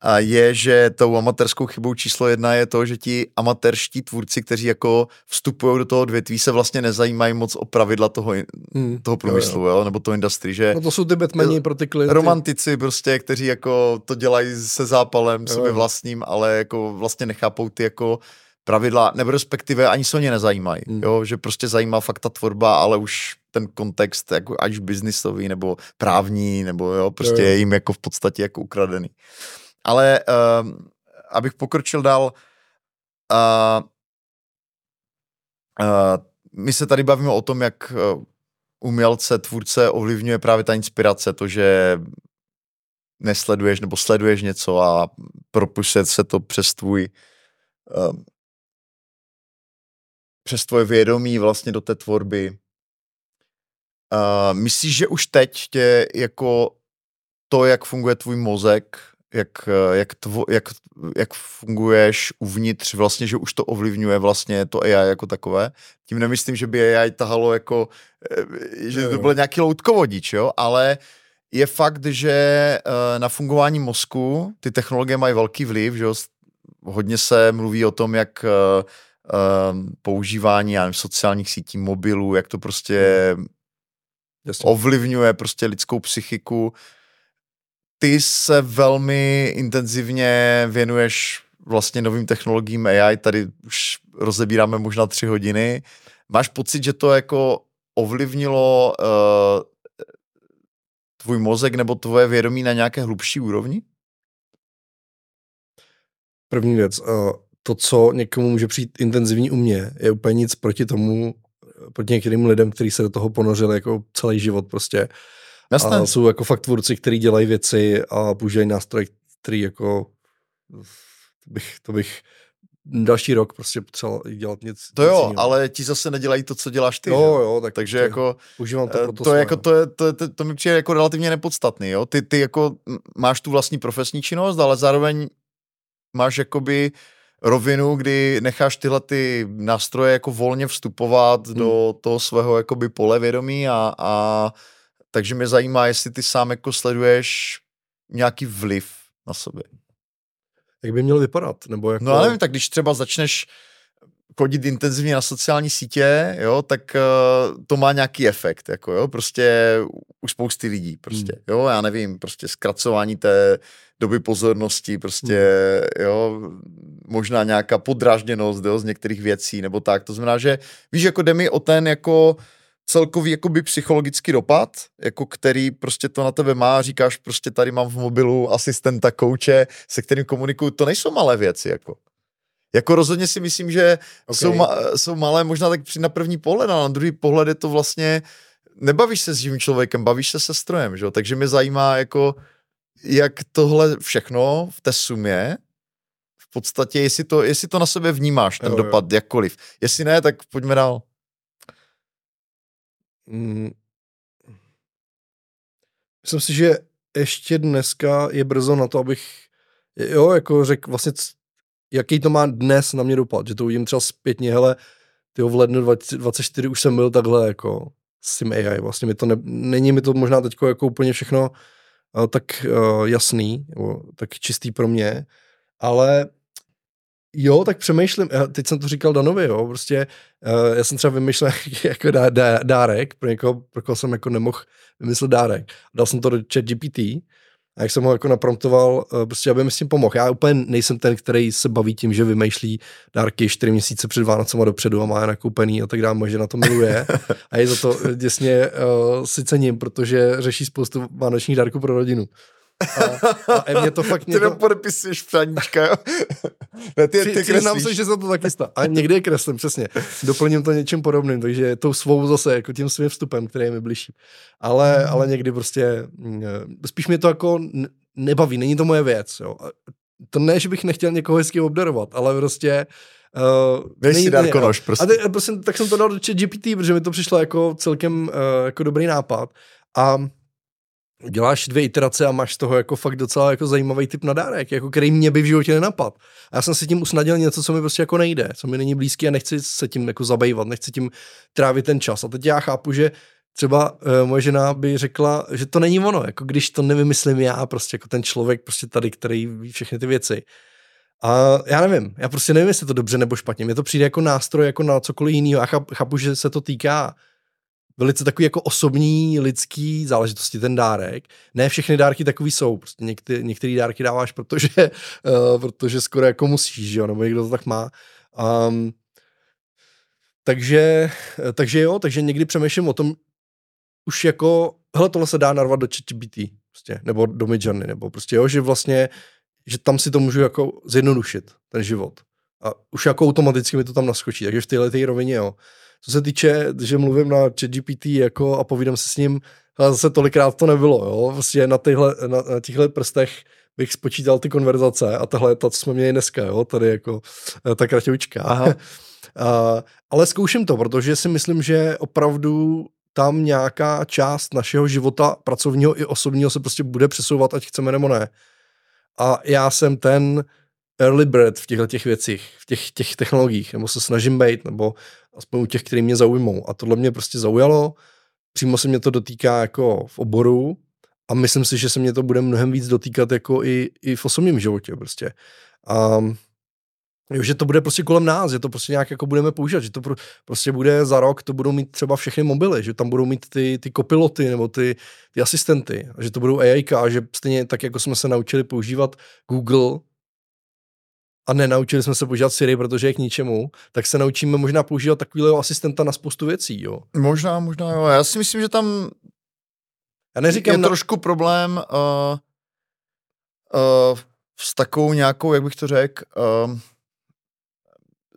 Speaker 1: a je, že tou amatérskou chybou číslo jedna je to, že ti amatérští tvůrci, kteří jako vstupují do toho odvětví, se vlastně nezajímají moc o pravidla toho, hmm. toho průmyslu, jo, jo. jo, nebo toho industry, že...
Speaker 2: No to jsou ty Batmani pro ty klienty.
Speaker 1: Romantici prostě, kteří jako to dělají se zápalem, sobě vlastním, ale jako vlastně nechápou ty jako pravidla, nebo respektive ani se o ně nezajímají, hmm. jo, že prostě zajímá fakt ta tvorba, ale už ten kontext, jako ať už biznisový, nebo právní, nebo jo, prostě je jim jako v podstatě jako ukradený. Ale uh, abych pokročil dál, uh, uh, my se tady bavíme o tom, jak umělce, tvůrce ovlivňuje právě ta inspirace, to, že nesleduješ nebo sleduješ něco a propusuje se to přes tvůj uh, přes tvoje vědomí vlastně do té tvorby. Uh, myslíš, že už teď tě jako to, jak funguje tvůj mozek, jak, jak, tvo, jak, jak funguješ uvnitř, vlastně, že už to ovlivňuje vlastně to AI jako takové. Tím nemyslím, že by AI tahalo jako, eh, že to byl nějaký loutkovodič, jo, ale je fakt, že eh, na fungování mozku ty technologie mají velký vliv, že jo, hodně se mluví o tom, jak eh, používání já nevím, sociálních sítí, mobilů, jak to prostě Jasně. ovlivňuje prostě lidskou psychiku, ty se velmi intenzivně věnuješ vlastně novým technologiím AI, tady už rozebíráme možná tři hodiny. Máš pocit, že to jako ovlivnilo uh, tvůj mozek nebo tvoje vědomí na nějaké hlubší úrovni?
Speaker 2: První věc, uh, to, co někomu může přijít intenzivní u mě, je úplně nic proti tomu, proti některým lidem, kteří se do toho ponořili jako celý život prostě. Jasné. A jsou jako fakt tvůrci, kteří dělají věci a používají nástroje, který jako bych, to bych další rok prostě potřeboval dělat nic.
Speaker 1: To jo, jiného. ale ti zase nedělají to, co děláš ty.
Speaker 2: Jo, jo, tak
Speaker 1: takže jako
Speaker 2: užívám to,
Speaker 1: eh, to, to, jako to, je, to, to, to, mi přijde jako relativně nepodstatný, jo. Ty, ty jako máš tu vlastní profesní činnost, ale zároveň máš jakoby rovinu, kdy necháš tyhle ty nástroje jako volně vstupovat hmm. do toho svého jakoby pole vědomí a, a takže mě zajímá, jestli ty sám jako sleduješ nějaký vliv na sobě.
Speaker 2: Jak by měl vypadat? Nebo jako...
Speaker 1: No nevím, tak když třeba začneš chodit intenzivně na sociální sítě, jo, tak uh, to má nějaký efekt, jako jo, prostě u spousty lidí, prostě, hmm. jo, já nevím, prostě zkracování té doby pozornosti, prostě, hmm. jo, možná nějaká podrážděnost, jo, z některých věcí, nebo tak, to znamená, že víš, jako jde mi o ten, jako celkový jakoby psychologický dopad, jako který prostě to na tebe má, říkáš prostě tady mám v mobilu asistenta, kouče, se kterým komunikuju, to nejsou malé věci, jako. Jako rozhodně si myslím, že okay. jsou, ma, jsou malé možná tak při na první pohled, ale na druhý pohled je to vlastně, nebavíš se s živým člověkem, bavíš se se strojem, že? takže mě zajímá jako, jak tohle všechno v té sumě, v podstatě, jestli to, jestli to na sebe vnímáš, ten jo, dopad, jo. jakkoliv. Jestli ne, tak pojďme dál. Mm.
Speaker 2: Myslím si, že ještě dneska je brzo na to, abych jo, jako řekl vlastně, jaký to má dnes na mě dopad, že to uvidím třeba zpětně, hele, ty v lednu 2024 už jsem byl takhle jako s tím AI, vlastně mi to ne, není mi to možná teď jako úplně všechno tak uh, jasný, tak čistý pro mě, ale Jo, tak přemýšlím, teď jsem to říkal Danovi, jo, prostě já jsem třeba vymýšlel jako dá, dá, dárek, pro někoho, pro koho jsem jako nemohl vymyslet dárek. Dal jsem to do chat GPT a jak jsem ho jako napromptoval, uh, prostě aby mi s tím pomohl. Já úplně nejsem ten, který se baví tím, že vymýšlí dárky čtyři měsíce před Vánocema dopředu a má je nakoupený a tak dále, možná na to miluje. A je za to děsně uh, si cením, protože řeší spoustu vánočních dárků pro rodinu. A, a mě to fakt...
Speaker 1: Mě ty to... podepisuješ přáníčka, jo? ne, ty, ty
Speaker 2: Přiznám se, že se to taky stalo. A někdy je kreslím, přesně. Doplním to něčím podobným, takže tou svou zase, jako tím svým vstupem, který je mi blížší. Ale, mm. ale někdy prostě, mm, spíš mě to jako nebaví, není to moje věc, jo. To ne, že bych nechtěl někoho hezky obdarovat, ale prostě
Speaker 1: Uh, Dej si Darko nož,
Speaker 2: prostě. A te, prostě. Tak jsem to dal do GPT, protože mi to přišlo jako celkem uh, jako dobrý nápad. A děláš dvě iterace a máš z toho jako fakt docela jako zajímavý typ na dárek, jako který mě by v životě nenapad. A já jsem si tím usnadil něco, co mi prostě jako nejde, co mi není blízký a nechci se tím jako zabývat, nechci tím trávit ten čas. A teď já chápu, že třeba uh, moje žena by řekla, že to není ono, jako když to nevymyslím já, prostě jako ten člověk prostě tady, který ví všechny ty věci. A já nevím, já prostě nevím, jestli to dobře nebo špatně. Mně to přijde jako nástroj, jako na cokoliv jiného. A chápu, že se to týká velice takový jako osobní, lidský záležitosti, ten dárek. Ne všechny dárky takový jsou, prostě některé, dárky dáváš, protože, uh, protože skoro jako musíš, jo, nebo někdo to tak má. Um, takže, takže jo, takže někdy přemýšlím o tom, už jako, hele, tohle se dá narvat do ChatGPT, prostě, nebo do Midjourney, nebo prostě jo, že vlastně, že tam si to můžu jako zjednodušit, ten život. A už jako automaticky mi to tam naskočí, takže v téhle rovině, jo. Co se týče, že mluvím na ChatGPT jako a povídám se s ním, ale zase tolikrát to nebylo, jo. Vlastně na, tyhle, na, na těchto prstech bych spočítal ty konverzace a tohle je to, co jsme měli dneska, jo, tady jako eh, ta kratěvčka. Aha. Uh, ale zkouším to, protože si myslím, že opravdu tam nějaká část našeho života, pracovního i osobního, se prostě bude přesouvat, ať chceme nebo ne. A já jsem ten early bird v těchto těch věcích, v těch, těch technologiích, nebo se snažím být, nebo aspoň u těch, který mě zaujmou. A tohle mě prostě zaujalo, přímo se mě to dotýká jako v oboru a myslím si, že se mě to bude mnohem víc dotýkat jako i, i v osobním životě prostě. A Jo, že to bude prostě kolem nás, že to prostě nějak jako budeme používat, že to pro, prostě bude za rok, to budou mít třeba všechny mobily, že tam budou mít ty, ty kopiloty nebo ty, ty asistenty, že to budou AI, a že stejně tak, jako jsme se naučili používat Google a nenaučili jsme se používat Siri, protože je k ničemu, tak se naučíme možná používat takového asistenta na spoustu věcí, jo.
Speaker 1: Možná, možná jo. Já si myslím, že tam
Speaker 2: Já neříkám
Speaker 1: je na... trošku problém uh, uh, s takovou nějakou, jak bych to řekl, uh,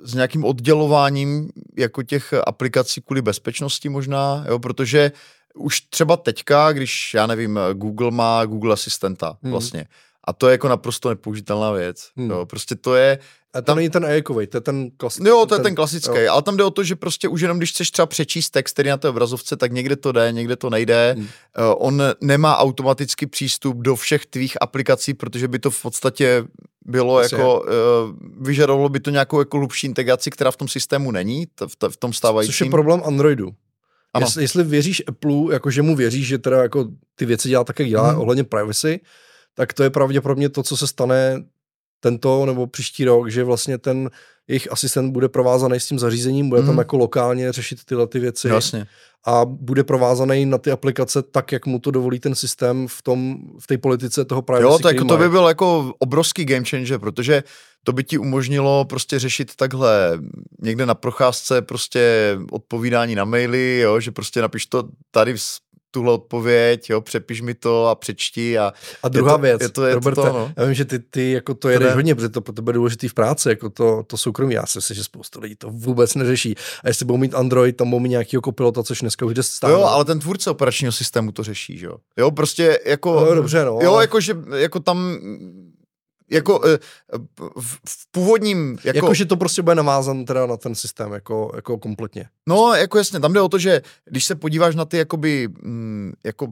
Speaker 1: s nějakým oddělováním jako těch aplikací kvůli bezpečnosti možná, jo, protože už třeba teďka, když, já nevím, Google má Google asistenta hmm. vlastně, a to je jako naprosto nepoužitelná věc. Hmm. Jo, prostě to je...
Speaker 2: A tam není ten AIkový, to je ten klasický.
Speaker 1: Jo, to je ten, ten klasický, jo. ale tam jde o to, že prostě už jenom když chceš třeba přečíst text, který na té obrazovce, tak někde to jde, někde to nejde. Hmm. Uh, on nemá automaticky přístup do všech tvých aplikací, protože by to v podstatě bylo Asi jako, uh, vyžadovalo by to nějakou jako hlubší integraci, která v tom systému není, t- v, t- v tom stávajícím.
Speaker 2: Což je problém Androidu. Ano. Jestli, jestli věříš Apple, jako že mu věříš, že teda jako ty věci dělá tak, jak dělá hmm. ohledně privacy, tak to je pravděpodobně to, co se stane tento nebo příští rok, že vlastně ten jejich asistent bude provázaný s tím zařízením, bude mm. tam mhm. jako lokálně řešit tyhle ty věci.
Speaker 1: Jasně.
Speaker 2: A bude provázaný na ty aplikace tak, jak mu to dovolí ten systém v tom, v té politice toho privacy.
Speaker 1: Jo, tak to by byl jako obrovský game changer, protože to by ti umožnilo prostě řešit takhle někde na procházce prostě odpovídání na maily, jo, že prostě napiš to tady tuhle odpověď, jo, přepiš mi to a přečti a...
Speaker 2: A druhá
Speaker 1: je to,
Speaker 2: věc,
Speaker 1: je to, je
Speaker 2: Roberte,
Speaker 1: to, no.
Speaker 2: já vím, že ty, ty jako to jedeš hodně, protože to pro tebe důležitý v práci, jako to, to soukromí, já si myslím, že spousta lidí to vůbec neřeší. A jestli budou mít Android, tam budou mít nějakýho kopilota, což dneska už jde
Speaker 1: stále. Jo, ale ten tvůrce operačního systému to řeší, že jo. Jo, prostě jako...
Speaker 2: No, dobře, no.
Speaker 1: Jo, ale... jako, že jako tam jako eh, v, původním... Jako...
Speaker 2: jako, že to prostě bude navázan teda na ten systém, jako, jako kompletně.
Speaker 1: No, jako jasně, tam jde o to, že když se podíváš na ty jakoby, mm, jako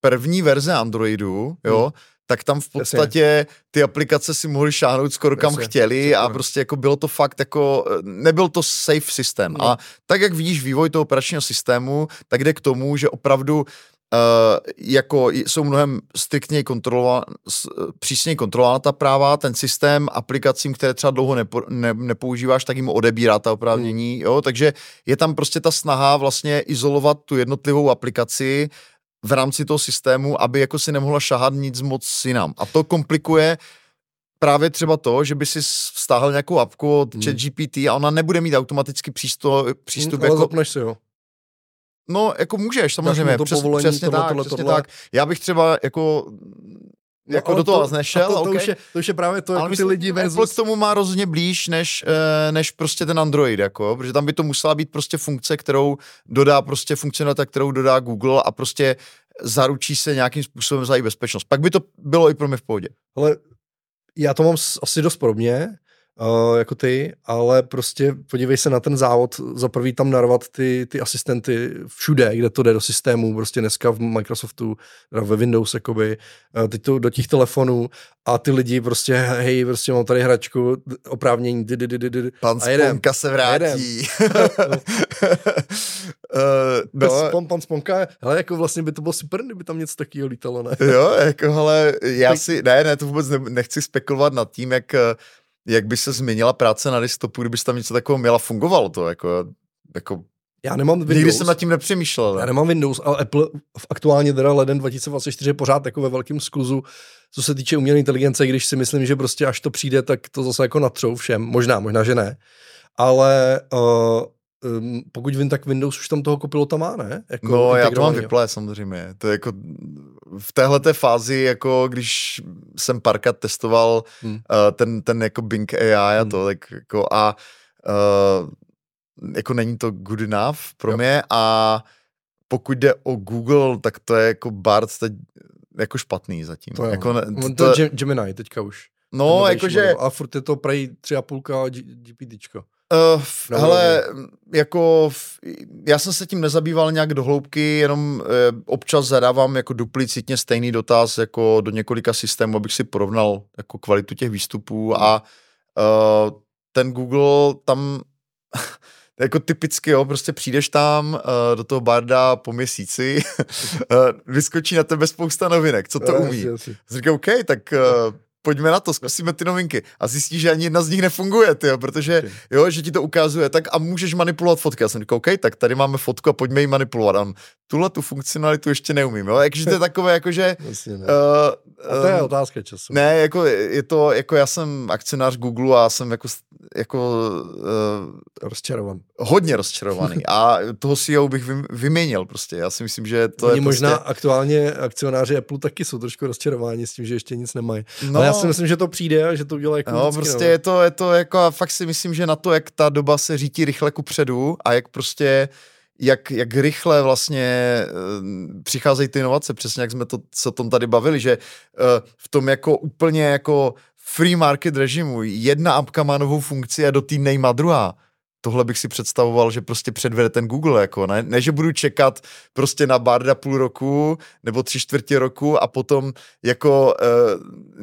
Speaker 1: první verze Androidu, jo, hmm. tak tam v podstatě ty aplikace si mohli šáhnout skoro kam Jasně. chtěli a prostě jako bylo to fakt jako, eh, nebyl to safe systém. No. A tak, jak vidíš vývoj toho operačního systému, tak jde k tomu, že opravdu Uh, jako jsou mnohem striktněji kontrolovaná, přísněji kontrolována ta práva, ten systém aplikacím, které třeba dlouho nepo, ne, nepoužíváš, tak jim odebírá ta oprávnění, hmm. jo, takže je tam prostě ta snaha vlastně izolovat tu jednotlivou aplikaci v rámci toho systému, aby jako si nemohla šahat nic moc jinam. A to komplikuje právě třeba to, že by si stáhl nějakou apku od hmm. ChatGPT a ona nebude mít automaticky přístup, přístup
Speaker 2: hmm, jako... zapneš si ho.
Speaker 1: No, jako můžeš, samozřejmě. To Přes, povolení, přesně, tohle, tak, tohle, přesně tohle. tak. Já bych třeba jako no, jako do toho to, nešel.
Speaker 2: To, to,
Speaker 1: okay.
Speaker 2: už je, to už je právě to, ale jako ty lidi
Speaker 1: versus... Apple k tomu má rozhodně blíž, než, eh, než prostě ten Android, jako, protože tam by to musela být prostě funkce, kterou dodá prostě funkcionalita, kterou dodá Google a prostě zaručí se nějakým způsobem za její bezpečnost. Pak by to bylo i pro mě v pohodě.
Speaker 2: Ale já to mám asi dost podobně, uh, jako ty, ale prostě podívej se na ten závod, za prvý tam narvat ty, ty asistenty všude, kde to jde do systému, prostě dneska v Microsoftu, ve Windows, jakoby, uh, teď to do těch telefonů a ty lidi prostě, hej, prostě mám tady hračku, oprávnění, dy, dy, dy, dy,
Speaker 1: Pan Sponka se vrátí. uh,
Speaker 2: no, pan, pan Sponka, hele, jako vlastně by to bylo super, kdyby tam něco takového lítalo, ne?
Speaker 1: jo, jako, hele, já si, ne, ne, to vůbec ne, nechci spekulovat nad tím, jak jak by se změnila práce na desktopu, kdyby tam něco takového měla, fungovalo to, jako, jako
Speaker 2: já nemám Windows.
Speaker 1: Nikdy jsem nad tím nepřemýšlel.
Speaker 2: Já nemám Windows, ale Apple v aktuálně teda leden 2024 je pořád jako ve velkém skluzu, co se týče umělé inteligence, když si myslím, že prostě až to přijde, tak to zase jako natřou všem. Možná, možná, že ne. Ale uh, um, pokud vím, tak Windows už tam toho kopilota má, ne?
Speaker 1: Jako no, já to mám vyplé samozřejmě. To je jako v téhle fázi, jako když jsem párkrát testoval hmm. uh, ten, ten jako Bing AI a hmm. to, tak jako a uh, jako není to good enough pro jo. mě a pokud jde o Google, tak to je jako Bard teď jako špatný zatím.
Speaker 2: To,
Speaker 1: jako,
Speaker 2: ne, to, to je Gemini teďka už.
Speaker 1: No, jakože...
Speaker 2: A furt je to prej 3,5 GPTčko.
Speaker 1: Uh, no, hele, jako já jsem se tím nezabýval nějak do hloubky, jenom uh, občas zadávám jako duplicitně stejný dotaz jako do několika systémů, abych si porovnal jako kvalitu těch výstupů a uh, ten Google tam jako typicky, jo, prostě přijdeš tam uh, do toho barda po měsíci, uh, vyskočí na tebe spousta novinek, co to umí. Říkám, OK, tak uh, pojďme na to, zkusíme ty novinky. A zjistíš, že ani jedna z nich nefunguje, tyjo, protože jo, že ti to ukazuje, tak a můžeš manipulovat fotky. Já jsem říkal, OK, tak tady máme fotku a pojďme ji manipulovat. A tuhle tu funkcionalitu ještě neumím, jo. Takže to je takové, jakože...
Speaker 2: Ne. uh, a to je um, otázka času.
Speaker 1: Ne, jako je to, jako já jsem akcionář Google a jsem jako, jako
Speaker 2: uh, rozčarovaný.
Speaker 1: Hodně rozčarovaný a toho CEO bych vyměnil prostě. Já si myslím, že to Oni je
Speaker 2: možná
Speaker 1: prostě...
Speaker 2: aktuálně akcionáři Apple taky jsou trošku rozčarováni s tím, že ještě nic nemají. No, Ale já si myslím, že to přijde a že to udělá jako
Speaker 1: No, prostě no. je to, je to jako a fakt si myslím, že na to, jak ta doba se řítí rychle ku předu a jak prostě jak, jak rychle vlastně uh, přicházejí ty inovace, přesně jak jsme to, se o tom tady bavili, že uh, v tom jako úplně jako free market režimu jedna apka má novou funkci a do té nejma druhá tohle bych si představoval, že prostě předvede ten Google, jako ne, ne že budu čekat prostě na Barda půl roku nebo tři čtvrtě roku a potom jako e,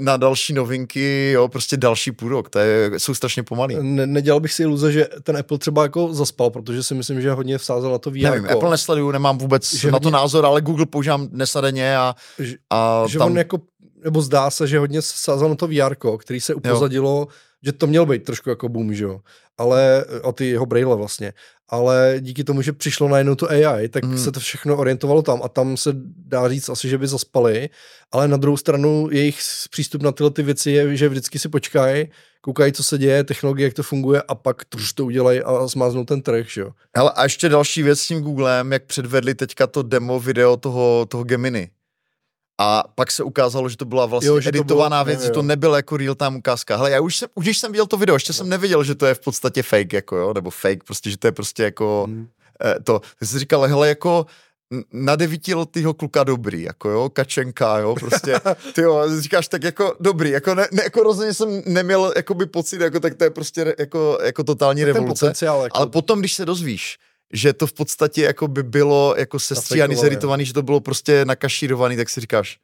Speaker 1: na další novinky, jo, prostě další půl rok, to je, jsou strašně pomalý.
Speaker 2: Ne, nedělal bych si iluze, že ten Apple třeba jako zaspal, protože si myslím, že hodně vsázel na to VR.
Speaker 1: Nevím, Apple nesleduju, nemám vůbec že na to hodně... názor, ale Google používám dnes a denně a,
Speaker 2: a že tam... on jako nebo zdá se, že hodně sázel na to VR, který se upozadilo, jo. Že to měl být trošku jako boom, že jo ale o ty jeho braille vlastně. Ale díky tomu, že přišlo najednou to AI, tak mm. se to všechno orientovalo tam a tam se dá říct asi, že by zaspali, ale na druhou stranu jejich přístup na tyhle ty věci je, že vždycky si počkají, koukají, co se děje, technologie, jak to funguje a pak trž to udělají a zmáznou ten trh, že jo.
Speaker 1: Hele, a ještě další věc s tím Googlem, jak předvedli teďka to demo video toho, toho Gemini. A pak se ukázalo, že to byla vlastně jo, že editovaná to bylo, věc, že to nebyla jako real time ukázka. Hele, já už jsem, už když jsem viděl to video, ještě no. jsem neviděl, že to je v podstatě fake, jako jo, nebo fake, prostě, že to je prostě jako hmm. eh, to. Tak jsem říkal, hele, jako na devítiletýho kluka dobrý, jako jo, kačenka, jo, prostě, ty jo, říkáš tak jako dobrý, jako ne, ne jako rozhodně jsem neměl jakoby pocit, jako tak to je prostě jako, jako totální tak revoluce, jako... ale potom, když se dozvíš, že to v podstatě jako by bylo jako sestříhaný, zeritovaný, že to bylo prostě nakašírovaný, tak si říkáš,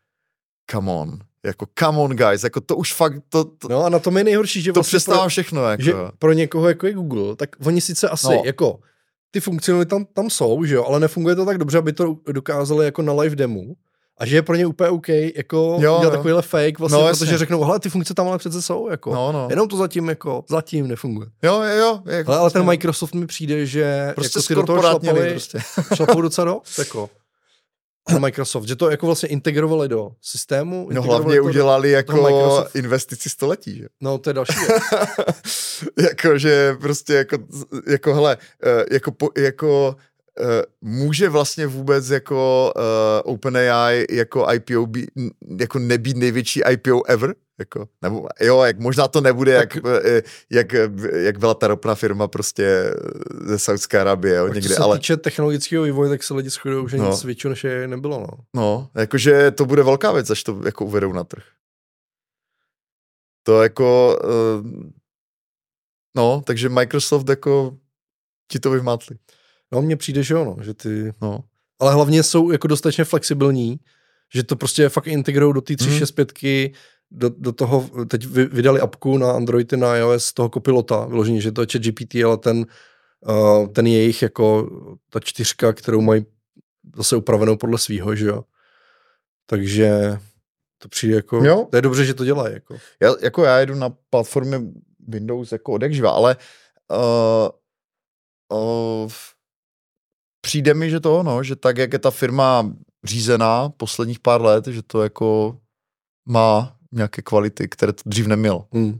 Speaker 1: come on, jako come on guys, jako to už fakt, to, to
Speaker 2: No a na tom je nejhorší, že
Speaker 1: to vlastně přestává pro, všechno, jako.
Speaker 2: Že pro někoho jako je Google, tak oni sice asi no. jako ty funkcionality tam, tam jsou, že jo, ale nefunguje to tak dobře, aby to dokázali jako na live demo, a že je pro ně úplně OK, jako jo, dělat takovýhle fake, vlastně, no, protože řeknou, hele, ty funkce tam ale přece jsou, jako, no, no. jenom to zatím, jako, zatím nefunguje.
Speaker 1: Jo, jo, jo.
Speaker 2: Jako, ale, ale ten Microsoft mi přijde, že
Speaker 1: prostě
Speaker 2: jako
Speaker 1: ty do toho šlapali,
Speaker 2: prostě. šlapou docela dost, jako. Microsoft, že to jako vlastně integrovali do systému.
Speaker 1: No hlavně to udělali do, jako investici století, že?
Speaker 2: No to je další
Speaker 1: jako, že prostě jako, jako hele, eh, jako, jako může vlastně vůbec jako uh, OpenAI jako IPO být, jako nebýt největší IPO ever? Jako, nebo, jo, jak možná to nebude, tak, jak, eh, jak, jak byla ta ropná firma prostě ze Saudské Arabie, jo, někde,
Speaker 2: co se
Speaker 1: ale...
Speaker 2: týče technologického vývoje, tak se lidi shodují, že no. nic většího než je nebylo, no.
Speaker 1: No, jakože to bude velká věc, až to jako uvedou na trh. To jako, uh, no, takže Microsoft jako ti to vyvmátli.
Speaker 2: No, mně přijde, že ono, že ty, no. Ale hlavně jsou jako dostatečně flexibilní, že to prostě fakt integrují do té 365 hmm. do, do toho, teď vydali apku na Android na iOS toho kopilota, vyložení, že to je ChatGPT, ale ten, uh, ten jejich jako ta čtyřka, kterou mají zase upravenou podle svýho, že jo. Takže to přijde jako, jo. to je dobře, že to dělají. Jako.
Speaker 1: Já, jako já jedu na platformě Windows jako odekživa, ale uh, uh, přijde mi, že to ono, že tak, jak je ta firma řízená posledních pár let, že to jako má nějaké kvality, které to dřív neměl. Hmm.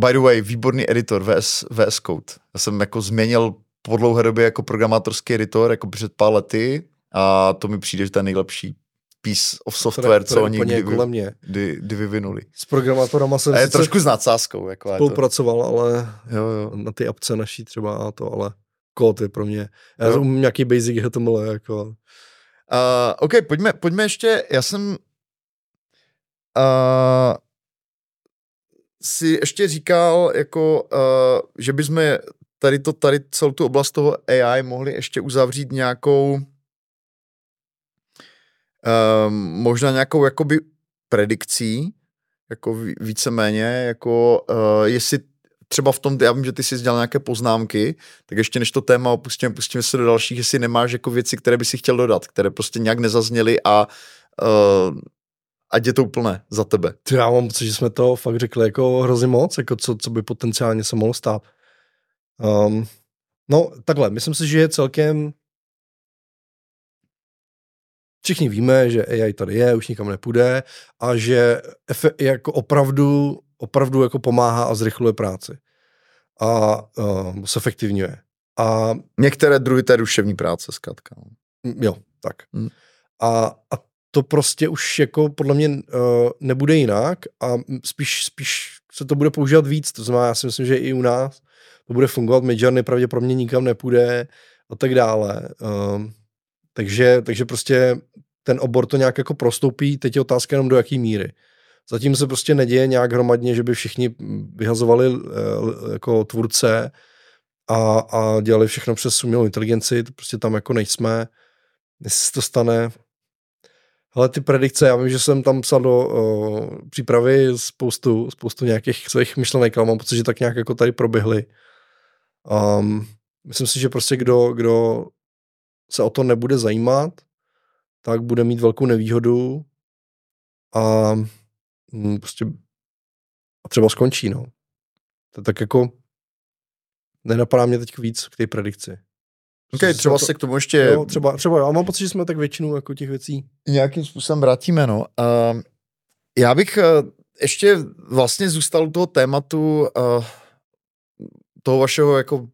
Speaker 1: By the way, výborný editor VS, VS Code. Já jsem jako změnil po dlouhé době jako programátorský editor, jako před pár lety a to mi přijde, že to je nejlepší piece of software, co oni kdy,
Speaker 2: kolem mě.
Speaker 1: Kdy, kdy vyvinuli.
Speaker 2: S programátorama jsem
Speaker 1: a je trošku s nadsázkou. Jako
Speaker 2: spolupracoval, to... ale jo, jo. na ty apce naší třeba a to, ale kód je pro mě. Já jsem nějaký basic HTML, jako. Uh,
Speaker 1: OK, pojďme, pojďme ještě, já jsem uh, si ještě říkal, jako, uh, že bychom tady, to, tady celou tu oblast toho AI mohli ještě uzavřít nějakou um, možná nějakou jakoby predikcí, jako víceméně, jako uh, jestli třeba v tom, já vím, že ty jsi dělal nějaké poznámky, tak ještě než to téma opustíme, pustíme se do dalších, jestli nemáš jako věci, které by si chtěl dodat, které prostě nějak nezazněly a uh, ať je to úplné za tebe.
Speaker 2: Já mám pocit, že jsme to fakt řekli jako hrozně moc, jako co, co by potenciálně se mohlo stát. Um, no takhle, myslím si, že je celkem všichni víme, že AI tady je, už nikam nepůjde a že efe, jako opravdu, opravdu jako pomáhá a zrychluje práci. A uh, se efektivňuje. A
Speaker 1: některé druhy té duševní práce, zkrátka. No.
Speaker 2: Jo, tak. Hmm. A, a to prostě už jako podle mě uh, nebude jinak a spíš, spíš se to bude používat víc. To znamená, já si myslím, že i u nás to bude fungovat. Midjourney pravděpodobně nikam nepůjde a tak dále. Uh, takže, takže prostě ten obor to nějak jako prostoupí, teď je otázka jenom do jaký míry. Zatím se prostě neděje nějak hromadně, že by všichni vyhazovali eh, jako tvůrce a, a dělali všechno přes umělou inteligenci, to prostě tam jako nejsme. Jestli se to stane, ale ty predikce, já vím, že jsem tam psal do uh, přípravy spoustu, spoustu nějakých svých myšlenek, ale mám pocit, že tak nějak jako tady proběhly. Um, myslím si, že prostě kdo, kdo se o to nebude zajímat, tak bude mít velkou nevýhodu a prostě a třeba skončí, no. To tak jako nenapadá mě teď víc k té predikci.
Speaker 1: Ok, třeba se k tomu ještě...
Speaker 2: Jo, třeba, třeba, já mám pocit, že jsme tak většinu jako těch věcí...
Speaker 1: Nějakým způsobem vrátíme, no. Uh, já bych uh, ještě vlastně zůstal u toho tématu uh, toho vašeho jako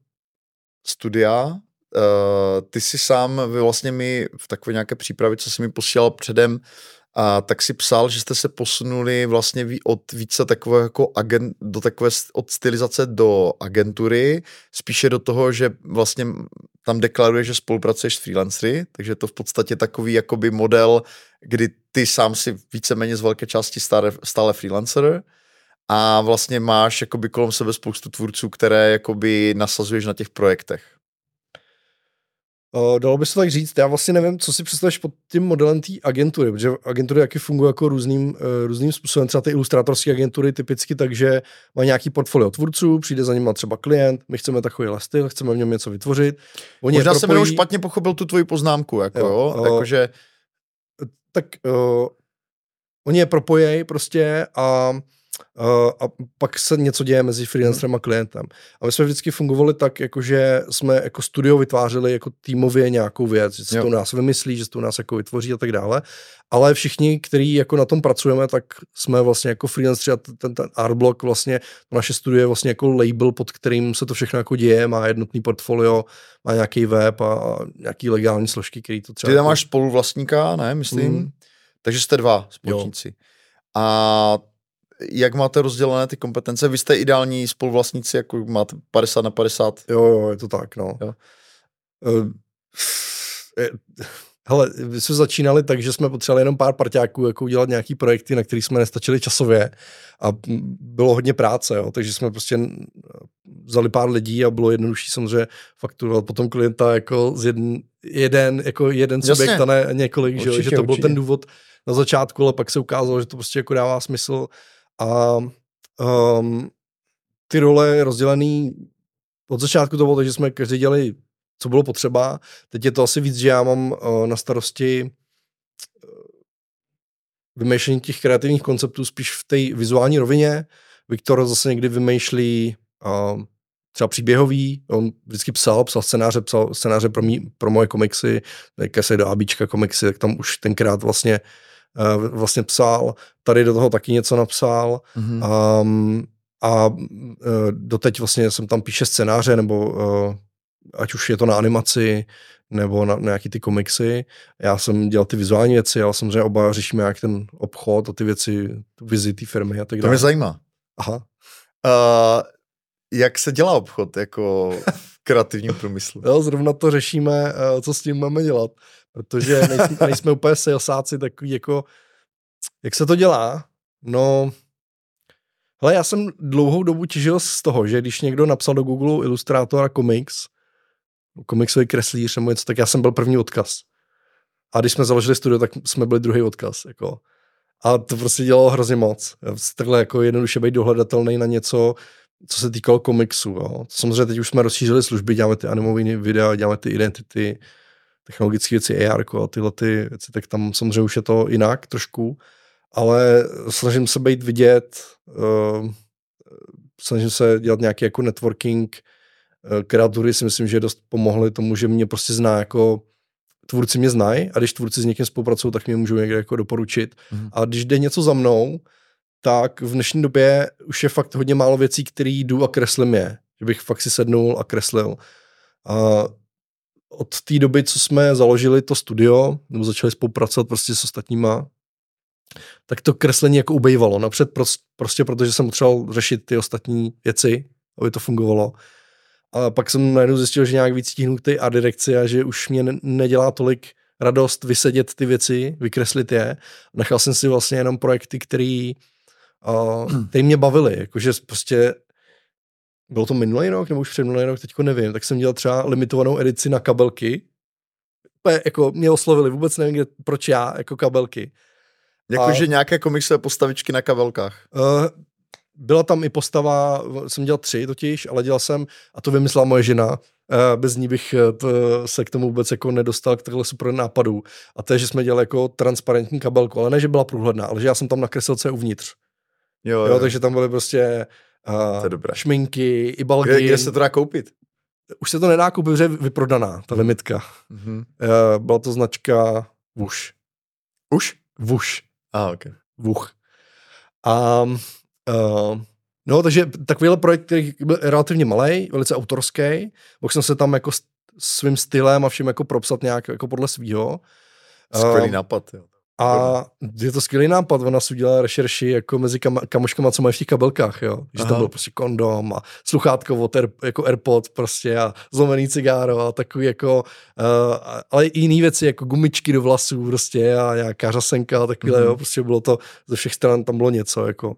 Speaker 1: studia, Uh, ty si sám, vy vlastně mi v takové nějaké přípravě, co jsi mi posílal předem, a tak si psal, že jste se posunuli vlastně od více takové jako agent, do takové od stylizace do agentury, spíše do toho, že vlastně tam deklaruje, že spolupracuješ s freelancery, takže to v podstatě takový jakoby model, kdy ty sám si víceméně z velké části stále, stále freelancer a vlastně máš jakoby kolem sebe spoustu tvůrců, které jakoby nasazuješ na těch projektech.
Speaker 2: Uh, dalo by se tak říct, já vlastně nevím, co si představíš pod tím modelem té agentury, protože agentury jaký fungují jako různým, uh, různým způsobem, třeba ty ilustrátorské agentury typicky tak, že má nějaký portfolio tvůrců, přijde za ním třeba klient, my chceme takový styl, chceme v něm něco vytvořit.
Speaker 1: Oni Možná jsem jenom špatně pochopil tu tvoji poznámku, jako jo, jo uh, jakože...
Speaker 2: Tak uh, oni je propojejí prostě a a pak se něco děje mezi freelancerem a klientem. A my jsme vždycky fungovali tak, jako že jsme jako studio vytvářeli jako týmově nějakou věc, že se jo. to u nás vymyslí, že se to u nás jako vytvoří a tak dále. Ale všichni, kteří jako na tom pracujeme, tak jsme vlastně jako freelanceri a ten, ten Artblock vlastně, to naše studio je vlastně jako label, pod kterým se to všechno jako děje, má jednotný portfolio, má nějaký web a, a nějaký legální složky, který to třeba...
Speaker 1: Ty tam
Speaker 2: jako...
Speaker 1: máš spoluvlastníka, ne, myslím? Hmm. Takže jste dva společníci. Jo. A jak máte rozdělené ty kompetence? Vy jste ideální spoluvlastníci, jako máte 50 na 50?
Speaker 2: Jo, jo, je to tak, no. Jo. Uh, hele, my jsme začínali tak, že jsme potřebovali jenom pár parťáků jako udělat nějaký projekty, na který jsme nestačili časově a bylo hodně práce, jo, takže jsme prostě vzali pár lidí a bylo jednodušší samozřejmě fakturovat potom klienta jako z jeden, jeden, jako jeden subjekt a ne několik, určitě, že, že to byl určitě. ten důvod na začátku, ale pak se ukázalo, že to prostě jako dává smysl a um, ty role rozdělený od začátku to bylo tak, že jsme každý dělali, co bylo potřeba. Teď je to asi víc, že já mám uh, na starosti uh, vymýšlení těch kreativních konceptů spíš v té vizuální rovině. Viktor zase někdy vymýšlí uh, třeba příběhový, on vždycky psal, psal scénáře, psal scénáře pro, mý, pro moje komiksy, se do ABčka komiksy, tak tam už tenkrát vlastně vlastně psal, tady do toho taky něco napsal mm-hmm. um, a uh, doteď vlastně jsem tam píše scénáře, nebo uh, ať už je to na animaci, nebo na, na nějaký ty komiksy. Já jsem dělal ty vizuální věci, ale samozřejmě oba řešíme jak ten obchod a ty věci, tu vizi té firmy a tak dále.
Speaker 1: To mě zajímá.
Speaker 2: Aha.
Speaker 1: Uh, jak se dělá obchod jako v kreativním průmyslu?
Speaker 2: Jo, zrovna to řešíme, co s tím máme dělat protože nejsme, nejsme úplně salesáci takový jako, jak se to dělá? No, hele, já jsem dlouhou dobu těžil z toho, že když někdo napsal do Google ilustrátor a komiks, komiksový kreslíř nebo něco, tak já jsem byl první odkaz. A když jsme založili studio, tak jsme byli druhý odkaz. Jako. A to prostě dělalo hrozně moc. Takhle jako jednoduše být dohledatelný na něco, co se týkalo komiksu. Jo. Samozřejmě teď už jsme rozšířili služby, děláme ty animové videa, děláme ty identity, technologické věci, AR a tyhle ty věci, tak tam samozřejmě už je to jinak trošku, ale snažím se být vidět, uh, snažím se dělat nějaký jako networking, uh, kreatury si myslím, že dost pomohly tomu, že mě prostě zná jako tvůrci mě znají a když tvůrci s někým spolupracují, tak mě můžou někde jako doporučit. Mm. A když jde něco za mnou, tak v dnešní době už je fakt hodně málo věcí, které jdu a kreslím je. Že bych fakt si sednul a kreslil. A od té doby, co jsme založili to studio, nebo začali spolupracovat prostě s ostatníma, tak to kreslení jako ubejvalo. Napřed prostě protože jsem potřeboval řešit ty ostatní věci, aby to fungovalo. A pak jsem najednou zjistil, že nějak víc stíhnu ty a direkci a že už mě nedělá tolik radost vysedět ty věci, vykreslit je. Nechal jsem si vlastně jenom projekty, který, uh, který mě bavily. Jakože prostě bylo to minulý rok, nebo už před minulý rok, teďko nevím, tak jsem dělal třeba limitovanou edici na kabelky. Jako mě oslovili, vůbec nevím, kde, proč já, jako kabelky.
Speaker 1: Jakože nějaké komiksové postavičky na kabelkách. Uh,
Speaker 2: byla tam i postava, jsem dělal tři totiž, ale dělal jsem, a to vymyslela moje žena, uh, bez ní bych eh, se k tomu vůbec jako nedostal k takhle super nápadu. A to je, že jsme dělali jako transparentní kabelku, ale ne, že byla průhledná, ale že já jsem tam nakreslil, co je uvnitř. Jo, jo, jo. takže tam byly prostě uh, to je šminky, i balgy.
Speaker 1: Kde, kde se to dá koupit?
Speaker 2: Už se to nedá koupit, protože je vyprodaná, ta limitka. Mm-hmm. Uh, byla to značka Vuš.
Speaker 1: Už?
Speaker 2: Vuš.
Speaker 1: A, ah, ok.
Speaker 2: Vuch. A uh, no, takže takovýhle projekt, který byl relativně malý, velice autorský, mohl jsem se tam jako svým stylem a všem jako propsat nějak jako podle svýho.
Speaker 1: Skvělý uh, nápad, jo.
Speaker 2: A je to skvělý nápad, ona si udělala rešerši jako mezi kam, kamoškama, co mají v těch kabelkách, jo. Že to byl prostě kondom a sluchátko od Air, jako Airpod prostě a zlomený cigáro a takový jako, uh, ale i jiný věci, jako gumičky do vlasů prostě a nějaká řasenka a takovýhle, mm-hmm. jo, prostě bylo to, ze všech stran tam bylo něco, jako.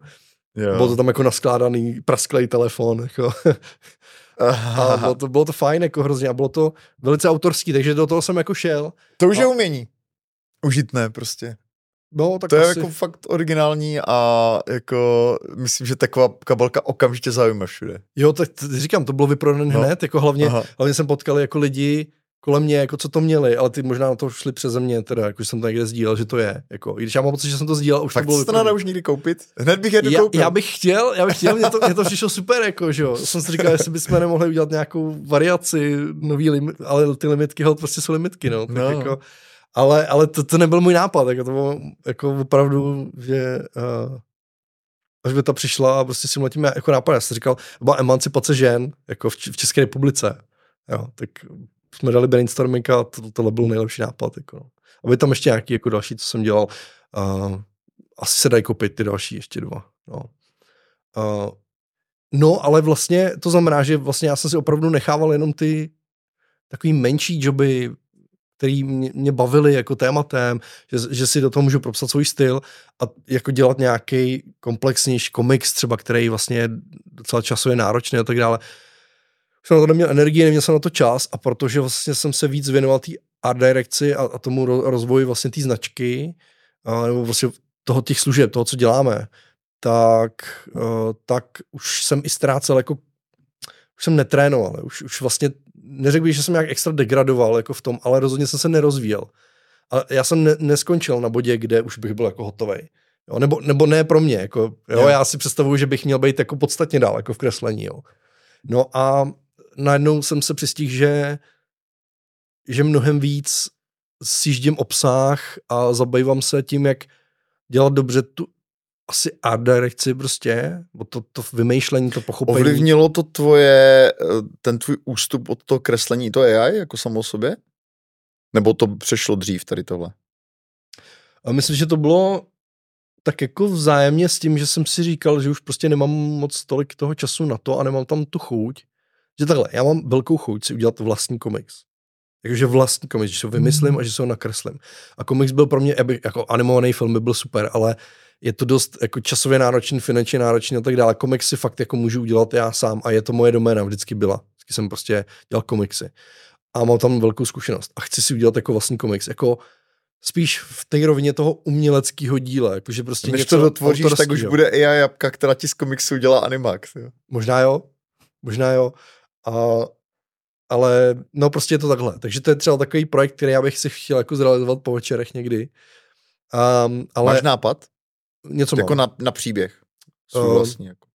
Speaker 2: Jo. Bylo to tam jako naskládaný prasklej telefon, jako. a bylo to, bylo to fajn, jako hrozně, a bylo to velice autorský, takže do toho jsem jako šel.
Speaker 1: To už a, je umění užitné prostě.
Speaker 2: No, tak
Speaker 1: to
Speaker 2: asi...
Speaker 1: je jako fakt originální a jako myslím, že taková kabelka okamžitě zaujme všude.
Speaker 2: Jo, tak říkám, to bylo vyprodané no. hned, jako hlavně, hlavně jsem potkal jako lidi, kolem mě, jako co to měli, ale ty možná na to šli přeze mě, teda, jako jsem to někde sdílel, že to je. Jako, I když já mám pocit, že jsem to sdílel, už
Speaker 1: Fakt
Speaker 2: to bylo.
Speaker 1: To už nikdy koupit? Hned bych je
Speaker 2: já,
Speaker 1: koupil.
Speaker 2: já, bych chtěl, já bych chtěl, mě to, mě to přišlo super, jako, že jo. Jsem si říkal, jestli bychom nemohli udělat nějakou variaci, nový limit, ale ty limitky, hod, prostě jsou limitky, no. Tak
Speaker 1: no.
Speaker 2: Jako, ale, ale to, to nebyl můj nápad, jako to bylo jako opravdu, že uh, až by ta přišla a prostě si mletíme jako nápad. Já jsem říkal, byla emancipace žen jako v, v České republice. Jo, tak jsme dali brainstorming a to, tohle byl nejlepší nápad. Jako, no. A tam ještě nějaký jako další, co jsem dělal. Uh, asi se dají koupit ty další ještě dva. No. Uh, no, ale vlastně to znamená, že vlastně já jsem si opravdu nechával jenom ty takový menší joby, který mě, mě jako tématem, že, že si do toho můžu propsat svůj styl a jako dělat nějaký komplexnější komiks třeba, který vlastně je docela časově náročný a tak dále. Už jsem na to neměl energii, neměl jsem na to čas a protože vlastně jsem se víc věnoval té art direkci a, a tomu rozvoji vlastně té značky, a, nebo vlastně toho těch služeb, toho, co děláme, tak, uh, tak už jsem i ztrácel jako už jsem netrénoval, už, už vlastně neřekl bych, že jsem nějak extra degradoval jako v tom, ale rozhodně jsem se nerozvíjel. A já jsem ne, neskončil na bodě, kde už bych byl jako hotový. Jo, nebo, nebo ne pro mě, jako, jo, jo. já si představuju, že bych měl být jako podstatně dál, jako v kreslení, jo. No a najednou jsem se přistihl, že, že mnohem víc sjíždím obsah a zabývám se tím, jak dělat dobře tu asi art direkci prostě, to, to vymýšlení, to pochopení.
Speaker 1: Ovlivnilo to tvoje, eh, ten tvůj ústup od toho kreslení, to AI jako samo o sobě? Nebo to přešlo dřív tady tohle?
Speaker 2: A myslím, že to bylo tak jako vzájemně s tím, že jsem si říkal, že už prostě nemám moc tolik toho času na to a nemám tam tu chuť. Že takhle, já mám velkou chuť si udělat vlastní komiks. Jakože vlastní komiks, že se ho vymyslím a že se ho nakreslím. A komiks byl pro mě, jako animovaný film by byl super, ale je to dost jako časově náročný, finančně náročný a tak dále. Komiksy fakt jako můžu udělat já sám a je to moje doména, vždycky byla. Vždycky jsem prostě dělal komiksy. A mám tam velkou zkušenost. A chci si udělat jako vlastní komiks. Jako spíš v té rovině toho uměleckého díla. Jakože prostě
Speaker 1: Než to dotvoříš, tak už bude AI apka, která ti z komiksu dělá Animax. Jo.
Speaker 2: Možná jo, možná jo. A, ale no prostě je to takhle. Takže to je třeba takový projekt, který já bych si chtěl jako zrealizovat po večerech někdy. Um, ale...
Speaker 1: Máš nápad?
Speaker 2: Něco
Speaker 1: Jako na, na příběh. Uh, vlastně jako.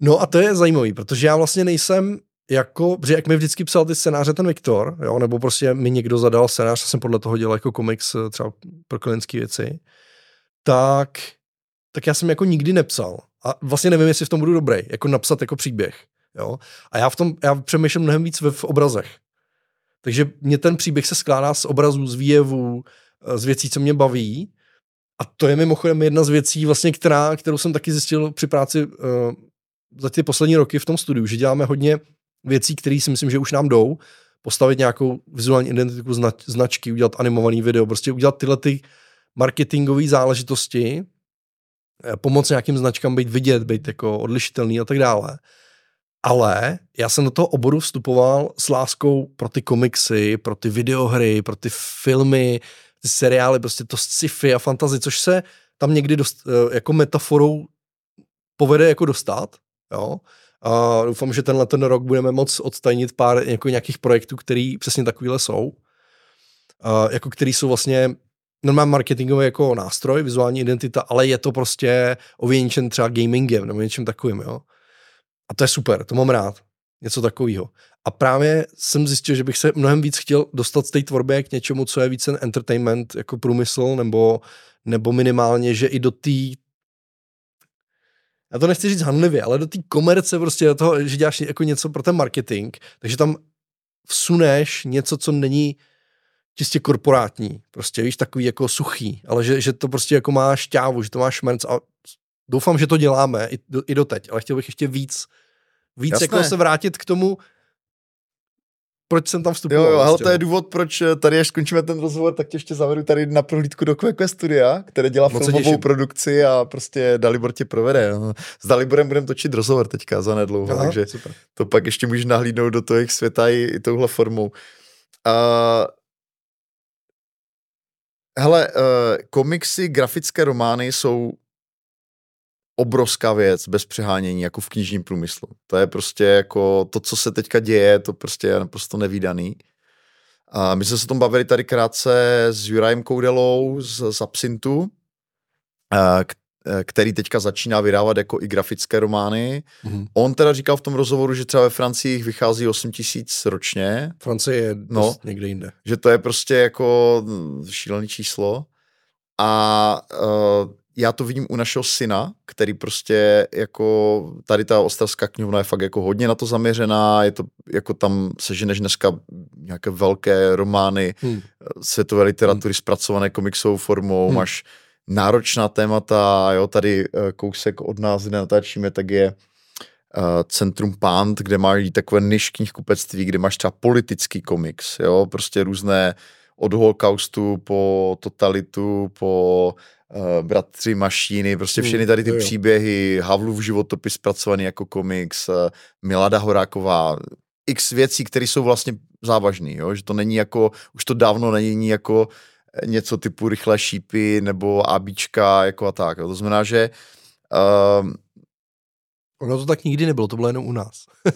Speaker 2: No a to je zajímavý, protože já vlastně nejsem jako, protože jak mi vždycky psal ty scénáře ten Viktor, jo, nebo prostě mi někdo zadal scénář, jsem podle toho dělal jako komiks eh, třeba pro klientské věci, tak, tak já jsem jako nikdy nepsal. A vlastně nevím, jestli v tom budu dobrý, jako napsat jako příběh. Jo? A já v tom, já přemýšlím mnohem víc v, v obrazech. Takže mě ten příběh se skládá z obrazů, z výjevů, eh, z věcí, co mě baví a to je mimochodem jedna z věcí, vlastně, která, kterou jsem taky zjistil při práci uh, za ty poslední roky v tom studiu, že děláme hodně věcí, které si myslím, že už nám jdou, postavit nějakou vizuální identitu znač, značky, udělat animovaný video, prostě udělat tyhle ty marketingové záležitosti, eh, pomoct nějakým značkám být vidět, být jako odlišitelný a tak dále. Ale já jsem do toho oboru vstupoval s láskou pro ty komiksy, pro ty videohry, pro ty filmy, ty seriály, prostě to sci-fi a fantazy, což se tam někdy dost, eh, jako metaforou povede jako dostat, jo. A doufám, že tenhle ten rok budeme moc odstajnit pár jako nějakých projektů, který přesně takovýhle jsou. A jako který jsou vlastně normální marketingový jako nástroj, vizuální identita, ale je to prostě ověnčen třeba gamingem nebo něčím takovým, jo. A to je super, to mám rád. Něco takového. A právě jsem zjistil, že bych se mnohem víc chtěl dostat z té tvorby k něčemu, co je více entertainment jako průmysl, nebo, nebo minimálně, že i do té já to nechci říct hanlivě, ale do té komerce prostě do toho, že děláš jako něco pro ten marketing, takže tam vsuneš něco, co není čistě korporátní, prostě víš, takový jako suchý, ale že, že to prostě jako má šťávu, že to má šmerc a doufám, že to děláme i, do, i doteď, ale chtěl bych ještě víc, víc Jasné. jako se vrátit k tomu, proč jsem tam vstupoval.
Speaker 1: Jo, jo, ale to je důvod, proč eh, tady, až skončíme ten rozhovor, tak tě ještě zavedu tady na prohlídku do QQ Studia, které dělá Moc filmovou produkci a prostě Dalibor tě provede. S Daliborem budeme točit rozhovor teďka za nedlouho, Aha, takže super. to pak ještě můžeš nahlídnout do toho jejich světa i, i touhle formou. A Hele, uh, komiksy, grafické romány jsou obrovská věc, bez přehánění, jako v knižním průmyslu. To je prostě jako to, co se teďka děje, to prostě je naprosto nevýdaný. A my jsme se o tom bavili tady krátce s Jurajem Koudelou z, z Absintu, který teďka začíná vydávat jako i grafické romány. Mm-hmm. On teda říkal v tom rozhovoru, že třeba ve Francii jich vychází 8 tisíc ročně.
Speaker 2: Francie je no, někde jinde.
Speaker 1: Že to je prostě jako šílený číslo. A uh, já to vidím u našeho syna, který prostě jako tady ta ostravská knihovna je fakt jako hodně na to zaměřená, je to jako tam seženeš dneska nějaké velké romány hmm. světové literatury hmm. zpracované komiksovou formou, hmm. máš náročná témata, jo, tady eh, kousek od nás, kde natáčíme, tak je uh, Centrum Pant, kde mají takové niž knihkupectví, kde máš třeba politický komiks, jo, prostě různé od holokaustu po totalitu, po uh, Bratři mašíny, prostě všechny tady ty příběhy, Havlův životopis zpracovaný jako komiks, uh, Milada Horáková, x věcí, které jsou vlastně závažné, že to není jako, už to dávno není jako něco typu rychlé šípy nebo ABčka jako a tak. Jo. To znamená, že uh,
Speaker 2: Ono to tak nikdy nebylo, to bylo jenom u nás.
Speaker 1: uh,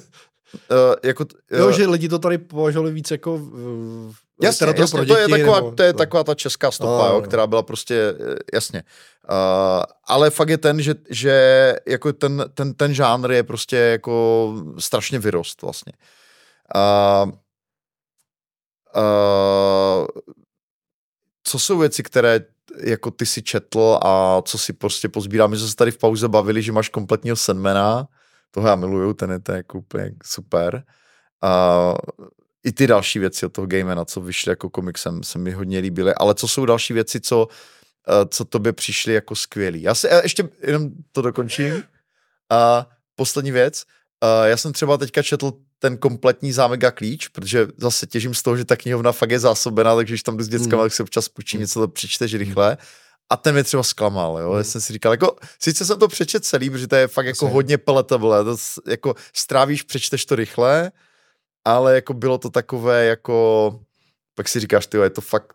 Speaker 1: jako,
Speaker 2: uh, jo, že lidi to tady považovali víc jako uh,
Speaker 1: Jasně, jasně pro děti, to, je taková, nebo... to je taková ta česká stopa, no, jo, která byla prostě, eh, jasně. Uh, ale fakt je ten, že, že jako ten, ten, ten žánr je prostě jako strašně vyrost vlastně. Uh, uh, co jsou věci, které jako ty si četl a co si prostě pozbíral? My jsme se tady v pauze bavili, že máš kompletního Sandmana, toho já miluju, ten je to jako úplně super. Uh, i ty další věci od toho Gamena, co vyšly jako komiksem, se mi hodně líbily, ale co jsou další věci, co, uh, co tobě přišly jako skvělý? Já si já ještě jenom to dokončím. A poslední věc, uh, já jsem třeba teďka četl ten kompletní zámek a klíč, protože zase těžím z toho, že ta knihovna fakt je zásobená, takže když tam jdu s dětskama, mm. tak se občas půjčím mm. něco, to přečteš rychle. A ten mě třeba zklamal, jo. Mm. Já jsem si říkal, jako, sice jsem to přečet celý, protože to je fakt jako Asi. hodně palatable, to jako strávíš, přečteš to rychle, ale jako bylo to takové jako, pak si říkáš, ty je to fakt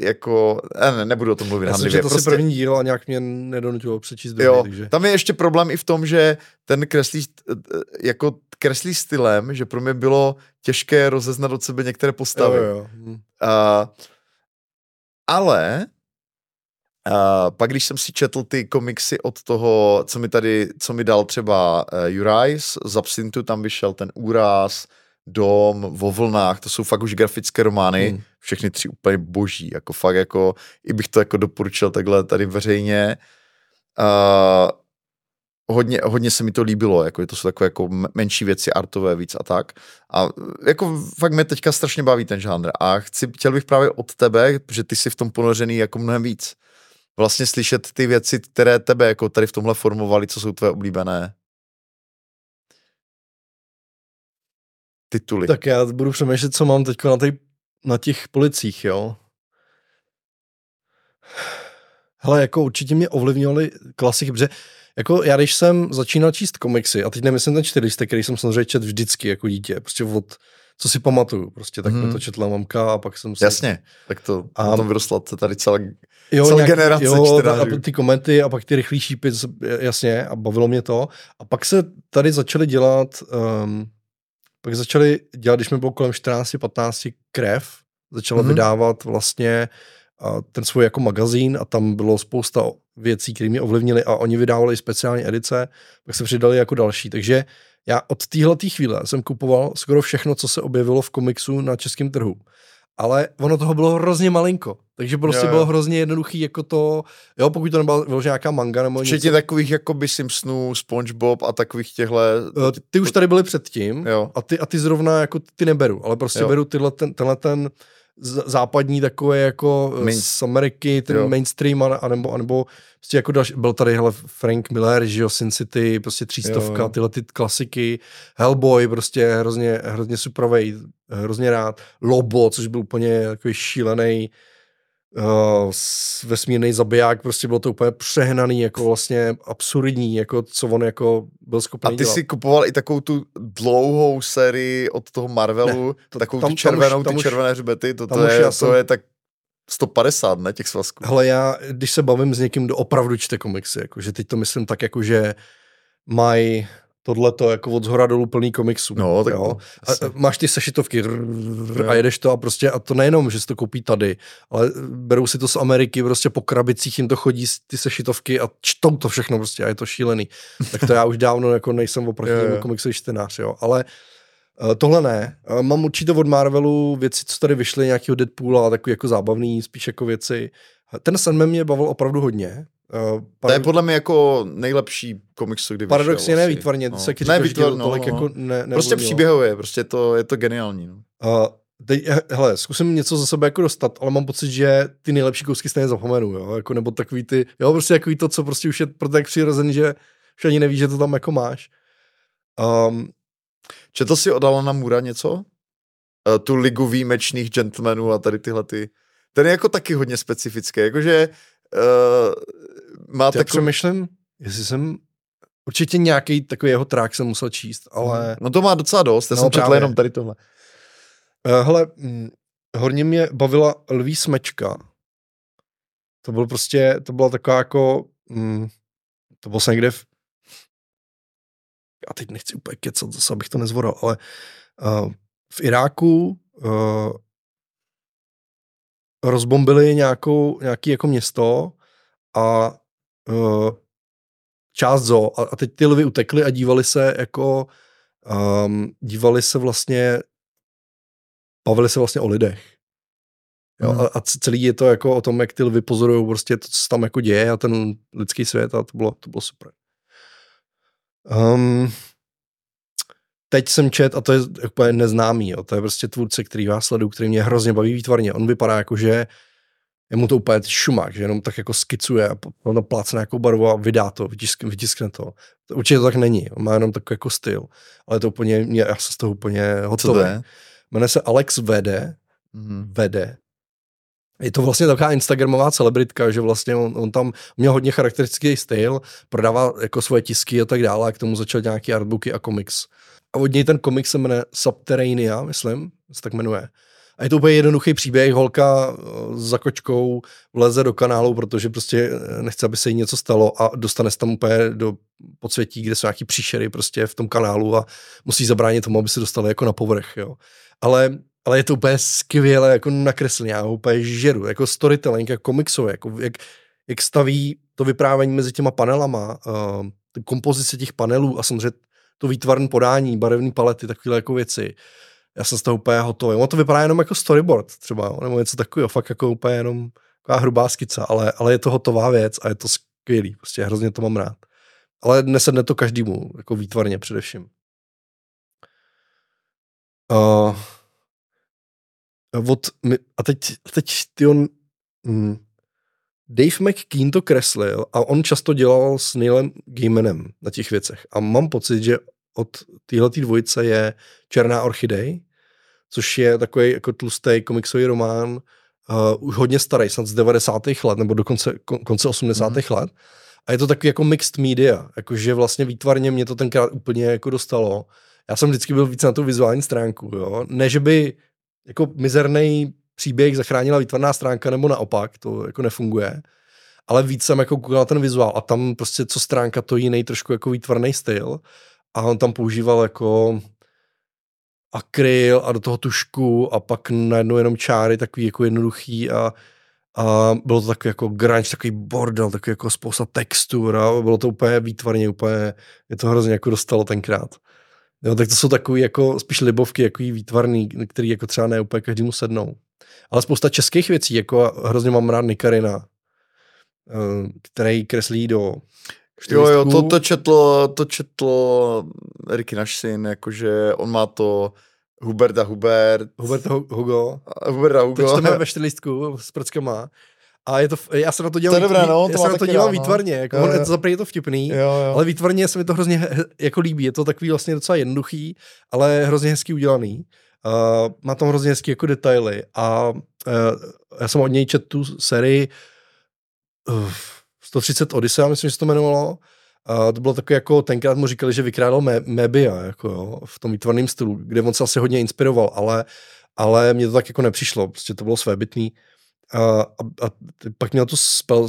Speaker 1: jako, ne, nebudu o tom mluvit.
Speaker 2: Já jsem to prostě... první díl a nějak mě nedonutilo přečíst druhý,
Speaker 1: jo, takže... Tam je ještě problém i v tom, že ten kreslí, jako kreslí stylem, že pro mě bylo těžké rozeznat od sebe některé postavy. Jo, jo. Hm. Uh, ale Uh, pak když jsem si četl ty komiksy od toho, co mi tady, co mi dal třeba uh, Juraj z Absintu, tam vyšel ten úraz, Dom, vo vlnách, to jsou fakt už grafické romány, hmm. všechny tři úplně boží, jako fakt jako, i bych to jako doporučil takhle tady veřejně. Uh, hodně, hodně se mi to líbilo, jako to jsou takové jako menší věci, artové víc a tak. A jako fakt mě teďka strašně baví ten žánr a chci, chtěl bych právě od tebe, že ty jsi v tom ponořený jako mnohem víc. Vlastně slyšet ty věci, které tebe jako tady v tomhle formovaly, co jsou tvé oblíbené tituly.
Speaker 2: Tak já budu přemýšlet, co mám teď na, na těch policích, jo. Hele, jako určitě mě ovlivňovaly klasiky, protože jako já když jsem začínal číst komiksy, a teď nemyslím ten čtyřliste, který jsem samozřejmě čet vždycky jako dítě, prostě od, co si pamatuju, prostě tak hmm. to četla mamka a pak jsem
Speaker 1: si... Jasně, tak to a tom vyrostla tady celá, jo, celá nějak, generace jo,
Speaker 2: a ty komenty a pak ty rychlý šípy, jasně, a bavilo mě to. A pak se tady začaly dělat um, pak začali dělat, když mi bylo kolem 14-15 krev, začala mm-hmm. vydávat vlastně uh, ten svůj jako magazín a tam bylo spousta věcí, které mě ovlivnily a oni vydávali speciální edice, pak se přidali jako další. Takže já od téhle chvíle jsem kupoval skoro všechno, co se objevilo v komiksu na českém trhu ale ono toho bylo hrozně malinko. Takže prostě jo, jo. bylo hrozně jednoduchý jako to, jo, pokud to nebyla vyložená nějaká manga nebo
Speaker 1: Včetně něco. takových jako by Simpsonů, Spongebob a takových těchhle.
Speaker 2: Ty už tady byly předtím jo. a ty, a ty zrovna jako ty neberu, ale prostě jo. beru tyhle ten, tenhle ten západní takové jako eh, Main... z Ameriky, ten jo. mainstream, anebo, anebo prostě jako další, byl tady hele Frank Miller, že jo, Sin City, prostě třístovka, jo. tyhle ty klasiky, Hellboy, prostě hrozně, hrozně superovej, hrozně rád, Lobo, což byl úplně takový šílený uh, vesmírný zabiják, prostě bylo to úplně přehnaný, jako vlastně absurdní, jako co on jako byl schopný
Speaker 1: A ty dělat. si kupoval i takovou tu dlouhou sérii od toho Marvelu, ne, to, takovou tam, tu červenou, tam už, tam ty červené hřbety, to, to, je, to jsem... je tak 150, ne, těch svazků.
Speaker 2: Hele, já, když se bavím s někým, kdo opravdu čte komiksy, jako, že teď to myslím tak, jako, že mají tohle to jako od zhora dolů plný komiksů.
Speaker 1: No, tak
Speaker 2: jo. A, máš ty sešitovky a jedeš to a prostě, a to nejenom, že si to koupí tady, ale berou si to z Ameriky, prostě po krabicích jim to chodí ty sešitovky a čtou to všechno prostě a je to šílený. tak to já už dávno jako nejsem oproti komiksový čtenář, jo. Ale uh, tohle ne. Uh, mám určitě od Marvelu věci, co tady vyšly, nějakého Deadpoola, takový jako zábavný, spíš jako věci. Ten Sandman mě bavil opravdu hodně.
Speaker 1: Uh, to je podle mě jako nejlepší komiks, kdy
Speaker 2: Paradoxně ne výtvarně, no. se ne, výtvar, no, tolik no, jako ne,
Speaker 1: Prostě příběhově, prostě to, je to geniální. No.
Speaker 2: Uh, teď, hele, zkusím něco za sebe jako dostat, ale mám pocit, že ty nejlepší kousky stejně zapomenu, jo, jako, nebo takový ty, jo, prostě takový to, co prostě už je pro tak přirozený, že už ani nevíš, že to tam jako máš. Um,
Speaker 1: Četl si od Alana Mura něco? Uh, tu ligu výjimečných gentlemanů a tady tyhle ty... Ten je jako taky hodně specifický, jakože uh,
Speaker 2: má takový... přemýšlím, jestli jsem Určitě nějaký takový jeho trák jsem musel číst, ale...
Speaker 1: No to má docela dost, já no, jsem četl jenom tady tohle.
Speaker 2: Uh, hele, hm, hodně mě bavila Lví smečka. To byl prostě, to byla taková jako, hm, to byl jsem někde v, já teď nechci úplně kecat, zase abych to nezvoral, ale uh, v Iráku uh, rozbombili nějakou, nějaký jako město a uh, část zo a, a teď ty lvy utekly a dívali se jako um, dívali se vlastně bavili se vlastně o lidech. Jo, hmm. a, a celý je to jako o tom, jak ty lvy pozorují prostě to, co tam jako děje a ten lidský svět a to bylo, to bylo super. Um, teď jsem čet, a to je úplně neznámý, jo, to je prostě tvůrce, který vás sleduju, který mě hrozně baví výtvarně. On vypadá jako, že je mu to úplně šumák, že jenom tak jako skicuje a on to plácne nějakou barvu a vydá to, vytisk, vytiskne to. to. Určitě to tak není, on má jenom takový jako styl, ale to úplně, mě, já jsem z toho úplně hotový. Co to je? Jmenuje se Alex Vede, mm-hmm. Vede. Je to vlastně taková instagramová celebritka, že vlastně on, on tam měl hodně charakteristický styl, prodává jako svoje tisky a tak dále a k tomu začal nějaký artbooky a komiks. Od něj ten komiks se jmenuje Subterranea, myslím, se tak jmenuje. A je to úplně jednoduchý příběh, holka eh, za kočkou vleze do kanálu, protože prostě eh, nechce, aby se jí něco stalo a dostane se tam úplně do podsvětí, kde jsou nějaký příšery prostě v tom kanálu a musí zabránit tomu, aby se dostali jako na povrch, jo. Ale, ale je to úplně skvěle jako nakreslené, já úplně žeru, jako storytelling, jako komiksové, jako jak, jak staví to vyprávění mezi těma panelama, uh, kompozice těch panelů a samozřejmě to výtvarné podání, barevné palety, takové jako věci já jsem z toho úplně hotový. Ono to vypadá jenom jako storyboard třeba, nebo něco takového, fakt jako úplně jenom taková hrubá skica, ale, ale je to hotová věc a je to skvělý, prostě hrozně to mám rád. Ale nesedne to každému, jako výtvarně především. Uh, od, a teď, teď ty on, hm, Dave McKean to kreslil a on často dělal s Neilem Gaimanem na těch věcech. A mám pocit, že od téhle dvojice je Černá orchidej, což je takový jako tlustý komiksový román, uh, už hodně starý, snad z 90. let, nebo dokonce kon, konce 80. Mm. let. A je to takový jako mixed media, jakože vlastně výtvarně mě to tenkrát úplně jako dostalo. Já jsem vždycky byl víc na tu vizuální stránku, jo. Ne, že by jako mizerný příběh zachránila výtvarná stránka, nebo naopak, to jako nefunguje. Ale víc jsem jako koukal na ten vizuál a tam prostě co stránka, to jiný trošku jako výtvarný styl. A on tam používal jako akryl a do toho tušku a pak najednou jenom čáry takový jako jednoduchý a, a bylo to takový jako grunge, takový bordel, takový jako spousta textur a bylo to úplně výtvarně, úplně, je to hrozně jako dostalo tenkrát. Jo, tak to jsou takový jako spíš libovky, jako výtvarný, který jako třeba ne úplně každému sednou. Ale spousta českých věcí, jako hrozně mám rád Nikarina, eh, který kreslí do
Speaker 1: Jo, jo, to, to četl, to četl Ricky Našsin, jakože on má to Huberta Hubert.
Speaker 2: Huberta Hugo.
Speaker 1: Huberta Hugo.
Speaker 2: To čteme ve čtyřlistku s prckama. A je to, já se na to
Speaker 1: dělám, to dobré, no,
Speaker 2: já se na to dělám no. výtvarně, jako, jo, jo. to je to vtipný, jo, jo. ale výtvarně se mi to hrozně jako líbí, je to takový vlastně docela jednoduchý, ale hrozně hezky udělaný. Uh, má tam hrozně hezký jako detaily a uh, já jsem od něj četl tu sérii uh, 130 Odyssea, myslím, že se to jmenovalo. A to bylo takové jako, tenkrát mu říkali, že vykrádal me, Mebia, jako jo, v tom výtvarném stylu, kde on se asi hodně inspiroval, ale, ale mně to tak jako nepřišlo, prostě to bylo svébytný. A, a, a pak měl tu spell,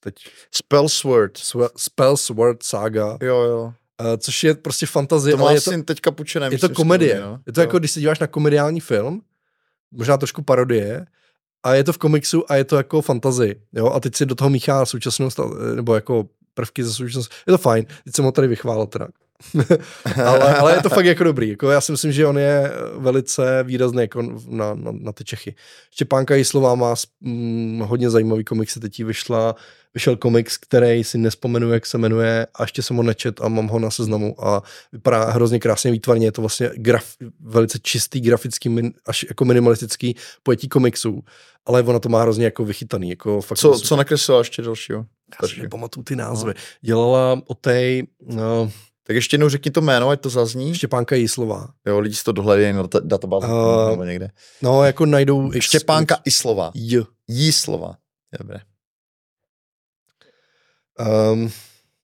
Speaker 2: teď...
Speaker 1: Spellsword.
Speaker 2: Spellsword saga.
Speaker 1: Jo, jo.
Speaker 2: Uh, což je prostě fantazie.
Speaker 1: To má je to, teďka půjčené.
Speaker 2: Je to komedie. no? Je to jo. jako, když se díváš na komediální film, možná trošku parodie, a je to v komiksu a je to jako fantazie. Jo? A teď si do toho míchá současnost, nebo jako prvky ze současnosti. Je to fajn. Teď jsem ho tady vychválil teda. Ale, ale je to fakt jako dobrý. Jako já si myslím, že on je velice výrazný jako na, na, na ty Čechy. Štěpánka Jislova má hm, hodně zajímavý komiks, teď vyšla, vyšel komiks, který si nespomenu, jak se jmenuje a ještě jsem ho nečet a mám ho na seznamu a vypadá hrozně krásně výtvarně. Je to vlastně graf, velice čistý, grafický, min, až jako minimalistický pojetí komiksů, ale ona to má hrozně jako vychytaný. Jako fakt
Speaker 1: co, co nakreslila ještě dalšího?
Speaker 2: Já si nepamatuju ty názvy. No. Dělala o té... No,
Speaker 1: tak ještě jednou řekni to jméno, ať to zazní.
Speaker 2: Štěpánka Jíslová.
Speaker 1: Jo, lidi si to dohledají na databázi uh, nebo někde.
Speaker 2: No, jako najdou...
Speaker 1: Štěpánka X, Islova.
Speaker 2: J.
Speaker 1: Jíslova. Dobře.
Speaker 2: Um,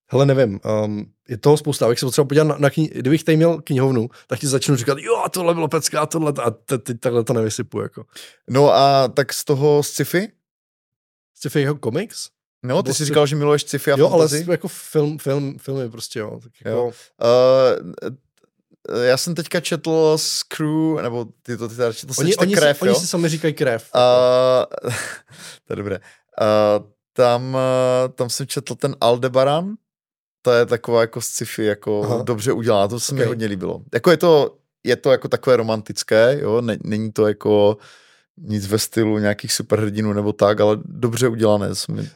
Speaker 2: hele, nevím, um, je toho spousta, abych se potřeboval podívat na, na kni- kdybych tady měl knihovnu, tak ti začnu říkat, jo, tohle bylo pecká, tohle, a teď takhle to nevysypu, jako.
Speaker 1: No a tak z toho sci-fi?
Speaker 2: Sci-fi jako komiks?
Speaker 1: No, ty jsi říkal, že miluješ sci-fi a
Speaker 2: Jo,
Speaker 1: fantasy.
Speaker 2: ale jako film, film, filmy prostě, jo. Tak jako...
Speaker 1: jo. Uh, já jsem teďka četl Screw, nebo ty to ty tady četl,
Speaker 2: oni, oni,
Speaker 1: krev,
Speaker 2: si,
Speaker 1: jo?
Speaker 2: oni si sami říkají krev.
Speaker 1: Uh, to je dobré. Uh, tam, uh, tam jsem četl ten Aldebaran, to je taková jako sci-fi, jako Aha. dobře udělaná, to se okay. mi hodně líbilo. Jako je to, je to jako takové romantické, jo, není to jako nic ve stylu nějakých superhrdinů nebo tak, ale dobře udělané.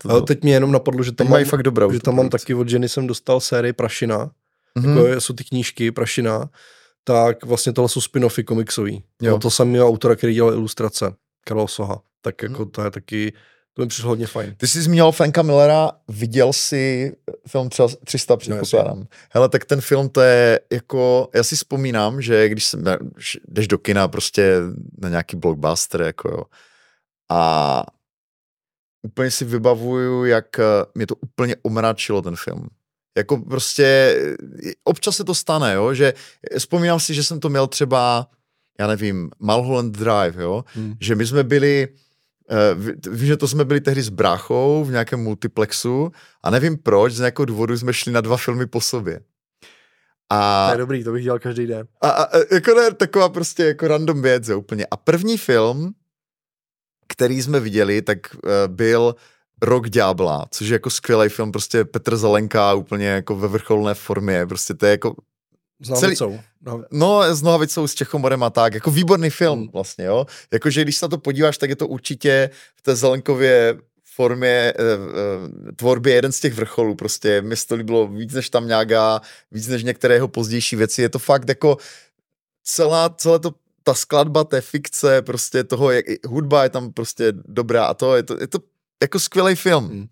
Speaker 2: To, ale teď mě jenom napadlo, že tam,
Speaker 1: mají mám, fakt dobré.
Speaker 2: Že tam mám taky od ženy jsem dostal sérii Prašina, mm-hmm. jako jsou ty knížky Prašina, tak vlastně tohle jsou spin-offy komiksový. Jo. To samého autora, který dělal ilustrace, Karlo Soha. Tak jako mm. to je taky to mi přišlo hodně fajn.
Speaker 1: Ty jsi zmínil Franka Millera, viděl jsi film třeba 300, no, předpokládám. No, Hele, tak ten film to je jako, já si vzpomínám, že když jsem, jdeš do kina prostě na nějaký blockbuster, jako jo, a úplně si vybavuju, jak eh, mě to úplně omračilo ten film. Jako prostě, občas se to stane, jo, že vzpomínám si, že jsem to měl třeba, já nevím, Mulholland Drive, jo, hmm. že my jsme byli, vím, že to jsme byli tehdy s bráchou v nějakém multiplexu a nevím proč, z nějakého důvodu jsme šli na dva filmy po sobě.
Speaker 2: A, to je dobrý, to bych dělal každý den.
Speaker 1: A, a, jako ne, taková prostě jako random věc, úplně. A první film, který jsme viděli, tak uh, byl Rok ďábla, což je jako skvělý film, prostě Petr Zelenka úplně jako ve vrcholné formě, prostě to je jako. Celý, no, s Nohavicou, s Čechomorem a tak. Jako výborný film hmm. vlastně, jo. Jakože když se na to podíváš, tak je to určitě v té Zelenkově formě e, e, tvorbě jeden z těch vrcholů. Prostě mě to líbilo víc než tam nějaká, víc než některé jeho pozdější věci. Je to fakt jako celá, celé to ta skladba té fikce, prostě toho, jak hudba je tam prostě dobrá a to, je to, je to jako skvělý film.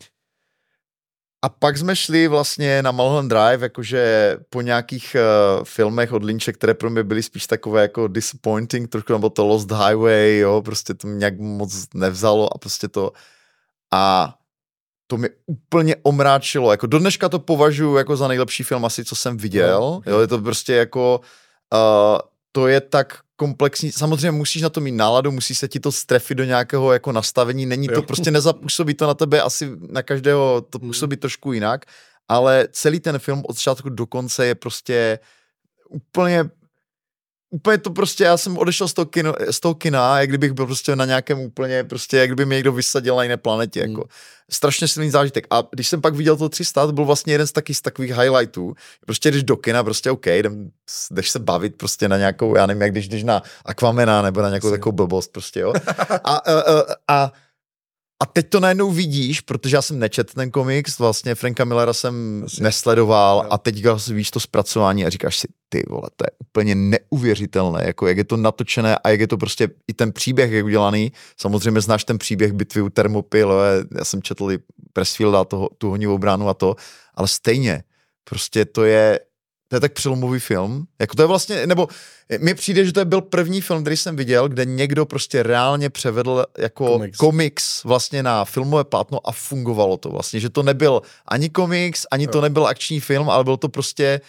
Speaker 1: A pak jsme šli vlastně na Mulholland Drive, jakože po nějakých uh, filmech od Lynche, které pro mě byly spíš takové jako disappointing, trošku nebo to Lost Highway, jo, prostě to mě nějak moc nevzalo a prostě to a to mi úplně omráčilo, jako do dneška to považuji jako za nejlepší film asi, co jsem viděl, no, jo, je to prostě jako uh, to je tak komplexní, samozřejmě musíš na to mít náladu, musí se ti to strefit do nějakého jako nastavení, není to jo. prostě nezapůsobí to na tebe, asi na každého to hmm. působí trošku jinak, ale celý ten film od začátku do konce je prostě úplně úplně to prostě, já jsem odešel z toho, kino, z toho kina, jak kdybych byl prostě na nějakém úplně, prostě jak kdyby mě někdo vysadil na jiné planetě, jako. Hmm. Strašně silný zážitek. A když jsem pak viděl to 300, to byl vlastně jeden z takých, z takových highlightů. Prostě když do kina, prostě OK, jdem, jdeš se bavit prostě na nějakou, já nevím, jak když jdeš na Aquamena nebo na nějakou takovou blbost prostě, jo. A, a, a, a a teď to najednou vidíš, protože já jsem nečet ten komiks, vlastně Franka Millera jsem Asi. nesledoval a teď víš to zpracování a říkáš si, ty vole, to je úplně neuvěřitelné, jako jak je to natočené a jak je to prostě i ten příběh jak udělaný. Samozřejmě znáš ten příběh bitvy u Thermopyl, já jsem četl i Pressfielda, toho, tu honivou bránu a to, ale stejně, prostě to je, to je tak přelomový film. Jako to je vlastně, nebo mi přijde, že to je byl první film, který jsem viděl, kde někdo prostě reálně převedl jako komiks, komiks vlastně na filmové plátno a fungovalo to vlastně, že to nebyl ani komiks, ani jo. to nebyl akční film, ale byl to prostě,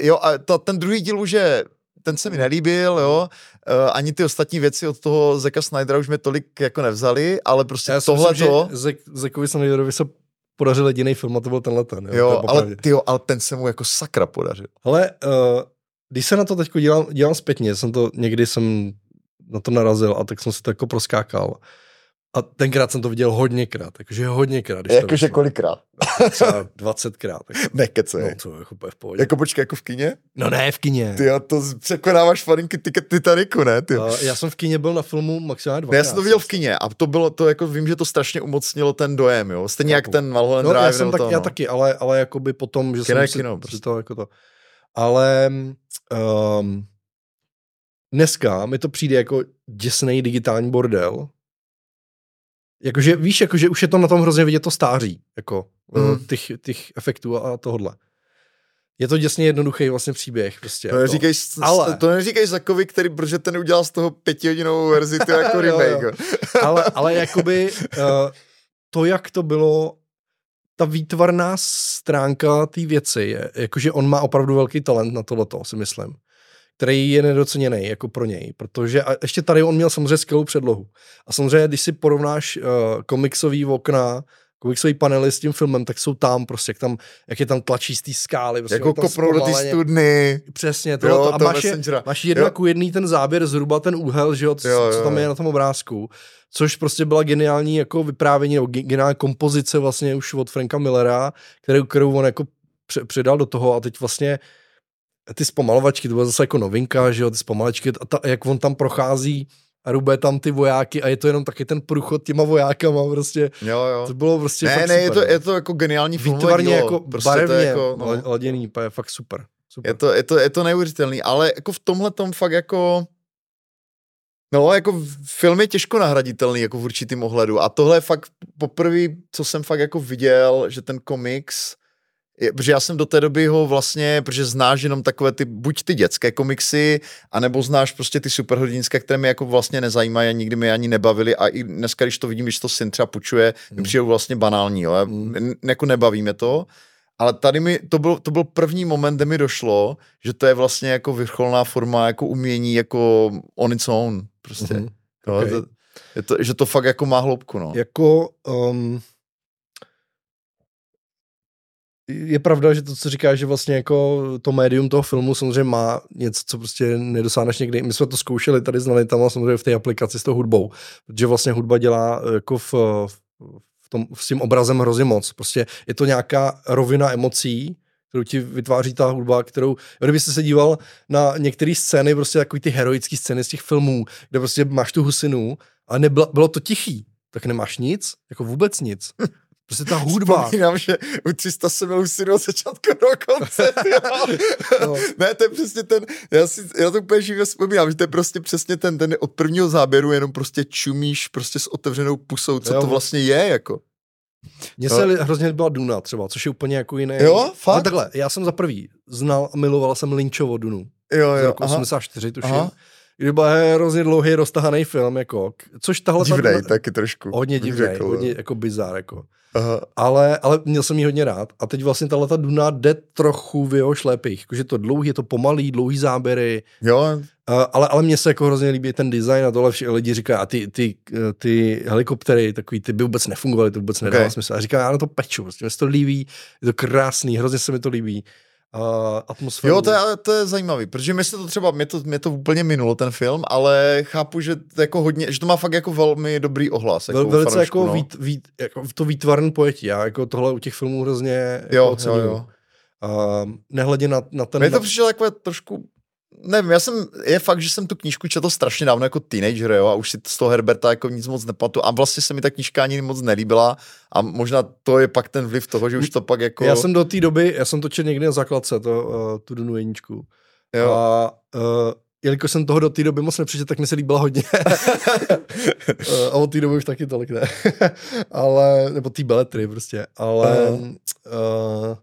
Speaker 1: jo a to, ten druhý díl už je ten se mi nelíbil, jo, uh, ani ty ostatní věci od toho Zeka Snydera už mě tolik jako nevzali, ale prostě tohle to...
Speaker 2: Zek, Zekovi Snyderovi se podařil jediný film a to byl tenhle ten.
Speaker 1: Jo, jo ale, tyjo, ale ten se mu jako sakra podařil.
Speaker 2: Ale uh, když se na to teď dělám, dělám zpětně, jsem to, někdy jsem na to narazil a tak jsem si to jako proskákal. A tenkrát jsem to viděl hodněkrát, jakože hodněkrát.
Speaker 1: Jakože kolikrát?
Speaker 2: Třeba 20krát.
Speaker 1: Ne, kece.
Speaker 2: No, to je jako v pohodě.
Speaker 1: Jako počkej, jako v kině?
Speaker 2: No ne, v kině.
Speaker 1: Ty to překonáváš farinky Titaniku, ne? Ty. Uh,
Speaker 2: já jsem v kině byl na filmu maximálně dvakrát.
Speaker 1: Já jsem to viděl v kině a to bylo, to jako vím, že to strašně umocnilo ten dojem, jo. Stejně jak ten Mulholland no, Drive.
Speaker 2: Já, jsem tak,
Speaker 1: to,
Speaker 2: já no. taky, ale, ale jakoby potom, že kino jsem kino, si, prostě. to jako to. Ale um, dneska mi to přijde jako děsný digitální bordel, Jakože víš, jakože už je to na tom hrozně vidět to stáří, jako mm. těch, těch efektů a tohle. Je to děsně jednoduchý vlastně příběh. Prostě,
Speaker 1: to, jako. neříkej, ale... to neříkej Zakovi, který, protože ten udělal z toho pětihodinovou verzi, to jako remake. jo, jo.
Speaker 2: ale, ale jakoby uh, to, jak to bylo, ta výtvarná stránka té věci je, jakože on má opravdu velký talent na tohleto, si myslím který je nedoceněný jako pro něj, protože a ještě tady on měl samozřejmě skvělou předlohu. A samozřejmě, když si porovnáš uh, komiksový okna, komiksový panely s tím filmem, tak jsou tam prostě, jak, tam, jak je tam tlačí z té skály. Prostě,
Speaker 1: jako kopnou do té studny.
Speaker 2: Přesně, to, jo, a máš, je, máš jedna jo. ku jedný ten záběr, zhruba ten úhel, že jo, co, jo, jo, co tam je na tom obrázku, což prostě byla geniální jako vyprávění, nebo geniální kompozice vlastně už od Franka Millera, kterou, kterou on jako předal do toho a teď vlastně ty zpomalovačky, to byla zase jako novinka, že jo, ty zpomalovačky, a ta, jak on tam prochází a rube tam ty vojáky a je to jenom taky ten průchod těma vojákama prostě.
Speaker 1: Jo, jo.
Speaker 2: To bylo prostě
Speaker 1: Ne,
Speaker 2: fakt
Speaker 1: ne,
Speaker 2: super,
Speaker 1: je to, je to jako geniální film.
Speaker 2: Výtvarně jako prostě barevně to jako, no. laděný, je fakt super. super.
Speaker 1: Je to, je to, je to neuvěřitelný, ale jako v tomhle tom fakt jako No, jako film je těžko nahraditelný jako v určitým ohledu a tohle je fakt poprvé, co jsem fakt jako viděl, že ten komiks je, protože já jsem do té doby ho vlastně, protože znáš jenom takové ty, buď ty dětské komiksy, anebo znáš prostě ty superhrdinské, které mě jako vlastně nezajímají a nikdy mi ani nebavili a i dneska, když to vidím, když to syn třeba půjčuje, mm. mi přijde vlastně banální, jo, mm. jako nebaví mě to, ale tady mi, to byl, to byl první moment, kde mi došlo, že to je vlastně jako vrcholná forma jako umění, jako on its own, prostě. Mm. Jo, okay. to, je to, že to fakt jako má hloubku, no.
Speaker 2: Jako, um, je pravda, že to, co říkáš, že vlastně jako to médium toho filmu samozřejmě má něco, co prostě nedosáhneš někdy. My jsme to zkoušeli tady s Nalitama samozřejmě v té aplikaci s tou hudbou, protože vlastně hudba dělá jako v, v tom, s tím obrazem hrozně moc. Prostě je to nějaká rovina emocí, kterou ti vytváří ta hudba, kterou, kdybyste se díval na některé scény, prostě takový ty heroické scény z těch filmů, kde prostě máš tu husinu a nebylo, bylo to tichý, tak nemáš nic, jako vůbec nic. Prostě ta hudba.
Speaker 1: Vzpomínám, že u 300 jsem měl už od začátku do konce. no. ne, to je přesně ten, já, si, já to úplně živě vzpomínám, že to je prostě přesně ten, ten od prvního záběru jenom prostě čumíš prostě s otevřenou pusou, co jo. to vlastně je, jako.
Speaker 2: Mně se no. hrozně byla Duna třeba, což je úplně jako jiné.
Speaker 1: Jo, fakt? No
Speaker 2: takhle, já jsem za prvý znal a miloval jsem Lynchovo Dunu.
Speaker 1: Jo, jo,
Speaker 2: z roku aha. 84, tuším. Aha kdy byl hrozně dlouhý, roztahaný film, jako, což tahle...
Speaker 1: Divnej ta, taky trošku.
Speaker 2: Hodně divný, hodně jako bizar, jako. Aha. Ale, ale měl jsem ji hodně rád. A teď vlastně tahle ta Duna jde trochu v jeho šlepích. Jakože to dlouhý, je to pomalý, dlouhý záběry.
Speaker 1: Jo.
Speaker 2: Uh, ale, ale mně se jako hrozně líbí ten design a tohle všichni lidi říkají, a ty, ty, ty helikoptery, takový, ty by vůbec nefungovaly, to vůbec nedává okay. smysl. A říká, já na to peču, prostě mě se to líbí, je to krásný, hrozně se mi to líbí uh, atmosféru.
Speaker 1: Jo, to je, to je zajímavý, protože mi se to třeba, mě to, mě to úplně minulo ten film, ale chápu, že to jako hodně, že to má fakt jako velmi dobrý ohlas.
Speaker 2: Jako Vel, velice jako, no. vít, vít, jako to výtvarný pojetí, já jako tohle u těch filmů hrozně jo, jako ocením. Jo, jo. Uh, nehledě na, na ten...
Speaker 1: Mně to přišlo takové trošku nevím, já jsem, je fakt, že jsem tu knížku četl strašně dávno jako teenager, jo, a už si z toho Herberta jako nic moc nepamatuju a vlastně se mi ta knížka ani moc nelíbila a možná to je pak ten vliv toho, že už to pak jako...
Speaker 2: Já jsem do té doby, já jsem to četl někdy na základce, to, uh, tu Dunu jedničku. Jo. A uh, jelikož jsem toho do té doby moc nepřečetl, tak mi se líbila hodně. a od té doby už taky tolik ne. ale, nebo ty beletry prostě, ale... Uh. Uh,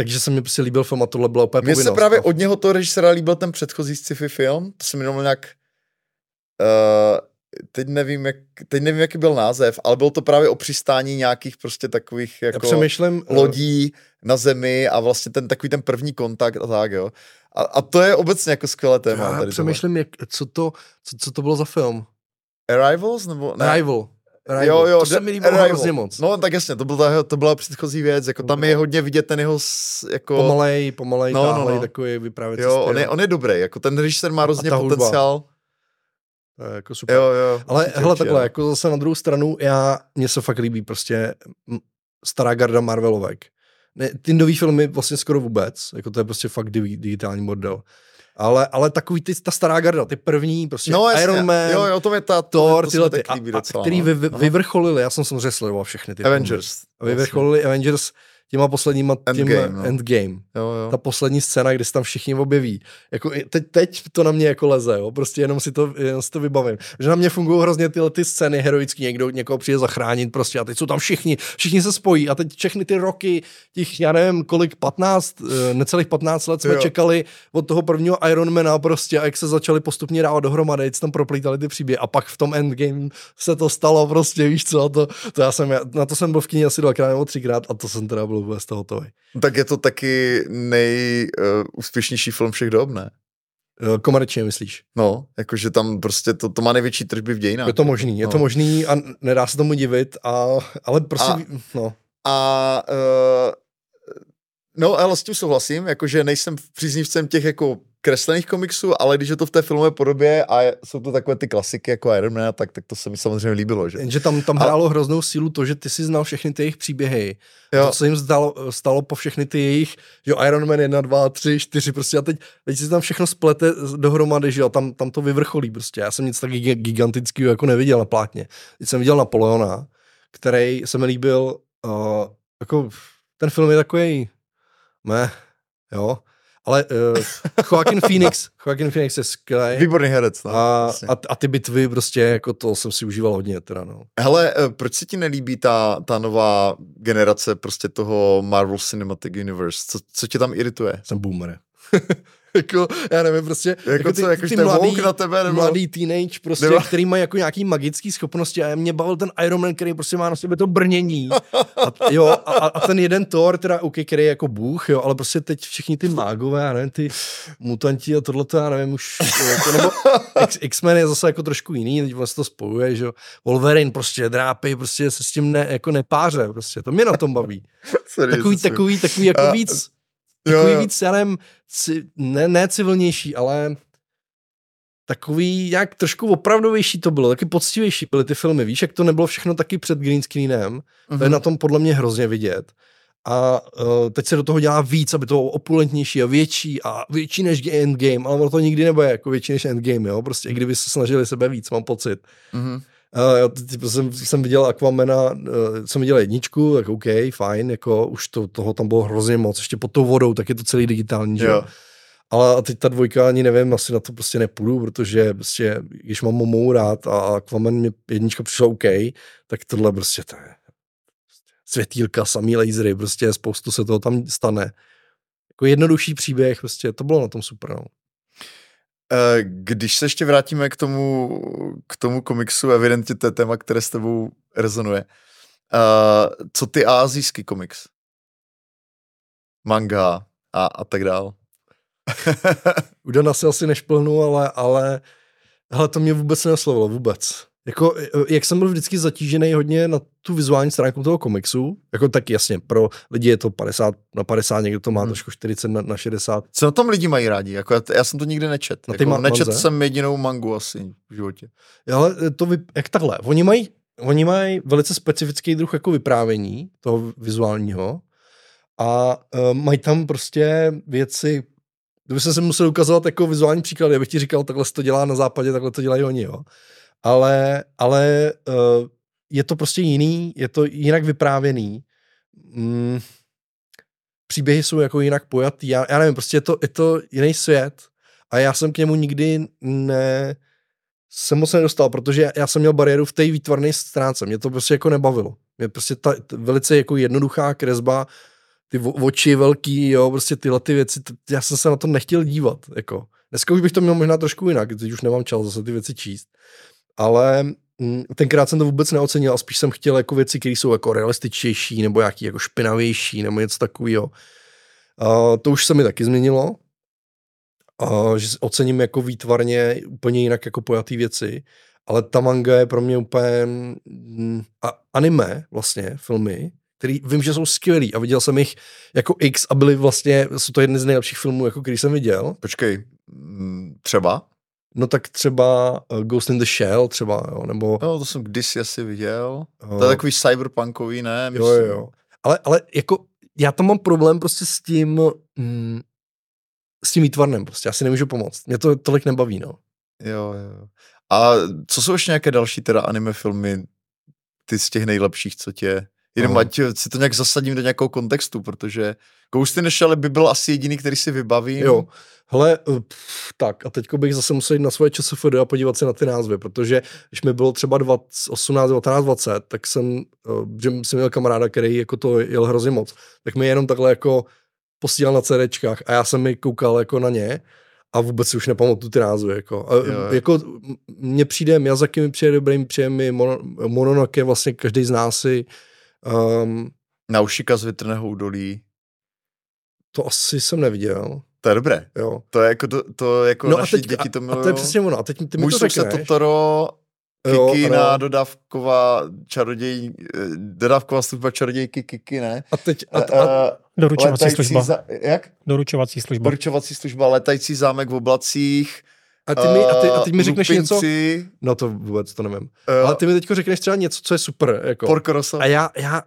Speaker 2: takže se mi prostě líbil film a tohle bylo úplně
Speaker 1: Mně se právě od něho toho režisera líbil ten předchozí sci-fi film, to se mi jenom nějak... Uh, teď nevím, jak, teď nevím, jaký byl název, ale byl to právě o přistání nějakých prostě takových jako přemýšlím, eh, lodí na zemi a vlastně ten takový ten první kontakt a tak, jo. A, a to je obecně jako skvělé téma.
Speaker 2: Já
Speaker 1: tady
Speaker 2: přemýšlím, jak, co, to, co, co to bylo za film.
Speaker 1: Arrivals? Nebo
Speaker 2: ne? Arrival. Arrival. Jo, jo, to se mi líbilo hrozně moc.
Speaker 1: No tak jasně, to, byla, to byla předchozí věc, jako tam je hodně vidět ten jeho jako...
Speaker 2: Pomalej, pomalej, no, no, no. takový vyprávěcí
Speaker 1: Jo, on je, on je dobrý, jako ten režisér má hrozně potenciál.
Speaker 2: To je jako super.
Speaker 1: Jo, jo,
Speaker 2: Ale hele, takhle, jako zase na druhou stranu, já, mně se fakt líbí prostě stará garda Marvelovek. Ne, ty nový filmy vlastně skoro vůbec, jako to je prostě fakt digitální model. Ale, ale takový ty, ta stará garda, ty první, prostě no, jasně, Iron Man,
Speaker 1: jo, jo, to je ta,
Speaker 2: Thor, to tyhle ty, a, docela, který no. vy, vy, vyvrcholili, já jsem samozřejmě sledoval všechny ty
Speaker 1: Avengers.
Speaker 2: Filmy. Vyvrcholili. Avengers těma posledníma, tím Endgame, no. Endgame.
Speaker 1: Jo, jo.
Speaker 2: Ta poslední scéna, kdy se tam všichni objeví. Jako teď, teď to na mě jako leze, jo. prostě jenom si to, jenom si to vybavím. Že na mě fungují hrozně tyhle ty scény heroický, někdo někoho přijde zachránit prostě a teď jsou tam všichni, všichni se spojí a teď všechny ty roky, těch, já nevím, kolik, 15, eh, necelých 15 let jsme jo. čekali od toho prvního Ironmana prostě a jak se začali postupně dávat dohromady, jak se tam proplítali ty příběhy a pak v tom Endgame se to stalo prostě, víš co, to, to já jsem, na to jsem byl v kyně asi dvakrát nebo třikrát a to jsem teda byl vůbec toho hotový.
Speaker 1: Tak je to taky nejúspěšnější uh, film všech dob, ne?
Speaker 2: Uh, komerčně myslíš?
Speaker 1: No, jakože tam prostě to, to má největší tržby v dějinách.
Speaker 2: Je to možný, je no. to možný a nedá se tomu divit, a, ale prostě, a, no.
Speaker 1: A uh, no, ale s tím souhlasím, jakože nejsem příznivcem těch jako kreslených komiksů, ale když je to v té filmové podobě a jsou to takové ty klasiky jako Iron Man, tak, tak to se mi samozřejmě líbilo. Že,
Speaker 2: že tam, tam hrálo a... hroznou sílu to, že ty si znal všechny ty jejich příběhy. Jo. To se jim stalo, stalo po všechny ty jejich, že Iron Man 1, 2, 3, 4, prostě a teď, teď si tam všechno splete dohromady, že jo, tam, tam to vyvrcholí prostě. Já jsem nic tak gigantického jako neviděl na plátně. Teď jsem viděl Napoleona, který se mi líbil, uh, jako ten film je takový, ne, jo, ale uh, Joaquin Phoenix, Joaquin Phoenix je skvělý.
Speaker 1: Výborný herec. No,
Speaker 2: a, a, a, ty bitvy prostě, jako to jsem si užíval hodně teda, no.
Speaker 1: Hele, uh, proč se ti nelíbí ta, ta nová generace prostě toho Marvel Cinematic Universe? Co, co tě tam irituje?
Speaker 2: Jsem boomer. jako, já nevím, prostě.
Speaker 1: Jako, jako ty, co, jako ty mladý, na tebe, nebo?
Speaker 2: mladý teenage, prostě, nebo? který má jako nějaký magický schopnosti a mě bavil ten Iron Man, který prostě má na sebe to brnění. A, jo, a, a, ten jeden Thor, teda, okay, který je jako bůh, jo, ale prostě teď všichni ty mágové, já nevím, ty mutanti a tohle, já nevím, už, jako, nebo X, X-Men je zase jako trošku jiný, teď vlastně to spojuje, že jo. Wolverine prostě drápy, prostě se s tím ne, jako nepáře, prostě, to mě na tom baví. Sorry, takový, takový, takový, jako a, víc, takový jo, víc, já nevím, ne, ne civilnější, ale takový jak trošku opravdovější to bylo, taky poctivější byly ty filmy. Víš, jak to nebylo všechno taky před green screenem, mm-hmm. to je mhm. na tom podle mě hrozně vidět. A uh, teď se do toho dělá víc, aby to bylo opulentnější a větší a větší než Endgame, ale ono to nikdy nebude jako větší než Endgame, jo, prostě i kdyby se snažili sebe víc, mám pocit. Mm-hmm. Uh, jsem, jsem viděl Aquamena, uh, jsem viděl jedničku, tak OK, fajn, jako už to, toho tam bylo hrozně moc, ještě pod tou vodou, tak je to celý digitální, že jo. Ale a teď ta dvojka ani nevím, asi na to prostě nepůjdu, protože prostě, když mám Momou rád a Aquaman mě jednička přišla OK, tak tohle prostě to je prostě světýlka, samý lasery, prostě spoustu se toho tam stane. Jako jednodušší příběh, prostě to bylo na tom super, no.
Speaker 1: Eh, když se ještě vrátíme k tomu, k tomu komiksu, evidentně to je téma, které s tebou rezonuje. Uh, co ty azijský komiks? Manga a, a tak dál.
Speaker 2: Udana si asi nešplnu, ale, ale hele, to mě vůbec neslovilo, vůbec. Jako, jak jsem byl vždycky zatížený hodně na tu vizuální stránku toho komiksu, jako tak jasně, pro lidi je to 50 na 50, někdo to má hmm. trošku 40 na, na 60.
Speaker 1: Co na tom lidi mají rádi? Jako, já, já jsem to nikdy nečet. Na jako, ma- nečet manze? jsem jedinou mangu asi v životě.
Speaker 2: Ale to vy, jak takhle, oni mají, oni mají velice specifický druh jako vyprávění toho vizuálního a uh, mají tam prostě věci, kdyby se musel ukazovat jako vizuální příklad, já bych ti říkal, takhle se to dělá na západě, takhle to dělají oni, jo ale, ale uh, je to prostě jiný, je to jinak vyprávěný. Mm, příběhy jsou jako jinak pojatý, já, já nevím, prostě je to, je to jiný svět a já jsem k němu nikdy ne, jsem moc nedostal, protože já jsem měl bariéru v té výtvarné stránce, mě to prostě jako nebavilo. Mě prostě ta, velice jako jednoduchá kresba, ty oči velký, jo, prostě tyhle ty věci, t- já jsem se na to nechtěl dívat, jako. Dneska už bych to měl možná trošku jinak, teď už nemám čas zase ty věci číst ale mm, tenkrát jsem to vůbec neocenil a spíš jsem chtěl jako věci, které jsou jako realističtější nebo nějaký jako špinavější nebo něco takového. To už se mi taky změnilo, a že ocením jako výtvarně úplně jinak jako pojatý věci. ale ta manga je pro mě úplně mm, a anime vlastně, filmy, který vím, že jsou skvělý a viděl jsem jich jako X a byly vlastně, jsou to jedny z nejlepších filmů, jako který jsem viděl.
Speaker 1: Počkej, mm, třeba?
Speaker 2: No tak třeba uh, Ghost in the Shell třeba, jo, nebo...
Speaker 1: No, to jsem kdysi asi viděl. Uh, to je takový cyberpunkový, ne?
Speaker 2: Myslím. Jo, jo. Ale, ale jako já tam mám problém prostě s tím, mm, s tím výtvarnem prostě, já si nemůžu pomoct. Mě to tolik nebaví, no.
Speaker 1: Jo, jo. A co jsou ještě nějaké další teda anime filmy, ty z těch nejlepších, co tě Jenom no. ať si to nějak zasadím do nějakého kontextu, protože Ghost in the Shell by byl asi jediný, který si vybavím.
Speaker 2: Jo. Hele, eh, pff, tak a teďko bych zase musel jít na svoje ČSFD a podívat se na ty názvy, protože když mi bylo třeba 20, 18, 19, 20, tak jsem, eh, že jsem měl kamaráda, který jako to jel hrozně moc, tak mi jenom takhle jako posílal na CDčkách a já jsem mi koukal jako na ně a vůbec si už nepamatuju ty názvy. Jako. A, jo, jako mně přijde, Miyazaki mi přijde dobrý, přijde mi Mononoke, vlastně každý z nás si
Speaker 1: Um, Naušika z větrného údolí.
Speaker 2: To asi jsem neviděl.
Speaker 1: To je dobré.
Speaker 2: Jo.
Speaker 1: To je jako, to, to jako no naši a teď, děti to milují.
Speaker 2: A to je přesně ono. A teď ty mi
Speaker 1: Můj
Speaker 2: to řekneš.
Speaker 1: se Totoro, Kikina, dodávková čaroděj, eh, dodávková služba čarodějky Kiki, ne?
Speaker 2: A teď... A, a, a,
Speaker 4: doručovací služba.
Speaker 1: Za, jak?
Speaker 4: Doručovací služba.
Speaker 1: Doručovací služba, letající zámek v oblacích,
Speaker 2: a ty mi, a ty, a ty mi řekneš něco, no to vůbec to nevím, uh, ale ty mi teď řekneš třeba něco, co je super, jako.
Speaker 1: Porco Rosso.
Speaker 2: A já, já,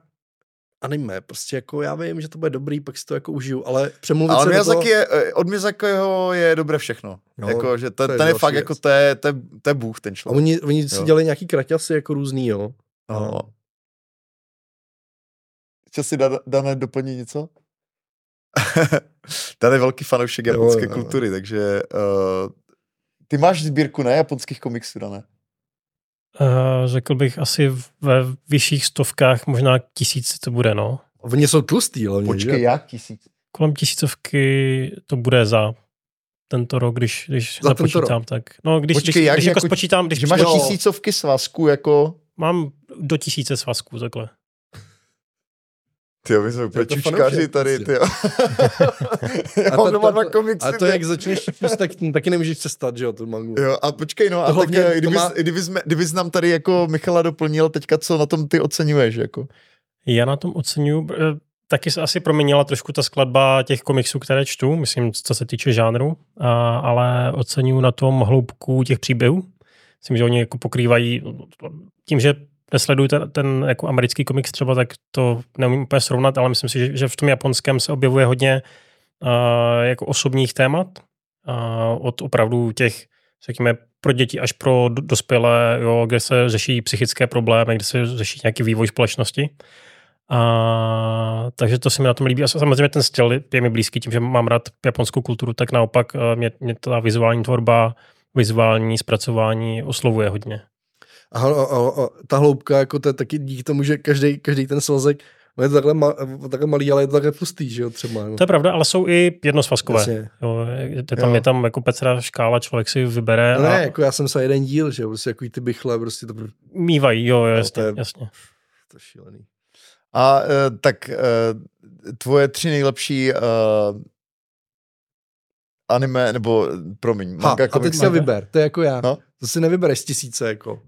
Speaker 2: anime, prostě jako já vím, že to bude dobrý, pak si to jako užiju, ale přemluvit ale
Speaker 1: se toho... je, eh, od Miyazakiho je dobré všechno. No, jako, že ten, to je, ten je fakt věc. jako, to je, to, je, to je bůh ten člověk.
Speaker 2: A oni, oni si dělali nějaký kraťasy jako různý, jo.
Speaker 1: No. Chtěl si Dané doplnit něco? Dan je velký fanoušek japonské kultury, takže uh, ty máš sbírku, ne, japonských komiksů, ne?
Speaker 4: Uh, řekl bych asi ve vyšších stovkách, možná tisíc to bude, no.
Speaker 2: Oni jsou tlustý, hlavně,
Speaker 1: Počkej, že? jak tisíc?
Speaker 4: Kolem tisícovky to bude za tento rok, když, když za započítám, rok. tak. No, když,
Speaker 1: Počkej,
Speaker 4: když,
Speaker 1: jak,
Speaker 4: když
Speaker 1: jako,
Speaker 4: jako spočítám, když
Speaker 1: že máš no, tisícovky svazků, jako...
Speaker 4: Mám do tisíce svazků, takhle.
Speaker 1: Ty my jsme úplně čučkaři tady,
Speaker 2: ty a, to, to, dva komiksy, a to, jak začneš číst, tak taky nemůžeš přestat, že jo, tu mangu.
Speaker 1: Jo, a počkej, no, a tak, kdybys, má... kdybys, kdybys, nám tady jako Michala doplnil, teďka co na tom ty oceňuješ, jako?
Speaker 4: Já na tom oceňuji, eh, taky se asi proměnila trošku ta skladba těch komiksů, které čtu, myslím, co se týče žánru, a, ale oceňuji na tom hloubku těch příběhů. Myslím, že oni jako pokrývají tím, že nesleduju ten, ten jako americký komiks třeba, tak to neumím úplně srovnat, ale myslím si, že, že v tom japonském se objevuje hodně uh, jako osobních témat uh, od opravdu těch, řekněme, pro děti až pro dospělé, jo, kde se řeší psychické problémy, kde se řeší nějaký vývoj společnosti. A, takže to se mi na tom líbí. A samozřejmě ten styl je mi blízký tím, že mám rád japonskou kulturu, tak naopak mě, mě ta vizuální tvorba, vizuální zpracování oslovuje hodně.
Speaker 2: A, a, a, a ta hloubka, jako to je taky díky tomu, že každý, každý ten svazek je to takhle, ma, takhle malý, ale je to takhle tlustý, že jo, třeba. No.
Speaker 4: To je pravda, ale jsou i jednosvazkové. Jo, je, tam, jo. je tam jako pecra škála, člověk si vybere.
Speaker 2: No a... ne, jako já jsem se jeden díl, že jo, prostě jako ty bychle, prostě to...
Speaker 4: Mývají, jo, jasně, no, to je, jasně.
Speaker 2: To je šílený.
Speaker 1: A uh, tak uh, tvoje tři nejlepší uh, anime, nebo promiň,
Speaker 2: ha, manga, a teď se vyber, to je jako já. No? To si nevybereš z tisíce, jako.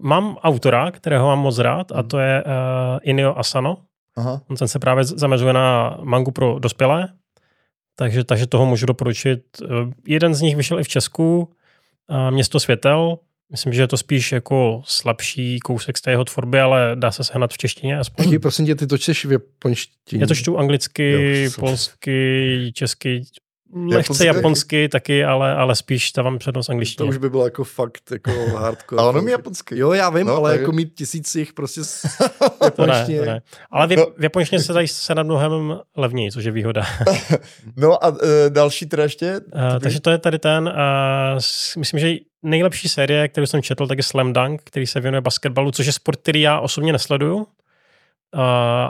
Speaker 4: Mám autora, kterého mám moc rád, a mhm. to je uh, Inio Asano. Aha. On ten se právě zamezuje na mangu pro dospělé, takže, takže toho můžu doporučit. Uh, jeden z nich vyšel i v Česku, uh, Město světel. Myslím, že je to spíš jako slabší kousek z té jeho tvorby, ale dá se sehnat v češtině aspoň.
Speaker 2: Taky, prosím tě, ty to čteš v japonštině.
Speaker 4: Já to čtu anglicky, jo, polsky, česky, lehce japonsky taky, ale, ale spíš dávám přednost angličtině.
Speaker 2: To už by bylo jako fakt jako hardcore.
Speaker 1: ale ono mi japonský.
Speaker 2: Jo, já vím, no, ale tak... jako mít tisíc jich prostě s to ne, to
Speaker 4: ne. Ale v, no. v japonštině se dají se na mnohem levněji, což je výhoda.
Speaker 1: no a uh, další teda ještě?
Speaker 4: Uh, takže to je tady ten, uh, myslím, že nejlepší série, kterou jsem četl, tak je Slam Dunk, který se věnuje basketbalu, což je sport, který já osobně nesleduju. Uh,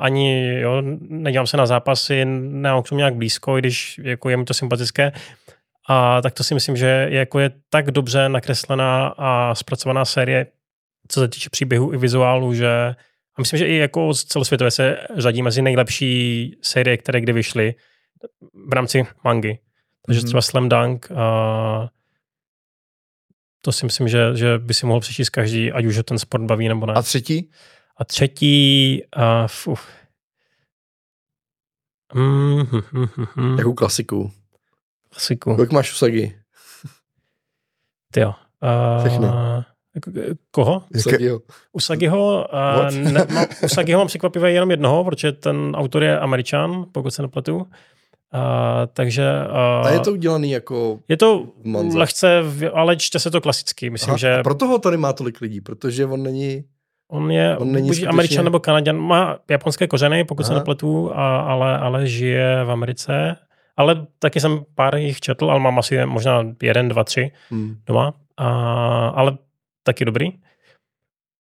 Speaker 4: ani jo, nedívám se na zápasy, nemám k tomu nějak blízko, i když jako je mi to sympatické. A tak to si myslím, že je, jako je tak dobře nakreslená a zpracovaná série, co se týče příběhu i vizuálu, že a myslím, že i jako celosvětově se řadí mezi nejlepší série, které kdy vyšly v rámci mangy. Takže mm-hmm. třeba Slam Dunk, uh, To si myslím, že, že by si mohl přečíst každý, ať už je ten sport baví nebo ne.
Speaker 1: A třetí?
Speaker 4: A třetí, uh, fuh. Mm, hm, hm, hm, hm.
Speaker 2: Jakou klasiku?
Speaker 4: Klasiku.
Speaker 2: Kolik máš Usagi?
Speaker 4: Ty jo. Uh,
Speaker 2: Všechny.
Speaker 4: Koho?
Speaker 2: Usagiho.
Speaker 4: Usagiho, uh, ne, Usagiho mám překvapivě jenom jednoho, protože ten autor je američan, pokud se nepletu. Uh, takže... Uh,
Speaker 2: A je to udělaný jako...
Speaker 4: Je to
Speaker 2: Manze.
Speaker 4: lehce, v- ale čte se to klasicky. Myslím,
Speaker 2: Aha,
Speaker 4: že
Speaker 2: a proto ho tady má tolik lidí, protože on není...
Speaker 4: on je
Speaker 2: on není
Speaker 4: buď
Speaker 2: skutečně-
Speaker 4: američan nebo kanaděn. Má japonské kořeny, pokud se
Speaker 2: Aha.
Speaker 4: nepletu, a, ale, ale žije v Americe. Ale taky jsem pár jich četl, ale mám asi možná jeden, dva, tři
Speaker 2: Hmm.
Speaker 4: doma. A, ale taky dobrý.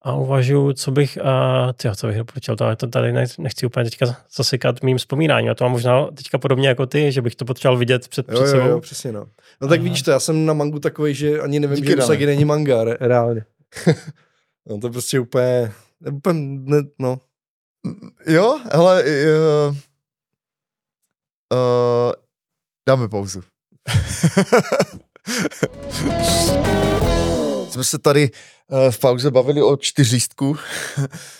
Speaker 4: A uvažuji, co bych, uh, tyjo, co bych doporučil, to, to tady ne- nechci úplně teďka zasekat mým vzpomínáním. A to mám možná teďka podobně jako ty, že bych to potřeboval vidět před,
Speaker 2: Jo,
Speaker 4: před
Speaker 2: jo,
Speaker 4: sebou.
Speaker 2: jo, přesně no. No tak
Speaker 4: Aha.
Speaker 2: vidíš to, já jsem na mangu takový, že ani nevím,
Speaker 1: Díky,
Speaker 2: že. Usagi není manga, re, reálně. no to prostě úplně, úplně ne, no.
Speaker 1: Jo, hele, uh, uh, dáme pauzu. Jsme se tady uh, v pauze bavili o čtyřístku.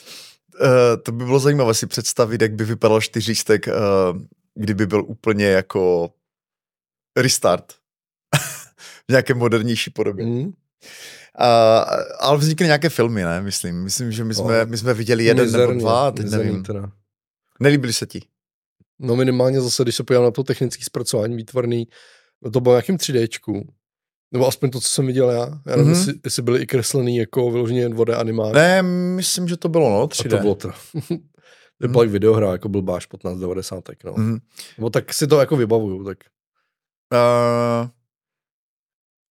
Speaker 1: to by bylo zajímavé si představit, jak by vypadal čtyřístek, kdyby byl úplně jako restart. v nějaké modernější podobě.
Speaker 2: Mm.
Speaker 1: Ale vznikly nějaké filmy, ne? Myslím, myslím že my jsme, my jsme viděli jeden nebo
Speaker 2: Mizerně,
Speaker 1: dva, teď nevím.
Speaker 2: Teda.
Speaker 1: Nelíbily se ti?
Speaker 2: No minimálně zase, když se podívám na to technické zpracování výtvarný, no to bylo nějakým 3Dčku. Nebo aspoň to, co jsem viděl já. Já nevím,
Speaker 1: Mhm.
Speaker 2: jestli, jestli byly i kreslený jako vyloženě jen 2D animák.
Speaker 1: Ne, myslím, že to bylo, no,
Speaker 2: A
Speaker 1: 3D.
Speaker 2: to bylo teda. to byla i videohra, jako byl Báš 1590, no.
Speaker 1: Mhm.
Speaker 2: Nebo tak si to jako vybavuju, tak.
Speaker 1: Uh,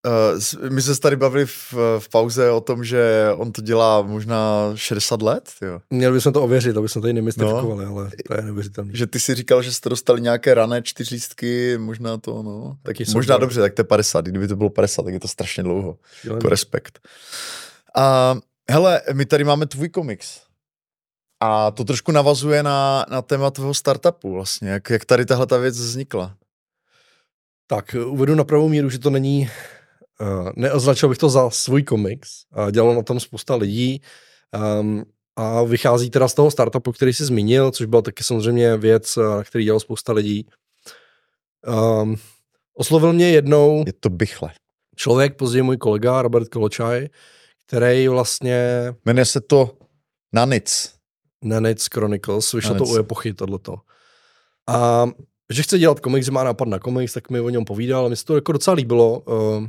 Speaker 1: uh, my jsme se tady bavili v, v pauze o tom, že on to dělá možná 60 let, jo.
Speaker 2: Měli bychom to ověřit, aby jsme tady nemystifikovali, no. ale to je neuvěřitelné.
Speaker 1: Že ty si říkal, že jste dostali nějaké rané čtyřlístky, možná to, no. Tak
Speaker 2: Taky
Speaker 1: možná
Speaker 2: super.
Speaker 1: dobře, tak to je 50. Kdyby to bylo 50, tak je to strašně dlouho.
Speaker 2: Šílený.
Speaker 1: Jako respekt. A hele, my tady máme tvůj komiks. A to trošku navazuje na, na téma tvého startupu vlastně. Jak, jak tady tahle ta věc vznikla?
Speaker 2: Tak uvedu na pravou míru, že to není, neoznačil bych to za svůj komiks. Dělalo na tom spousta lidí um, a vychází teda z toho startupu, který jsi zmínil, což byla taky samozřejmě věc, eh, na který dělalo spousta lidí. Um, oslovil mě jednou
Speaker 1: Je to bychle.
Speaker 2: člověk, později můj kolega Robert Koločaj, který vlastně
Speaker 1: Jmenuje se to Nanic.
Speaker 2: Nanitz Chronicles, vyšlo to
Speaker 1: Nanitz.
Speaker 2: u epochy tohleto. A že chce dělat komiks, že má nápad na komiks, tak mi o něm povídal, ale mi se to jako docela líbilo. Uh,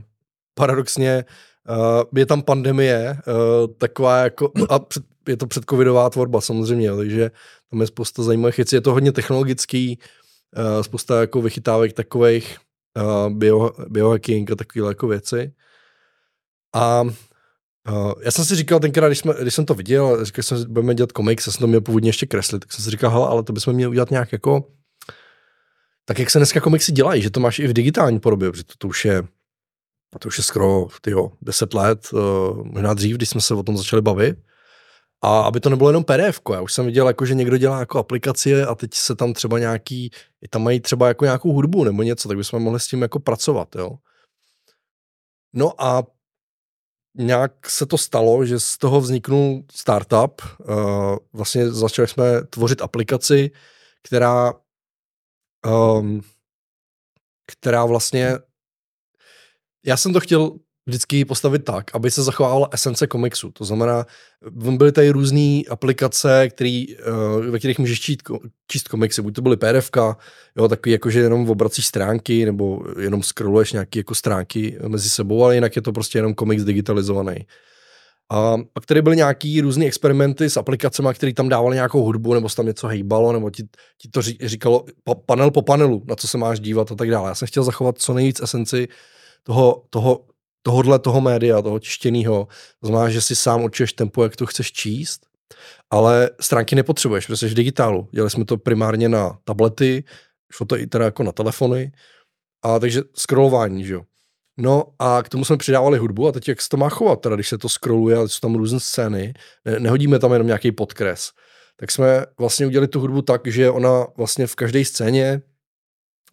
Speaker 2: paradoxně uh, je tam pandemie, uh, taková jako, a před, je to předcovidová tvorba samozřejmě, takže tam je spousta zajímavých věcí, je to hodně technologický, uh, spousta jako vychytávek takových uh, bio, biohacking a takovéhle jako věci. A Uh, já jsem si říkal tenkrát, když, jsme, když jsem to viděl, říkal jsem, že budeme dělat komiks, já jsem to měl původně ještě kreslit, tak jsem si říkal, ale to bychom měli udělat nějak jako, tak jak se dneska komiksy dělají, že to máš i v digitální podobě, protože to, to už je, to už je skoro, tyjo, 10 let, uh, možná dřív, když jsme se o tom začali bavit. A aby to nebylo jenom PDF, já už jsem viděl, jako, že někdo dělá jako aplikaci a teď se tam třeba nějaký, tam mají třeba jako nějakou hudbu nebo něco, tak bychom mohli s tím jako pracovat, jo. No a nějak se to stalo, že z toho vzniknul startup. Uh, vlastně začali jsme tvořit aplikaci, která, um, která vlastně, já jsem to chtěl vždycky postavit tak, aby se zachovávala esence komiksu. To znamená, byly tady různé aplikace, který, uh, ve kterých můžeš číst, ko- číst komiksy. Buď to byly PDF, jo, takový jako, že jenom obracíš stránky, nebo jenom scrolluješ nějaké jako stránky mezi sebou, ale jinak je to prostě jenom komiks digitalizovaný. A pak tady byly nějaký různé experimenty s aplikacemi, které tam dávaly nějakou hudbu, nebo se tam něco hejbalo, nebo ti, ti to ří- říkalo pa, panel po panelu, na co se máš dívat a tak dále. Já jsem chtěl zachovat co nejvíc esenci toho, toho, tohodle toho média, toho tištěného. Znamená, že si sám určuješ tempo, jak to chceš číst, ale stránky nepotřebuješ, protože jsi v digitálu. Dělali jsme to primárně na tablety, šlo to i teda jako na telefony, a takže scrollování, že jo. No a k tomu jsme přidávali hudbu a teď jak se to má chovat, teda když se to scrolluje a jsou tam různé scény, ne, nehodíme tam jenom nějaký podkres, tak jsme vlastně udělali tu hudbu tak, že ona vlastně v každé scéně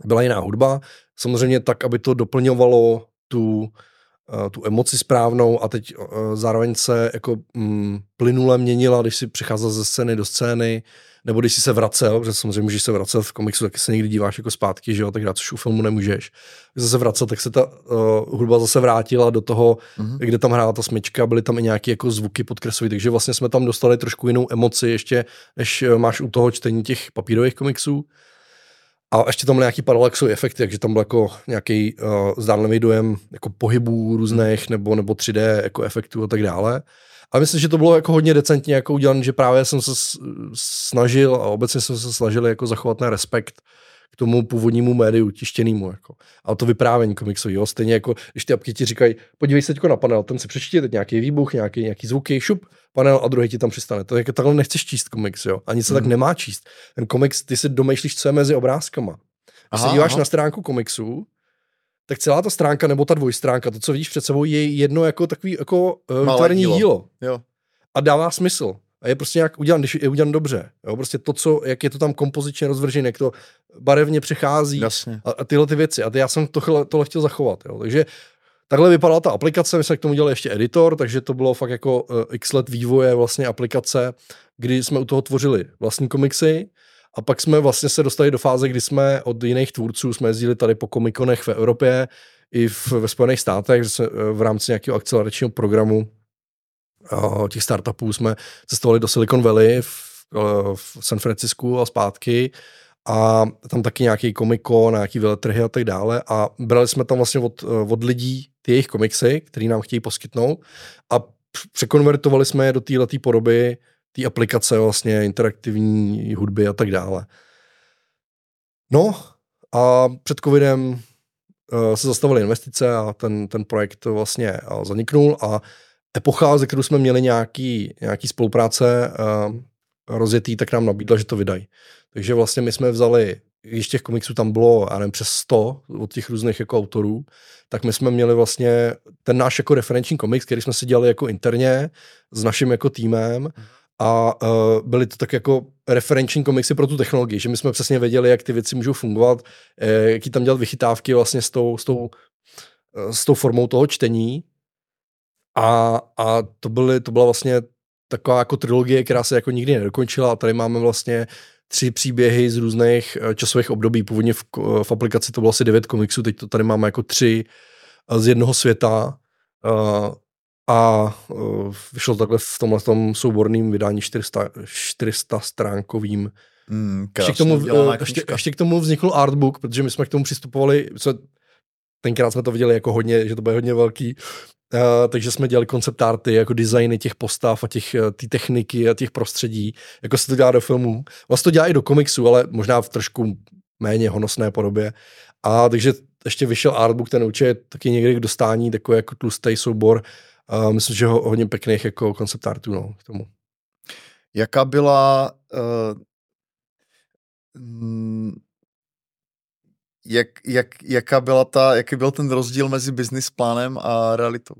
Speaker 2: byla jiná hudba, samozřejmě tak, aby to doplňovalo tu, uh, tu emoci správnou a teď uh, zároveň se jako mm, plynule měnila, když si přicházel ze scény do scény, nebo když jsi se vracel, protože samozřejmě můžeš se vracet v komiksu, tak se někdy díváš jako zpátky, že jo, tak což u filmu nemůžeš. Když se vracel, tak se ta uh, hudba zase vrátila do toho, mm-hmm. kde tam hrála ta smyčka, byly tam i nějaké jako zvuky podkresové, takže vlastně jsme tam dostali trošku jinou emoci ještě, než máš u toho čtení těch papírových komiksů. A ještě tam byly nějaký parallaxový efekty, takže tam byl jako nějaký uh, zdánlivý dojem jako pohybů různých nebo, nebo 3D jako efektů a tak dále. A myslím, že to bylo jako hodně decentně jako udělané, že právě jsem se snažil a obecně jsem se snažil jako zachovat ten respekt k tomu původnímu médiu, tištěnému. Jako. A to vyprávění komiksového. Stejně jako, když ty apky ti říkají, podívej se na panel, ten si přečti teď nějaký výbuch, nějaký, nějaký zvuky, šup, panel a druhý ti tam přistane. To je jako takhle nechceš číst komiks, jo. Ani se mm. tak mhm. nemá číst. Ten komiks, ty si domýšlíš, co je mezi obrázkama. Když aha, se díváš aha. na stránku komiksu, tak celá ta stránka nebo ta dvojstránka, to, co vidíš před sebou, je jedno jako takový jako uh, dílo. dílo. Jo. A dává smysl. A je prostě nějak udělan, když je udělan dobře. Jo? Prostě to, co, jak je to tam kompozičně rozvržené, jak to barevně přechází
Speaker 1: Jasně.
Speaker 2: A, a, tyhle ty věci. A ty, já jsem tohle, tohle chtěl zachovat. Jo? Takže takhle vypadala ta aplikace, my jsme k tomu dělali ještě editor, takže to bylo fakt jako uh, x let vývoje vlastně aplikace, kdy jsme u toho tvořili vlastní komiksy, a pak jsme vlastně se dostali do fáze, kdy jsme od jiných tvůrců, jsme jezdili tady po komikonech v Evropě i v, ve Spojených státech, eh, v rámci nějakého akceleračního programu těch startupů jsme cestovali do Silicon Valley v, uh, v San Francisku a zpátky. A tam taky nějaký komiko, nějaký veletrhy a tak dále. A brali jsme tam vlastně od, od lidí ty jejich komiksy, který nám chtějí poskytnout. A překonvertovali jsme je do této podoby té aplikace vlastně, interaktivní hudby a tak dále. No a před covidem uh, se zastavily investice a ten, ten projekt vlastně zaniknul a epocha, ze kterou jsme měli nějaký, nějaký spolupráce uh, rozjetý, tak nám nabídla, že to vydají. Takže vlastně my jsme vzali, když těch komiksů tam bylo, já nevím, přes 100 od těch různých jako autorů, tak my jsme měli vlastně ten náš jako referenční komiks, který jsme si dělali jako interně s naším jako týmem a uh, byly to tak jako referenční komiksy pro tu technologii, že my jsme přesně věděli, jak ty věci můžou fungovat, eh, jaký tam dělat vychytávky vlastně s tou, s tou, eh, s tou formou toho čtení. A, a to, byly, to byla vlastně taková jako trilogie, která se jako nikdy nedokončila a tady máme vlastně tři příběhy z různých eh, časových období. Původně v, v aplikaci to bylo asi devět komiksů, teď to tady máme jako tři z jednoho světa. A vyšlo takhle v tomhle tom souborným vydání 400, 400 stránkovým.
Speaker 1: Mm,
Speaker 2: ještě, k tomu, ještě, ještě, k tomu vznikl artbook, protože my jsme k tomu přistupovali, co, tenkrát jsme to viděli jako hodně, že to bude hodně velký, uh, takže jsme dělali koncept arty, jako designy těch postav a těch uh, ty techniky a těch prostředí, jako se to dělá do filmů. Vlastně to dělá i do komiksu, ale možná v trošku méně honosné podobě. A takže ještě vyšel artbook, ten určitě taky někdy k dostání, takový jako tlustý soubor a myslím, že ho, hodně pěkných jako koncept artů no, k tomu.
Speaker 1: Jaká byla uh, jak, jak, jaká byla ta, jaký byl ten rozdíl mezi business plánem a realitou?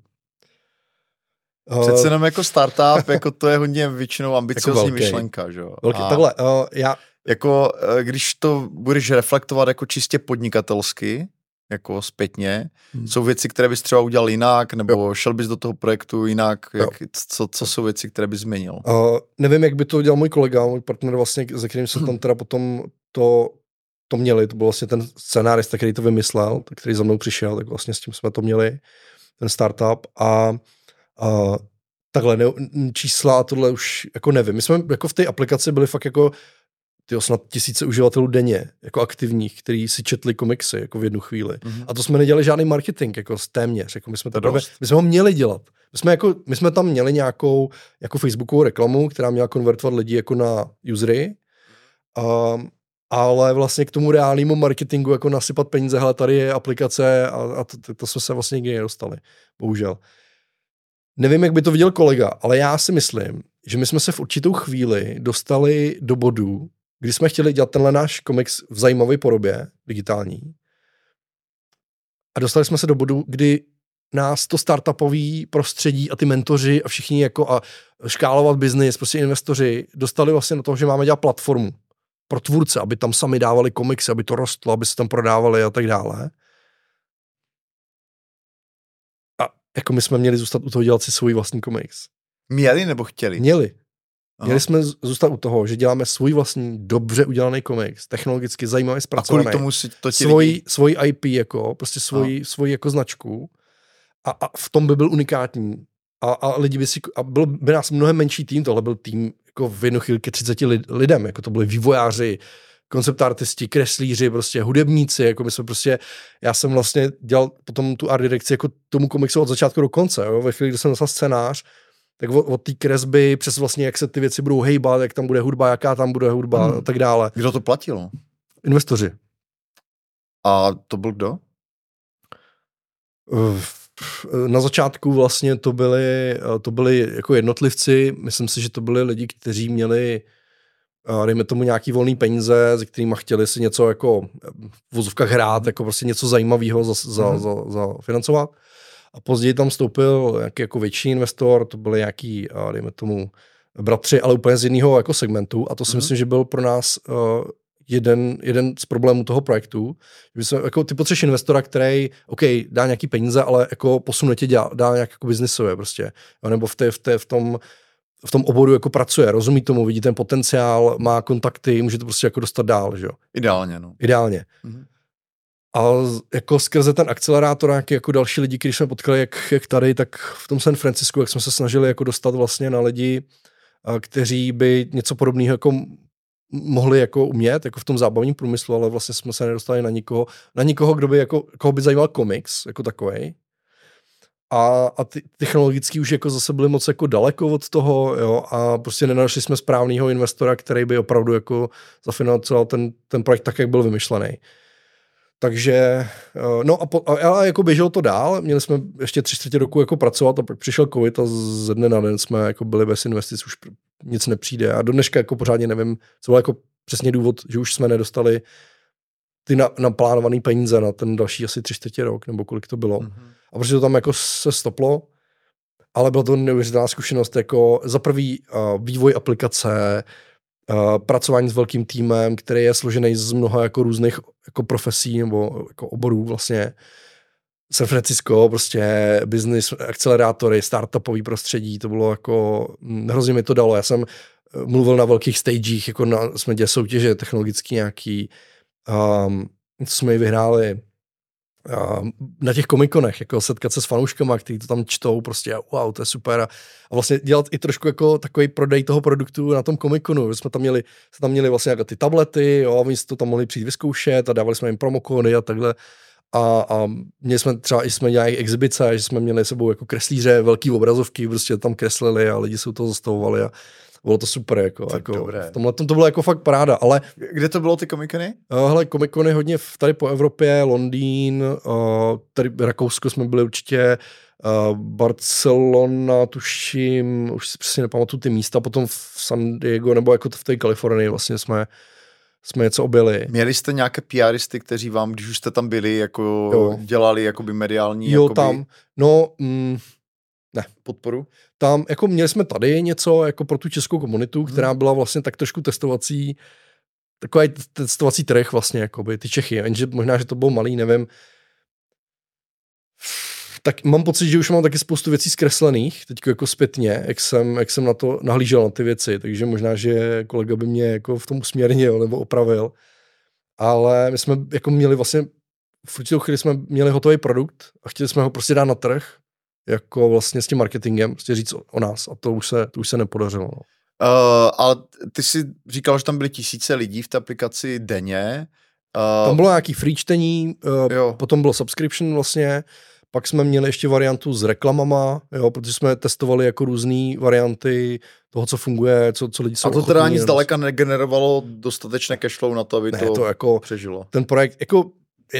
Speaker 1: Uh, Přece jenom jako startup, jako to je hodně většinou ambiciozní jako myšlenka, že jo?
Speaker 2: Velký, takhle, uh, já...
Speaker 1: Jako, když to budeš reflektovat jako čistě podnikatelsky, jako zpětně? Hmm. Jsou věci, které bys třeba udělal jinak, nebo jo. šel bys do toho projektu jinak? Jak, co, co jsou věci, které bys změnil?
Speaker 2: Uh, nevím, jak by to udělal můj kolega, můj partner vlastně, se kterým jsem tam teda potom to, to měli, to byl vlastně ten scénárista, který to vymyslel, který za mnou přišel, tak vlastně s tím jsme to měli, ten startup a uh, takhle ne, čísla a tohle už jako nevím. My jsme jako v té aplikaci byli fakt jako tyjo, snad tisíce uživatelů denně, jako aktivních, kteří si četli komiksy jako v jednu chvíli. Mm-hmm. A to jsme nedělali žádný marketing, jako z téměř. Jako my, jsme to právě, my jsme ho měli dělat. My jsme, jako, my jsme tam měli nějakou jako Facebookovou reklamu, která měla konvertovat lidi jako na usery, um, ale vlastně k tomu reálnému marketingu jako nasypat peníze, hele, tady je aplikace a, a to, to, to jsme se vlastně nikdy nedostali, bohužel. Nevím, jak by to viděl kolega, ale já si myslím, že my jsme se v určitou chvíli dostali do bodu, kdy jsme chtěli dělat tenhle náš komiks v zajímavé podobě, digitální. A dostali jsme se do bodu, kdy nás to startupový prostředí a ty mentoři a všichni jako a škálovat biznis, prostě investoři, dostali vlastně na to, že máme dělat platformu pro tvůrce, aby tam sami dávali komiksy, aby to rostlo, aby se tam prodávali a tak dále. A jako my jsme měli zůstat u toho dělat si svůj vlastní komiks.
Speaker 1: Měli nebo chtěli?
Speaker 2: Měli. Aha. Měli jsme zůstat u toho, že děláme svůj vlastní dobře udělaný komiks, technologicky zajímavý zpracovaný.
Speaker 1: A tomu si to
Speaker 2: svoji, svoji IP jako, prostě svoji, svoji jako značku a, a, v tom by byl unikátní. A, a lidi by si, a byl by nás mnohem menší tým, tohle byl tým jako v jednu chvíli ke 30 lidem, jako to byli vývojáři, koncept artisti, kreslíři, prostě hudebníci, jako my jsme prostě, já jsem vlastně dělal potom tu art direkci jako tomu komiksu od začátku do konce, jo? ve chvíli, kdy jsem dostal scénář, tak od, od té kresby přes vlastně, jak se ty věci budou hejbat, jak tam bude hudba, jaká tam bude hudba hmm. a tak dále.
Speaker 1: Kdo to platilo?
Speaker 2: Investoři.
Speaker 1: A to byl kdo?
Speaker 2: Na začátku vlastně to byli, to byli jako jednotlivci, myslím si, že to byli lidi, kteří měli dejme tomu nějaký volný peníze, se kterými chtěli si něco jako v vozovkách hrát, jako prostě něco zajímavého za, za, mm. za, za financovat. A později tam vstoupil nějaký jako větší investor, to byly nějaký, dejme tomu, bratři, ale úplně z jiného jako segmentu. A to si mm. myslím, že byl pro nás uh, jeden, jeden z problémů toho projektu. Že jsme, jako, ty potřebuješ investora, který, OK, dá nějaký peníze, ale jako posune tě, dá, dá nějak jako biznisově prostě. Nebo v, té, v, té, v tom v tom oboru jako pracuje, rozumí tomu, vidí ten potenciál, má kontakty, může to prostě jako dostat dál, že jo?
Speaker 1: Ideálně, no.
Speaker 2: Ideálně. Mm-hmm. A jako skrze ten akcelerátor, jak jako další lidi, když jsme potkali, jak, jak tady, tak v tom San Francisku, jak jsme se snažili jako dostat vlastně na lidi, kteří by něco podobného jako mohli jako umět, jako v tom zábavním průmyslu, ale vlastně jsme se nedostali na nikoho, na nikoho, kdo by jako, koho by zajímal komiks, jako takový a, a ty technologicky už jako zase byli moc jako daleko od toho, jo, a prostě nenašli jsme správného investora, který by opravdu jako zafinancoval ten, ten projekt tak, jak byl vymyšlený. Takže, eh, no a, po, a, a jako běželo to dál, měli jsme ještě tři čtvrtě roku jako pracovat a pak přišel covid a ze dne na den jsme jako byli bez investic, už nic nepřijde a do dneška jako pořádně nevím, co byl jako přesně důvod, že už jsme nedostali ty na, naplánované peníze na ten další asi tři čtvrtě rok, nebo kolik to bylo. Mm-hmm. A protože to tam jako se stoplo, ale byla to neuvěřitelná zkušenost, jako za prvý uh, vývoj aplikace, uh, pracování s velkým týmem, který je složený z mnoha jako různých jako profesí nebo jako oborů vlastně. San Francisco, prostě business, akcelerátory, startupový prostředí, to bylo jako, hm, hrozně mi to dalo. Já jsem eh, mluvil na velkých stagech, jako na, jsme dělali soutěže technologicky nějaký, um, co jsme ji vyhráli na těch komikonech, jako setkat se s fanouškama, kteří to tam čtou, prostě wow, to je super. A, vlastně dělat i trošku jako takový prodej toho produktu na tom komikonu. Jsme tam měli, jsme tam měli vlastně jako ty tablety, jo, a oni to tam mohli přijít vyzkoušet a dávali jsme jim promokony a takhle. A, a měli jsme třeba i jsme dělali exibice, že jsme měli sebou jako kreslíře, velký obrazovky, prostě tam kreslili a lidi se u toho zastavovali a bylo to super, jako, jako dobré. v tomhle to bylo jako fakt paráda, ale...
Speaker 1: Kde to bylo ty komikony?
Speaker 2: Uh, hele, komikony hodně tady po Evropě, Londýn, uh, tady Rakousko jsme byli určitě, uh, Barcelona, tuším, už si přesně nepamatuju ty místa, potom v San Diego, nebo jako v té Kalifornii vlastně jsme jsme něco objeli.
Speaker 1: Měli jste nějaké PRisty, kteří vám, když už jste tam byli, jako jo. dělali jakoby mediální?
Speaker 2: Jo,
Speaker 1: jakoby...
Speaker 2: tam. No, mm,
Speaker 1: ne, podporu.
Speaker 2: Tam, jako měli jsme tady něco jako pro tu českou komunitu, hmm. která byla vlastně tak trošku testovací, takový testovací trh vlastně, jakoby, ty Čechy, jenže možná, že to bylo malý, nevím. Tak mám pocit, že už mám taky spoustu věcí zkreslených, teď jako zpětně, jak jsem, jak jsem na to nahlížel na ty věci, takže možná, že kolega by mě jako v tom usměrnil nebo opravil. Ale my jsme jako měli vlastně v určitou chvíli jsme měli hotový produkt a chtěli jsme ho prostě dát na trh jako vlastně s tím marketingem, prostě říct o, o nás a to už se, to už se nepodařilo. No.
Speaker 1: Uh, ale ty si říkal, že tam byly tisíce lidí v té aplikaci denně.
Speaker 2: Uh, tam bylo nějaký free čtení, uh, jo. potom bylo subscription vlastně, pak jsme měli ještě variantu s reklamama, jo, protože jsme testovali jako různé varianty toho, co funguje, co, co lidi jsou
Speaker 1: A to teda ani zdaleka negenerovalo dostatečné cashflow na to, aby ne, to, to jako přežilo.
Speaker 2: Ten projekt, jako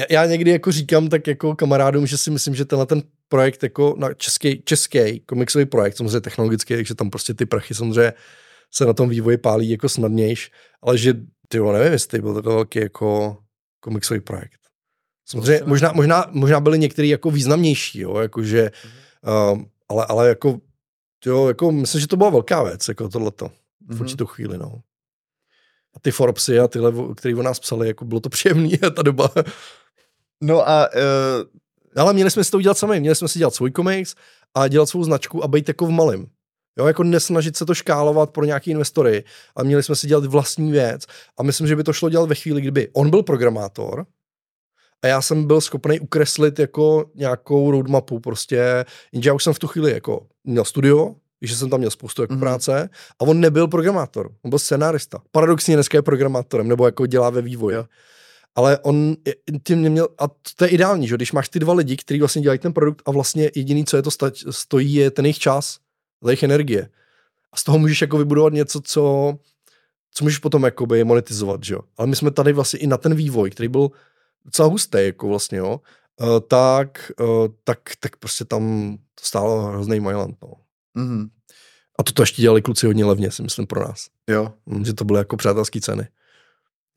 Speaker 2: já někdy jako říkám tak jako kamarádům, že si myslím, že tenhle ten projekt jako na český, český komiksový projekt, samozřejmě technologický, takže tam prostě ty prachy samozřejmě se na tom vývoji pálí jako snadnějš, ale že ty nevím, jestli byl takový velký jako komiksový projekt. Samozřejmě, možná, možná, možná byly některý jako významnější, jo, jakože, mm-hmm. um, ale, ale jako, jo, jako myslím, že to byla velká věc, jako tohleto, v mm-hmm. určitou chvíli, no. A ty Forbesy a tyhle, který o nás psali, jako bylo to příjemný ta doba.
Speaker 1: No a uh,
Speaker 2: Ale měli jsme si to udělat sami, měli jsme si dělat svůj komiks a dělat svou značku a být jako v malém. Jo, jako nesnažit se to škálovat pro nějaký investory, a měli jsme si dělat vlastní věc. A myslím, že by to šlo dělat ve chvíli, kdyby on byl programátor, a já jsem byl schopný ukreslit jako nějakou roadmapu prostě, jenže já už jsem v tu chvíli jako měl studio, že jsem tam měl spoustu jako mm-hmm. práce a on nebyl programátor, on byl scenárista. Paradoxně dneska je programátorem, nebo jako dělá ve vývoji. Jo. Ale on tím neměl, a to je ideální, že když máš ty dva lidi, kteří vlastně dělají ten produkt a vlastně jediný, co je to stať, stojí, je ten jejich čas, ta jejich energie. A z toho můžeš jako vybudovat něco, co, co můžeš potom jakoby monetizovat, že jo. Ale my jsme tady vlastně i na ten vývoj, který byl docela hustý, jako vlastně, jo, uh, tak, uh, tak, tak prostě tam to stálo hrozný Mailand, no. Mm-hmm. A to ještě dělali kluci hodně levně, si myslím, pro nás.
Speaker 1: Jo.
Speaker 2: Mm, že to byly jako přátelské ceny.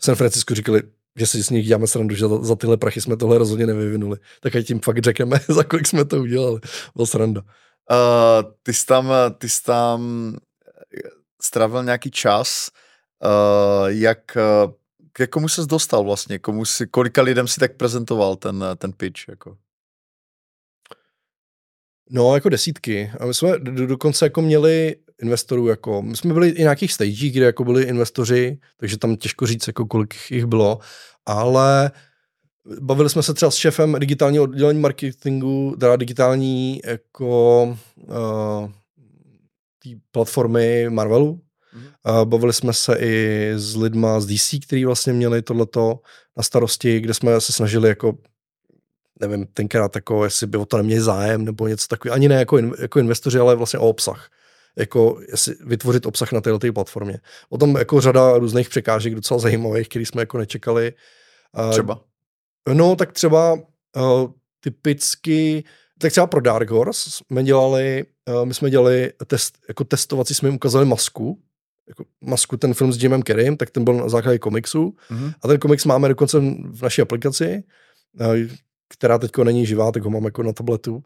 Speaker 2: V San Francisco říkali, že si s nich děláme srandu, že za, za tyhle prachy jsme tohle rozhodně nevyvinuli. Tak ať tím fakt řekneme, za kolik jsme to udělali. Byl sranda.
Speaker 1: Uh, ty jsi tam, ty jsi tam strávil nějaký čas, uh, jak k komu ses dostal vlastně? Komu si, kolika lidem si tak prezentoval ten, ten pitch? Jako?
Speaker 2: No, jako desítky. A my jsme do, dokonce jako měli investorů, jako, my jsme byli i nějakých stagech, kde jako byli investoři, takže tam těžko říct, jako kolik jich bylo, ale bavili jsme se třeba s šéfem digitálního oddělení marketingu, teda digitální jako uh, platformy Marvelu, Mm-hmm. Bavili jsme se i s lidma z DC, kteří vlastně měli tohleto na starosti, kde jsme se snažili jako nevím, tenkrát jako, jestli by o to neměli zájem nebo něco takového, ani ne jako, in, jako investoři, ale vlastně o obsah. Jako jestli vytvořit obsah na této platformě. O tom jako řada různých překážek docela zajímavých, který jsme jako nečekali.
Speaker 1: Třeba?
Speaker 2: No, tak třeba uh, typicky, tak třeba pro Dark Horse jsme dělali, uh, my jsme dělali test, jako testovací, jsme jim ukázali masku, jako masku, ten film s Jimem Kerrym, tak ten byl na základě komiksu. Mm-hmm. A ten komiks máme dokonce v naší aplikaci, eh, která teď není živá, tak ho mám jako na tabletu.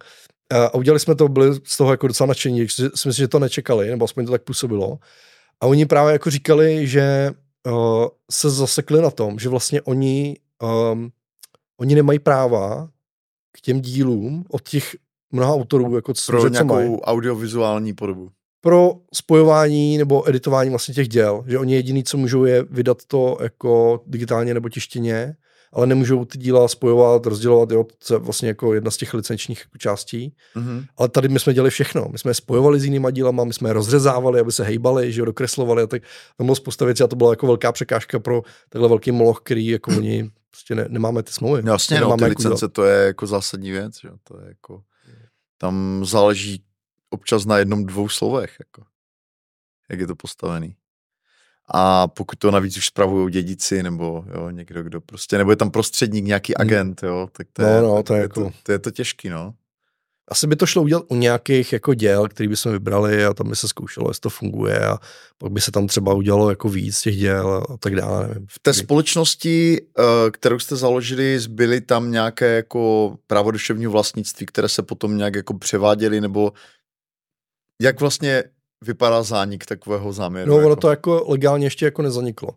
Speaker 2: A udělali jsme to, byli z toho jako docela nadšení, si myslím, že to nečekali, nebo aspoň to tak působilo. A oni právě jako říkali, že uh, se zasekli na tom, že vlastně oni, um, oni nemají práva k těm dílům od těch mnoha autorů, jako
Speaker 1: co, Pro nějakou mají. audiovizuální podobu
Speaker 2: pro spojování nebo editování vlastně těch děl, že oni jediný, co můžou, je vydat to jako digitálně nebo tištěně, ale nemůžou ty díla spojovat, rozdělovat, jo, to je vlastně jako jedna z těch licenčních částí. Mm-hmm. Ale tady my jsme dělali všechno. My jsme je spojovali s jinýma dílama, my jsme je rozřezávali, aby se hejbali, že jo, dokreslovali a tak. Tam bylo spousta věcí a to byla jako velká překážka pro takhle velký moloch, který jako oni prostě ne, nemáme ty smlouvy.
Speaker 1: No, jasně, no, ty licence, to je jako zásadní věc, jo, to je jako, tam záleží občas na jednom, dvou slovech, jako, jak je to postavený. A pokud to navíc už spravují dědici, nebo jo, někdo, kdo prostě, nebo je tam prostředník, nějaký hmm. agent, jo, tak to, no, je, no, to, je, jako... to, to, je to těžký, no.
Speaker 2: Asi by to šlo udělat u nějakých jako děl, který bychom vybrali a tam by se zkoušelo, jestli to funguje a pak by se tam třeba udělalo jako víc těch děl a tak dále. Nevím.
Speaker 1: V té společnosti, eh, kterou jste založili, byly tam nějaké jako právo duševního vlastnictví, které se potom nějak jako převáděly nebo jak vlastně vypadá zánik takového záměru?
Speaker 2: No, ono jako? to jako legálně ještě jako nezaniklo.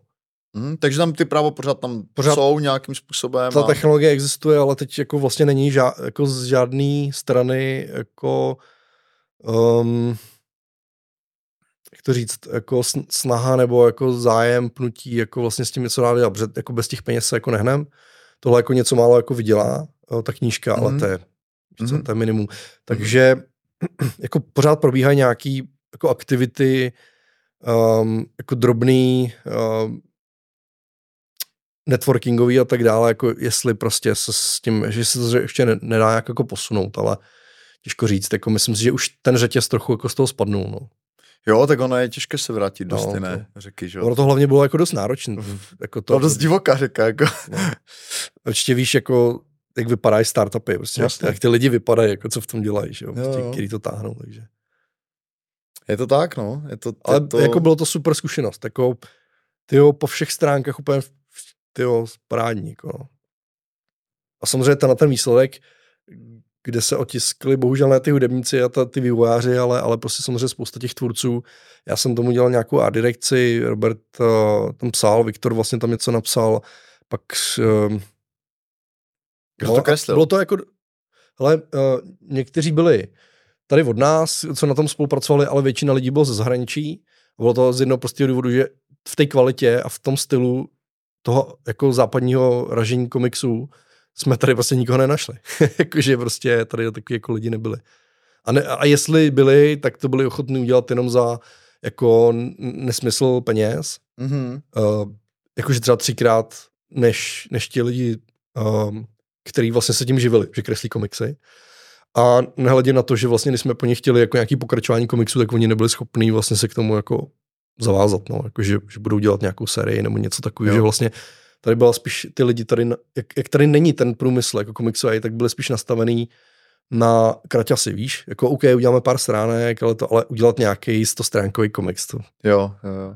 Speaker 1: Hmm, takže tam ty právo pořád tam pořád jsou nějakým způsobem.
Speaker 2: Ta a... technologie existuje, ale teď jako vlastně není ža- jako z žádné strany jako um, jak to říct, jako snaha nebo jako zájem, pnutí, jako vlastně s tím něco dát, protože jako bez těch peněz se jako nehnem. Tohle jako něco málo jako vydělá, ta knížka, mm-hmm. ale mhm. to je, mm-hmm. to je minimum. Takže jako pořád probíhají nějaký jako aktivity, um, jako drobný um, networkingový a tak dále, jako jestli prostě se s tím, že se to ještě nedá jak jako posunout, ale těžko říct, jako myslím si, že už ten řetěz trochu jako z toho spadnul, no.
Speaker 1: Jo, tak ono je těžké se vrátit do no, stejné to, řeky, že
Speaker 2: Ono to hlavně bylo jako dost náročné. Jako
Speaker 1: to, no dost divoká řeka, jako.
Speaker 2: No. Určitě víš, jako jak vypadají startupy, prostě, jak ty lidi vypadají, jako co v tom dělají, že jo, prostě, jo. který to táhnou, takže.
Speaker 1: Je to tak, no. Je to,
Speaker 2: Ale to... jako bylo to super zkušenost, jako tyjo, po všech stránkách úplně tyjo, parádní, jako no. A samozřejmě ten, ten výsledek, kde se otiskli, bohužel ne ty hudebníci a ta, ty vývojáři, ale, ale prostě samozřejmě spousta těch tvůrců. Já jsem tomu dělal nějakou art direkci, Robert uh, tam psal, Viktor vlastně tam něco napsal, pak uh,
Speaker 1: kdo no, to kreslil?
Speaker 2: Bylo to jako, ale uh, někteří byli tady od nás, co na tom spolupracovali, ale většina lidí bylo ze zahraničí. Bylo to z jednoho prostého důvodu, že v té kvalitě a v tom stylu toho jako západního ražení komiksů jsme tady vlastně nikoho nenašli. Jakože prostě tady takový jako lidi nebyli. A, ne, a jestli byli, tak to byli ochotní udělat jenom za jako nesmysl peněz. Mm-hmm. Uh, jakože třeba třikrát než, než ti lidi, um, který vlastně se tím živili, že kreslí komiksy. A nehledě na to, že vlastně, když jsme po nich chtěli jako nějaký pokračování komiksu, tak oni nebyli schopní vlastně se k tomu jako zavázat, no, jako že, že budou dělat nějakou sérii nebo něco takového, že vlastně tady byla spíš ty lidi tady, jak, jak tady není ten průmysl jako komiksový, tak byly spíš nastavený na kraťasy, víš? Jako OK, uděláme pár stránek, ale, to, ale udělat nějaký 100 stránkový komiks. To.
Speaker 1: Jo, jo.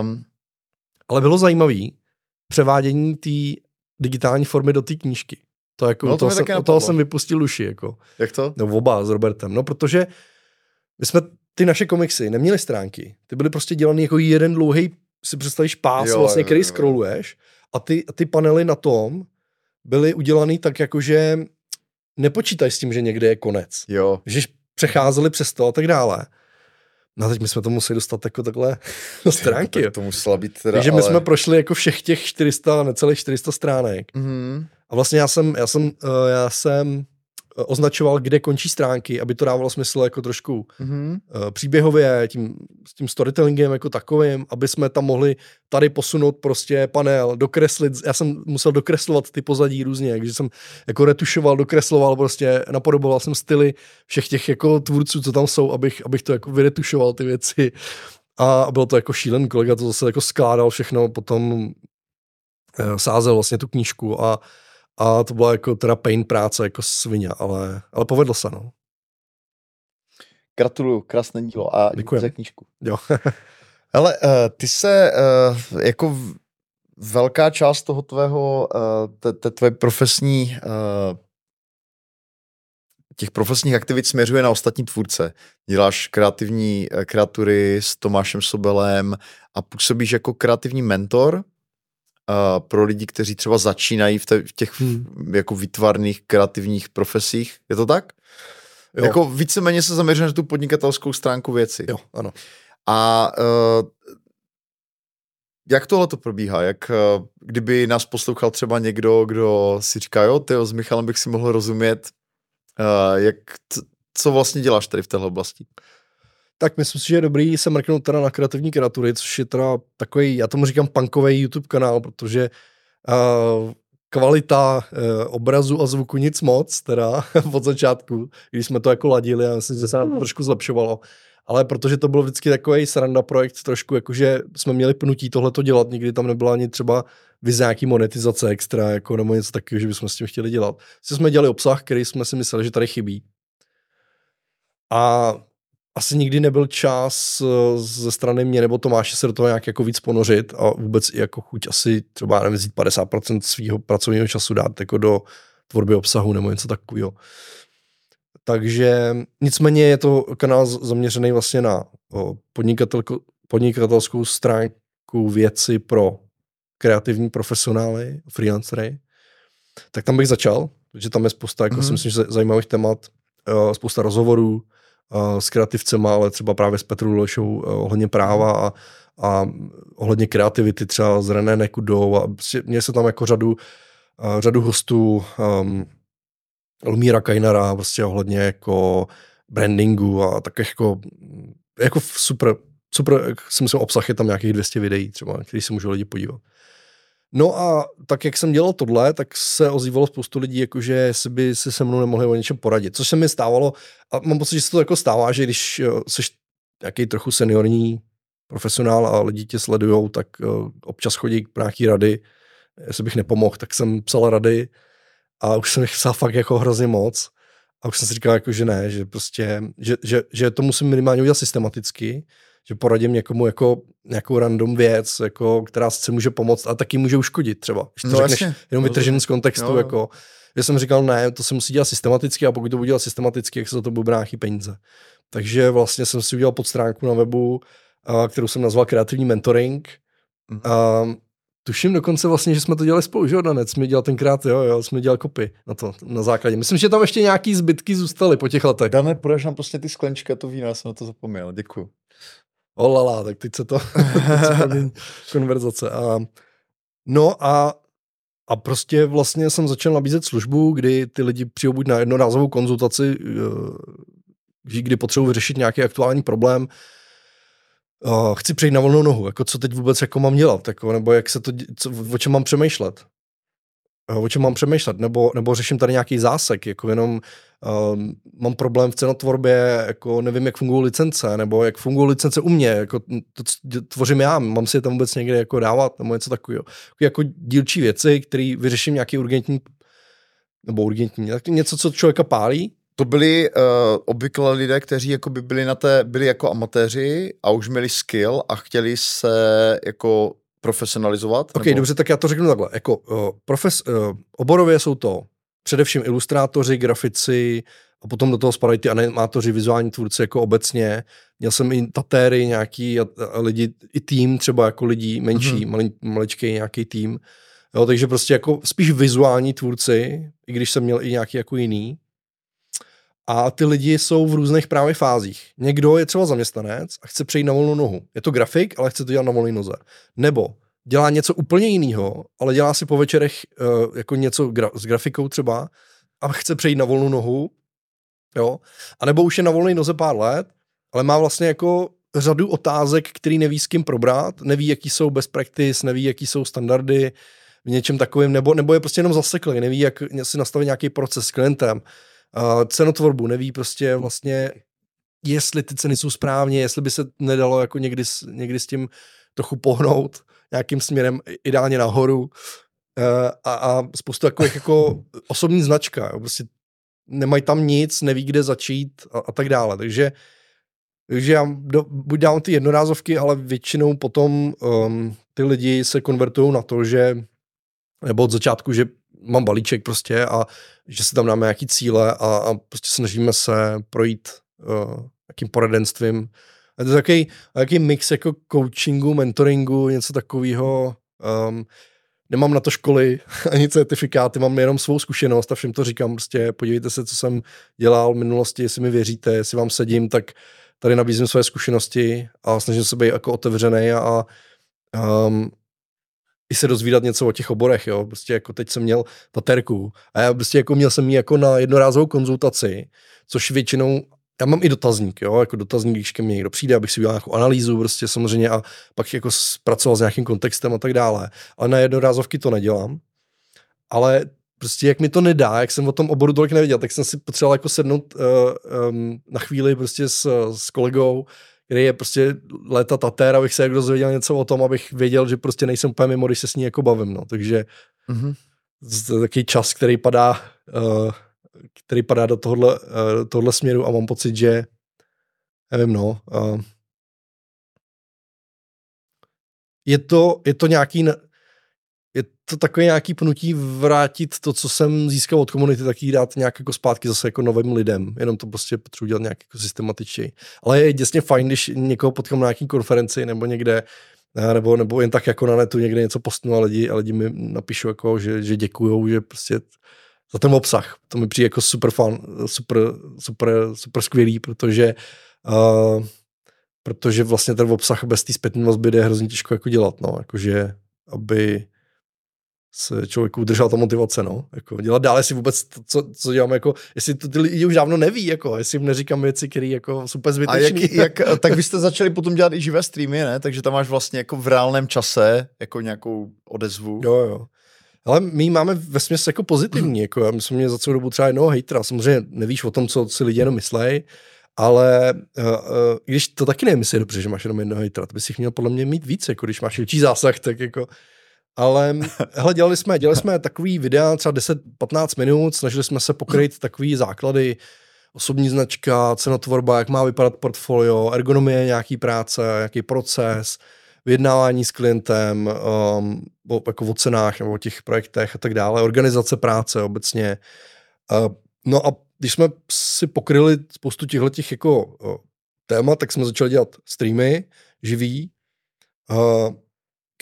Speaker 2: Um, ale bylo zajímavý převádění té digitální formy do té knížky. To jako, no, to toho, jsem, toho jsem vypustil uši. Jako.
Speaker 1: Jak to?
Speaker 2: No oba s Robertem. No protože my jsme ty naše komiksy neměly stránky. Ty byly prostě dělaný jako jeden dlouhý, si představíš pás, jo, vlastně, jo, který jo, scrolluješ a ty, ty panely na tom byly udělaný tak jako, že nepočítaj s tím, že někde je konec.
Speaker 1: Jo.
Speaker 2: Že přecházeli přes to a tak dále. No a teď my jsme to museli dostat jako takhle do stránky.
Speaker 1: To, to musela být teda,
Speaker 2: Takže my ale... jsme prošli jako všech těch 400, necelých 400 stránek. Mm-hmm. A vlastně já jsem, já jsem, uh, já jsem označoval, kde končí stránky, aby to dávalo smysl jako trošku mm-hmm. příběhově, tím, s tím storytellingem jako takovým, aby jsme tam mohli tady posunout prostě panel, dokreslit, já jsem musel dokreslovat ty pozadí různě, takže jsem jako retušoval, dokresloval prostě, napodoboval jsem styly všech těch jako tvůrců, co tam jsou, abych, abych to jako vyretušoval ty věci a bylo to jako šílen, kolega to zase jako skládal všechno, potom eh, sázel vlastně tu knížku a a to byla jako teda pain práce jako svině, ale, ale povedlo se, no.
Speaker 1: Gratuluju, krásné dílo a
Speaker 2: děkuji
Speaker 1: za knížku.
Speaker 2: Jo.
Speaker 1: Ale uh, ty se uh, jako velká část toho tvého, uh, té tvoje profesní uh, těch profesních aktivit směřuje na ostatní tvůrce. Děláš kreativní kreatury s Tomášem Sobelem a působíš jako kreativní mentor uh, pro lidi, kteří třeba začínají v, te, v těch hmm. jako výtvarných, kreativních profesích. Je to tak? Jo. Jako víceméně se zaměřuješ na tu podnikatelskou stránku věci.
Speaker 2: Jo, ano.
Speaker 1: A uh, jak tohle to probíhá? Jak, uh, kdyby nás poslouchal třeba někdo, kdo si říká, jo, ty s Michalem bych si mohl rozumět, uh, jak, co vlastně děláš tady v téhle oblasti?
Speaker 2: Tak myslím si, že je dobrý se mrknout teda na kreativní kreatury, což je teda takový, já tomu říkám punkový YouTube kanál, protože uh, kvalita uh, obrazu a zvuku nic moc, teda od začátku, když jsme to jako ladili, a myslím, že se nám to trošku zlepšovalo. Ale protože to byl vždycky takový sranda projekt, trošku jakože jsme měli pnutí tohle to dělat, nikdy tam nebyla ani třeba vize nějaký monetizace extra, jako nebo něco takového, že bychom s tím chtěli dělat. Vlastně jsme dělali obsah, který jsme si mysleli, že tady chybí. A asi nikdy nebyl čas eh, ze strany mě nebo Tomáše se do toho nějak jako víc ponořit a vůbec i jako chuť asi třeba nevím, 50% svého pracovního času dát jako do tvorby obsahu nebo něco takového. Takže nicméně je to kanál zaměřený vlastně na podnikatelskou stránku věci pro kreativní profesionály, freelancery. Tak tam bych začal, protože tam je spousta, jako mm-hmm. si myslím, že zajímavých témat, eh, spousta rozhovorů, s kreativcema, ale třeba právě s Petrou Lošou eh, ohledně práva a, a ohledně kreativity třeba s René Nekudou a prostě měli se tam jako řadu, uh, řadu hostů um, Lumíra Kajnara prostě ohledně jako brandingu a tak jako, jako super, super, si myslím, obsah je tam nějakých 200 videí třeba, který si můžou lidi podívat. No a tak, jak jsem dělal tohle, tak se ozývalo spoustu lidí, jakože si by si se mnou nemohli o něčem poradit, což se mi stávalo. A mám pocit, že se to jako stává, že když jsi nějaký trochu seniorní profesionál a lidi tě sledujou, tak občas chodí k nějaký rady, jestli bych nepomohl, tak jsem psal rady a už jsem jich psal fakt jako hrozně moc. A už jsem si říkal, jako, že ne, že prostě, že, že, že to musím minimálně udělat systematicky, že poradím někomu jako nějakou random věc, jako, která se může pomoct a taky může uškodit třeba. Když to no, řekneš jasně. jenom vytržený z kontextu, jo. jako, že jsem říkal, ne, to se musí dělat systematicky a pokud to budu dělat systematicky, jak se za to budou nějaký peníze. Takže vlastně jsem si udělal podstránku na webu, kterou jsem nazval kreativní mentoring. Mm. A tuším dokonce vlastně, že jsme to dělali spolu, že Danec, jsme dělal tenkrát, jo, jo, jsme dělali kopy na to, na základě. Myslím, že tam ještě nějaký zbytky zůstaly po těch letech.
Speaker 1: Dane, prodáš nám prostě ty sklenčka, to víno, já jsem na to zapomněl, děkuji.
Speaker 2: Olala, tak teď se to, konverzace. A, no a, a prostě vlastně jsem začal nabízet službu, kdy ty lidi přijou buď na jednorázovou konzultaci, eh, kdy potřebují vyřešit nějaký aktuální problém, chci přejít na volnou nohu, jako co teď vůbec jako mám dělat, jako, nebo jak se to, co, o čem mám přemýšlet. Uh, o čem mám přemýšlet, nebo, nebo řeším tady nějaký zásek, jako jenom uh, mám problém v cenotvorbě, jako nevím, jak fungují licence, nebo jak fungují licence u mě, jako to, tvořím já, mám si je tam vůbec někde jako dávat, nebo něco takového. Jako dílčí věci, které vyřeším nějaký urgentní, nebo urgentní, něco, co člověka pálí,
Speaker 1: to byli uh, obvykle lidé, kteří jako by byli na té, byli jako amatéři a už měli skill a chtěli se jako profesionalizovat?
Speaker 2: Ok, nebo? dobře, tak já to řeknu takhle. Jako, uh, profes, uh, oborově jsou to především ilustrátoři, grafici a potom do toho spadají ty animátoři, vizuální tvůrci jako obecně. Měl jsem i tatéry nějaký a, a lidi, i tým třeba jako lidí menší, mm-hmm. maličký nějaký tým. Jo, takže prostě jako spíš vizuální tvůrci, i když jsem měl i nějaký jako jiný. A ty lidi jsou v různých právě fázích. Někdo je třeba zaměstnanec a chce přejít na volnou nohu. Je to grafik, ale chce to dělat na volné noze. Nebo dělá něco úplně jiného, ale dělá si po večerech uh, jako něco gra- s grafikou třeba a chce přejít na volnou nohu. Jo? A nebo už je na volné noze pár let, ale má vlastně jako řadu otázek, který neví s kým probrat, neví, jaký jsou best practice, neví, jaký jsou standardy v něčem takovém, nebo, nebo je prostě jenom zaseklý, neví, jak si nastavit nějaký proces s klientem cenotvorbu, neví prostě vlastně, jestli ty ceny jsou správně, jestli by se nedalo jako někdy, někdy s tím trochu pohnout nějakým směrem, ideálně nahoru. Uh, a, a spoustu takových jako osobní značka, jo, prostě nemají tam nic, neví, kde začít a, a tak dále, takže takže já do, buď dám ty jednorázovky, ale většinou potom um, ty lidi se konvertují na to, že nebo od začátku, že mám balíček prostě a že si tam dáme nějaký cíle a, a prostě snažíme se projít uh, nějakým poradenstvím. A to je takový, takový mix jako coachingu, mentoringu, něco takového. Um, nemám na to školy ani certifikáty, mám jenom svou zkušenost a všem to říkám, prostě podívejte se, co jsem dělal v minulosti, jestli mi věříte, jestli vám sedím, tak tady nabízím své zkušenosti a snažím se být jako otevřený a um, i se dozvídat něco o těch oborech, jo. Prostě jako teď jsem měl taterku a já prostě jako měl jsem ji jako na jednorázovou konzultaci, což většinou já mám i dotazník, jo, jako dotazník, když ke mně někdo přijde, abych si udělal nějakou analýzu prostě samozřejmě a pak jako pracoval s nějakým kontextem a tak dále. Ale na jednorázovky to nedělám. Ale prostě jak mi to nedá, jak jsem o tom oboru tolik nevěděl, tak jsem si potřeboval jako sednout uh, um, na chvíli prostě s, s kolegou, který je prostě léta tatér, abych se jak dozvěděl něco o tom, abych věděl, že prostě nejsem úplně mimo, když se s ní jako bavím, no. Takže mm-hmm. to je takový čas, který padá, uh, který padá do tohohle, uh, tohohle směru a mám pocit, že nevím, no, uh, je to, je to nějaký, je to takové nějaký pnutí vrátit to, co jsem získal od komunity, taky dát nějak jako zpátky zase jako novým lidem. Jenom to prostě potřebuji dělat nějak jako systematičtěji. Ale je děsně fajn, když někoho potkám na nějaký konferenci nebo někde, eh, nebo, nebo jen tak jako na netu někde něco postnu a lidi, a lidi mi napíšou, jako, že, že děkujou, že prostě za ten obsah. To mi přijde jako super fun, super, super, super skvělý, protože uh, protože vlastně ten obsah bez té zpětné vazby jde hrozně těžko jako dělat, no, jakože aby se člověku udržela ta motivace, no. Jako dělat dále si vůbec, to, co, co dělám, jako, jestli to ty lidi už dávno neví, jako, jestli jim neříkám věci, které jako jsou úplně zbytečný.
Speaker 1: A jak, jak, tak vy jste začali potom dělat i živé streamy, ne? Takže tam máš vlastně jako v reálném čase jako nějakou odezvu.
Speaker 2: Jo, jo. Ale my máme ve směs jako pozitivní, jako my jsme měli za celou dobu třeba jednoho hejtra, samozřejmě nevíš o tom, co si lidi jenom myslej, ale uh, uh, když to taky nemyslí dobře, že máš jenom jednoho hejtra, to bys jich měl podle mě mít víc, jako když máš větší zásah, tak jako ale hele, dělali jsme, dělali jsme takový videa, třeba 10-15 minut, snažili jsme se pokryt takový základy, osobní značka, cenotvorba, jak má vypadat portfolio, ergonomie nějaký práce, nějaký proces, vyjednávání s klientem, um, o, jako o cenách nebo o těch projektech a tak dále, organizace práce obecně. Uh, no a když jsme si pokryli spoustu těchto těch jako uh, témat, tak jsme začali dělat streamy živý, uh,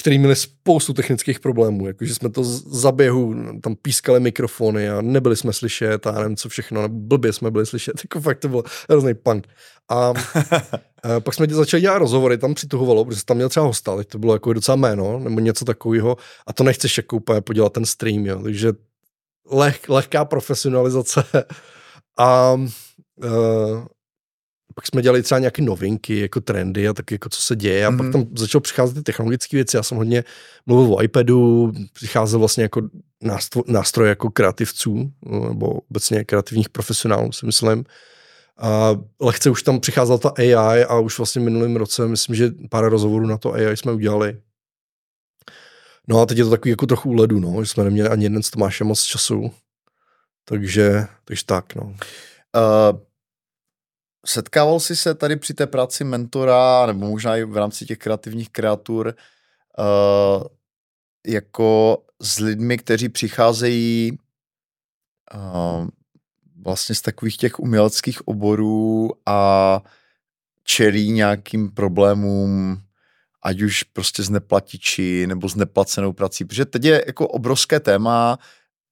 Speaker 2: který měli spoustu technických problémů, jakože jsme to z zaběhu, tam pískali mikrofony a nebyli jsme slyšet a nevím co všechno, blbě jsme byli slyšet, jako fakt to bylo hrozný punk. A, a pak jsme začali dělat rozhovory, tam přituhovalo, protože tam měl třeba hosta, to bylo jako docela jméno, nebo něco takového a to nechceš jako úplně podělat ten stream, jo, takže leh, lehká profesionalizace a uh, pak jsme dělali třeba nějaké novinky, jako trendy a tak jako co se děje a mm-hmm. pak mhm. tam začalo přicházet ty technologické věci. Já jsem hodně mluvil o iPadu, přicházel vlastně jako nástroj, nástroj jako kreativců nebo obecně kreativních profesionálů, si myslím. A lehce už tam přicházela ta AI a už vlastně minulým roce, myslím, že pár rozhovorů na to AI jsme udělali. No a teď je to takový jako trochu ledu, no, že jsme neměli ani jeden s Tomášem moc času. Takže, takže tak, no. Uh,
Speaker 1: Setkával jsi se tady při té práci mentora, nebo možná i v rámci těch kreativních kreatur, uh, jako s lidmi, kteří přicházejí uh, vlastně z takových těch uměleckých oborů a čelí nějakým problémům, ať už prostě z neplatiči nebo s neplacenou prací, protože teď je jako obrovské téma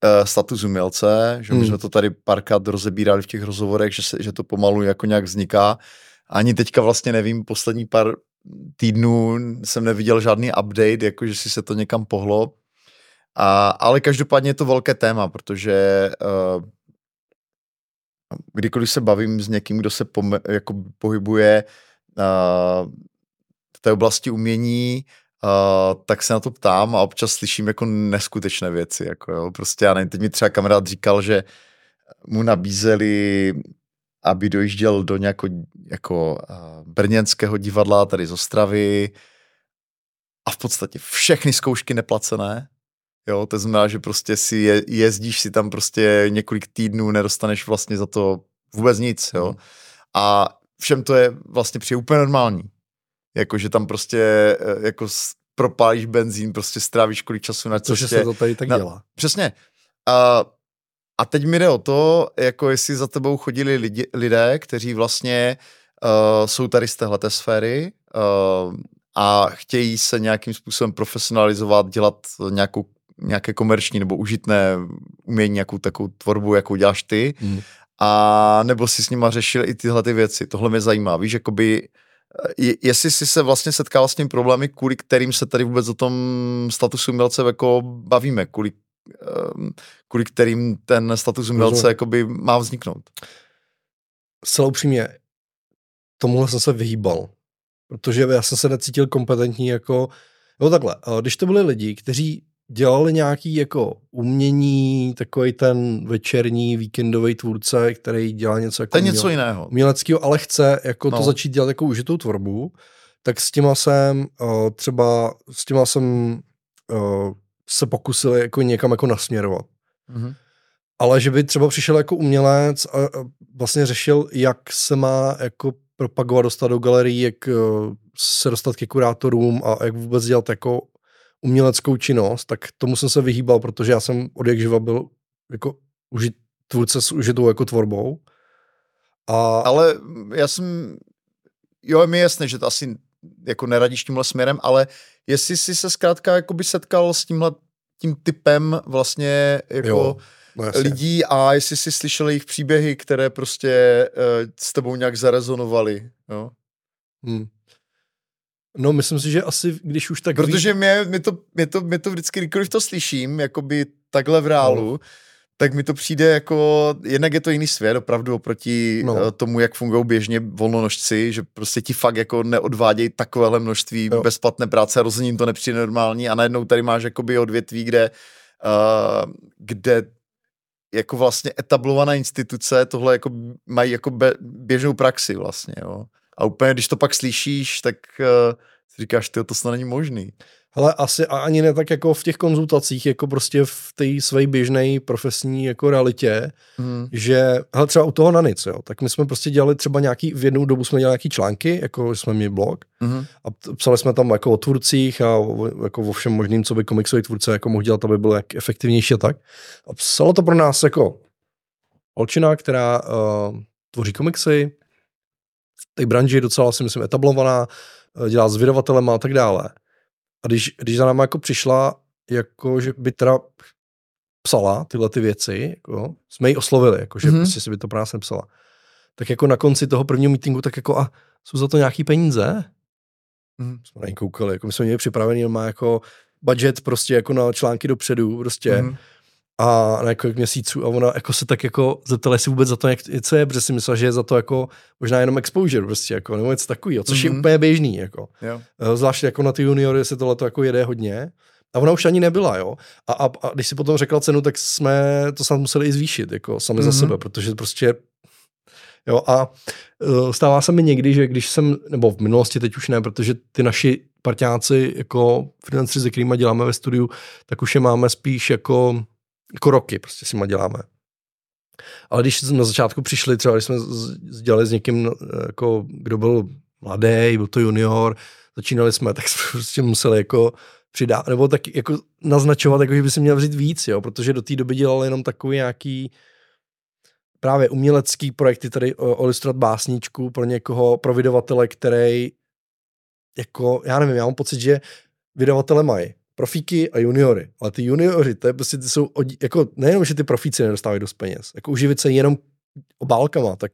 Speaker 1: uh, status umělce, že hmm. my jsme to tady párkrát rozebírali v těch rozhovorech, že, se, že to pomalu jako nějak vzniká. Ani teďka vlastně nevím, poslední pár týdnů jsem neviděl žádný update, jako že si se to někam pohlo. A, ale každopádně je to velké téma, protože uh, kdykoliv se bavím s někým, kdo se pome, jako pohybuje uh, v té oblasti umění, Uh, tak se na to ptám a občas slyším jako neskutečné věci. Jako jo. Prostě já nevím, teď mi třeba kamarád říkal, že mu nabízeli, aby dojížděl do nějakého jako, uh, brněnského divadla tady z Ostravy a v podstatě všechny zkoušky neplacené. Jo, to znamená, že prostě si je, jezdíš si tam prostě několik týdnů, nedostaneš vlastně za to vůbec nic, jo. Hmm. A všem to je vlastně přijde úplně normální. Jako, že tam prostě eh, jako propálíš benzín, prostě strávíš kolik času na cestě.
Speaker 2: Což se to tady tak na, dělá.
Speaker 1: Přesně. A, a teď mi jde o to, jako jestli za tebou chodili lidi, lidé, kteří vlastně uh, jsou tady z téhleté sféry uh, a chtějí se nějakým způsobem profesionalizovat, dělat nějakou, nějaké komerční nebo užitné umění, nějakou takovou tvorbu, jakou děláš ty. Hmm. A nebo si s nima řešil i tyhle ty věci. Tohle mě zajímá. Víš, jakoby jestli jsi se vlastně setkal s tím problémy, kvůli kterým se tady vůbec o tom statusu umělce jako bavíme, kvůli, ehm, kvůli kterým ten status umělce jakoby má vzniknout.
Speaker 2: Zcela upřímně, tomuhle jsem se vyhýbal, protože já jsem se necítil kompetentní jako, jo takhle, když to byli lidi, kteří dělali nějaký jako umění, takový ten večerní víkendový tvůrce, který dělá něco jako
Speaker 1: to je něco uměle, jiného.
Speaker 2: uměleckého, ale chce jako no. to začít dělat jako užitou tvorbu, tak s těma jsem uh, třeba, s těma jsem uh, se pokusil jako někam jako nasměrovat. Mm-hmm. Ale že by třeba přišel jako umělec a, a vlastně řešil, jak se má jako propagovat, dostat do galerii, jak uh, se dostat ke kurátorům a jak vůbec dělat jako uměleckou činnost, tak tomu jsem se vyhýbal, protože já jsem od jak živa byl jako užit, tvůrce s užitou jako tvorbou.
Speaker 1: A... Ale já jsem, jo, mi jasné, že to asi jako neradíš tímhle směrem, ale jestli jsi se zkrátka jakoby setkal s tímhle tím typem vlastně jako jo, no lidí a jestli jsi slyšel jejich příběhy, které prostě uh, s tebou nějak zarezonovaly, jo? Hmm.
Speaker 2: No, myslím si, že asi, když už tak...
Speaker 1: Protože mě, mě, to, mě, to, mě to vždycky, kdykoliv to slyším, jakoby takhle v reálu, no. tak mi to přijde jako, jednak je to jiný svět, opravdu oproti no. Eh, tomu, jak fungují běžně volnonožci, že prostě ti fakt jako neodvádějí takovéhle množství jo. bezplatné práce a rozhodně jim to nepřijde normální a najednou tady máš jakoby odvětví, kde, uh, kde jako vlastně etablované instituce tohle jako mají jako be, běžnou praxi vlastně, jo. A úplně, když to pak slyšíš, tak uh, si říkáš, ty to snad není možný.
Speaker 2: Ale asi ani ne tak jako v těch konzultacích, jako prostě v té své běžné profesní jako realitě, hmm. že hele, třeba u toho na nic, jo, tak my jsme prostě dělali třeba nějaký, v jednu dobu jsme dělali nějaký články, jako jsme měli blog hmm. a psali jsme tam jako o tvůrcích a o, jako o všem možným, co by komiksový tvůrce jako mohl dělat, aby byl jak efektivnější a tak. A psalo to pro nás jako holčina, která uh, tvoří komiksy, té branži je docela si myslím etablovaná, eh, dělá s vydavatelem a tak dále. A když, když za náma jako přišla, jako že by teda psala tyhle ty věci, jako, jsme ji oslovili, jako, že mm-hmm. prostě si by to pro nás nepsala. Tak jako na konci toho prvního meetingu, tak jako a jsou za to nějaký peníze? Mm. Jsme na ní koukali, jako my jsme měli připravený, má jako budget prostě jako na články dopředu, prostě. Mm. A na několik měsíců a ona jako se tak jako zeptala, jestli vůbec za to, jak, co je, protože si myslela, že je za to jako možná jenom exposure prostě, jako, nebo něco takového, což mm-hmm. je mhm. úplně běžný, jako. Jo. Eh, zvláště jako na ty juniory se tohle jako jede hodně. A ona už ani nebyla, jo. A, a, a když si potom řekla cenu, tak jsme to snad museli i zvýšit, jako sami mm-hmm. za mhm. sebe, protože prostě Jo, a uh, stává se mi někdy, že když jsem, nebo v minulosti teď už ne, protože ty naši parťáci, jako freelanceri, se kterými děláme ve studiu, tak už je máme spíš jako, jako roky, prostě si děláme. Ale když jsme na začátku přišli, třeba když jsme dělali s někým, jako, kdo byl mladý, byl to junior, začínali jsme, tak jsme prostě museli jako přidat, nebo tak jako naznačovat, jako, že by si měl vzít víc, jo, protože do té doby dělal jenom takový nějaký právě umělecký projekty, tady ilustrovat básničku pro někoho, pro vydavatele, který jako, já nevím, já mám pocit, že vydavatele mají profíky a juniory, ale ty juniory, to je prostě, ty jsou, jako nejenom, že ty profíci nedostávají dost peněz, jako uživit se jenom obálkama, tak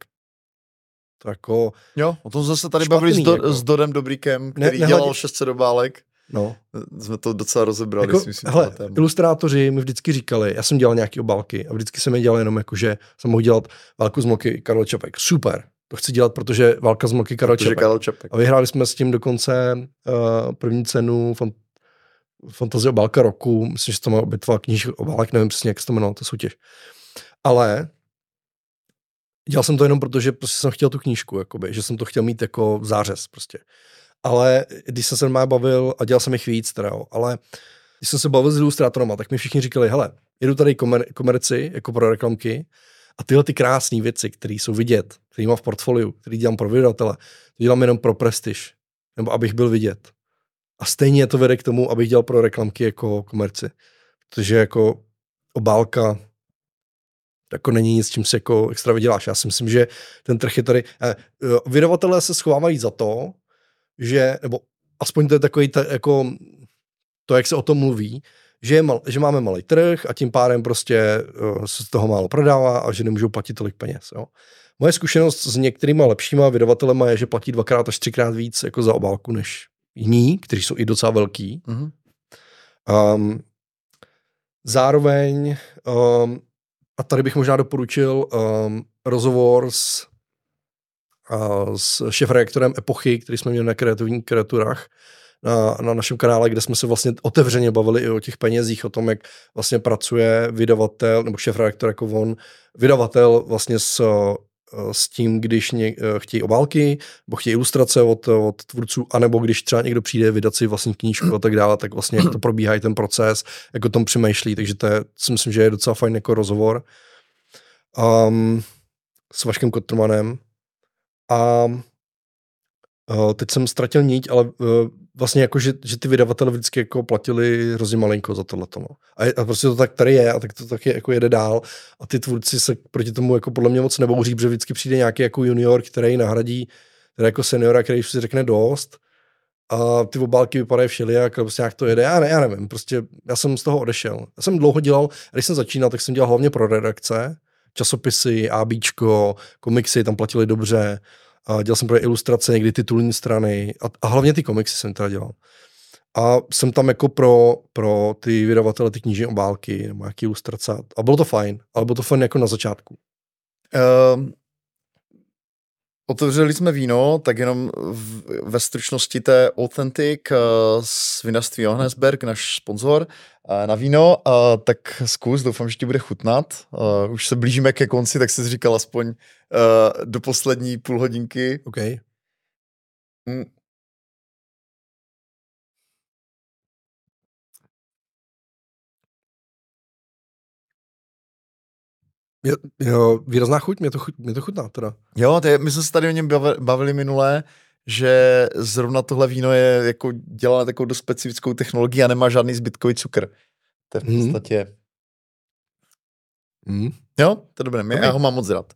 Speaker 2: to jako...
Speaker 1: Jo, o tom zase tady bavili s, do, jako. s Dodem Dobrýkem, který ne, dělal 600 obálek. No. Jsme to docela rozebrali. Jako, myslím,
Speaker 2: hele, ilustrátoři mi vždycky říkali, já jsem dělal nějaké obálky a vždycky jsem je dělal jenom jako, že jsem mohl dělat válku z moky Karol Čapek. Super, to chci dělat, protože válka z moky Karol Čapek. Karol Čapek. A vyhráli jsme s tím dokonce uh, první cenu fant- Fantazie obálka roku. Myslím, že to má bitva kníž obálek, nevím přesně, jak se to jmenovalo, to soutěž. Ale dělal jsem to jenom proto, že prostě jsem chtěl tu knížku, jakoby, že jsem to chtěl mít jako zářez prostě ale když jsem se má bavil, a dělal jsem jich víc teda, jo, ale když jsem se bavil s ilustrátorama, tak mi všichni říkali, hele, jedu tady komer- komerci, jako pro reklamky, a tyhle ty krásné věci, které jsou vidět, které mám v portfoliu, které dělám pro vydavatele, to dělám jenom pro prestiž, nebo abych byl vidět. A stejně to vede k tomu, abych dělal pro reklamky jako komerci. Protože jako obálka jako není nic, čím si jako extra vyděláš. Já si myslím, že ten trh je tady... Eh, vydavatelé se schovávají za to, že, nebo aspoň to je takový ta, jako to, jak se o tom mluví, že, je mal, že máme malý trh a tím pádem prostě uh, se z toho málo prodává a že nemůžou platit tolik peněz. Jo. Moje zkušenost s některýma lepšíma vydavatelema je, že platí dvakrát až třikrát víc jako za obálku než jiní, kteří jsou i docela velký. Mm-hmm. Um, zároveň, um, a tady bych možná doporučil um, rozhovor s s šefredaktorem Epochy, který jsme měli na kreativních kreaturách, na, na našem kanále, kde jsme se vlastně otevřeně bavili i o těch penězích, o tom, jak vlastně pracuje vydavatel, nebo šéf-redaktor jako on, vydavatel vlastně s, s tím, když ně, chtějí obálky, nebo chtějí ilustrace od, od tvůrců, anebo když třeba někdo přijde vydat si vlastní knížku a tak dále, tak vlastně jak to probíhá ten proces, jak o tom přemýšlí, takže to je, si myslím, že je docela fajn jako rozhovor. Um, s Vaškem Kotrmanem, a uh, teď jsem ztratil niť, ale uh, vlastně jako, že, že ty vydavatele vždycky jako platili hrozně malinko za tohle. No. A, a, prostě to tak tady je a tak to taky jako jede dál a ty tvůrci se proti tomu jako podle mě moc nebouří, protože vždycky přijde nějaký jako junior, který nahradí teda jako seniora, který si řekne dost a ty obálky vypadají všelijak, prostě nějak to jede, já, ne, já nevím, prostě já jsem z toho odešel. Já jsem dlouho dělal, když jsem začínal, tak jsem dělal hlavně pro redakce, časopisy, ABčko, komiksy tam platili dobře, a dělal jsem pro ilustrace, někdy titulní strany a, a hlavně ty komiksy jsem teda dělal. A jsem tam jako pro, pro ty vydavatele ty knižní obálky nebo nějaký ilustrace. A bylo to fajn, ale bylo to fajn jako na začátku. Um,
Speaker 1: Otevřeli jsme víno, tak jenom v, ve stručnosti té Authentic uh, z vinařství Johannesberg, náš sponzor, uh, na víno, uh, tak zkus, doufám, že ti bude chutnat. Uh, už se blížíme ke konci, tak jsi říkal aspoň uh, do poslední půl hodinky.
Speaker 2: OK. Mm, Jo, jo, výrazná chuť, mě to, chuť, mě to chutná teda.
Speaker 1: Jo, to je, my jsme se tady o něm bavili, minulé, že zrovna tohle víno je jako dělané takovou do specifickou technologií a nemá žádný zbytkový cukr. To je v mhm. podstatě... Mm. Mm. Jo, to je dobré, já ho mám moc rád.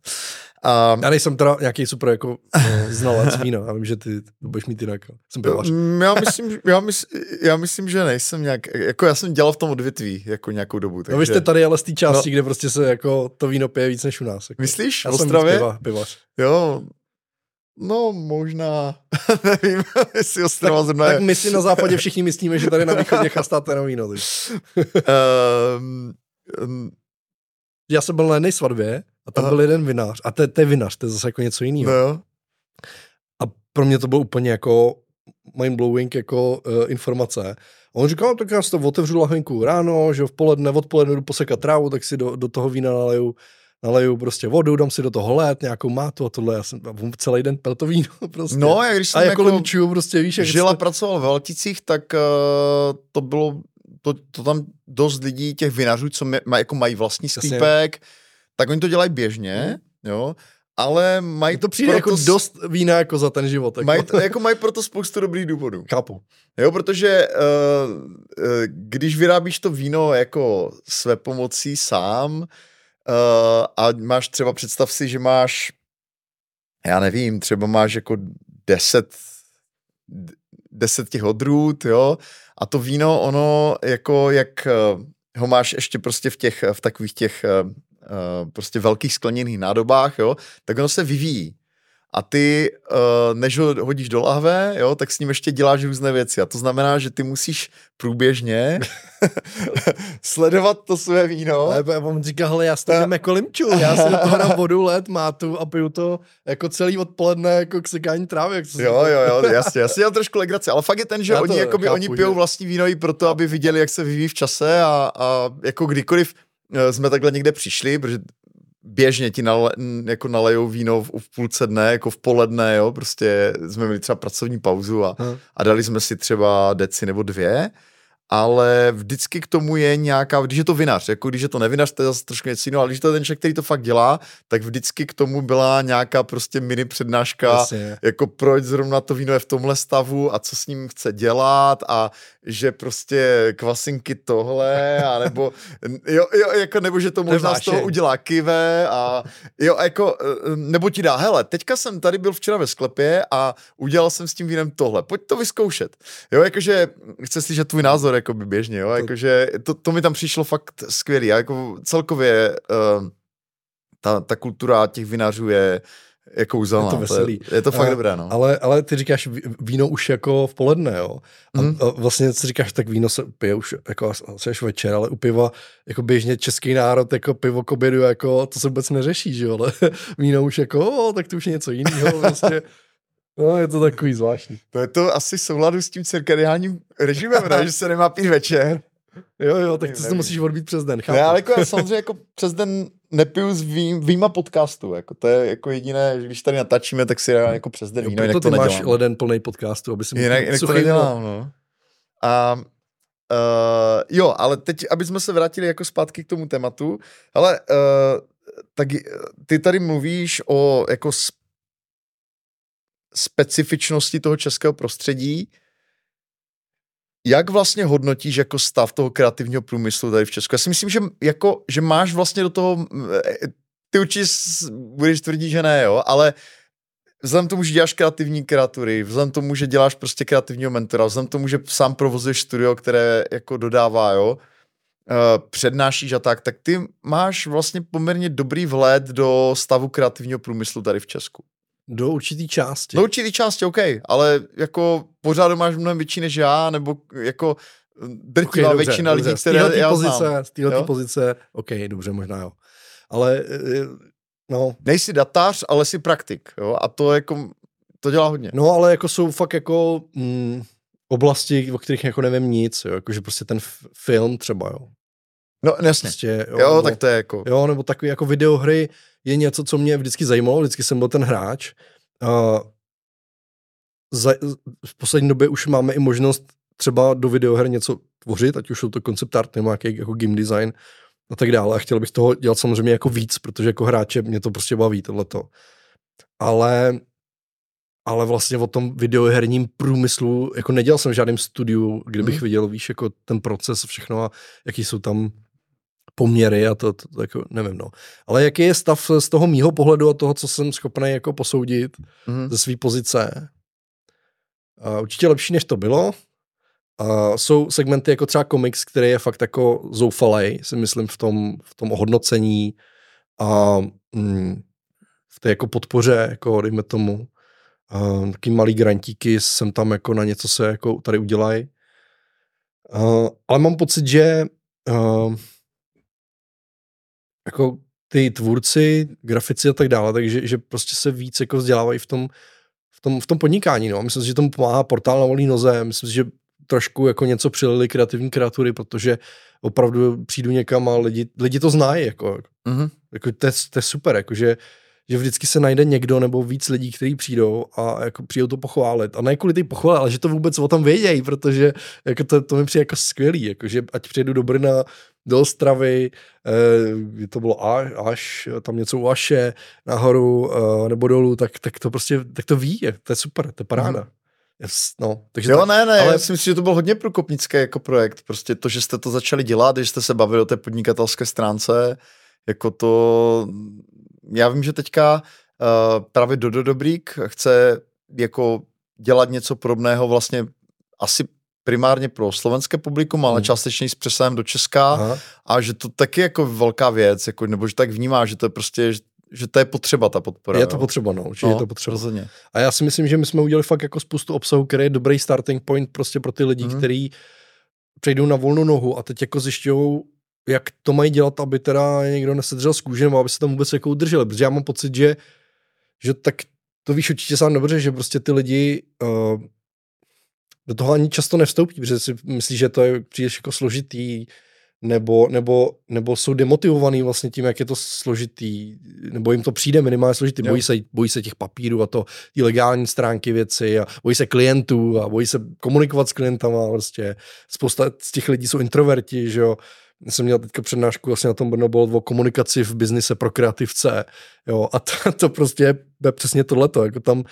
Speaker 2: A... Já nejsem teda nějaký super jako no, znalec vína, já vím, že ty budeš mít jinak. Jsem pivař.
Speaker 1: Mm, já myslím, já, mysl, já myslím, že nejsem nějak, jako já jsem dělal v tom odvětví jako nějakou dobu. Takže...
Speaker 2: No vy jste tady ale z té části, no. kde prostě se jako to víno pije víc než u nás. Jako.
Speaker 1: Myslíš?
Speaker 2: Já Ostravě? Piva, pivař.
Speaker 1: Jo, No, možná, nevím, jestli Ostrava zrovna
Speaker 2: Tak my si na západě všichni myslíme, že tady na východě chastáte na víno. um, um, Já jsem byl na jedné svatbě a tam Aha. byl jeden vinář. A to, to je vinář, to je zase jako něco jiného.
Speaker 1: No.
Speaker 2: A pro mě to bylo úplně jako mind-blowing jako uh, informace. A on říkal, no, tak já si to otevřu lahvinku ráno, že v poledne, odpoledne jdu posekat trávu, tak si do, do toho vína naleju naleju prostě vodu, dám si do toho lét, nějakou mátu a tohle, já jsem celý den pil to víno prostě.
Speaker 1: No, jak když jsem
Speaker 2: a jako, jako prostě víš, jak
Speaker 1: žila, jste... pracoval v Valticích, tak uh, to bylo, to, to tam dost lidí, těch vinařů, co má, jako mají vlastní sklípek, tak oni to dělají běžně, mm. jo, ale mají
Speaker 2: to přijde jako s... dost vína jako za ten život.
Speaker 1: Jako. Mají, jako mají proto spoustu dobrých důvodů.
Speaker 2: Chápu.
Speaker 1: Jo, protože uh, uh, když vyrábíš to víno jako své pomocí sám, uh, a máš třeba, představ si, že máš, já nevím, třeba máš jako deset, deset těch odrůd, jo, a to víno, ono jako, jak eh, ho máš ještě prostě v těch, v takových těch uh, prostě velkých skleněných nádobách, jo, tak ono se vyvíjí a ty, uh, než ho hodíš do lahve, jo, tak s ním ještě děláš různé věci. A to znamená, že ty musíš průběžně sledovat to své víno.
Speaker 2: Ale on říká, hele, já stavím jako limču, já si do toho dám vodu, led, mátu a piju to jako celý odpoledne jako k sekání trávy. Jak
Speaker 1: jo, jo, jo, jasně, já si dělám trošku legraci, ale fakt je ten, že já oni, jakoby, chápu, oni pijou vlastní víno i proto, aby viděli, jak se vyvíjí v čase a, a jako kdykoliv eh, jsme takhle někde přišli, protože běžně ti nale, jako nalejou víno v, v půlce dne, jako v poledne, jo, prostě jsme měli třeba pracovní pauzu a, hmm. a dali jsme si třeba deci nebo dvě ale vždycky k tomu je nějaká, když je to vinař, jako když je to nevinař, to je zase trošku něco jiného, ale když to je ten člověk, který to fakt dělá, tak vždycky k tomu byla nějaká prostě mini přednáška, Jasně. jako proč zrovna to víno je v tomhle stavu a co s ním chce dělat a že prostě kvasinky tohle, a nebo, jo, jo, jako, nebo že to možná z toho udělá kive a jo, jako, nebo ti dá, hele, teďka jsem tady byl včera ve sklepě a udělal jsem s tím vínem tohle, pojď to vyzkoušet. Jo, jakože chce slyšet tvůj názor, jako by běžně, jo, jakože to, to mi tam přišlo fakt skvělý, a jako celkově uh, ta, ta kultura těch vinařů je jako kouzelná.
Speaker 2: Je to veselý.
Speaker 1: To je, je to fakt a, dobré, no.
Speaker 2: Ale, ale ty říkáš víno už jako v poledne, jo. A, mm. a vlastně si říkáš, tak víno se pije už jako asi až večer, ale u piva jako běžně český národ jako pivo k obědu, jako to se vůbec neřeší, že jo, ale víno už jako, o, tak to už je něco jiného, vlastně. No, je to takový zvláštní.
Speaker 1: To je to asi souladu s tím cirkadiálním režimem, ne? že se nemá pít večer.
Speaker 2: Jo, jo, tak to musíš odbít přes den, chápu.
Speaker 1: Ne, ale jako já samozřejmě jako přes den nepiju s vým, výjima podcastu, jako to je jako jediné, že když tady natačíme, tak si já jako přes den víno,
Speaker 2: jinak
Speaker 1: to,
Speaker 2: to
Speaker 1: nedělám.
Speaker 2: máš leden plný podcastu, aby si
Speaker 1: jinak, jinak to nedělám, no. A uh, jo, ale teď, aby jsme se vrátili jako zpátky k tomu tématu, ale uh, tak ty tady mluvíš o jako specifičnosti toho českého prostředí. Jak vlastně hodnotíš jako stav toho kreativního průmyslu tady v Česku? Já si myslím, že, jako, že máš vlastně do toho, eh, ty určitě budeš tvrdit, že ne, jo, ale vzhledem tomu, že děláš kreativní kreatury, vzhledem tomu, že děláš prostě kreativního mentora, vzhledem tomu, že sám provozuješ studio, které jako dodává, jo, eh, přednášíš a tak, tak ty máš vlastně poměrně dobrý vhled do stavu kreativního průmyslu tady v Česku.
Speaker 2: Do určitý části.
Speaker 1: Do určitý části, OK, ale jako pořád máš mnohem větší než já, nebo jako drtivá okay, dobře, většina dobře. lidí, které já
Speaker 2: pozice,
Speaker 1: znám.
Speaker 2: Z téhle pozice, OK, dobře, možná jo. Ale eh, no.
Speaker 1: Nejsi datář, ale jsi praktik, jo, a to jako, to dělá hodně.
Speaker 2: No, ale jako jsou fakt jako mm, oblasti, o kterých jako nevím nic, jo, jakože prostě ten f- film třeba, jo.
Speaker 1: No, jasně. Prostě, jo, jo nebo, tak to je jako...
Speaker 2: Jo, nebo takový jako videohry, je něco, co mě vždycky zajímalo, vždycky jsem byl ten hráč. Uh, za, v poslední době už máme i možnost třeba do videoher něco tvořit, ať už jsou to concept art nebo nějaký jako game design a tak dále. A chtěl bych toho dělat samozřejmě jako víc, protože jako hráče mě to prostě baví tohleto. Ale ale vlastně o tom videoherním průmyslu, jako nedělal jsem v žádném studiu, kde bych hmm. viděl, víš, jako ten proces, všechno a jaký jsou tam poměry a to, to, to jako nevím, no. Ale jaký je stav z toho mýho pohledu a toho, co jsem schopný jako posoudit mm. ze své pozice? Uh, určitě lepší, než to bylo. Uh, jsou segmenty jako třeba komiks, který je fakt jako zoufalej, si myslím, v tom, v tom ohodnocení a mm, v té jako podpoře, jako dejme tomu. Uh, taky malý grantíky jsem tam jako na něco se jako tady udělají. Uh, ale mám pocit, že uh, jako ty tvůrci, grafici a tak dále, takže že prostě se víc jako vzdělávají v tom, v tom, v tom podnikání. No. Myslím si, že tomu pomáhá portál na volný noze. Myslím si, že trošku jako něco přilili kreativní kreatury, protože opravdu přijdu někam a lidi, lidi to znají. Jako, mm-hmm. jako to, je, to je super, jako, že, že vždycky se najde někdo nebo víc lidí, kteří přijdou a jako přijdou to pochválit. A ne kvůli ty pochvály, ale že to vůbec o tom vědějí, protože jako to, to mi přijde jako skvělý, jako, že ať přijedu do Brna, do Ostravy, eh, to bylo až, až, tam něco u Aše, nahoru eh, nebo dolů, tak, tak to prostě, tak to ví, to je super, to je paráda. Mm. Yes, no,
Speaker 1: takže jo, tak, ne, ne, ale... já si myslím, že to byl hodně průkopnický jako projekt, prostě to, že jste to začali dělat, že jste se bavili o té podnikatelské stránce, jako to, já vím, že teďka uh, právě Dodo Dobrík chce jako dělat něco podobného vlastně asi primárně pro slovenské publikum, ale hmm. částečně s přesahem do Česka Aha. a že to taky jako velká věc, jako, nebo že tak vnímá, že to je prostě, že to je potřeba ta podpora.
Speaker 2: Je to jo? potřeba, no, určitě no, je to potřeba.
Speaker 1: Rozhodně.
Speaker 2: A já si myslím, že my jsme udělali fakt jako spoustu obsahu, který je dobrý starting point prostě pro ty lidi, mm. kteří přejdou na volnou nohu a teď jako zjišťují, jak to mají dělat, aby teda někdo nesedřel z kůže, nebo aby se tam vůbec jako udrželi, protože já mám pocit, že, že tak to víš určitě sám dobře, že prostě ty lidi uh, do toho ani často nevstoupí, protože si myslí, že to je příliš jako složitý, nebo, nebo, nebo jsou demotivovaný vlastně tím, jak je to složitý, nebo jim to přijde minimálně složitý, bojí se, bojí se těch papírů a to, ty legální stránky věci a bojí se klientů a bojí se komunikovat s klientama, prostě spousta z těch lidí jsou introverti, že jo, já jsem měl teďka přednášku vlastně na tom Brno bylo o komunikaci v biznise pro kreativce, jo, a to, to prostě je přesně tohleto, jako tam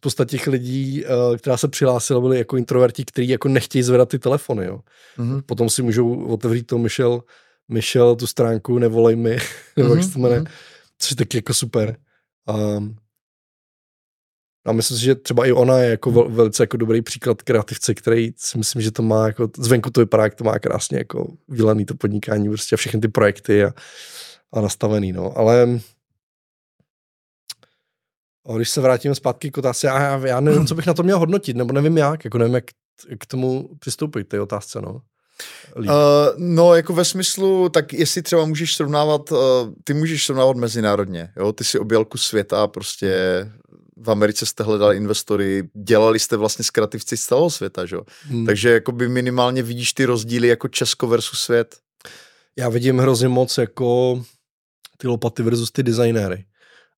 Speaker 2: spousta těch lidí, uh, která se přihlásila, byli jako introverti, kteří jako nechtějí zvedat ty telefony, jo. Mm-hmm. Potom si můžou otevřít to Michel, Michel tu stránku Nevolej mi, nebo jak se to jmenuje, mm-hmm. což je taky jako super. Um, a myslím si, že třeba i ona je jako vel, velice jako dobrý příklad kreativce, který si myslím, že to má jako, zvenku to vypadá, jak to má krásně jako vylaný to podnikání, prostě všechny ty projekty a, a nastavený, no. Ale a když se vrátíme zpátky k otázce, já, já nevím, co bych na to měl hodnotit, nebo nevím jak, jako nevím, jak k tomu přistoupit, té otázce, no.
Speaker 1: Uh, no, jako ve smyslu, tak jestli třeba můžeš srovnávat, uh, ty můžeš srovnávat mezinárodně, jo, ty si objel kus světa, prostě v Americe jste hledali investory, dělali jste vlastně s kreativci z celého světa, že? Hmm. takže jako by minimálně vidíš ty rozdíly jako Česko versus svět.
Speaker 2: Já vidím hrozně moc jako ty lopaty versus ty designéry.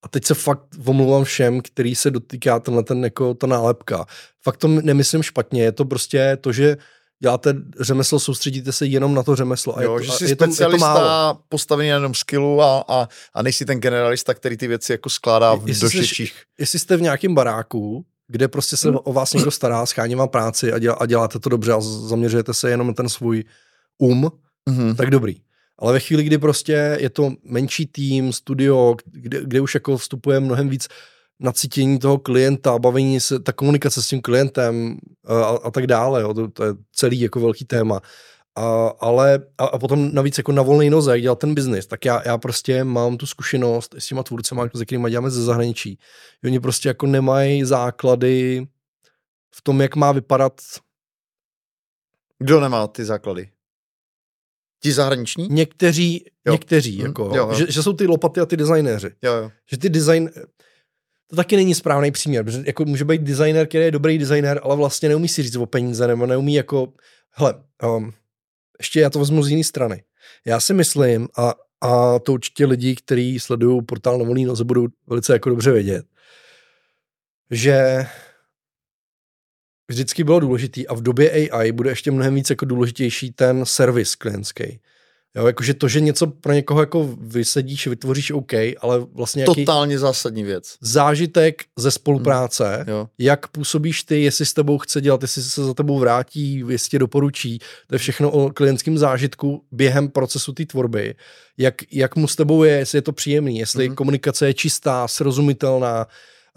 Speaker 2: A teď se fakt omlouvám všem, který se dotýká tenhle ten, jako ta nálepka. Fakt to nemyslím špatně, je to prostě to, že děláte řemeslo, soustředíte se jenom na to řemeslo. A
Speaker 1: jo,
Speaker 2: je,
Speaker 1: že jsi je specialista to, je to málo. postavený na jenom skillu a, a, a nejsi ten generalista, který ty věci jako skládá v do širších.
Speaker 2: Jestli jste v nějakém baráku, kde prostě se hmm. o vás někdo stará, schání vám práci a, dělá, a děláte to dobře a zaměřujete se jenom na ten svůj um, hmm. tak dobrý. Ale ve chvíli, kdy prostě je to menší tým, studio, kde, kde už jako vstupuje mnohem víc nacítění toho klienta, bavení se, ta komunikace s tím klientem a, a tak dále, jo, to, to je celý jako velký téma. A, ale a, a potom navíc jako na volné noze, jak dělat ten biznis, tak já, já prostě mám tu zkušenost s těma tvůrcema, se kterými děláme ze zahraničí. Oni prostě jako nemají základy v tom, jak má vypadat
Speaker 1: kdo nemá ty základy? Ti zahraniční?
Speaker 2: Někteří, jo. někteří, hmm. jako, jo, jo. Že, že, jsou ty lopaty a ty designéři.
Speaker 1: Jo, jo.
Speaker 2: Že ty design, to taky není správný příměr, protože jako může být designer, který je dobrý designer, ale vlastně neumí si říct o peníze, nebo neumí jako, hele, um, ještě já to vezmu z jiné strany. Já si myslím, a, a to určitě lidi, kteří sledují portál na volný noze, budou velice jako dobře vědět, že vždycky bylo důležitý a v době AI bude ještě mnohem víc jako důležitější ten servis klientský. Jo, jakože to, že něco pro někoho jako vysedíš, vytvoříš OK, ale vlastně
Speaker 1: jaký Totálně zásadní věc.
Speaker 2: Zážitek ze spolupráce, hmm. jak působíš ty, jestli s tebou chce dělat, jestli se za tebou vrátí, jestli tě doporučí, to je všechno o klientském zážitku během procesu té tvorby. Jak, jak mu s tebou je, jestli je to příjemný, jestli hmm. komunikace je čistá, srozumitelná,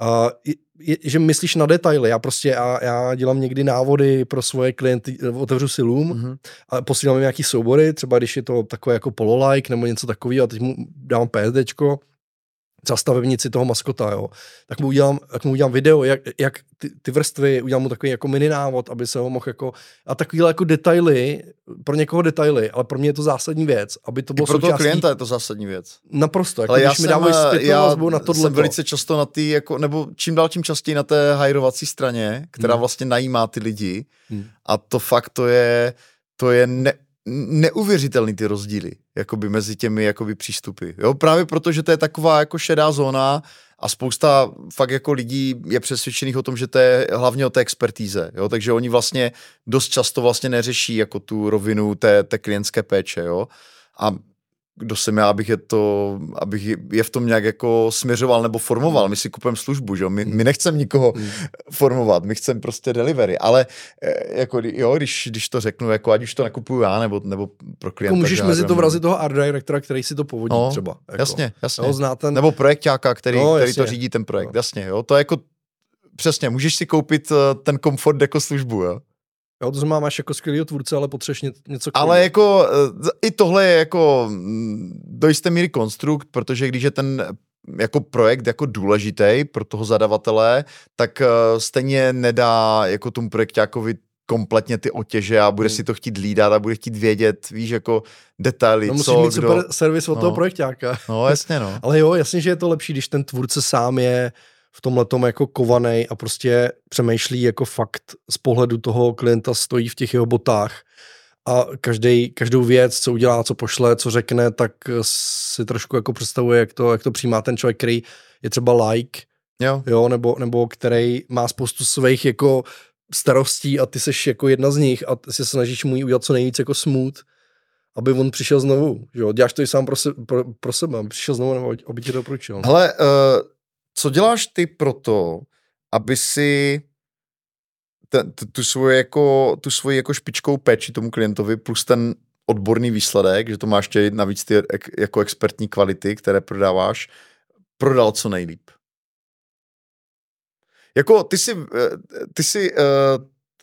Speaker 2: Uh, je, že myslíš na detaily. Já prostě, já, já dělám někdy návody pro svoje klienty, otevřu si Loom mm-hmm. a posílám nějaký soubory, třeba když je to takové jako pololike nebo něco takového a teď mu dám PSDčko za stavebnici toho maskota, jo. Tak mu udělám, tak mu udělám video, jak, jak ty, ty, vrstvy, udělám mu takový jako mini návod, aby se ho mohl jako, a takovýhle jako detaily, pro někoho detaily, ale pro mě je to zásadní věc, aby to bylo I
Speaker 1: pro součástí... toho klienta je to zásadní věc.
Speaker 2: Naprosto, jako ale když já mi dávají eh,
Speaker 1: já na tohle. jsem velice často na ty, jako, nebo čím dál tím častěji na té hajrovací straně, která hmm. vlastně najímá ty lidi hmm. a to fakt to je, to je ne, neuvěřitelný ty rozdíly jakoby mezi těmi jakoby přístupy. Jo? Právě proto, že to je taková jako šedá zóna a spousta fakt jako lidí je přesvědčených o tom, že to je hlavně o té expertíze. Jo? Takže oni vlastně dost často vlastně neřeší jako tu rovinu té, té klientské péče. Jo? A kdo jsem já, abych je to, abych je v tom nějak jako směřoval nebo formoval. My si kupujeme službu, že? My, my nechceme nikoho hmm. formovat, my chceme prostě delivery, ale eh, jako jo, když, když to řeknu, jako ať už to nakupuju já nebo, nebo pro klienta.
Speaker 2: Jako můžeš mezi to vrazit toho art directora, který si to povodí
Speaker 1: no,
Speaker 2: třeba.
Speaker 1: Jako. Jasně, jasně. Jo, zná ten... Nebo projektáka, který, no, který to řídí ten projekt, no. jasně, jo. To je jako, přesně, můžeš si koupit eh, ten komfort jako službu, jo.
Speaker 2: Jo, to znamená, máš jako skvělý tvůrce, ale potřebuješ něco
Speaker 1: k Ale jako eh, i tohle je jako mm, do jisté míry konstrukt, protože když je ten jako projekt jako důležitý pro toho zadavatele, tak eh, stejně nedá jako tomu projektákovi kompletně ty otěže a bude hmm. si to chtít lídat a bude chtít vědět, víš, jako detaily,
Speaker 2: no, musíš
Speaker 1: co,
Speaker 2: mít kdo... super servis od no. toho projektáka.
Speaker 1: No, jasně, no.
Speaker 2: Ale jo, jasně, že je to lepší, když ten tvůrce sám je v tomhle tom jako kovaný a prostě přemýšlí jako fakt z pohledu toho klienta stojí v těch jeho botách a každý, každou věc, co udělá, co pošle, co řekne, tak si trošku jako představuje, jak to, jak to přijímá ten člověk, který je třeba like, jo. Jo, nebo, nebo který má spoustu svých jako starostí a ty seš jako jedna z nich a ty se snažíš mu udělat co nejvíc jako smooth, aby on přišel znovu. Jo? Děláš to i sám pro, se, pro, pro sebe, přišel znovu, nebo aby ti to doporučil.
Speaker 1: Hele, uh co děláš ty pro to, aby si tu, svoji jako, tu svoji jako špičkou péči tomu klientovi plus ten odborný výsledek, že to máš tě navíc ty jako expertní kvality, které prodáváš, prodal co nejlíp. Jako ty si, eh, ty si, eh,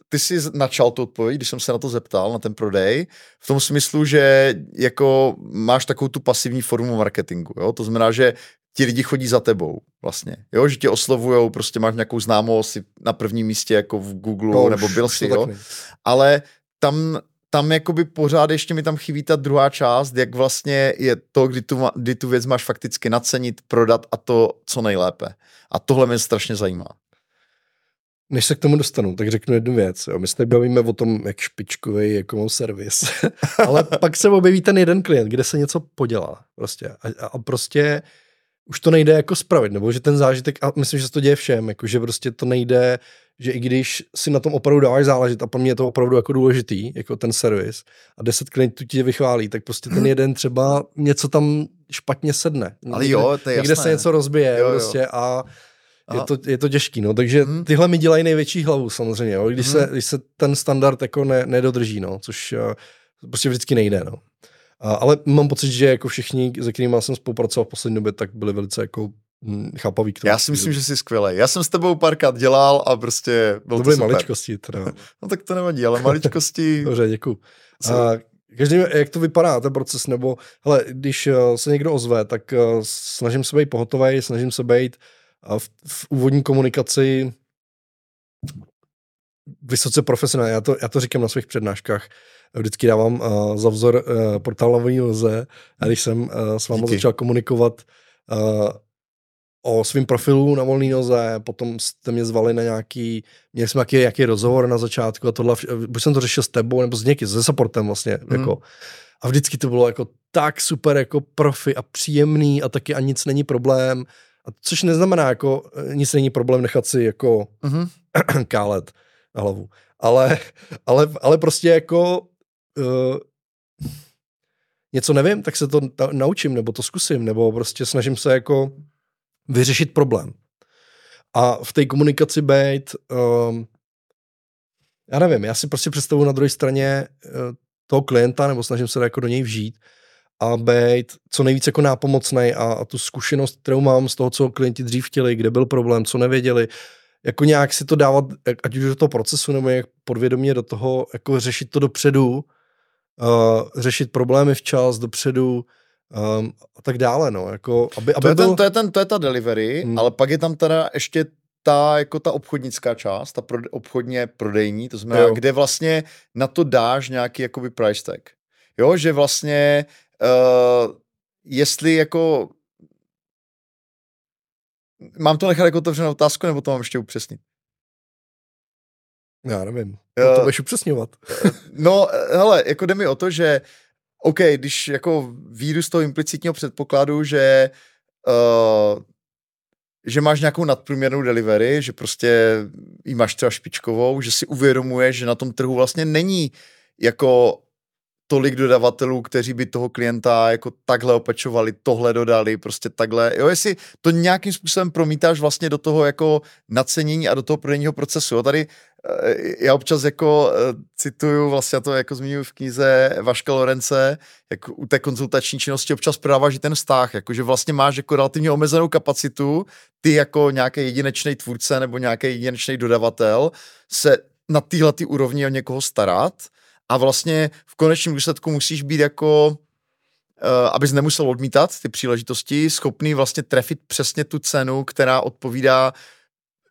Speaker 1: ty si načal tu odpověď, když jsem se na to zeptal, na ten prodej, v tom smyslu, že jako máš takovou tu pasivní formu marketingu, jo? to znamená, že ti lidi chodí za tebou vlastně, jo, že tě oslovujou, prostě máš nějakou známost si na prvním místě jako v Google, no, nebo byl si, jo, ale tam, tam jakoby pořád ještě mi tam chybí ta druhá část, jak vlastně je to, kdy tu, kdy tu věc máš fakticky nacenit, prodat a to co nejlépe. A tohle mě strašně zajímá.
Speaker 2: Než se k tomu dostanu, tak řeknu jednu věc. Jo. My se bavíme o tom, jak špičkový jako mám servis. Ale pak se objeví ten jeden klient, kde se něco podělá. Prostě. A, a prostě už to nejde jako spravit, nebo že ten zážitek, a myslím, že se to děje všem, jako že prostě to nejde, že i když si na tom opravdu dáváš záležet a pro mě je to opravdu jako důležitý, jako ten servis a deset klientů ti vychválí, tak prostě ten jeden třeba něco tam špatně sedne.
Speaker 1: Ale jo, to je
Speaker 2: Někde
Speaker 1: jasné.
Speaker 2: se něco rozbije jo, jo. prostě a je to, je to těžký, no, takže hmm. tyhle mi dělají největší hlavu samozřejmě, jo, když, hmm. se, když se ten standard jako ne, nedodrží, no, což uh, prostě vždycky nejde, no. A, ale mám pocit, že jako všichni, se kterými jsem spolupracoval v poslední době, tak byli velice jako hm, chápavý k tomu.
Speaker 1: Já si myslím, že jsi skvělý. Já jsem s tebou párkrát dělal a prostě
Speaker 2: byl to byly super. maličkosti. Teda.
Speaker 1: no tak to nevadí, ale maličkosti...
Speaker 2: Dobře, děkuji. A každý, jak to vypadá, ten proces, nebo hele, když eh, se někdo ozve, tak eh, snažím se být pohotový, snažím se být eh, v, v úvodní komunikaci vysoce profesionální. Já to, já to říkám na svých přednáškách vždycky dávám uh, za vzor uh, portál na lze a když jsem uh, s vámi začal komunikovat uh, o svém profilu na volný noze, potom jste mě zvali na nějaký, měli jsme nějaký, nějaký rozhovor na začátku a tohle, buď jsem to řešil s tebou, nebo s někým, se supportem vlastně, mm. jako. A vždycky to bylo jako tak super jako profi a příjemný a taky a nic není problém. A což neznamená jako nic není problém nechat si jako mm-hmm. kálet na hlavu. Ale, ale, ale prostě jako uh, něco nevím, tak se to naučím, nebo to zkusím, nebo prostě snažím se jako vyřešit problém. A v té komunikaci být, um, já nevím, já si prostě představuji na druhé straně uh, toho klienta, nebo snažím se jako do něj vžít a být co nejvíce jako nápomocný a, a tu zkušenost, kterou mám z toho, co klienti dřív chtěli, kde byl problém, co nevěděli, jako nějak si to dávat, ať už do toho procesu, nebo jak podvědomě do toho, jako řešit to dopředu, uh, řešit problémy včas, dopředu, um, a tak dále, no, jako, aby, aby
Speaker 1: to, je
Speaker 2: byl...
Speaker 1: ten, to, je ten, to je ta delivery, hmm. ale pak je tam teda ještě ta, jako ta obchodnická část, ta pro, obchodně prodejní, to znamená, jo. kde vlastně na to dáš nějaký jakoby price tag. Jo, že vlastně uh, jestli jako mám to nechat jako otevřenou otázku, nebo to mám ještě upřesnit?
Speaker 2: Já nevím. Uh, to budeš upřesňovat.
Speaker 1: no, hele, jako jde mi o to, že OK, když jako výjdu z toho implicitního předpokladu, že uh, že máš nějakou nadprůměrnou delivery, že prostě jí máš třeba špičkovou, že si uvědomuješ, že na tom trhu vlastně není jako tolik dodavatelů, kteří by toho klienta jako takhle opečovali, tohle dodali, prostě takhle. Jo, jestli to nějakým způsobem promítáš vlastně do toho jako nacenění a do toho prodejního procesu. Jo, tady eh, já občas jako eh, cituju, vlastně to jako zmiňuji v knize Vaška Lorence, jak u té konzultační činnosti občas prodáváš ten vztah, jako že vlastně máš jako relativně omezenou kapacitu, ty jako nějaký jedinečný tvůrce nebo nějaký jedinečný dodavatel se na téhle úrovni o někoho starat, a vlastně v konečném důsledku musíš být jako, uh, abys nemusel odmítat ty příležitosti, schopný vlastně trefit přesně tu cenu, která odpovídá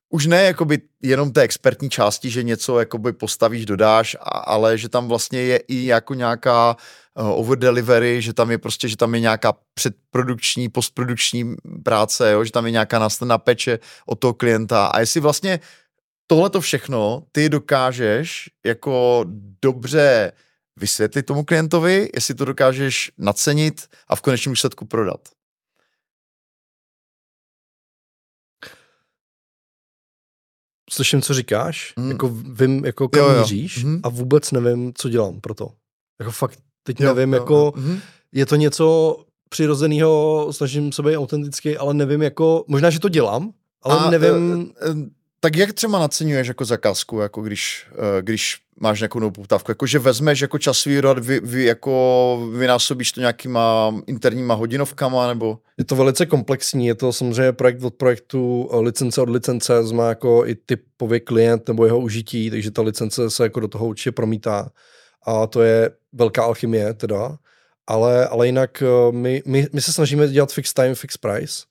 Speaker 1: už ne jakoby jenom té expertní části, že něco jakoby postavíš, dodáš, ale že tam vlastně je i jako nějaká uh, over delivery, že tam je prostě, že tam je nějaká předprodukční, postprodukční práce, jo, že tam je nějaká následná peče od toho klienta. A jestli vlastně tohle to všechno ty dokážeš jako dobře vysvětlit tomu klientovi, jestli to dokážeš nacenit a v konečném výsledku prodat.
Speaker 2: Slyším, co říkáš, mm. jako vím, jako kam jo, jo. míříš mm. a vůbec nevím, co dělám pro to. Jako fakt teď jo, nevím, jo, jako jo. Mm. je to něco přirozeného, snažím se být autentický, ale nevím, jako, možná, že to dělám, ale a, nevím... Uh, uh,
Speaker 1: tak jak třeba naceňuješ jako zakázku, jako když, uh, když máš nějakou novou poptávku? Jako, že vezmeš jako časový rad, vy, vy, jako vynásobíš to nějakýma interníma hodinovkama, nebo?
Speaker 2: Je to velice komplexní, je to samozřejmě projekt od projektu, eh, licence od licence, má jako i typový klient nebo jeho užití, takže ta licence se jako do toho určitě promítá. A to je velká alchymie teda. Ale, ale jinak eh, my, my, my se snažíme dělat fixed time, fixed price,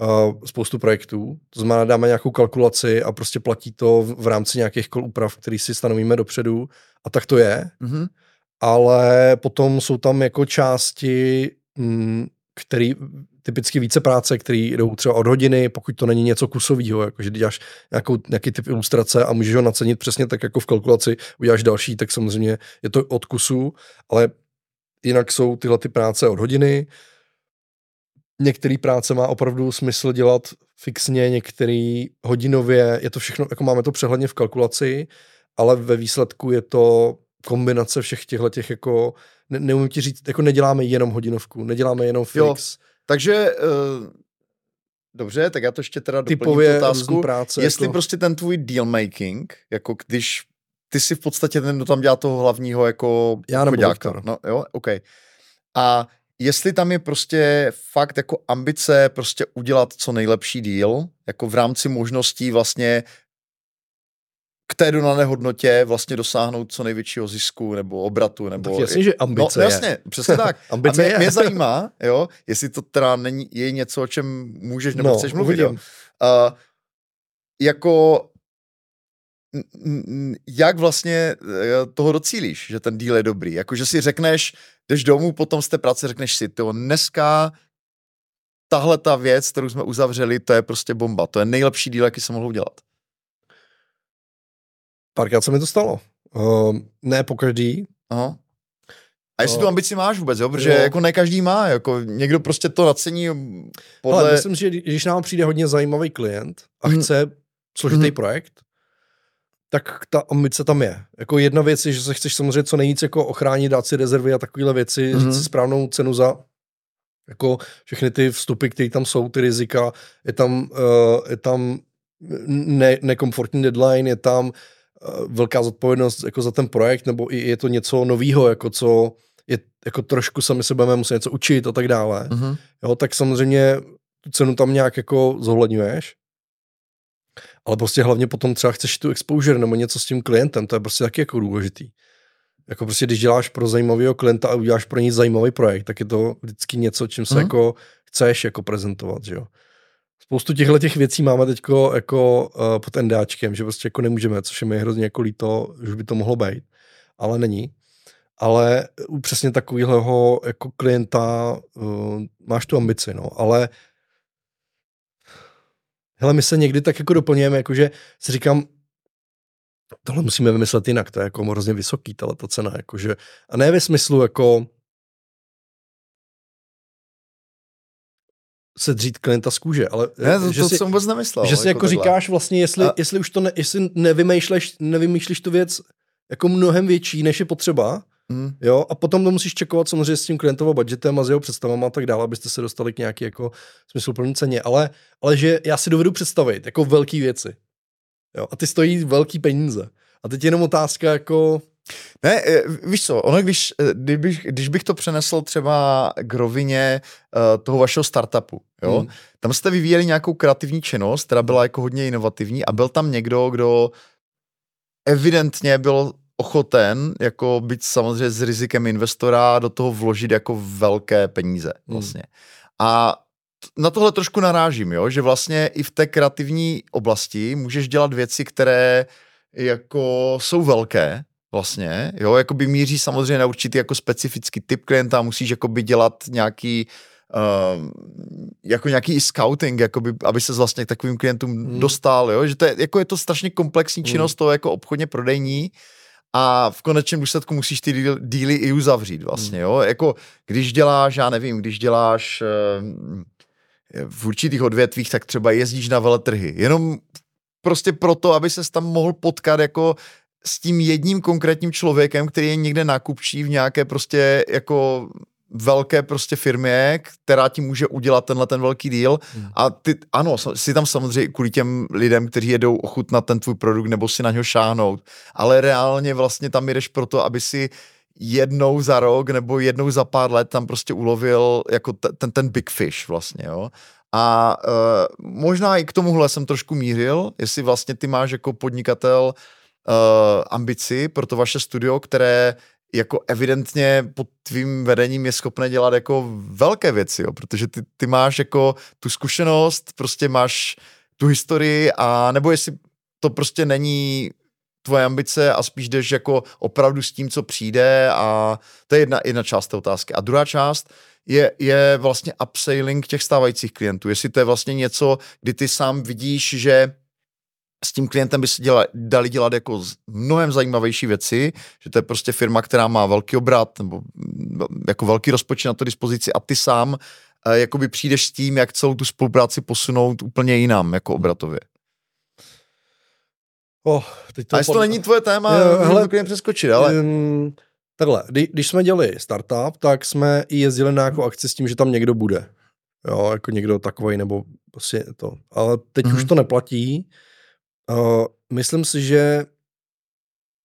Speaker 2: uh, spoustu projektů. To znamená, dáme nějakou kalkulaci a prostě platí to v, v rámci nějakých kol úprav, který si stanovíme dopředu a tak to je. Mm-hmm. Ale potom jsou tam jako části, mm, který typicky více práce, které jdou třeba od hodiny, pokud to není něco kusového, jakože děláš nějakou, nějaký typ ilustrace a můžeš ho nacenit přesně tak jako v kalkulaci, uděláš další, tak samozřejmě je to od kusu, ale jinak jsou tyhle ty práce od hodiny, některé práce má opravdu smysl dělat fixně, některý hodinově, je to všechno, jako máme to přehledně v kalkulaci, ale ve výsledku je to kombinace všech těchto těch jako, ne, neumím ti říct, jako neděláme jenom hodinovku, neděláme jenom fix. Jo,
Speaker 1: takže uh, dobře, tak já to ještě teda Typově otázku, práce, jestli jako... prostě ten tvůj deal making, jako když ty si v podstatě ten, kdo tam dělá toho hlavního jako
Speaker 2: Já nebo
Speaker 1: No jo, OK. A jestli tam je prostě fakt jako ambice prostě udělat co nejlepší díl, jako v rámci možností vlastně k té dodané hodnotě vlastně dosáhnout co největšího zisku nebo obratu. Nebo
Speaker 2: tak jasně, že ambice
Speaker 1: no, jasně, je. přesně tak. ambice A mě, je. mě zajímá, jo, jestli to teda není, je něco, o čem můžeš nebo no, chceš mluvit. Jo. Uh, jako jak vlastně eh, toho docílíš, že ten díl je dobrý? Jako, že si řekneš, jdeš domů potom z té práce, řekneš si, to dneska tahle ta věc, kterou jsme uzavřeli, to je prostě bomba. To je nejlepší díl, jaký se mohl udělat.
Speaker 2: Párkrát se mi to stalo. Uh, ne po každý.
Speaker 1: Aha. A jestli uh, tu ambici máš vůbec, jo? Protože jo. jako ne každý má, jako někdo prostě to nacení podle... Ale
Speaker 2: myslím, že když nám přijde hodně zajímavý klient a hmm. chce složitý hmm. projekt, tak ta ambice tam je. Jako jedna věc je, že se chceš samozřejmě co nejvíc jako ochránit, dát si rezervy a takovéhle věci, mm-hmm. říct si správnou cenu za jako všechny ty vstupy, které tam jsou, ty rizika, je tam, uh, je tam ne, nekomfortní deadline, je tam uh, velká zodpovědnost jako za ten projekt, nebo i je to něco novýho, jako co je jako trošku sami se budeme muset něco učit a tak dále. Mm-hmm. Jo, tak samozřejmě tu cenu tam nějak jako zohledňuješ, ale prostě hlavně potom třeba chceš tu exposure nebo něco s tím klientem, to je prostě taky jako důležitý. Jako prostě, když děláš pro zajímavého klienta a uděláš pro něj zajímavý projekt, tak je to vždycky něco, čím se mm. jako chceš jako prezentovat, že jo. Spoustu těchto těch věcí máme teď jako uh, pod NDAčkem, že prostě jako nemůžeme, což je mi hrozně jako líto, že by to mohlo být, ale není. Ale u přesně takového jako klienta uh, máš tu ambici, no, ale hele, my se někdy tak jako doplňujeme, jakože si říkám, tohle musíme vymyslet jinak, to je jako hrozně vysoký, tahle ta cena, jakože, a ne ve smyslu jako se dřít klienta z kůže, ale
Speaker 1: ne, to, že to si, jsem vůbec nemyslel.
Speaker 2: Že si jako, jako říkáš vlastně, jestli, a... jestli už to ne, jestli nevymýšleš, nevymýšlíš tu věc jako mnohem větší, než je potřeba, Mm. Jo, a potom to musíš čekovat samozřejmě s tím klientovým budgetem a s jeho představama a tak dále, abyste se dostali k nějaké jako smysluplné ceně. Ale, ale že já si dovedu představit jako velké věci. Jo, a ty stojí velký peníze. A teď jenom otázka jako...
Speaker 1: Ne, eh, víš co, ono, když, eh, kdybych, když bych to přenesl třeba k rovině uh, toho vašeho startupu, jo, hmm. tam jste vyvíjeli nějakou kreativní činnost, která byla jako hodně inovativní a byl tam někdo, kdo evidentně byl ochoten jako být samozřejmě s rizikem investora do toho vložit jako velké peníze hmm. vlastně. Hmm. A na tohle trošku narážím, jo, že vlastně i v té kreativní oblasti můžeš dělat věci, které jako jsou velké, vlastně, jo, jako by míří samozřejmě na určitý jako specifický typ klienta, musíš jako by dělat nějaký uh, jako nějaký scouting, jakoby, aby se vlastně k takovým klientům hmm. dostal, jo? že to je, jako je to strašně komplexní činnost, hmm. to jako obchodně prodejní, a v konečném důsledku musíš ty díly i uzavřít vlastně, hmm. jo, jako když děláš, já nevím, když děláš eh, v určitých odvětvích, tak třeba jezdíš na veletrhy, jenom prostě proto, aby se tam mohl potkat jako s tím jedním konkrétním člověkem, který je někde nákupčí v nějaké prostě jako velké prostě firmě, která ti může udělat tenhle ten velký deal hmm. a ty, ano, si tam samozřejmě kvůli těm lidem, kteří jedou ochutnat ten tvůj produkt nebo si na něho šáhnout, ale reálně vlastně tam jdeš proto, aby si jednou za rok nebo jednou za pár let tam prostě ulovil jako ten, ten big fish vlastně, jo. A uh, možná i k tomuhle jsem trošku mířil, jestli vlastně ty máš jako podnikatel uh, ambici pro to vaše studio, které jako evidentně pod tvým vedením je schopné dělat jako velké věci, jo, protože ty, ty máš jako tu zkušenost, prostě máš tu historii a nebo jestli to prostě není tvoje ambice a spíš jdeš jako opravdu s tím, co přijde a to je jedna, jedna část té otázky. A druhá část je, je vlastně upsailing těch stávajících klientů. Jestli to je vlastně něco, kdy ty sám vidíš, že s tím klientem by se děla, dali dělat jako mnohem zajímavější věci, že to je prostě firma, která má velký obrat nebo jako velký rozpočet na to dispozici a ty sám eh, jakoby přijdeš s tím, jak celou tu spolupráci posunout úplně jinam, jako obratově.
Speaker 2: Oh, teď to
Speaker 1: a jestli to není tvoje téma, jo, hele, to přeskočit, ale... Um,
Speaker 2: takhle, kdy, když jsme dělali startup, tak jsme i jezdili na nějakou akci s tím, že tam někdo bude. Jo, jako někdo takový nebo prostě to. Ale teď mm-hmm. už to neplatí, Uh, myslím si, že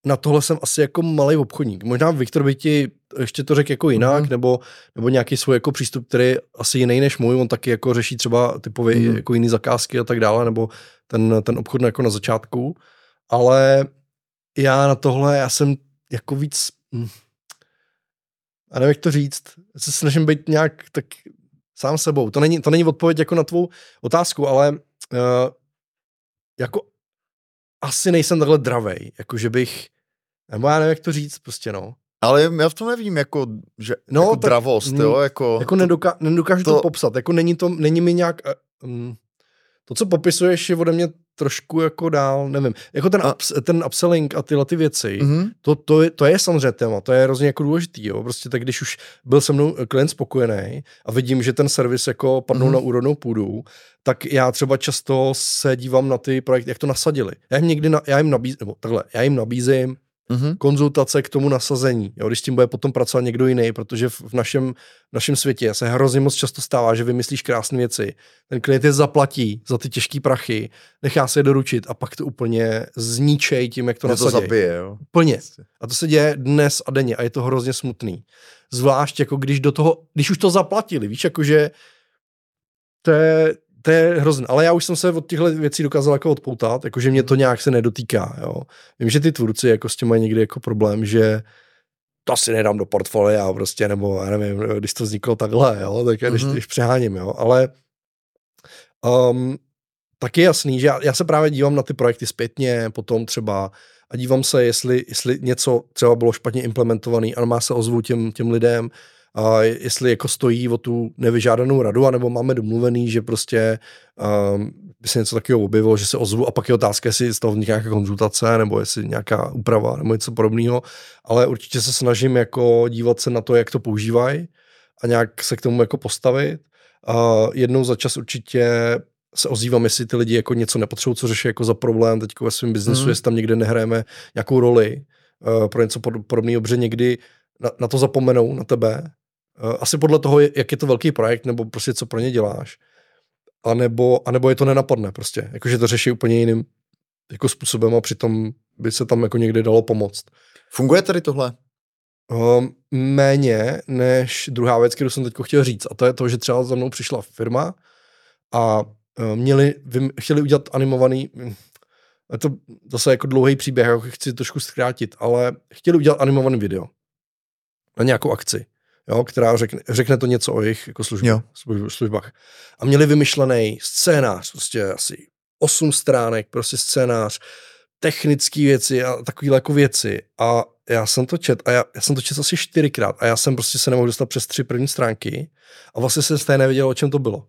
Speaker 2: na tohle jsem asi jako malý obchodník. Možná Viktor by ti ještě to řekl jako jinak, mm. nebo, nebo nějaký svůj jako přístup, který je asi jiný než můj, on taky jako řeší třeba typově mm. jako jiný zakázky a tak dále, nebo ten, ten obchod jako na začátku, ale já na tohle, já jsem jako víc, hm, a nevím, jak to říct, já se snažím být nějak tak sám sebou. To není, to není odpověď jako na tvou otázku, ale uh, jako asi nejsem takhle dravej, jako že bych, nebo já nevím, jak to říct, prostě no.
Speaker 1: Ale já v tom nevím, jako, že, no, jako tak, dravost, mm, jo, jako...
Speaker 2: Jako nedoka, nedokážu to, to popsat, jako není to, není mi nějak, um, To, co popisuješ, je ode mě trošku jako dál, nevím, jako ten, ups, ten upselling a tyhle ty věci, mm-hmm. to, to, je, to je samozřejmě téma, to je hrozně jako důležitý, jo, prostě tak když už byl se mnou klient spokojený a vidím, že ten servis jako padnul mm-hmm. na úrodnou půdu, tak já třeba často se dívám na ty projekty, jak to nasadili. Já jim někdy, na, já jim nabízím, nebo takhle, já jim nabízím mm-hmm. konzultace k tomu nasazení, jo, když s tím bude potom pracovat někdo jiný, protože v, našem, v našem světě se hrozně moc často stává, že vymyslíš krásné věci, ten klient je zaplatí za ty těžké prachy, nechá se je doručit a pak to úplně zničej tím, jak to nasadí.
Speaker 1: to zabije, jo.
Speaker 2: Plně. Prostě. A to se děje dnes a denně a je to hrozně smutný. Zvlášť jako když do toho, když už to zaplatili, víš, jakože to je, to je hrozné. Ale já už jsem se od těchto věcí dokázal jako odpoutat, jakože mě to nějak se nedotýká. Jo. Vím, že ty tvůrci jako s tím mají někdy jako problém, že to asi nedám do portfolia prostě, nebo já nevím, když to vzniklo takhle, jo, tak mm-hmm. když, když přeháním, jo, ale um, tak je jasný, že já, já se právě dívám na ty projekty zpětně, potom třeba a dívám se, jestli, jestli něco třeba bylo špatně implementované a má se ozvu těm, těm lidem, a jestli jako stojí o tu nevyžádanou radu, anebo máme domluvený, že prostě um, by se něco takového objevilo, že se ozvu a pak je otázka, jestli z toho nějaká konzultace, nebo jestli nějaká úprava, nebo něco podobného, ale určitě se snažím jako dívat se na to, jak to používají a nějak se k tomu jako postavit. A jednou za čas určitě se ozývám, jestli ty lidi jako něco nepotřebují, co řeší jako za problém teď ve svém biznesu, mm. jestli tam někde nehrajeme nějakou roli uh, pro něco podobného, protože někdy na, na to zapomenou, na tebe asi podle toho, jak je to velký projekt, nebo prostě co pro ně děláš. A nebo, a nebo je to nenapadne prostě. Jakože to řeší úplně jiným jako způsobem a přitom by se tam jako někdy dalo pomoct.
Speaker 1: Funguje tady tohle?
Speaker 2: Um, méně než druhá věc, kterou jsem teď chtěl říct. A to je to, že třeba za mnou přišla firma a uh, měli, vym, chtěli udělat animovaný, hm, je to zase jako dlouhý příběh, jako chci trošku zkrátit, ale chtěli udělat animovaný video na nějakou akci jo, která řekne, řekne to něco o jejich jako službách, službách. A měli vymyšlený scénář, prostě asi osm stránek, prostě scénář, technické věci a takové jako věci. A já jsem to čet a já, já jsem to čet asi čtyřikrát a já jsem prostě se nemohl dostat přes tři první stránky a vlastně jsem stejně nevěděl, o čem to bylo.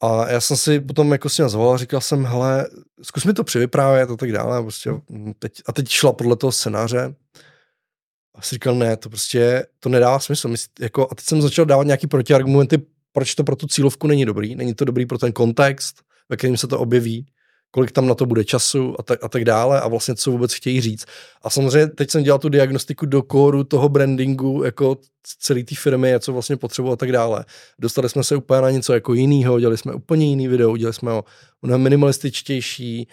Speaker 2: A já jsem si potom jako s ním zvolal a říkal jsem, hele, zkus mi to přivyprávět a tak dále. A, prostě, teď, a teď šla podle toho scénáře a si říkal, ne, to prostě, to nedává smysl. Mysl, jako, a teď jsem začal dávat nějaký protiargumenty, proč to pro tu cílovku není dobrý. Není to dobrý pro ten kontext, ve kterém se to objeví, kolik tam na to bude času a, tak, a tak dále a vlastně co vůbec chtějí říct. A samozřejmě teď jsem dělal tu diagnostiku do kóru toho brandingu, jako celé té firmy, a co vlastně potřebují a tak dále. Dostali jsme se úplně na něco jako jiného, dělali jsme úplně jiný video, udělali jsme ho minimalističtější,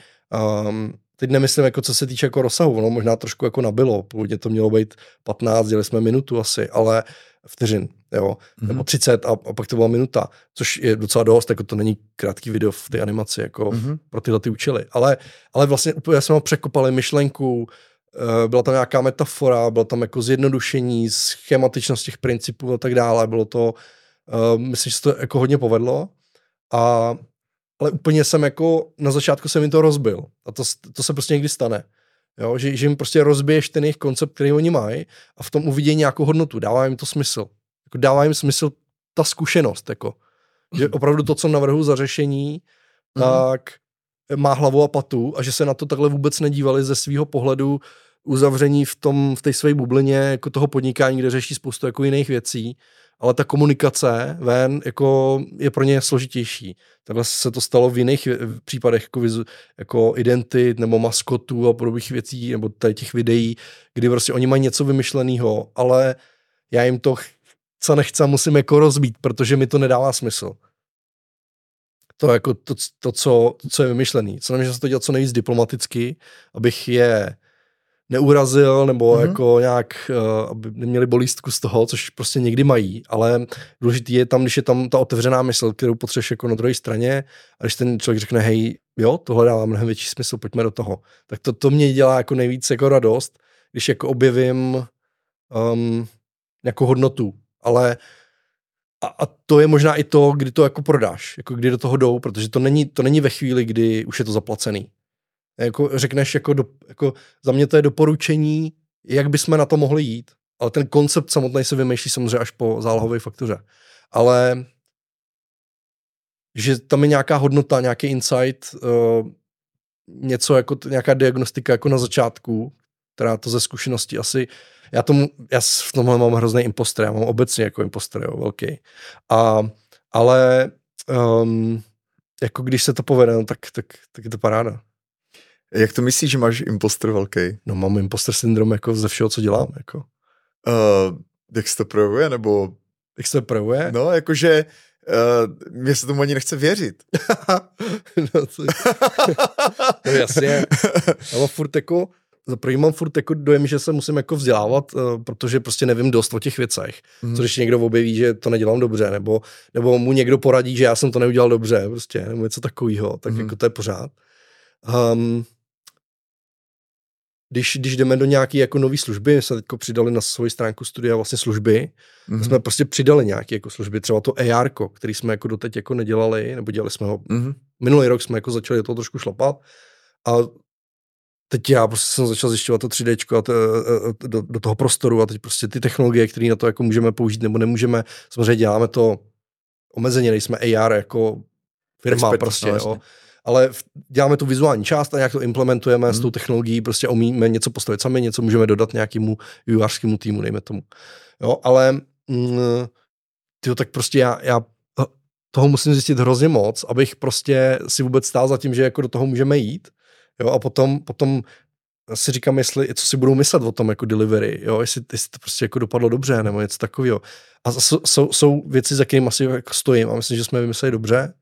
Speaker 2: um, teď nemyslím, jako co se týče jako rozsahu, ono možná trošku jako nabilo, původně to mělo být 15, dělali jsme minutu asi, ale vteřin, jo, mm-hmm. nebo 30 a, a pak to byla minuta, což je docela dost, jako to není krátký video v té animaci, jako mm-hmm. pro tyhle ty účely, ale, ale vlastně úplně jsme ho překopali myšlenku, eh, byla tam nějaká metafora, bylo tam jako zjednodušení, schematičnost těch principů a tak dále, bylo to, uh, myslím, že se to jako hodně povedlo a ale úplně jsem jako, na začátku jsem jim to rozbil. A to, to se prostě někdy stane. Jo, že, že jim prostě rozbiješ ten jejich koncept, který oni mají a v tom uvidí nějakou hodnotu. Dává jim to smysl. Jako dává jim smysl ta zkušenost. Jako. Že opravdu to, co navrhu za řešení, mm-hmm. tak má hlavu a patu a že se na to takhle vůbec nedívali ze svého pohledu uzavření v tom, v té své bublině jako toho podnikání, kde řeší spoustu jako jiných věcí ale ta komunikace ven jako je pro ně složitější. Takhle se to stalo v jiných případech jako, vizu, jako identit nebo maskotů a podobných věcí, nebo tady těch videí, kdy prostě oni mají něco vymyšleného, ale já jim to co nechce musím jako rozbít, protože mi to nedává smysl. To jako to, to, co, to co je vymyšlený. Co že se to dělat co nejvíc diplomaticky, abych je neurazil nebo mm-hmm. jako nějak, uh, aby neměli bolístku z toho, což prostě někdy mají, ale důležitý je tam, když je tam ta otevřená mysl, kterou potřebuješ jako na druhé straně a když ten člověk řekne, hej, jo, tohle dává mnohem větší smysl, pojďme do toho. Tak to, to mě dělá jako nejvíc jako radost, když jako objevím um, nějakou hodnotu, ale a, a to je možná i to, kdy to jako prodáš, jako kdy do toho jdou, protože to není, to není ve chvíli, kdy už je to zaplacený jako řekneš, jako, do, jako za mě to je doporučení, jak bychom na to mohli jít, ale ten koncept samotný se vymýšlí samozřejmě až po zálohové faktuře. Ale že tam je nějaká hodnota, nějaký insight, uh, něco jako nějaká diagnostika jako na začátku, která to ze zkušenosti asi, já, tomu, já v tomhle mám hrozný impostor, já mám obecně jako impostor, jo, velký. A, ale um, jako když se to povede, no, tak, tak, tak je to paráda.
Speaker 1: Jak to myslíš, že máš impostor velký?
Speaker 2: No mám impostor syndrom jako ze všeho, co dělám. Jako.
Speaker 1: Uh, jak se to projevuje, nebo...
Speaker 2: Jak se to projevuje?
Speaker 1: No, jakože uh, mně se tomu ani nechce věřit.
Speaker 2: no, co... no jasně. Ale furt jako, za první mám furt jako dojem, že se musím jako vzdělávat, uh, protože prostě nevím dost o těch věcech. Mm. Co když někdo objeví, že to nedělám dobře, nebo, nebo mu někdo poradí, že já jsem to neudělal dobře, prostě, nebo něco takového, tak mm. jako to je pořád. Um, když, když jdeme do nějaké jako nové služby, jsme teď přidali na svoji stránku studia vlastně služby, mm-hmm. jsme prostě přidali nějaké jako služby, třeba to AR, který jsme jako doteď jako nedělali, nebo dělali jsme ho, mm-hmm. minulý rok jsme jako začali do toho trošku šlapat a teď já prostě jsem začal zjišťovat to 3D a to, e, e, do, do, toho prostoru a teď prostě ty technologie, které na to jako můžeme použít nebo nemůžeme, samozřejmě děláme to omezeně, nejsme AR jako firma Expert, prostě, no, jo ale děláme tu vizuální část a nějak to implementujeme hmm. s tou technologií, prostě umíme něco postavit sami, něco můžeme dodat nějakému vývojářskému týmu, dejme tomu. Jo, ale mm, tyjo, tak prostě já, já toho musím zjistit hrozně moc, abych prostě si vůbec stál za tím, že jako do toho můžeme jít. Jo, a potom, potom si říkám, jestli, co si budou myslet o tom jako delivery, jo, jestli, jestli to prostě jako dopadlo dobře, nebo něco takového. A jsou, jsou, jsou věci, za kterými asi jako stojím a myslím, že jsme vymysleli dobře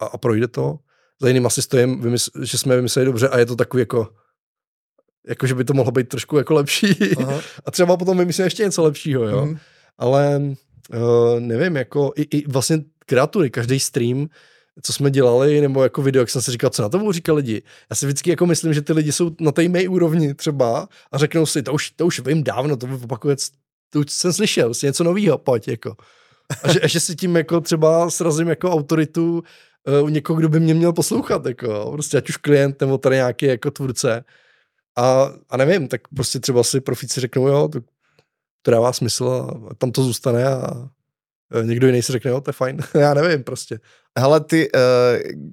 Speaker 2: a, a projde to za jiným asi stojím, vymysl, že jsme vymysleli dobře a je to takový jako, jako že by to mohlo být trošku jako lepší. Aha. A třeba potom vymyslím ještě něco lepšího, jo. Mm. Ale uh, nevím, jako i, i vlastně kreatury, každý stream, co jsme dělali, nebo jako video, jak jsem si říkal, co na to budou říkat lidi. Já si vždycky jako myslím, že ty lidi jsou na té mé úrovni třeba a řeknou si, to už, to už vím dávno, to opakuje, to už jsem slyšel, prostě něco nového, pojď, jako. A že, a že si tím jako třeba srazím jako autoritu u někoho, kdo by mě měl poslouchat, jako, prostě ať už klient nebo tady nějaký jako tvůrce. A, a nevím, tak prostě třeba si profíci řeknou, jo, to, to dává smysl a tam to zůstane a někdo jiný si řekne, jo, to je fajn. Já nevím prostě.
Speaker 1: Hele, ty, uh,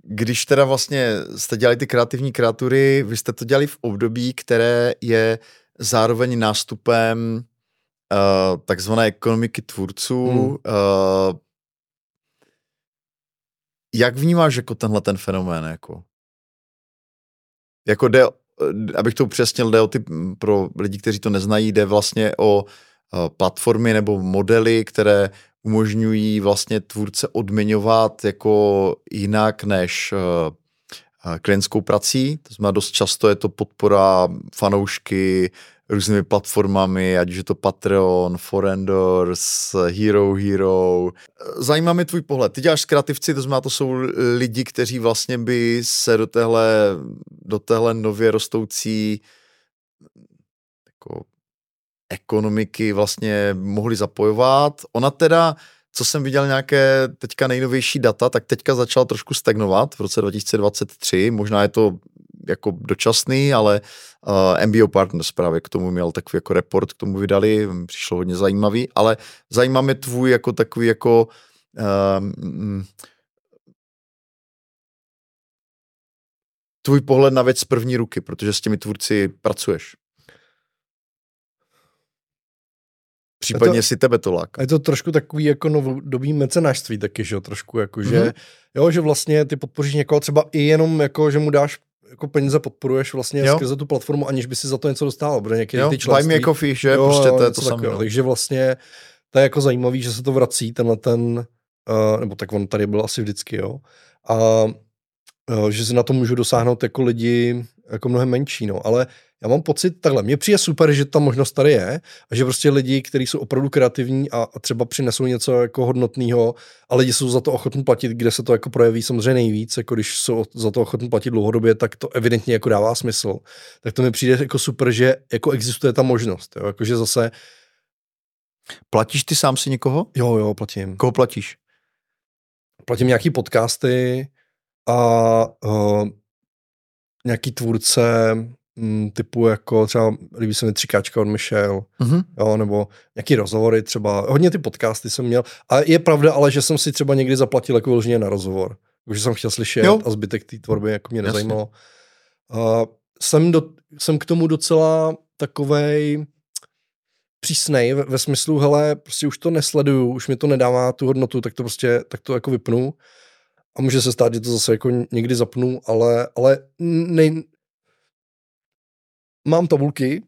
Speaker 1: když teda vlastně jste dělali ty kreativní kreatury, vy jste to dělali v období, které je zároveň nástupem takzvané ekonomiky tvůrců, hmm. Jak vnímáš jako tenhle ten fenomén? Jako, jako jde, abych to upřesnil, jde o ty, pro lidi, kteří to neznají, jde vlastně o platformy nebo modely, které umožňují vlastně tvůrce odměňovat jako jinak než klientskou prací. To znamená, dost často je to podpora fanoušky, různými platformami, ať už je to Patreon, Forendors, Hero Hero. Zajímá mě tvůj pohled. Ty děláš kreativci, to znamená, to jsou lidi, kteří vlastně by se do téhle, do téhle nově rostoucí jako ekonomiky vlastně mohli zapojovat. Ona teda, co jsem viděl nějaké teďka nejnovější data, tak teďka začala trošku stagnovat v roce 2023. Možná je to jako dočasný, ale uh, MBO Partners právě k tomu měl takový jako report, k tomu vydali, přišlo hodně zajímavý, ale zajímá mě tvůj jako takový jako um, tvůj pohled na věc z první ruky, protože s těmi tvůrci pracuješ. Případně to, si tebe to láká.
Speaker 2: Je to trošku takový jako novodobý mecenářství taky, že jo, trošku jako, mm-hmm. že mhm. jo, že vlastně ty podpoříš někoho třeba i jenom jako, že mu dáš jako peníze podporuješ vlastně jo. skrze tu platformu, aniž by si za to něco dostal, protože někdy ty členství...
Speaker 1: Buy me coffee, že? Jo, prostě to je to samé. No.
Speaker 2: Takže vlastně to je jako zajímavý, že se to vrací, tenhle ten, uh, nebo tak on tady byl asi vždycky, jo. A uh, že si na to můžu dosáhnout jako lidi jako mnohem menší, no. Ale já mám pocit takhle, mně přijde super, že ta možnost tady je a že prostě lidi, kteří jsou opravdu kreativní a, a třeba přinesou něco jako hodnotného a lidi jsou za to ochotní platit, kde se to jako projeví samozřejmě nejvíc, jako když jsou za to ochotní platit dlouhodobě, tak to evidentně jako dává smysl. Tak to mi přijde jako super, že jako existuje ta možnost, jo? jakože zase
Speaker 1: Platíš ty sám si někoho?
Speaker 2: Jo, jo, platím.
Speaker 1: Koho platíš?
Speaker 2: Platím nějaký podcasty a uh, nějaký tvůrce, mm, typu jako třeba líbí se mi Třikáčka od Michelle, mm-hmm. jo, nebo nějaký rozhovory třeba, hodně ty podcasty jsem měl a je pravda ale, že jsem si třeba někdy zaplatil jako vyloženě na rozhovor. Už jsem chtěl slyšet jo. a zbytek té tvorby jako mě nezajímalo. Uh, jsem, do, jsem k tomu docela takovej přísnej ve, ve smyslu, hele, prostě už to nesleduju, už mi to nedává tu hodnotu, tak to prostě, tak to jako vypnu. A může se stát, že to zase jako někdy zapnu, ale, ale nej... mám tabulky,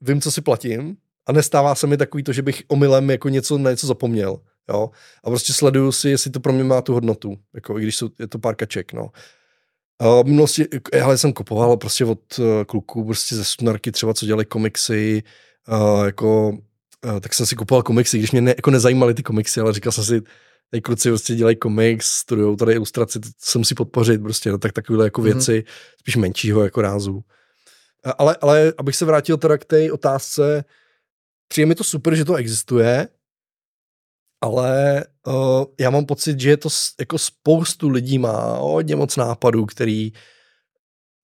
Speaker 2: vím, co si platím a nestává se mi takový to, že bych omylem jako něco na něco zapomněl. Jo? A prostě sleduju si, jestli to pro mě má tu hodnotu, jako i když jsou, je to pár kaček, no. A v minulosti, já jsem kupoval prostě od uh, kluků prostě ze Sunarky třeba, co dělají komiksy, uh, jako, uh, tak jsem si kupoval komiksy, když mě ne, jako nezajímaly ty komiksy, ale říkal jsem si, tady kluci prostě dělají komiks, studují tady ilustraci, to se musí podpořit prostě, no, tak takovéhle jako mm-hmm. věci, spíš menšího jako rázu. Ale, ale abych se vrátil teda k té otázce, přijde mi to super, že to existuje, ale uh, já mám pocit, že je to jako spoustu lidí má hodně moc nápadů, který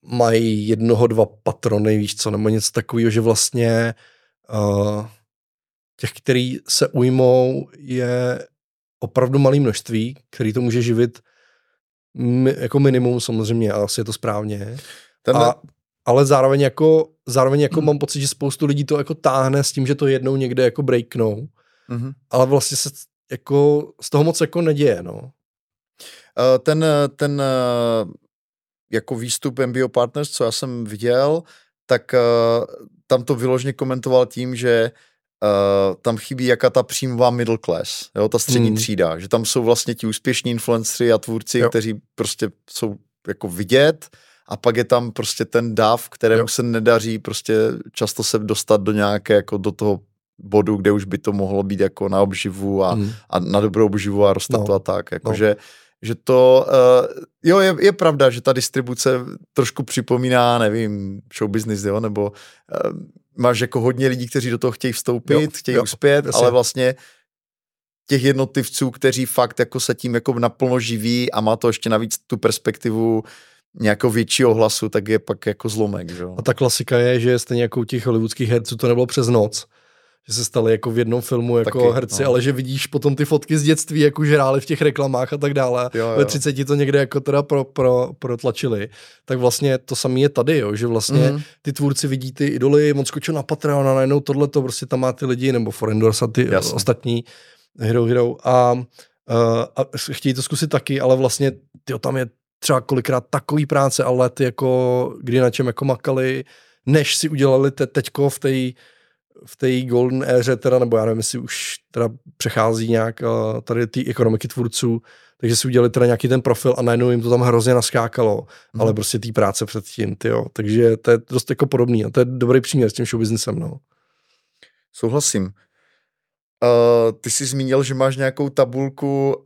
Speaker 2: mají jednoho, dva patrony, víš co, nebo něco takového, že vlastně uh, těch, který se ujmou, je opravdu malé množství, který to může živit mi, jako minimum samozřejmě, a asi je to správně. Tenhle... A, ale zároveň jako, zároveň jako hmm. mám pocit, že spoustu lidí to jako táhne s tím, že to jednou někde jako breaknou. Mm-hmm. Ale vlastně se jako z toho moc jako neděje, no.
Speaker 1: Ten, ten jako výstup MBO Partners, co já jsem viděl, tak tam to vyložně komentoval tím, že uh, tam chybí jaká ta příjmová middle class, jo, ta střední hmm. třída, že tam jsou vlastně ti úspěšní influenceri a tvůrci, jo. kteří prostě jsou jako vidět a pak je tam prostě ten dav, kterému jo. se nedaří prostě často se dostat do nějaké, jako do toho bodu, kde už by to mohlo být jako na obživu a, hmm. a na dobrou obživu a rostat no. a tak, jakože no. že to, uh, jo, je, je pravda, že ta distribuce trošku připomíná, nevím, show business, jo, nebo uh, máš jako hodně lidí, kteří do toho chtějí vstoupit, jo, chtějí jo, uspět, jasně. ale vlastně těch jednotlivců, kteří fakt jako se tím jako naplno živí a má to ještě navíc tu perspektivu nějakého většího hlasu, tak je pak jako zlomek. Že?
Speaker 2: A ta klasika je, že stejně jako u těch hollywoodských herců to nebylo přes noc, že se stali jako v jednom filmu jako Taky, herci, no. ale že vidíš potom ty fotky z dětství, jak už hráli v těch reklamách a tak dále. Jo, jo. Ve 30 to někde jako teda pro, pro, protlačili. Tak vlastně to samé je tady, jo, že vlastně mm. ty tvůrci vidí ty idoly, moc skočil na Patreon a najednou tohle to prostě tam má ty lidi, nebo Forendors a ty Jasně. ostatní Hero Hero a, uh, a chtějí to zkusit taky, ale vlastně tyjo, tam je třeba kolikrát takový práce a let, jako kdy na čem jako makali, než si udělali te, teďko v té v té golden éře teda, nebo já nevím, jestli už teda přechází nějak uh, tady ty ekonomiky tvůrců, takže si udělali teda nějaký ten profil a najednou jim to tam hrozně naskákalo, mm. ale prostě té práce předtím, jo. Takže to je dost jako podobný a to je dobrý příměr s tím show businessem, no.
Speaker 1: Souhlasím. Uh, ty jsi zmínil, že máš nějakou tabulku,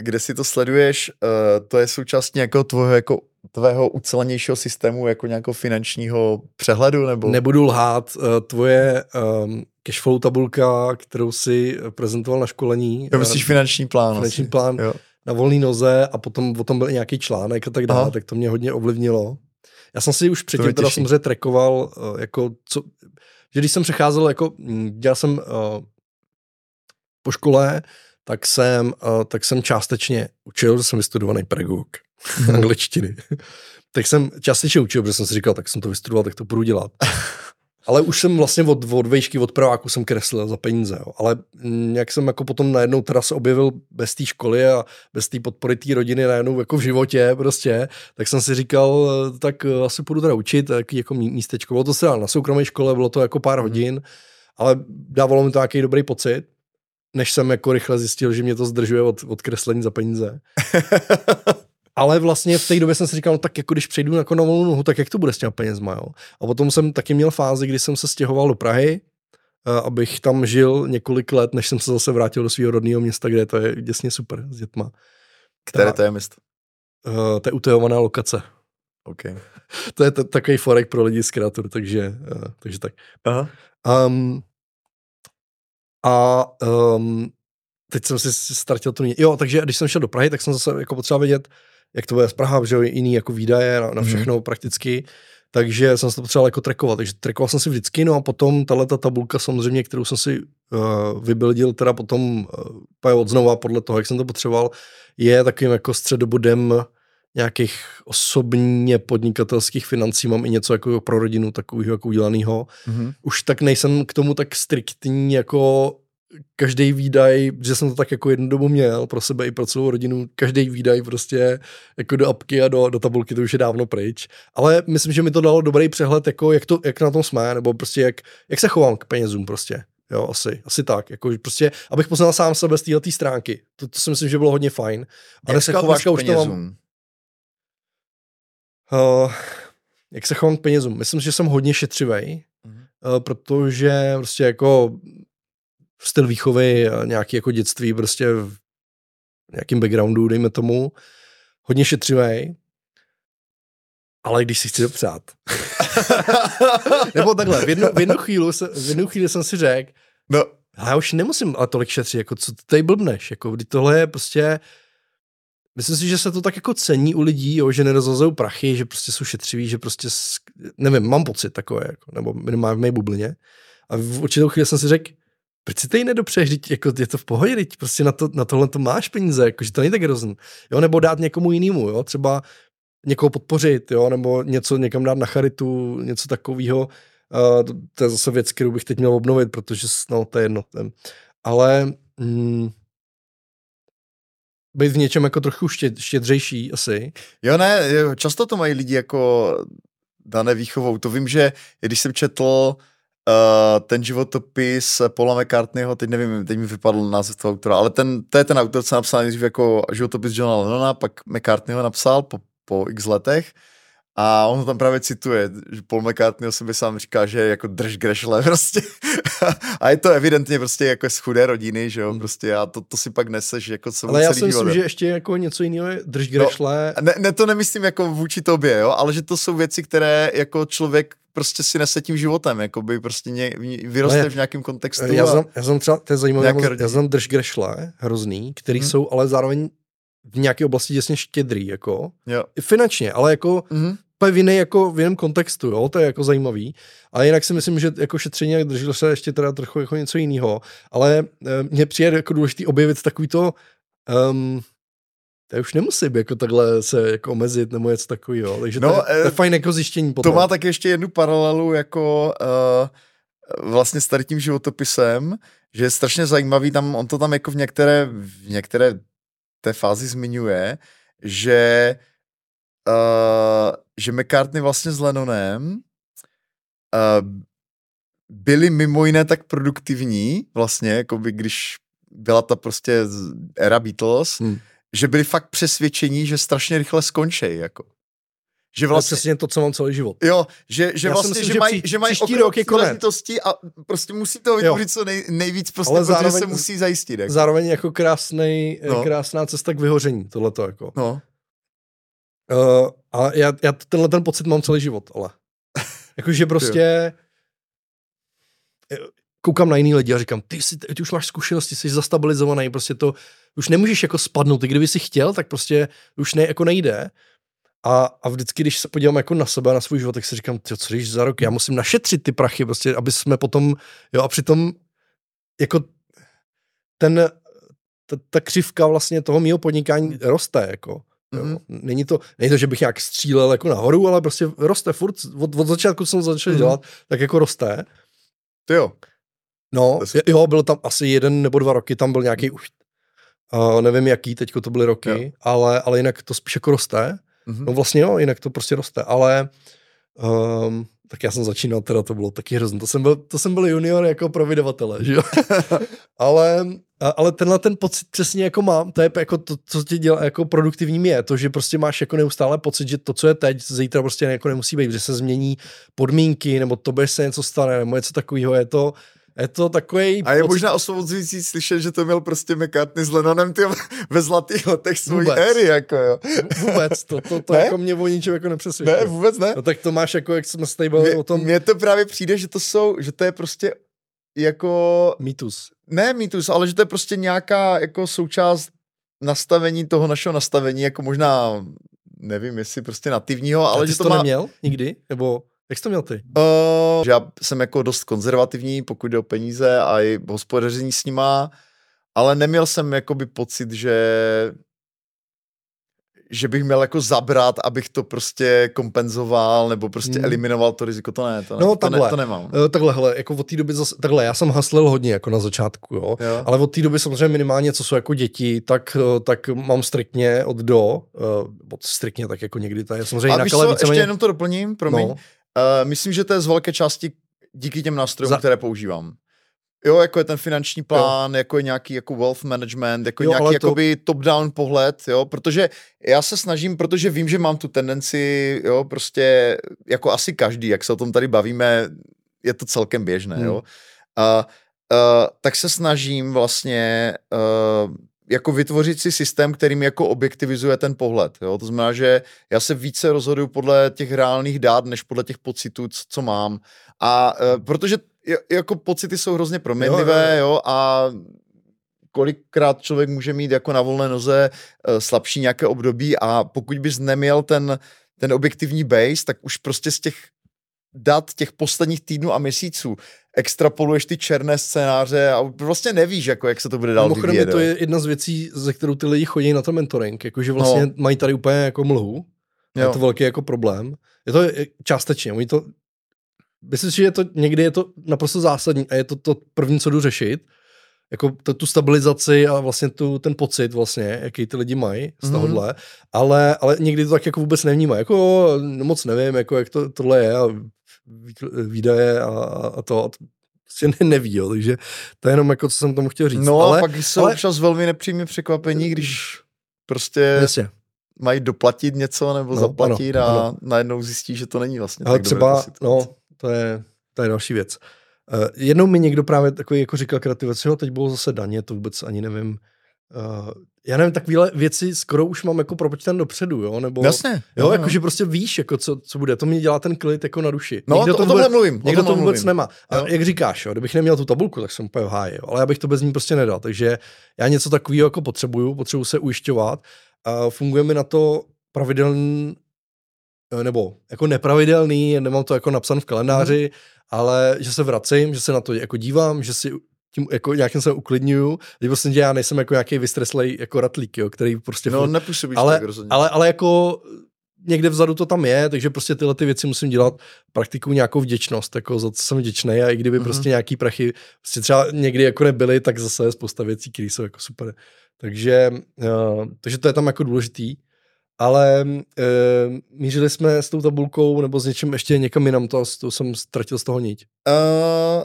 Speaker 1: kde si to sleduješ, uh, to je součástí jako tvého jako tvého ucelenějšího systému jako nějakého finančního přehledu? Nebo?
Speaker 2: Nebudu lhát, eh, tvoje um, cashflow tabulka, kterou si prezentoval na školení.
Speaker 1: Jo, myslíš finanční plán.
Speaker 2: Finanční asi. plán jo. na volné noze a potom o tom byl nějaký článek a tak dále, Aha. tak to mě hodně ovlivnilo. Já jsem si už předtím teda samozřejmě trackoval, uh, jako co, že když jsem přecházel, jako hm, dělal jsem uh, po škole, tak jsem, uh, tak jsem částečně učil, že jsem vystudovaný pedagog angličtiny. tak jsem částečně učil, protože jsem si říkal, tak jsem to vystudoval, tak to budu dělat. Ale už jsem vlastně od, od vejšky, od prváku jsem kreslil za peníze. Jo. Ale jak jsem jako potom najednou teda se objevil bez té školy a bez té podpory té rodiny najednou jako v životě prostě, tak jsem si říkal, tak eh, asi půjdu teda učit tak jako místečko. Bylo to se na soukromé škole, bylo to jako pár mhm. hodin, ale dávalo mi to nějaký dobrý pocit než jsem jako rychle zjistil, že mě to zdržuje od, od kreslení za peníze. Ale vlastně v té době jsem si říkal, no tak jako když přejdu jako na volnou nohu, tak jak to bude s těma penězma, jo? A potom jsem taky měl fázi, kdy jsem se stěhoval do Prahy, eh, abych tam žil několik let, než jsem se zase vrátil do svého rodného města, kde to je děsně super s dětma.
Speaker 1: Které to je město?
Speaker 2: Uh, to je utejovaná lokace.
Speaker 1: Okay.
Speaker 2: to je t- takový forek pro lidi z kreatur, takže, uh, takže tak. Aha. Um, a um, teď jsem si ztratil to. Jo, takže když jsem šel do Prahy, tak jsem zase jako potřeboval vědět, jak to bude z Praha, že jiný jako výdaje na, na mhm. všechno mm. prakticky. takže jsem se to potřeboval jako trackovat, takže trackoval jsem si vždycky, no a potom tahle ta tabulka samozřejmě, kterou jsem si uh, vybildil teda potom uh, od znova podle toho, jak jsem to potřeboval, je takovým jako středobodem nějakých osobně podnikatelských financí, mám i něco jako pro rodinu takového jako udělaného. Mm-hmm. Už tak nejsem k tomu tak striktní jako každý výdaj, že jsem to tak jako jednu dobu měl pro sebe i pro celou rodinu, každý výdaj prostě jako do apky a do, do tabulky, to už je dávno pryč. Ale myslím, že mi to dalo dobrý přehled, jako jak, to, jak na tom jsme, nebo prostě jak, jak se chovám k penězům prostě. Jo, asi, asi tak. Jako prostě, abych poznal sám sebe z této stránky. To, to si myslím, že bylo hodně fajn.
Speaker 1: A jak dneska, se chováš dneska už to mám,
Speaker 2: Uh, jak se chovám k penězům? Myslím, že jsem hodně šetřivý, mm-hmm. uh, protože prostě jako styl výchovy, nějaký jako dětství prostě v nějakým backgroundu, dejme tomu, hodně šetřivý, ale když si chci dopřát. Nebo takhle, v jednu, v, jednu chvíli, v jednu chvíli jsem si řekl, no. já už nemusím ale tolik šetřit, jako co tady blbneš, jako kdy tohle je prostě Myslím si, že se to tak jako cení u lidí, jo, že nerozhozují prachy, že prostě jsou šetřiví, že prostě, nevím, mám pocit takové, jako, nebo minimálně v mé bublině. A v určitou chvíli jsem si řekl, proč si tady nedopřeješ, teď jako je to v pohodě, teď prostě na, to, na tohle to máš peníze, jako, že to není tak hrozný. Jo, nebo dát někomu jinému, jo, třeba někoho podpořit, jo, nebo něco někam dát na charitu, něco takového. Uh, to, to, je zase věc, kterou bych teď měl obnovit, protože no, to je jedno. Ale mm, být v něčem jako trochu štěd, štědřejší asi.
Speaker 1: Jo, ne, často to mají lidi jako dané výchovou. To vím, že když jsem četl uh, ten životopis Paula McCartneyho, teď nevím, teď mi vypadl název toho autora, ale ten, to je ten autor, co napsal nejdřív jako životopis Johna Lennona, pak McCartneyho napsal po, po x letech a on tam právě cituje, že Paul McCartney o sobě sám říká, že je jako drž grešle prostě. a je to evidentně prostě jako z chudé rodiny, že jo, hmm. prostě a to, to si pak neseš jako co
Speaker 2: Ale já si myslím, že ještě jako něco jiného je drž grešle.
Speaker 1: No, ne, ne, to nemyslím jako vůči tobě, jo, ale že to jsou věci, které jako člověk prostě si nese tím životem, jako by prostě ně, vyroste ne, v nějakém kontextu.
Speaker 2: Já znám, já znám třeba, to je zajímavé, já znám drž grešle, hrozný, který hmm. jsou ale zároveň v nějaké oblasti děsně štědrý, jako.
Speaker 1: Jo.
Speaker 2: Finančně, ale jako mm-hmm v jiný, jako v jiném kontextu, jo, to je jako zajímavý. A jinak si myslím, že jako šetření jak držel se ještě teda trochu jako něco jiného, ale e, mně přijde jako důležitý objevit takový to, um, to už nemusím jako takhle se jako omezit nebo něco takového, takže no, to, je, to je fajn jako zjištění potom.
Speaker 1: To má tak ještě jednu paralelu jako uh, vlastně s tady tím životopisem, že je strašně zajímavý, tam on to tam jako v některé, v některé té fázi zmiňuje, že uh, že McCartney vlastně s Lennonem uh, byli mimo jiné tak produktivní, vlastně, jako by když byla ta prostě era Beatles, hmm. že byli fakt přesvědčení, že strašně rychle skončí, jako.
Speaker 2: Že vlastně, přesně to, co mám celý život.
Speaker 1: Jo, že, že vlastně, myslím, že, že mají, že mají rok je konec. a prostě musí to vytvořit co nej, nejvíc, prostě, Ale zároveň, protože se musí zajistit. Jako.
Speaker 2: Zároveň jako krásnej, no. krásná cesta k vyhoření, tohleto jako.
Speaker 1: No.
Speaker 2: Uh, a já, já tenhle ten pocit mám celý život, ale. Jakože prostě koukám na jiný lidi a říkám, ty, jsi, ty už máš zkušenosti, jsi zastabilizovaný, prostě to už nemůžeš jako spadnout, ty kdyby si chtěl, tak prostě už ne, jako nejde. A, a vždycky, když se podívám jako na sebe, na svůj život, tak si říkám, ty, co když za rok, já musím našetřit ty prachy, prostě, aby jsme potom, jo, a přitom jako ten, ta, ta křivka vlastně toho mého podnikání roste, jako. Mm-hmm. Není, to, není to, že bych nějak střílel jako nahoru, ale prostě roste furt. Od, od začátku jsem začal mm-hmm. dělat, tak jako roste.
Speaker 1: Ty jo.
Speaker 2: No, jo, bylo tam asi jeden nebo dva roky, tam byl nějaký už, uh, nevím jaký, teďko to byly roky, ale, ale jinak to spíš jako roste. Mm-hmm. No vlastně jo, jinak to prostě roste, ale um, tak já jsem začínal, teda to bylo taky hrozné. To jsem byl, to jsem byl junior jako pro vydavatele, že jo? ale, ale tenhle ten pocit přesně jako mám, to je jako to, co ti dělá jako produktivním je, to, že prostě máš jako neustále pocit, že to, co je teď, zítra prostě jako nemusí být, že se změní podmínky, nebo to se něco stane, nebo něco takového, je to, je to takový.
Speaker 1: A je pocit... možná osvobozující slyšet, že to měl prostě McCartney s Lennonem ty ve zlatých letech svojí éry, jako jo.
Speaker 2: Vůbec, to, to, to jako mě o ničem jako nepřesvědčuje.
Speaker 1: Ne, vůbec ne.
Speaker 2: No tak to máš jako, jak jsme se tady bavili o tom.
Speaker 1: Mně to právě přijde, že to jsou, že to je prostě jako...
Speaker 2: Mýtus.
Speaker 1: Ne mýtus, ale že to je prostě nějaká jako součást nastavení toho našeho nastavení, jako možná nevím, jestli prostě nativního, ale
Speaker 2: A ty
Speaker 1: že to,
Speaker 2: to
Speaker 1: má...
Speaker 2: neměl nikdy? Nebo jak jsi to měl ty?
Speaker 1: Uh, že já jsem jako dost konzervativní, pokud jde o peníze a i hospodaření s nima, ale neměl jsem jakoby pocit, že že bych měl jako zabrat, abych to prostě kompenzoval nebo prostě
Speaker 2: Hmm.
Speaker 1: eliminoval to riziko, to ne, to,
Speaker 2: No,
Speaker 1: to,
Speaker 2: takhle.
Speaker 1: ne, to nemám.
Speaker 2: Uh, takhle, hele, jako od té doby zase, takhle, já jsem haslil hodně jako na začátku, jo.
Speaker 1: Jo.
Speaker 2: Ale od té doby samozřejmě minimálně, co jsou jako děti, tak, eh, tak mám striktně od do, uh, od striktně tak jako někdy to je samozřejmě
Speaker 1: A
Speaker 2: jinak,
Speaker 1: víš
Speaker 2: ale
Speaker 1: co,
Speaker 2: víceméně,
Speaker 1: ještě jenom to doplním, promiň.
Speaker 2: no,
Speaker 1: Uh, myslím, že to je z velké části díky těm nástrojům,
Speaker 2: Za...
Speaker 1: které používám. Jo, jako je ten finanční plán, jo. jako je nějaký jako wealth management, jako
Speaker 2: Jo,
Speaker 1: nějaký
Speaker 2: to-
Speaker 1: jakoby top-down pohled, jo, protože já se snažím, protože vím, že mám tu tendenci, jo, prostě jako asi každý, jak se o tom tady bavíme, je to celkem běžné,
Speaker 2: Hmm.
Speaker 1: jo. Uh, uh, tak se snažím vlastně uh, jako vytvořit si systém, který mi jako objektivizuje ten pohled. Jo? To znamená, že já se více rozhoduju podle těch reálných dát, než podle těch pocitů, c- co mám. A uh, protože j- jako pocity jsou hrozně proměnlivé, jo, jo, a kolikrát člověk může mít jako na volné noze uh, slabší nějaké období a pokud bys neměl ten, ten objektivní base, tak už prostě z těch dat těch posledních týdnů a měsíců extrapoluješ ty černé scénáře a vlastně nevíš, jako, jak se to bude dál
Speaker 2: Mimochodem
Speaker 1: vyvíjet.
Speaker 2: je to
Speaker 1: jo.
Speaker 2: je jedna z věcí, ze kterou ty lidi chodí na ten mentoring, jakože vlastně
Speaker 1: No.
Speaker 2: mají tady úplně jako mlhu, je
Speaker 1: Jo.
Speaker 2: to velký jako problém. Je to je- částečně, oni to, myslím si, že je to, někdy je to naprosto zásadní a je to to první, co jdu řešit, jako to, tu stabilizaci a vlastně tu, ten pocit vlastně, jaký ty lidi mají z
Speaker 1: Mhm.
Speaker 2: tohohle, ale, ale někdy to tak jako vůbec nevnímají, jako moc nevím, jako jak to tohle je a vý- výdaje a, a to, a to prostě ne, neví, jo, takže to je jenom jako, co jsem tomu chtěl říct.
Speaker 1: No
Speaker 2: ale,
Speaker 1: a pak jsou
Speaker 2: ale-
Speaker 1: občas velmi nepříjemné překvapení, když prostě
Speaker 2: Jasně.
Speaker 1: mají doplatit něco nebo
Speaker 2: No,
Speaker 1: zaplatit
Speaker 2: ano,
Speaker 1: a
Speaker 2: ano.
Speaker 1: najednou zjistí, že to není vlastně
Speaker 2: Ale
Speaker 1: tak dobré
Speaker 2: třeba,
Speaker 1: situace.
Speaker 2: no, to je, to je další věc. Uh, jednou mi někdo právě takový jako říkal kreativici, jo, teď bylo zase daně, to vůbec ani nevím. Uh, já nevím, takovéhle věci skoro už mám jako propočítan dopředu, jo, nebo...
Speaker 1: Jasně.
Speaker 2: Jo, jakože prostě víš, jako co, co bude, to mi dělá ten klid jako na duši.
Speaker 1: No,
Speaker 2: Někdo
Speaker 1: to, o
Speaker 2: vůbec,
Speaker 1: tomhle mluvím.
Speaker 2: Někdo
Speaker 1: o
Speaker 2: to vůbec
Speaker 1: mluvím.
Speaker 2: nemá. A
Speaker 1: Jo.
Speaker 2: jak říkáš, jo, kdybych neměl tu tabulku, tak jsem úplně v háji, jo. ale já bych to bez ní prostě nedal. Takže já něco takového jako potřebuju, potřebuju se ujišťovat. A funguje mi na to pravidelný, nebo jako nepravidelný, nemám to jako napsan v kalendáři,
Speaker 1: Mhm.
Speaker 2: ale že se vracím, že se na to jako dívám, že si tím jako nějakým se uklidňuju, že prostě já nejsem jako nějaký vystreslej jako ratlík, jo, který prostě
Speaker 1: No, nepůsobíš
Speaker 2: ale,
Speaker 1: tak rozhodně.
Speaker 2: ale, ale jako někde vzadu to tam je, takže prostě tyhle ty věci musím dělat praktiku nějakou vděčnost, jako za co jsem vděčný a i kdyby mm-hmm. prostě nějaký prachy prostě třeba někdy jako nebyly, tak zase je spousta věcí, které jsou jako super. Takže, uh, takže to je tam jako důležitý. Ale uh, mířili jsme s tou tabulkou nebo s něčím ještě někam jinam, to, to jsem ztratil z toho niť.
Speaker 1: Uh,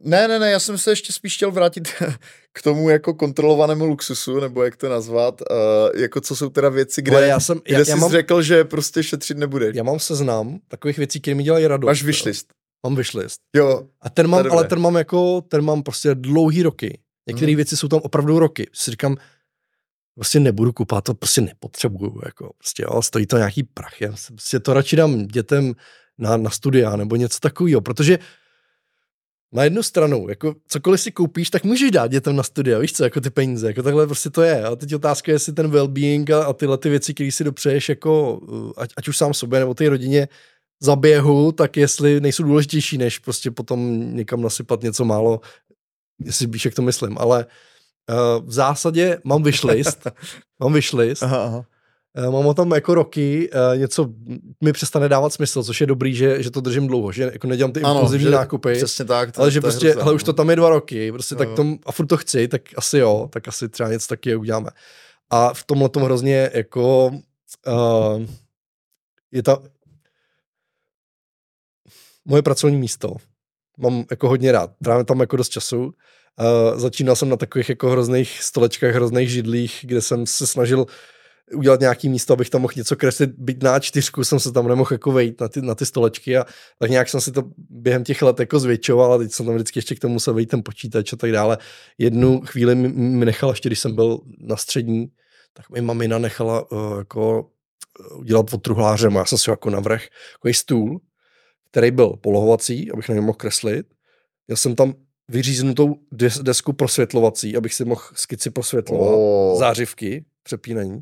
Speaker 1: ne, ne, ne, já jsem se ještě spíš chtěl vrátit k tomu jako kontrolovanému luxusu, nebo jak to nazvat, uh, jako co jsou teda věci, kde,
Speaker 2: Ale já jsem,
Speaker 1: kde
Speaker 2: já,
Speaker 1: jsi
Speaker 2: já, mám,
Speaker 1: řekl, že prostě šetřit nebudeš.
Speaker 2: já mám seznam takových věcí, které mi dělají radost.
Speaker 1: Máš wishlist.
Speaker 2: Mám wishlist.
Speaker 1: Jo,
Speaker 2: A ten mám, ale ten mám jako, ten mám prostě dlouhý roky. Některé
Speaker 1: Mhm.
Speaker 2: věci jsou tam opravdu roky. Si říkám, prostě nebudu kupovat, to prostě nepotřebuju, jako prostě jo, stojí to nějaký prach, já prostě to radši dám dětem na, na studia nebo něco takového, protože na jednu stranu, jako cokoliv si koupíš, tak můžeš dát dětem na studia, víš co, jako ty peníze, jako takhle prostě to je. A teď otázka je, jestli ten well-being a, a tyhle ty věci, které si dopřeješ, jako uh, ať, ať už sám sobě nebo té rodině za běhu, tak jestli nejsou důležitější, než prostě potom někam nasypat něco málo, jestli víš, jak to myslím, ale uh, v zásadě mám wishlist, mám wishlist,
Speaker 1: aha, aha.
Speaker 2: Eh, Mám ho tam jako roky, eh, něco mi přestane dávat smysl, což je dobrý, že, že to držím dlouho, že jako nedělám ty impulzivní
Speaker 1: že
Speaker 2: nákupy,
Speaker 1: Přesně tak. To,
Speaker 2: ale že
Speaker 1: to
Speaker 2: prostě,
Speaker 1: hrozné,
Speaker 2: hele, už
Speaker 1: no.
Speaker 2: to tam je dva roky, prostě tak
Speaker 1: Jo.
Speaker 2: tom, a furt to chci, tak asi jo, tak asi třeba něco taky uděláme. A v tomhle tom hrozně jako uh, je ta moje pracovní místo. Mám jako hodně rád, trávím tam jako dost času. Uh, začínal jsem na takových jako hrozných stolečkách, hrozných židlích, kde jsem se snažil udělat nějaký místo, abych tam mohl něco kreslit, byť na čtyřku jsem se tam nemohl jako vejít na ty, na ty stolečky a tak nějak jsem si to během těch let jako zvětšoval a teď jsem tam vždycky ještě k tomu musel vejít ten počítač a tak dále. Jednu chvíli mi, mi nechala, ještě když jsem byl na střední, tak mi mamina nechala uh, jako uh, udělat od truhlářem a já jsem si ho jako navrh jako stůl, který byl polohovací, abych na něm mohl kreslit. Měl jsem tam vyříznutou des- desku prosvětlovací, abych si mohl skici prosvětlovat
Speaker 1: Oh.
Speaker 2: zářivky, přepínání.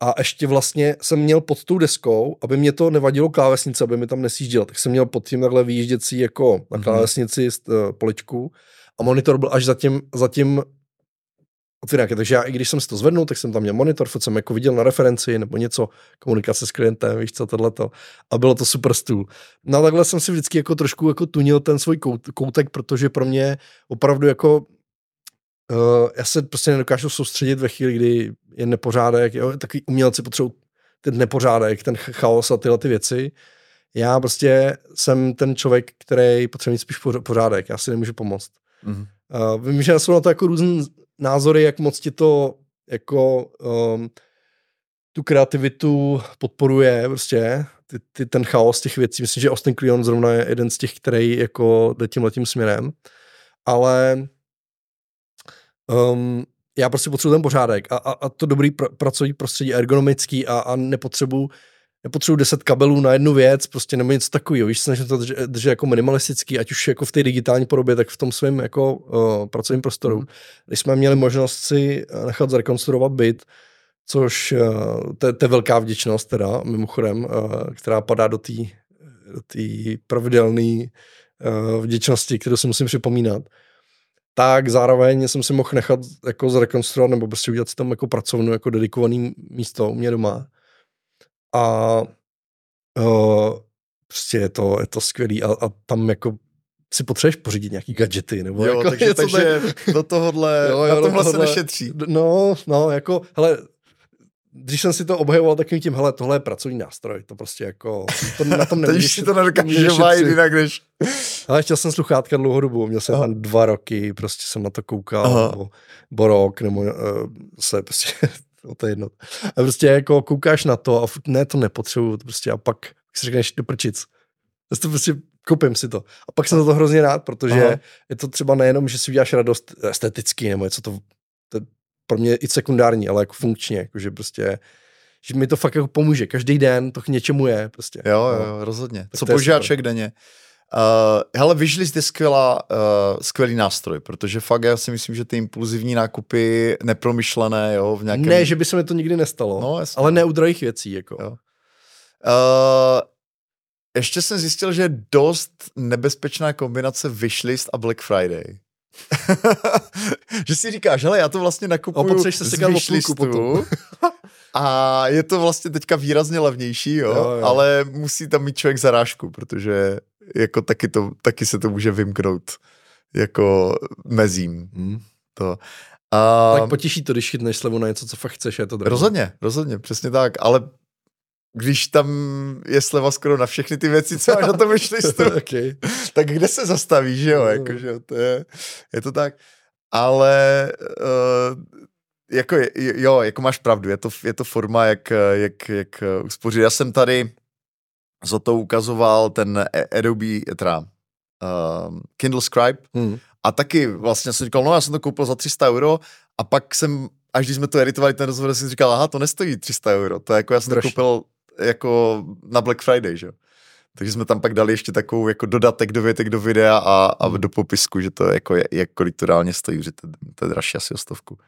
Speaker 2: a ještě vlastně jsem měl pod tou deskou, aby mě to nevadilo klávesnice, aby mi tam nesjížděl, tak jsem měl pod tím takhle výjížděcí jako na mhm. klávesnici mm-hmm. poličku a monitor byl až za tím, za tím otvíráky. Takže já, i když jsem si to zvednul, tak jsem tam měl monitor, furt jsem jako viděl na referenci nebo něco, komunikace s klientem, víš co, tohleto. A bylo to super stůl. No a takhle jsem si vždycky jako trošku jako tunil ten svůj kout, koutek, protože pro mě opravdu jako uh, já se prostě nedokážu soustředit ve chvíli, kdy je nepořádek, jo, takový umělci potřebují ten nepořádek, ten chaos a tyhle ty věci. Já prostě jsem ten člověk, který potřebuje mít spíš pořádek, já si nemůžu pomoct. Mm-hmm. Uh, vím, že jsou na to jako různé názory, jak moc ti to jako um, tu kreativitu podporuje prostě, ty, ty, ten chaos těch věcí. Myslím, že Austin Kleon zrovna je jeden z těch, který jako jde tím letím směrem. Ale um, já prostě potřebuji ten pořádek a, a, a to dobrý pr- pracovní prostředí ergonomický a, a nepotřebuji nepotřebuji 10 kabelů na jednu věc, prostě nebo něco takového, víš, snažím to držet, držet jako minimalistický, ať už jako v té digitální podobě, tak v tom svém jako uh, pracovním prostoru. Mm. Když jsme měli možnost si eh, nechat zrekonstruovat byt, což uh, to, to je velká vděčnost teda, mimochodem, uh, která padá do té do pravidelné uh, vděčnosti, kterou si musím připomínat, tak zároveň jsem si mohl nechat jako zrekonstruovat nebo prostě udělat si tam jako pracovnu, jako dedikovaný místo u mě doma a uh, prostě je to, je to skvělý a, a tam jako si potřebuješ pořídit nějaký gadgety, nebo
Speaker 1: jo,
Speaker 2: jako
Speaker 1: takže, takže tak... do tohohle, jo, jo, na tomhle tohle, se nešetří.
Speaker 2: No, no, jako, hele, když jsem si to obhajoval takovým tím, hele, tohle je pracovní nástroj, to prostě jako, to na tom
Speaker 1: nemůžeš si to nedokážeš jinak, než...
Speaker 2: Ale chtěl jsem sluchátka dlouhodobu, měl jsem Aha. tam dva roky, prostě jsem na to koukal, nebo, nebo rok, nebo uh, se prostě no to je jedno. A prostě jako koukáš na to a ne, to nepotřebuju, to prostě a pak si řekneš do prčic. To prostě koupím si to. A pak jsem za to hrozně rád, protože Aha. je to třeba nejenom, že si uděláš radost esteticky, nebo něco to, to pro mě i sekundární, ale jako funkčně, jako že prostě že mi to fakt jako pomůže. Každý den to k něčemu je. Prostě.
Speaker 1: Jo, jo, no. rozhodně. Tak Co požáček denně. Uh, hele, Wishlist je skvělá, uh, skvělý nástroj, protože fakt já si myslím, že ty impulzivní nákupy nepromyšlené, jo, v nějakém...
Speaker 2: Ne, že by se mi to nikdy nestalo, no, jasně. ale ne u drahých věcí, jako. Jo. Uh,
Speaker 1: ještě jsem zjistil, že je dost nebezpečná kombinace Wishlist a Black Friday. že si říkáš, hele, já to vlastně nakupuju
Speaker 2: a se z Wishlistu
Speaker 1: a je to vlastně teďka výrazně levnější, jo, jo, jo. ale musí tam mít člověk zarážku, protože jako taky, to, taky se to může vymknout jako mezím. Hmm. To.
Speaker 2: A... Tak potěší to, když chytneš slevu na něco, co fakt chceš, je to drahé.
Speaker 1: Rozhodně, rozhodně, přesně tak, ale když tam je sleva skoro na všechny ty věci, co máš na tom listu, okay. tak kde se zastavíš, že jo, no. jako, že to je, je to tak. Ale uh, jako jo, jako máš pravdu, je to, je to forma, jak, jak, jak uspořit. Já jsem tady za to ukazoval ten Adobe, teda uh, Kindle Scribe hmm. a taky vlastně jsem říkal, no já jsem to koupil za 300 euro a pak jsem, až když jsme to editovali ten rozhovor, jsem říkal, aha, to nestojí 300 euro, to je jako já jsem Drož. to koupil jako na Black Friday, že jo. Takže jsme tam pak dali ještě takovou jako dodatek do větek do videa a, a hmm. do popisku, že to jako je, jak kolik to reálně stojí, že to, to je dražší asi o stovku.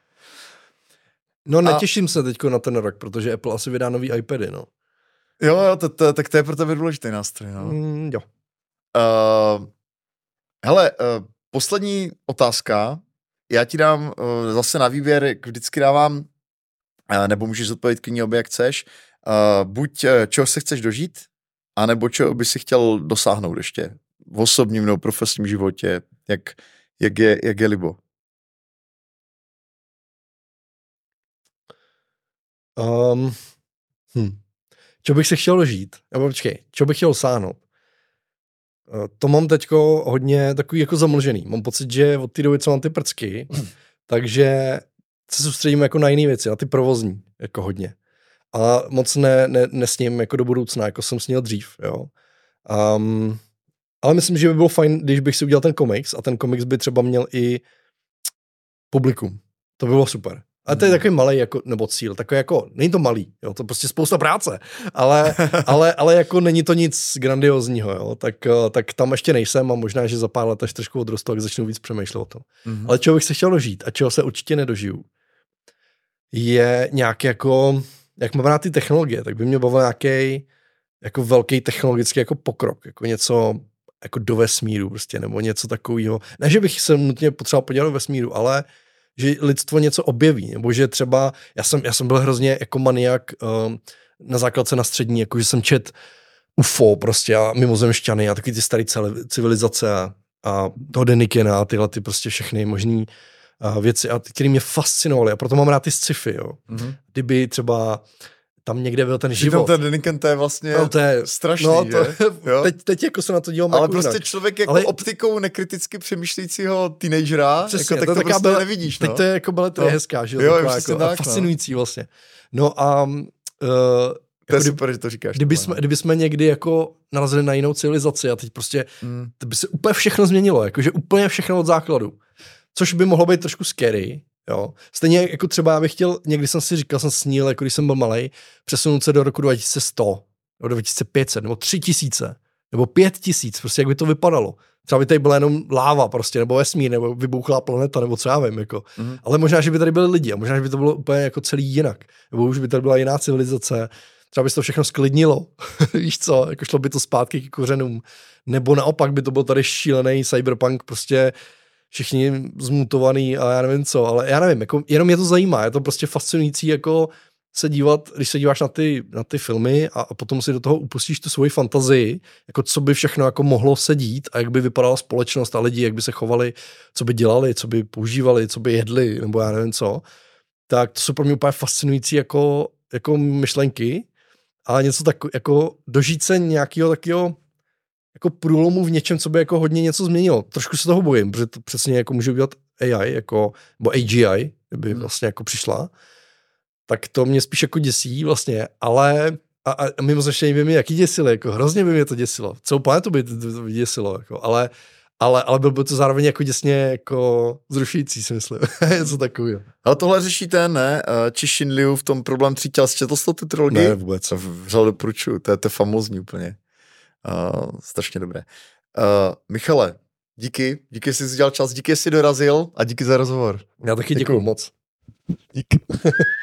Speaker 2: No netěším a... se teď na ten rok, protože Apple asi vydá nový iPady, no.
Speaker 1: Jo, jo, to, to, tak to je pro tebe důležitý nástroj, no.
Speaker 2: Mm, jo.
Speaker 1: Uh, hele, uh, poslední otázka. Já ti dám uh, zase na výběr, jak vždycky dávám, uh, nebo můžeš zodpovědět k ní obě, jak chceš. Uh, buď uh, čeho se chceš dožít, anebo čeho by si chtěl dosáhnout ještě v osobním nebo profesním životě, jak, jak, je, jak je libo.
Speaker 2: Um, hm čo bych se chtěl dožít, nebo počkej, čo bych chtěl sáhnout. Eh, to mám teďko hodně takový jako zamlžený. Mám pocit, že od té doby, co mám ty prcky, takže se soustředím jako na jiné věci, na ty provozní, jako hodně. A moc ne, ne, nesním jako do budoucna, jako jsem sněl dřív, jo. Um, ale myslím, že by bylo fajn, když bych si udělal ten komiks a ten komiks by třeba měl i publikum. To by bylo super. A to je takový malý jako, nebo cíl, takový jako, není to malý, jo, to je prostě spousta práce, ale, ale, ale jako není to nic grandiozního, jo, tak, eh, tak tam ještě nejsem a možná, že za pár let až trošku odrostu, tak začnu víc přemýšlet o tom. Mm-hmm. Ale čeho bych se chtěl dožít a čeho se určitě nedožiju, je nějak jako jak mám rád ty technologie, tak by mě bavil nějaký jako velký technologický jako pokrok, jako něco jako do vesmíru prostě, nebo něco takového. Ne, že bych se nutně potřeboval podívat do vesmíru, ale že lidstvo něco objeví, nebo že třeba, já jsem, já jsem byl hrozně jako maniak um, na základce na střední, jako že jsem čet UFO prostě a mimozemšťany a taky ty staré civilizace a, a toho Denikena a tyhle ty prostě všechny možný uh, věci, a které mě fascinovaly a proto mám rád ty sci-fi, jo. Mm-hmm. Kdyby třeba tam někde byl ten život.
Speaker 1: Ten Deniken, to je vlastně no, to je, strašný, no, to,
Speaker 2: jo? Teď, teď jako se na to dívám
Speaker 1: Ale
Speaker 2: jako
Speaker 1: prostě
Speaker 2: jinak.
Speaker 1: člověk jako Ale... optikou nekriticky přemýšlícího teenagera, Přesně, jako, tak to, to prostě byla, nevidíš.
Speaker 2: Teď
Speaker 1: no?
Speaker 2: to je jako bylo to je hezká, že jo? jo taková, jako, tak, no. fascinující no. vlastně. No a uh,
Speaker 1: to je jako super, že to říkáš.
Speaker 2: Kdyby jsme, kdyby jsme někdy jako narazili na jinou civilizaci a teď prostě, mm. to by se úplně všechno změnilo, jakože úplně všechno od základu. Což by mohlo být trošku scary, Jo. Stejně jako třeba já bych chtěl, někdy jsem si říkal, jsem sníl, jako když jsem byl malý, přesunout se do roku 2100, nebo 2500, nebo 3000, nebo 5000, prostě jak by to vypadalo. Třeba by tady byla jenom láva prostě, nebo vesmír, nebo vybuchlá planeta, nebo co já vím, jako. Mm-hmm. Ale možná, že by tady byli lidi a možná, že by to bylo úplně jako celý jinak. Nebo už by tady byla jiná civilizace, třeba by se to všechno sklidnilo, víš co, jako šlo by to zpátky k kořenům. Nebo naopak by to byl tady šílený cyberpunk, prostě všichni zmutovaný a já nevím co, ale já nevím, jako, jenom mě to zajímá, je to prostě fascinující jako se dívat, když se díváš na ty, na ty filmy a, a potom si do toho upustíš tu svoji fantazii, jako co by všechno jako mohlo sedít a jak by vypadala společnost a lidi, jak by se chovali, co by dělali, co by používali, co by jedli, nebo já nevím co, tak to jsou pro mě úplně fascinující jako, jako myšlenky a něco tak jako dožít se nějakého takového jako průlomu v něčem, co by jako hodně něco změnilo. Trošku se toho bojím, protože to přesně jako může udělat AI, jako, nebo AGI, kdyby hmm. vlastně jako přišla. Tak to mě spíš jako děsí vlastně, ale a, a mimořečně by mě jaký děsilo, jako hrozně by mě to děsilo. Celou planetu by to, děsilo, jako, ale, ale, ale byl by to zároveň jako děsně jako zrušující, si myslím. Něco takového.
Speaker 1: Ale tohle řeší ten, ne? Či Liu v tom problém tří těl. Četl jsi to ty trilogii?
Speaker 2: Ne, vůbec.
Speaker 1: Vřel doporučuju, to je, to je famozní úplně. Uh, strašně dobré. Uh, Michale, díky, díky, jsi udělal čas, díky, jsi dorazil a díky za rozhovor.
Speaker 2: Já taky děkuji moc.
Speaker 1: Díky.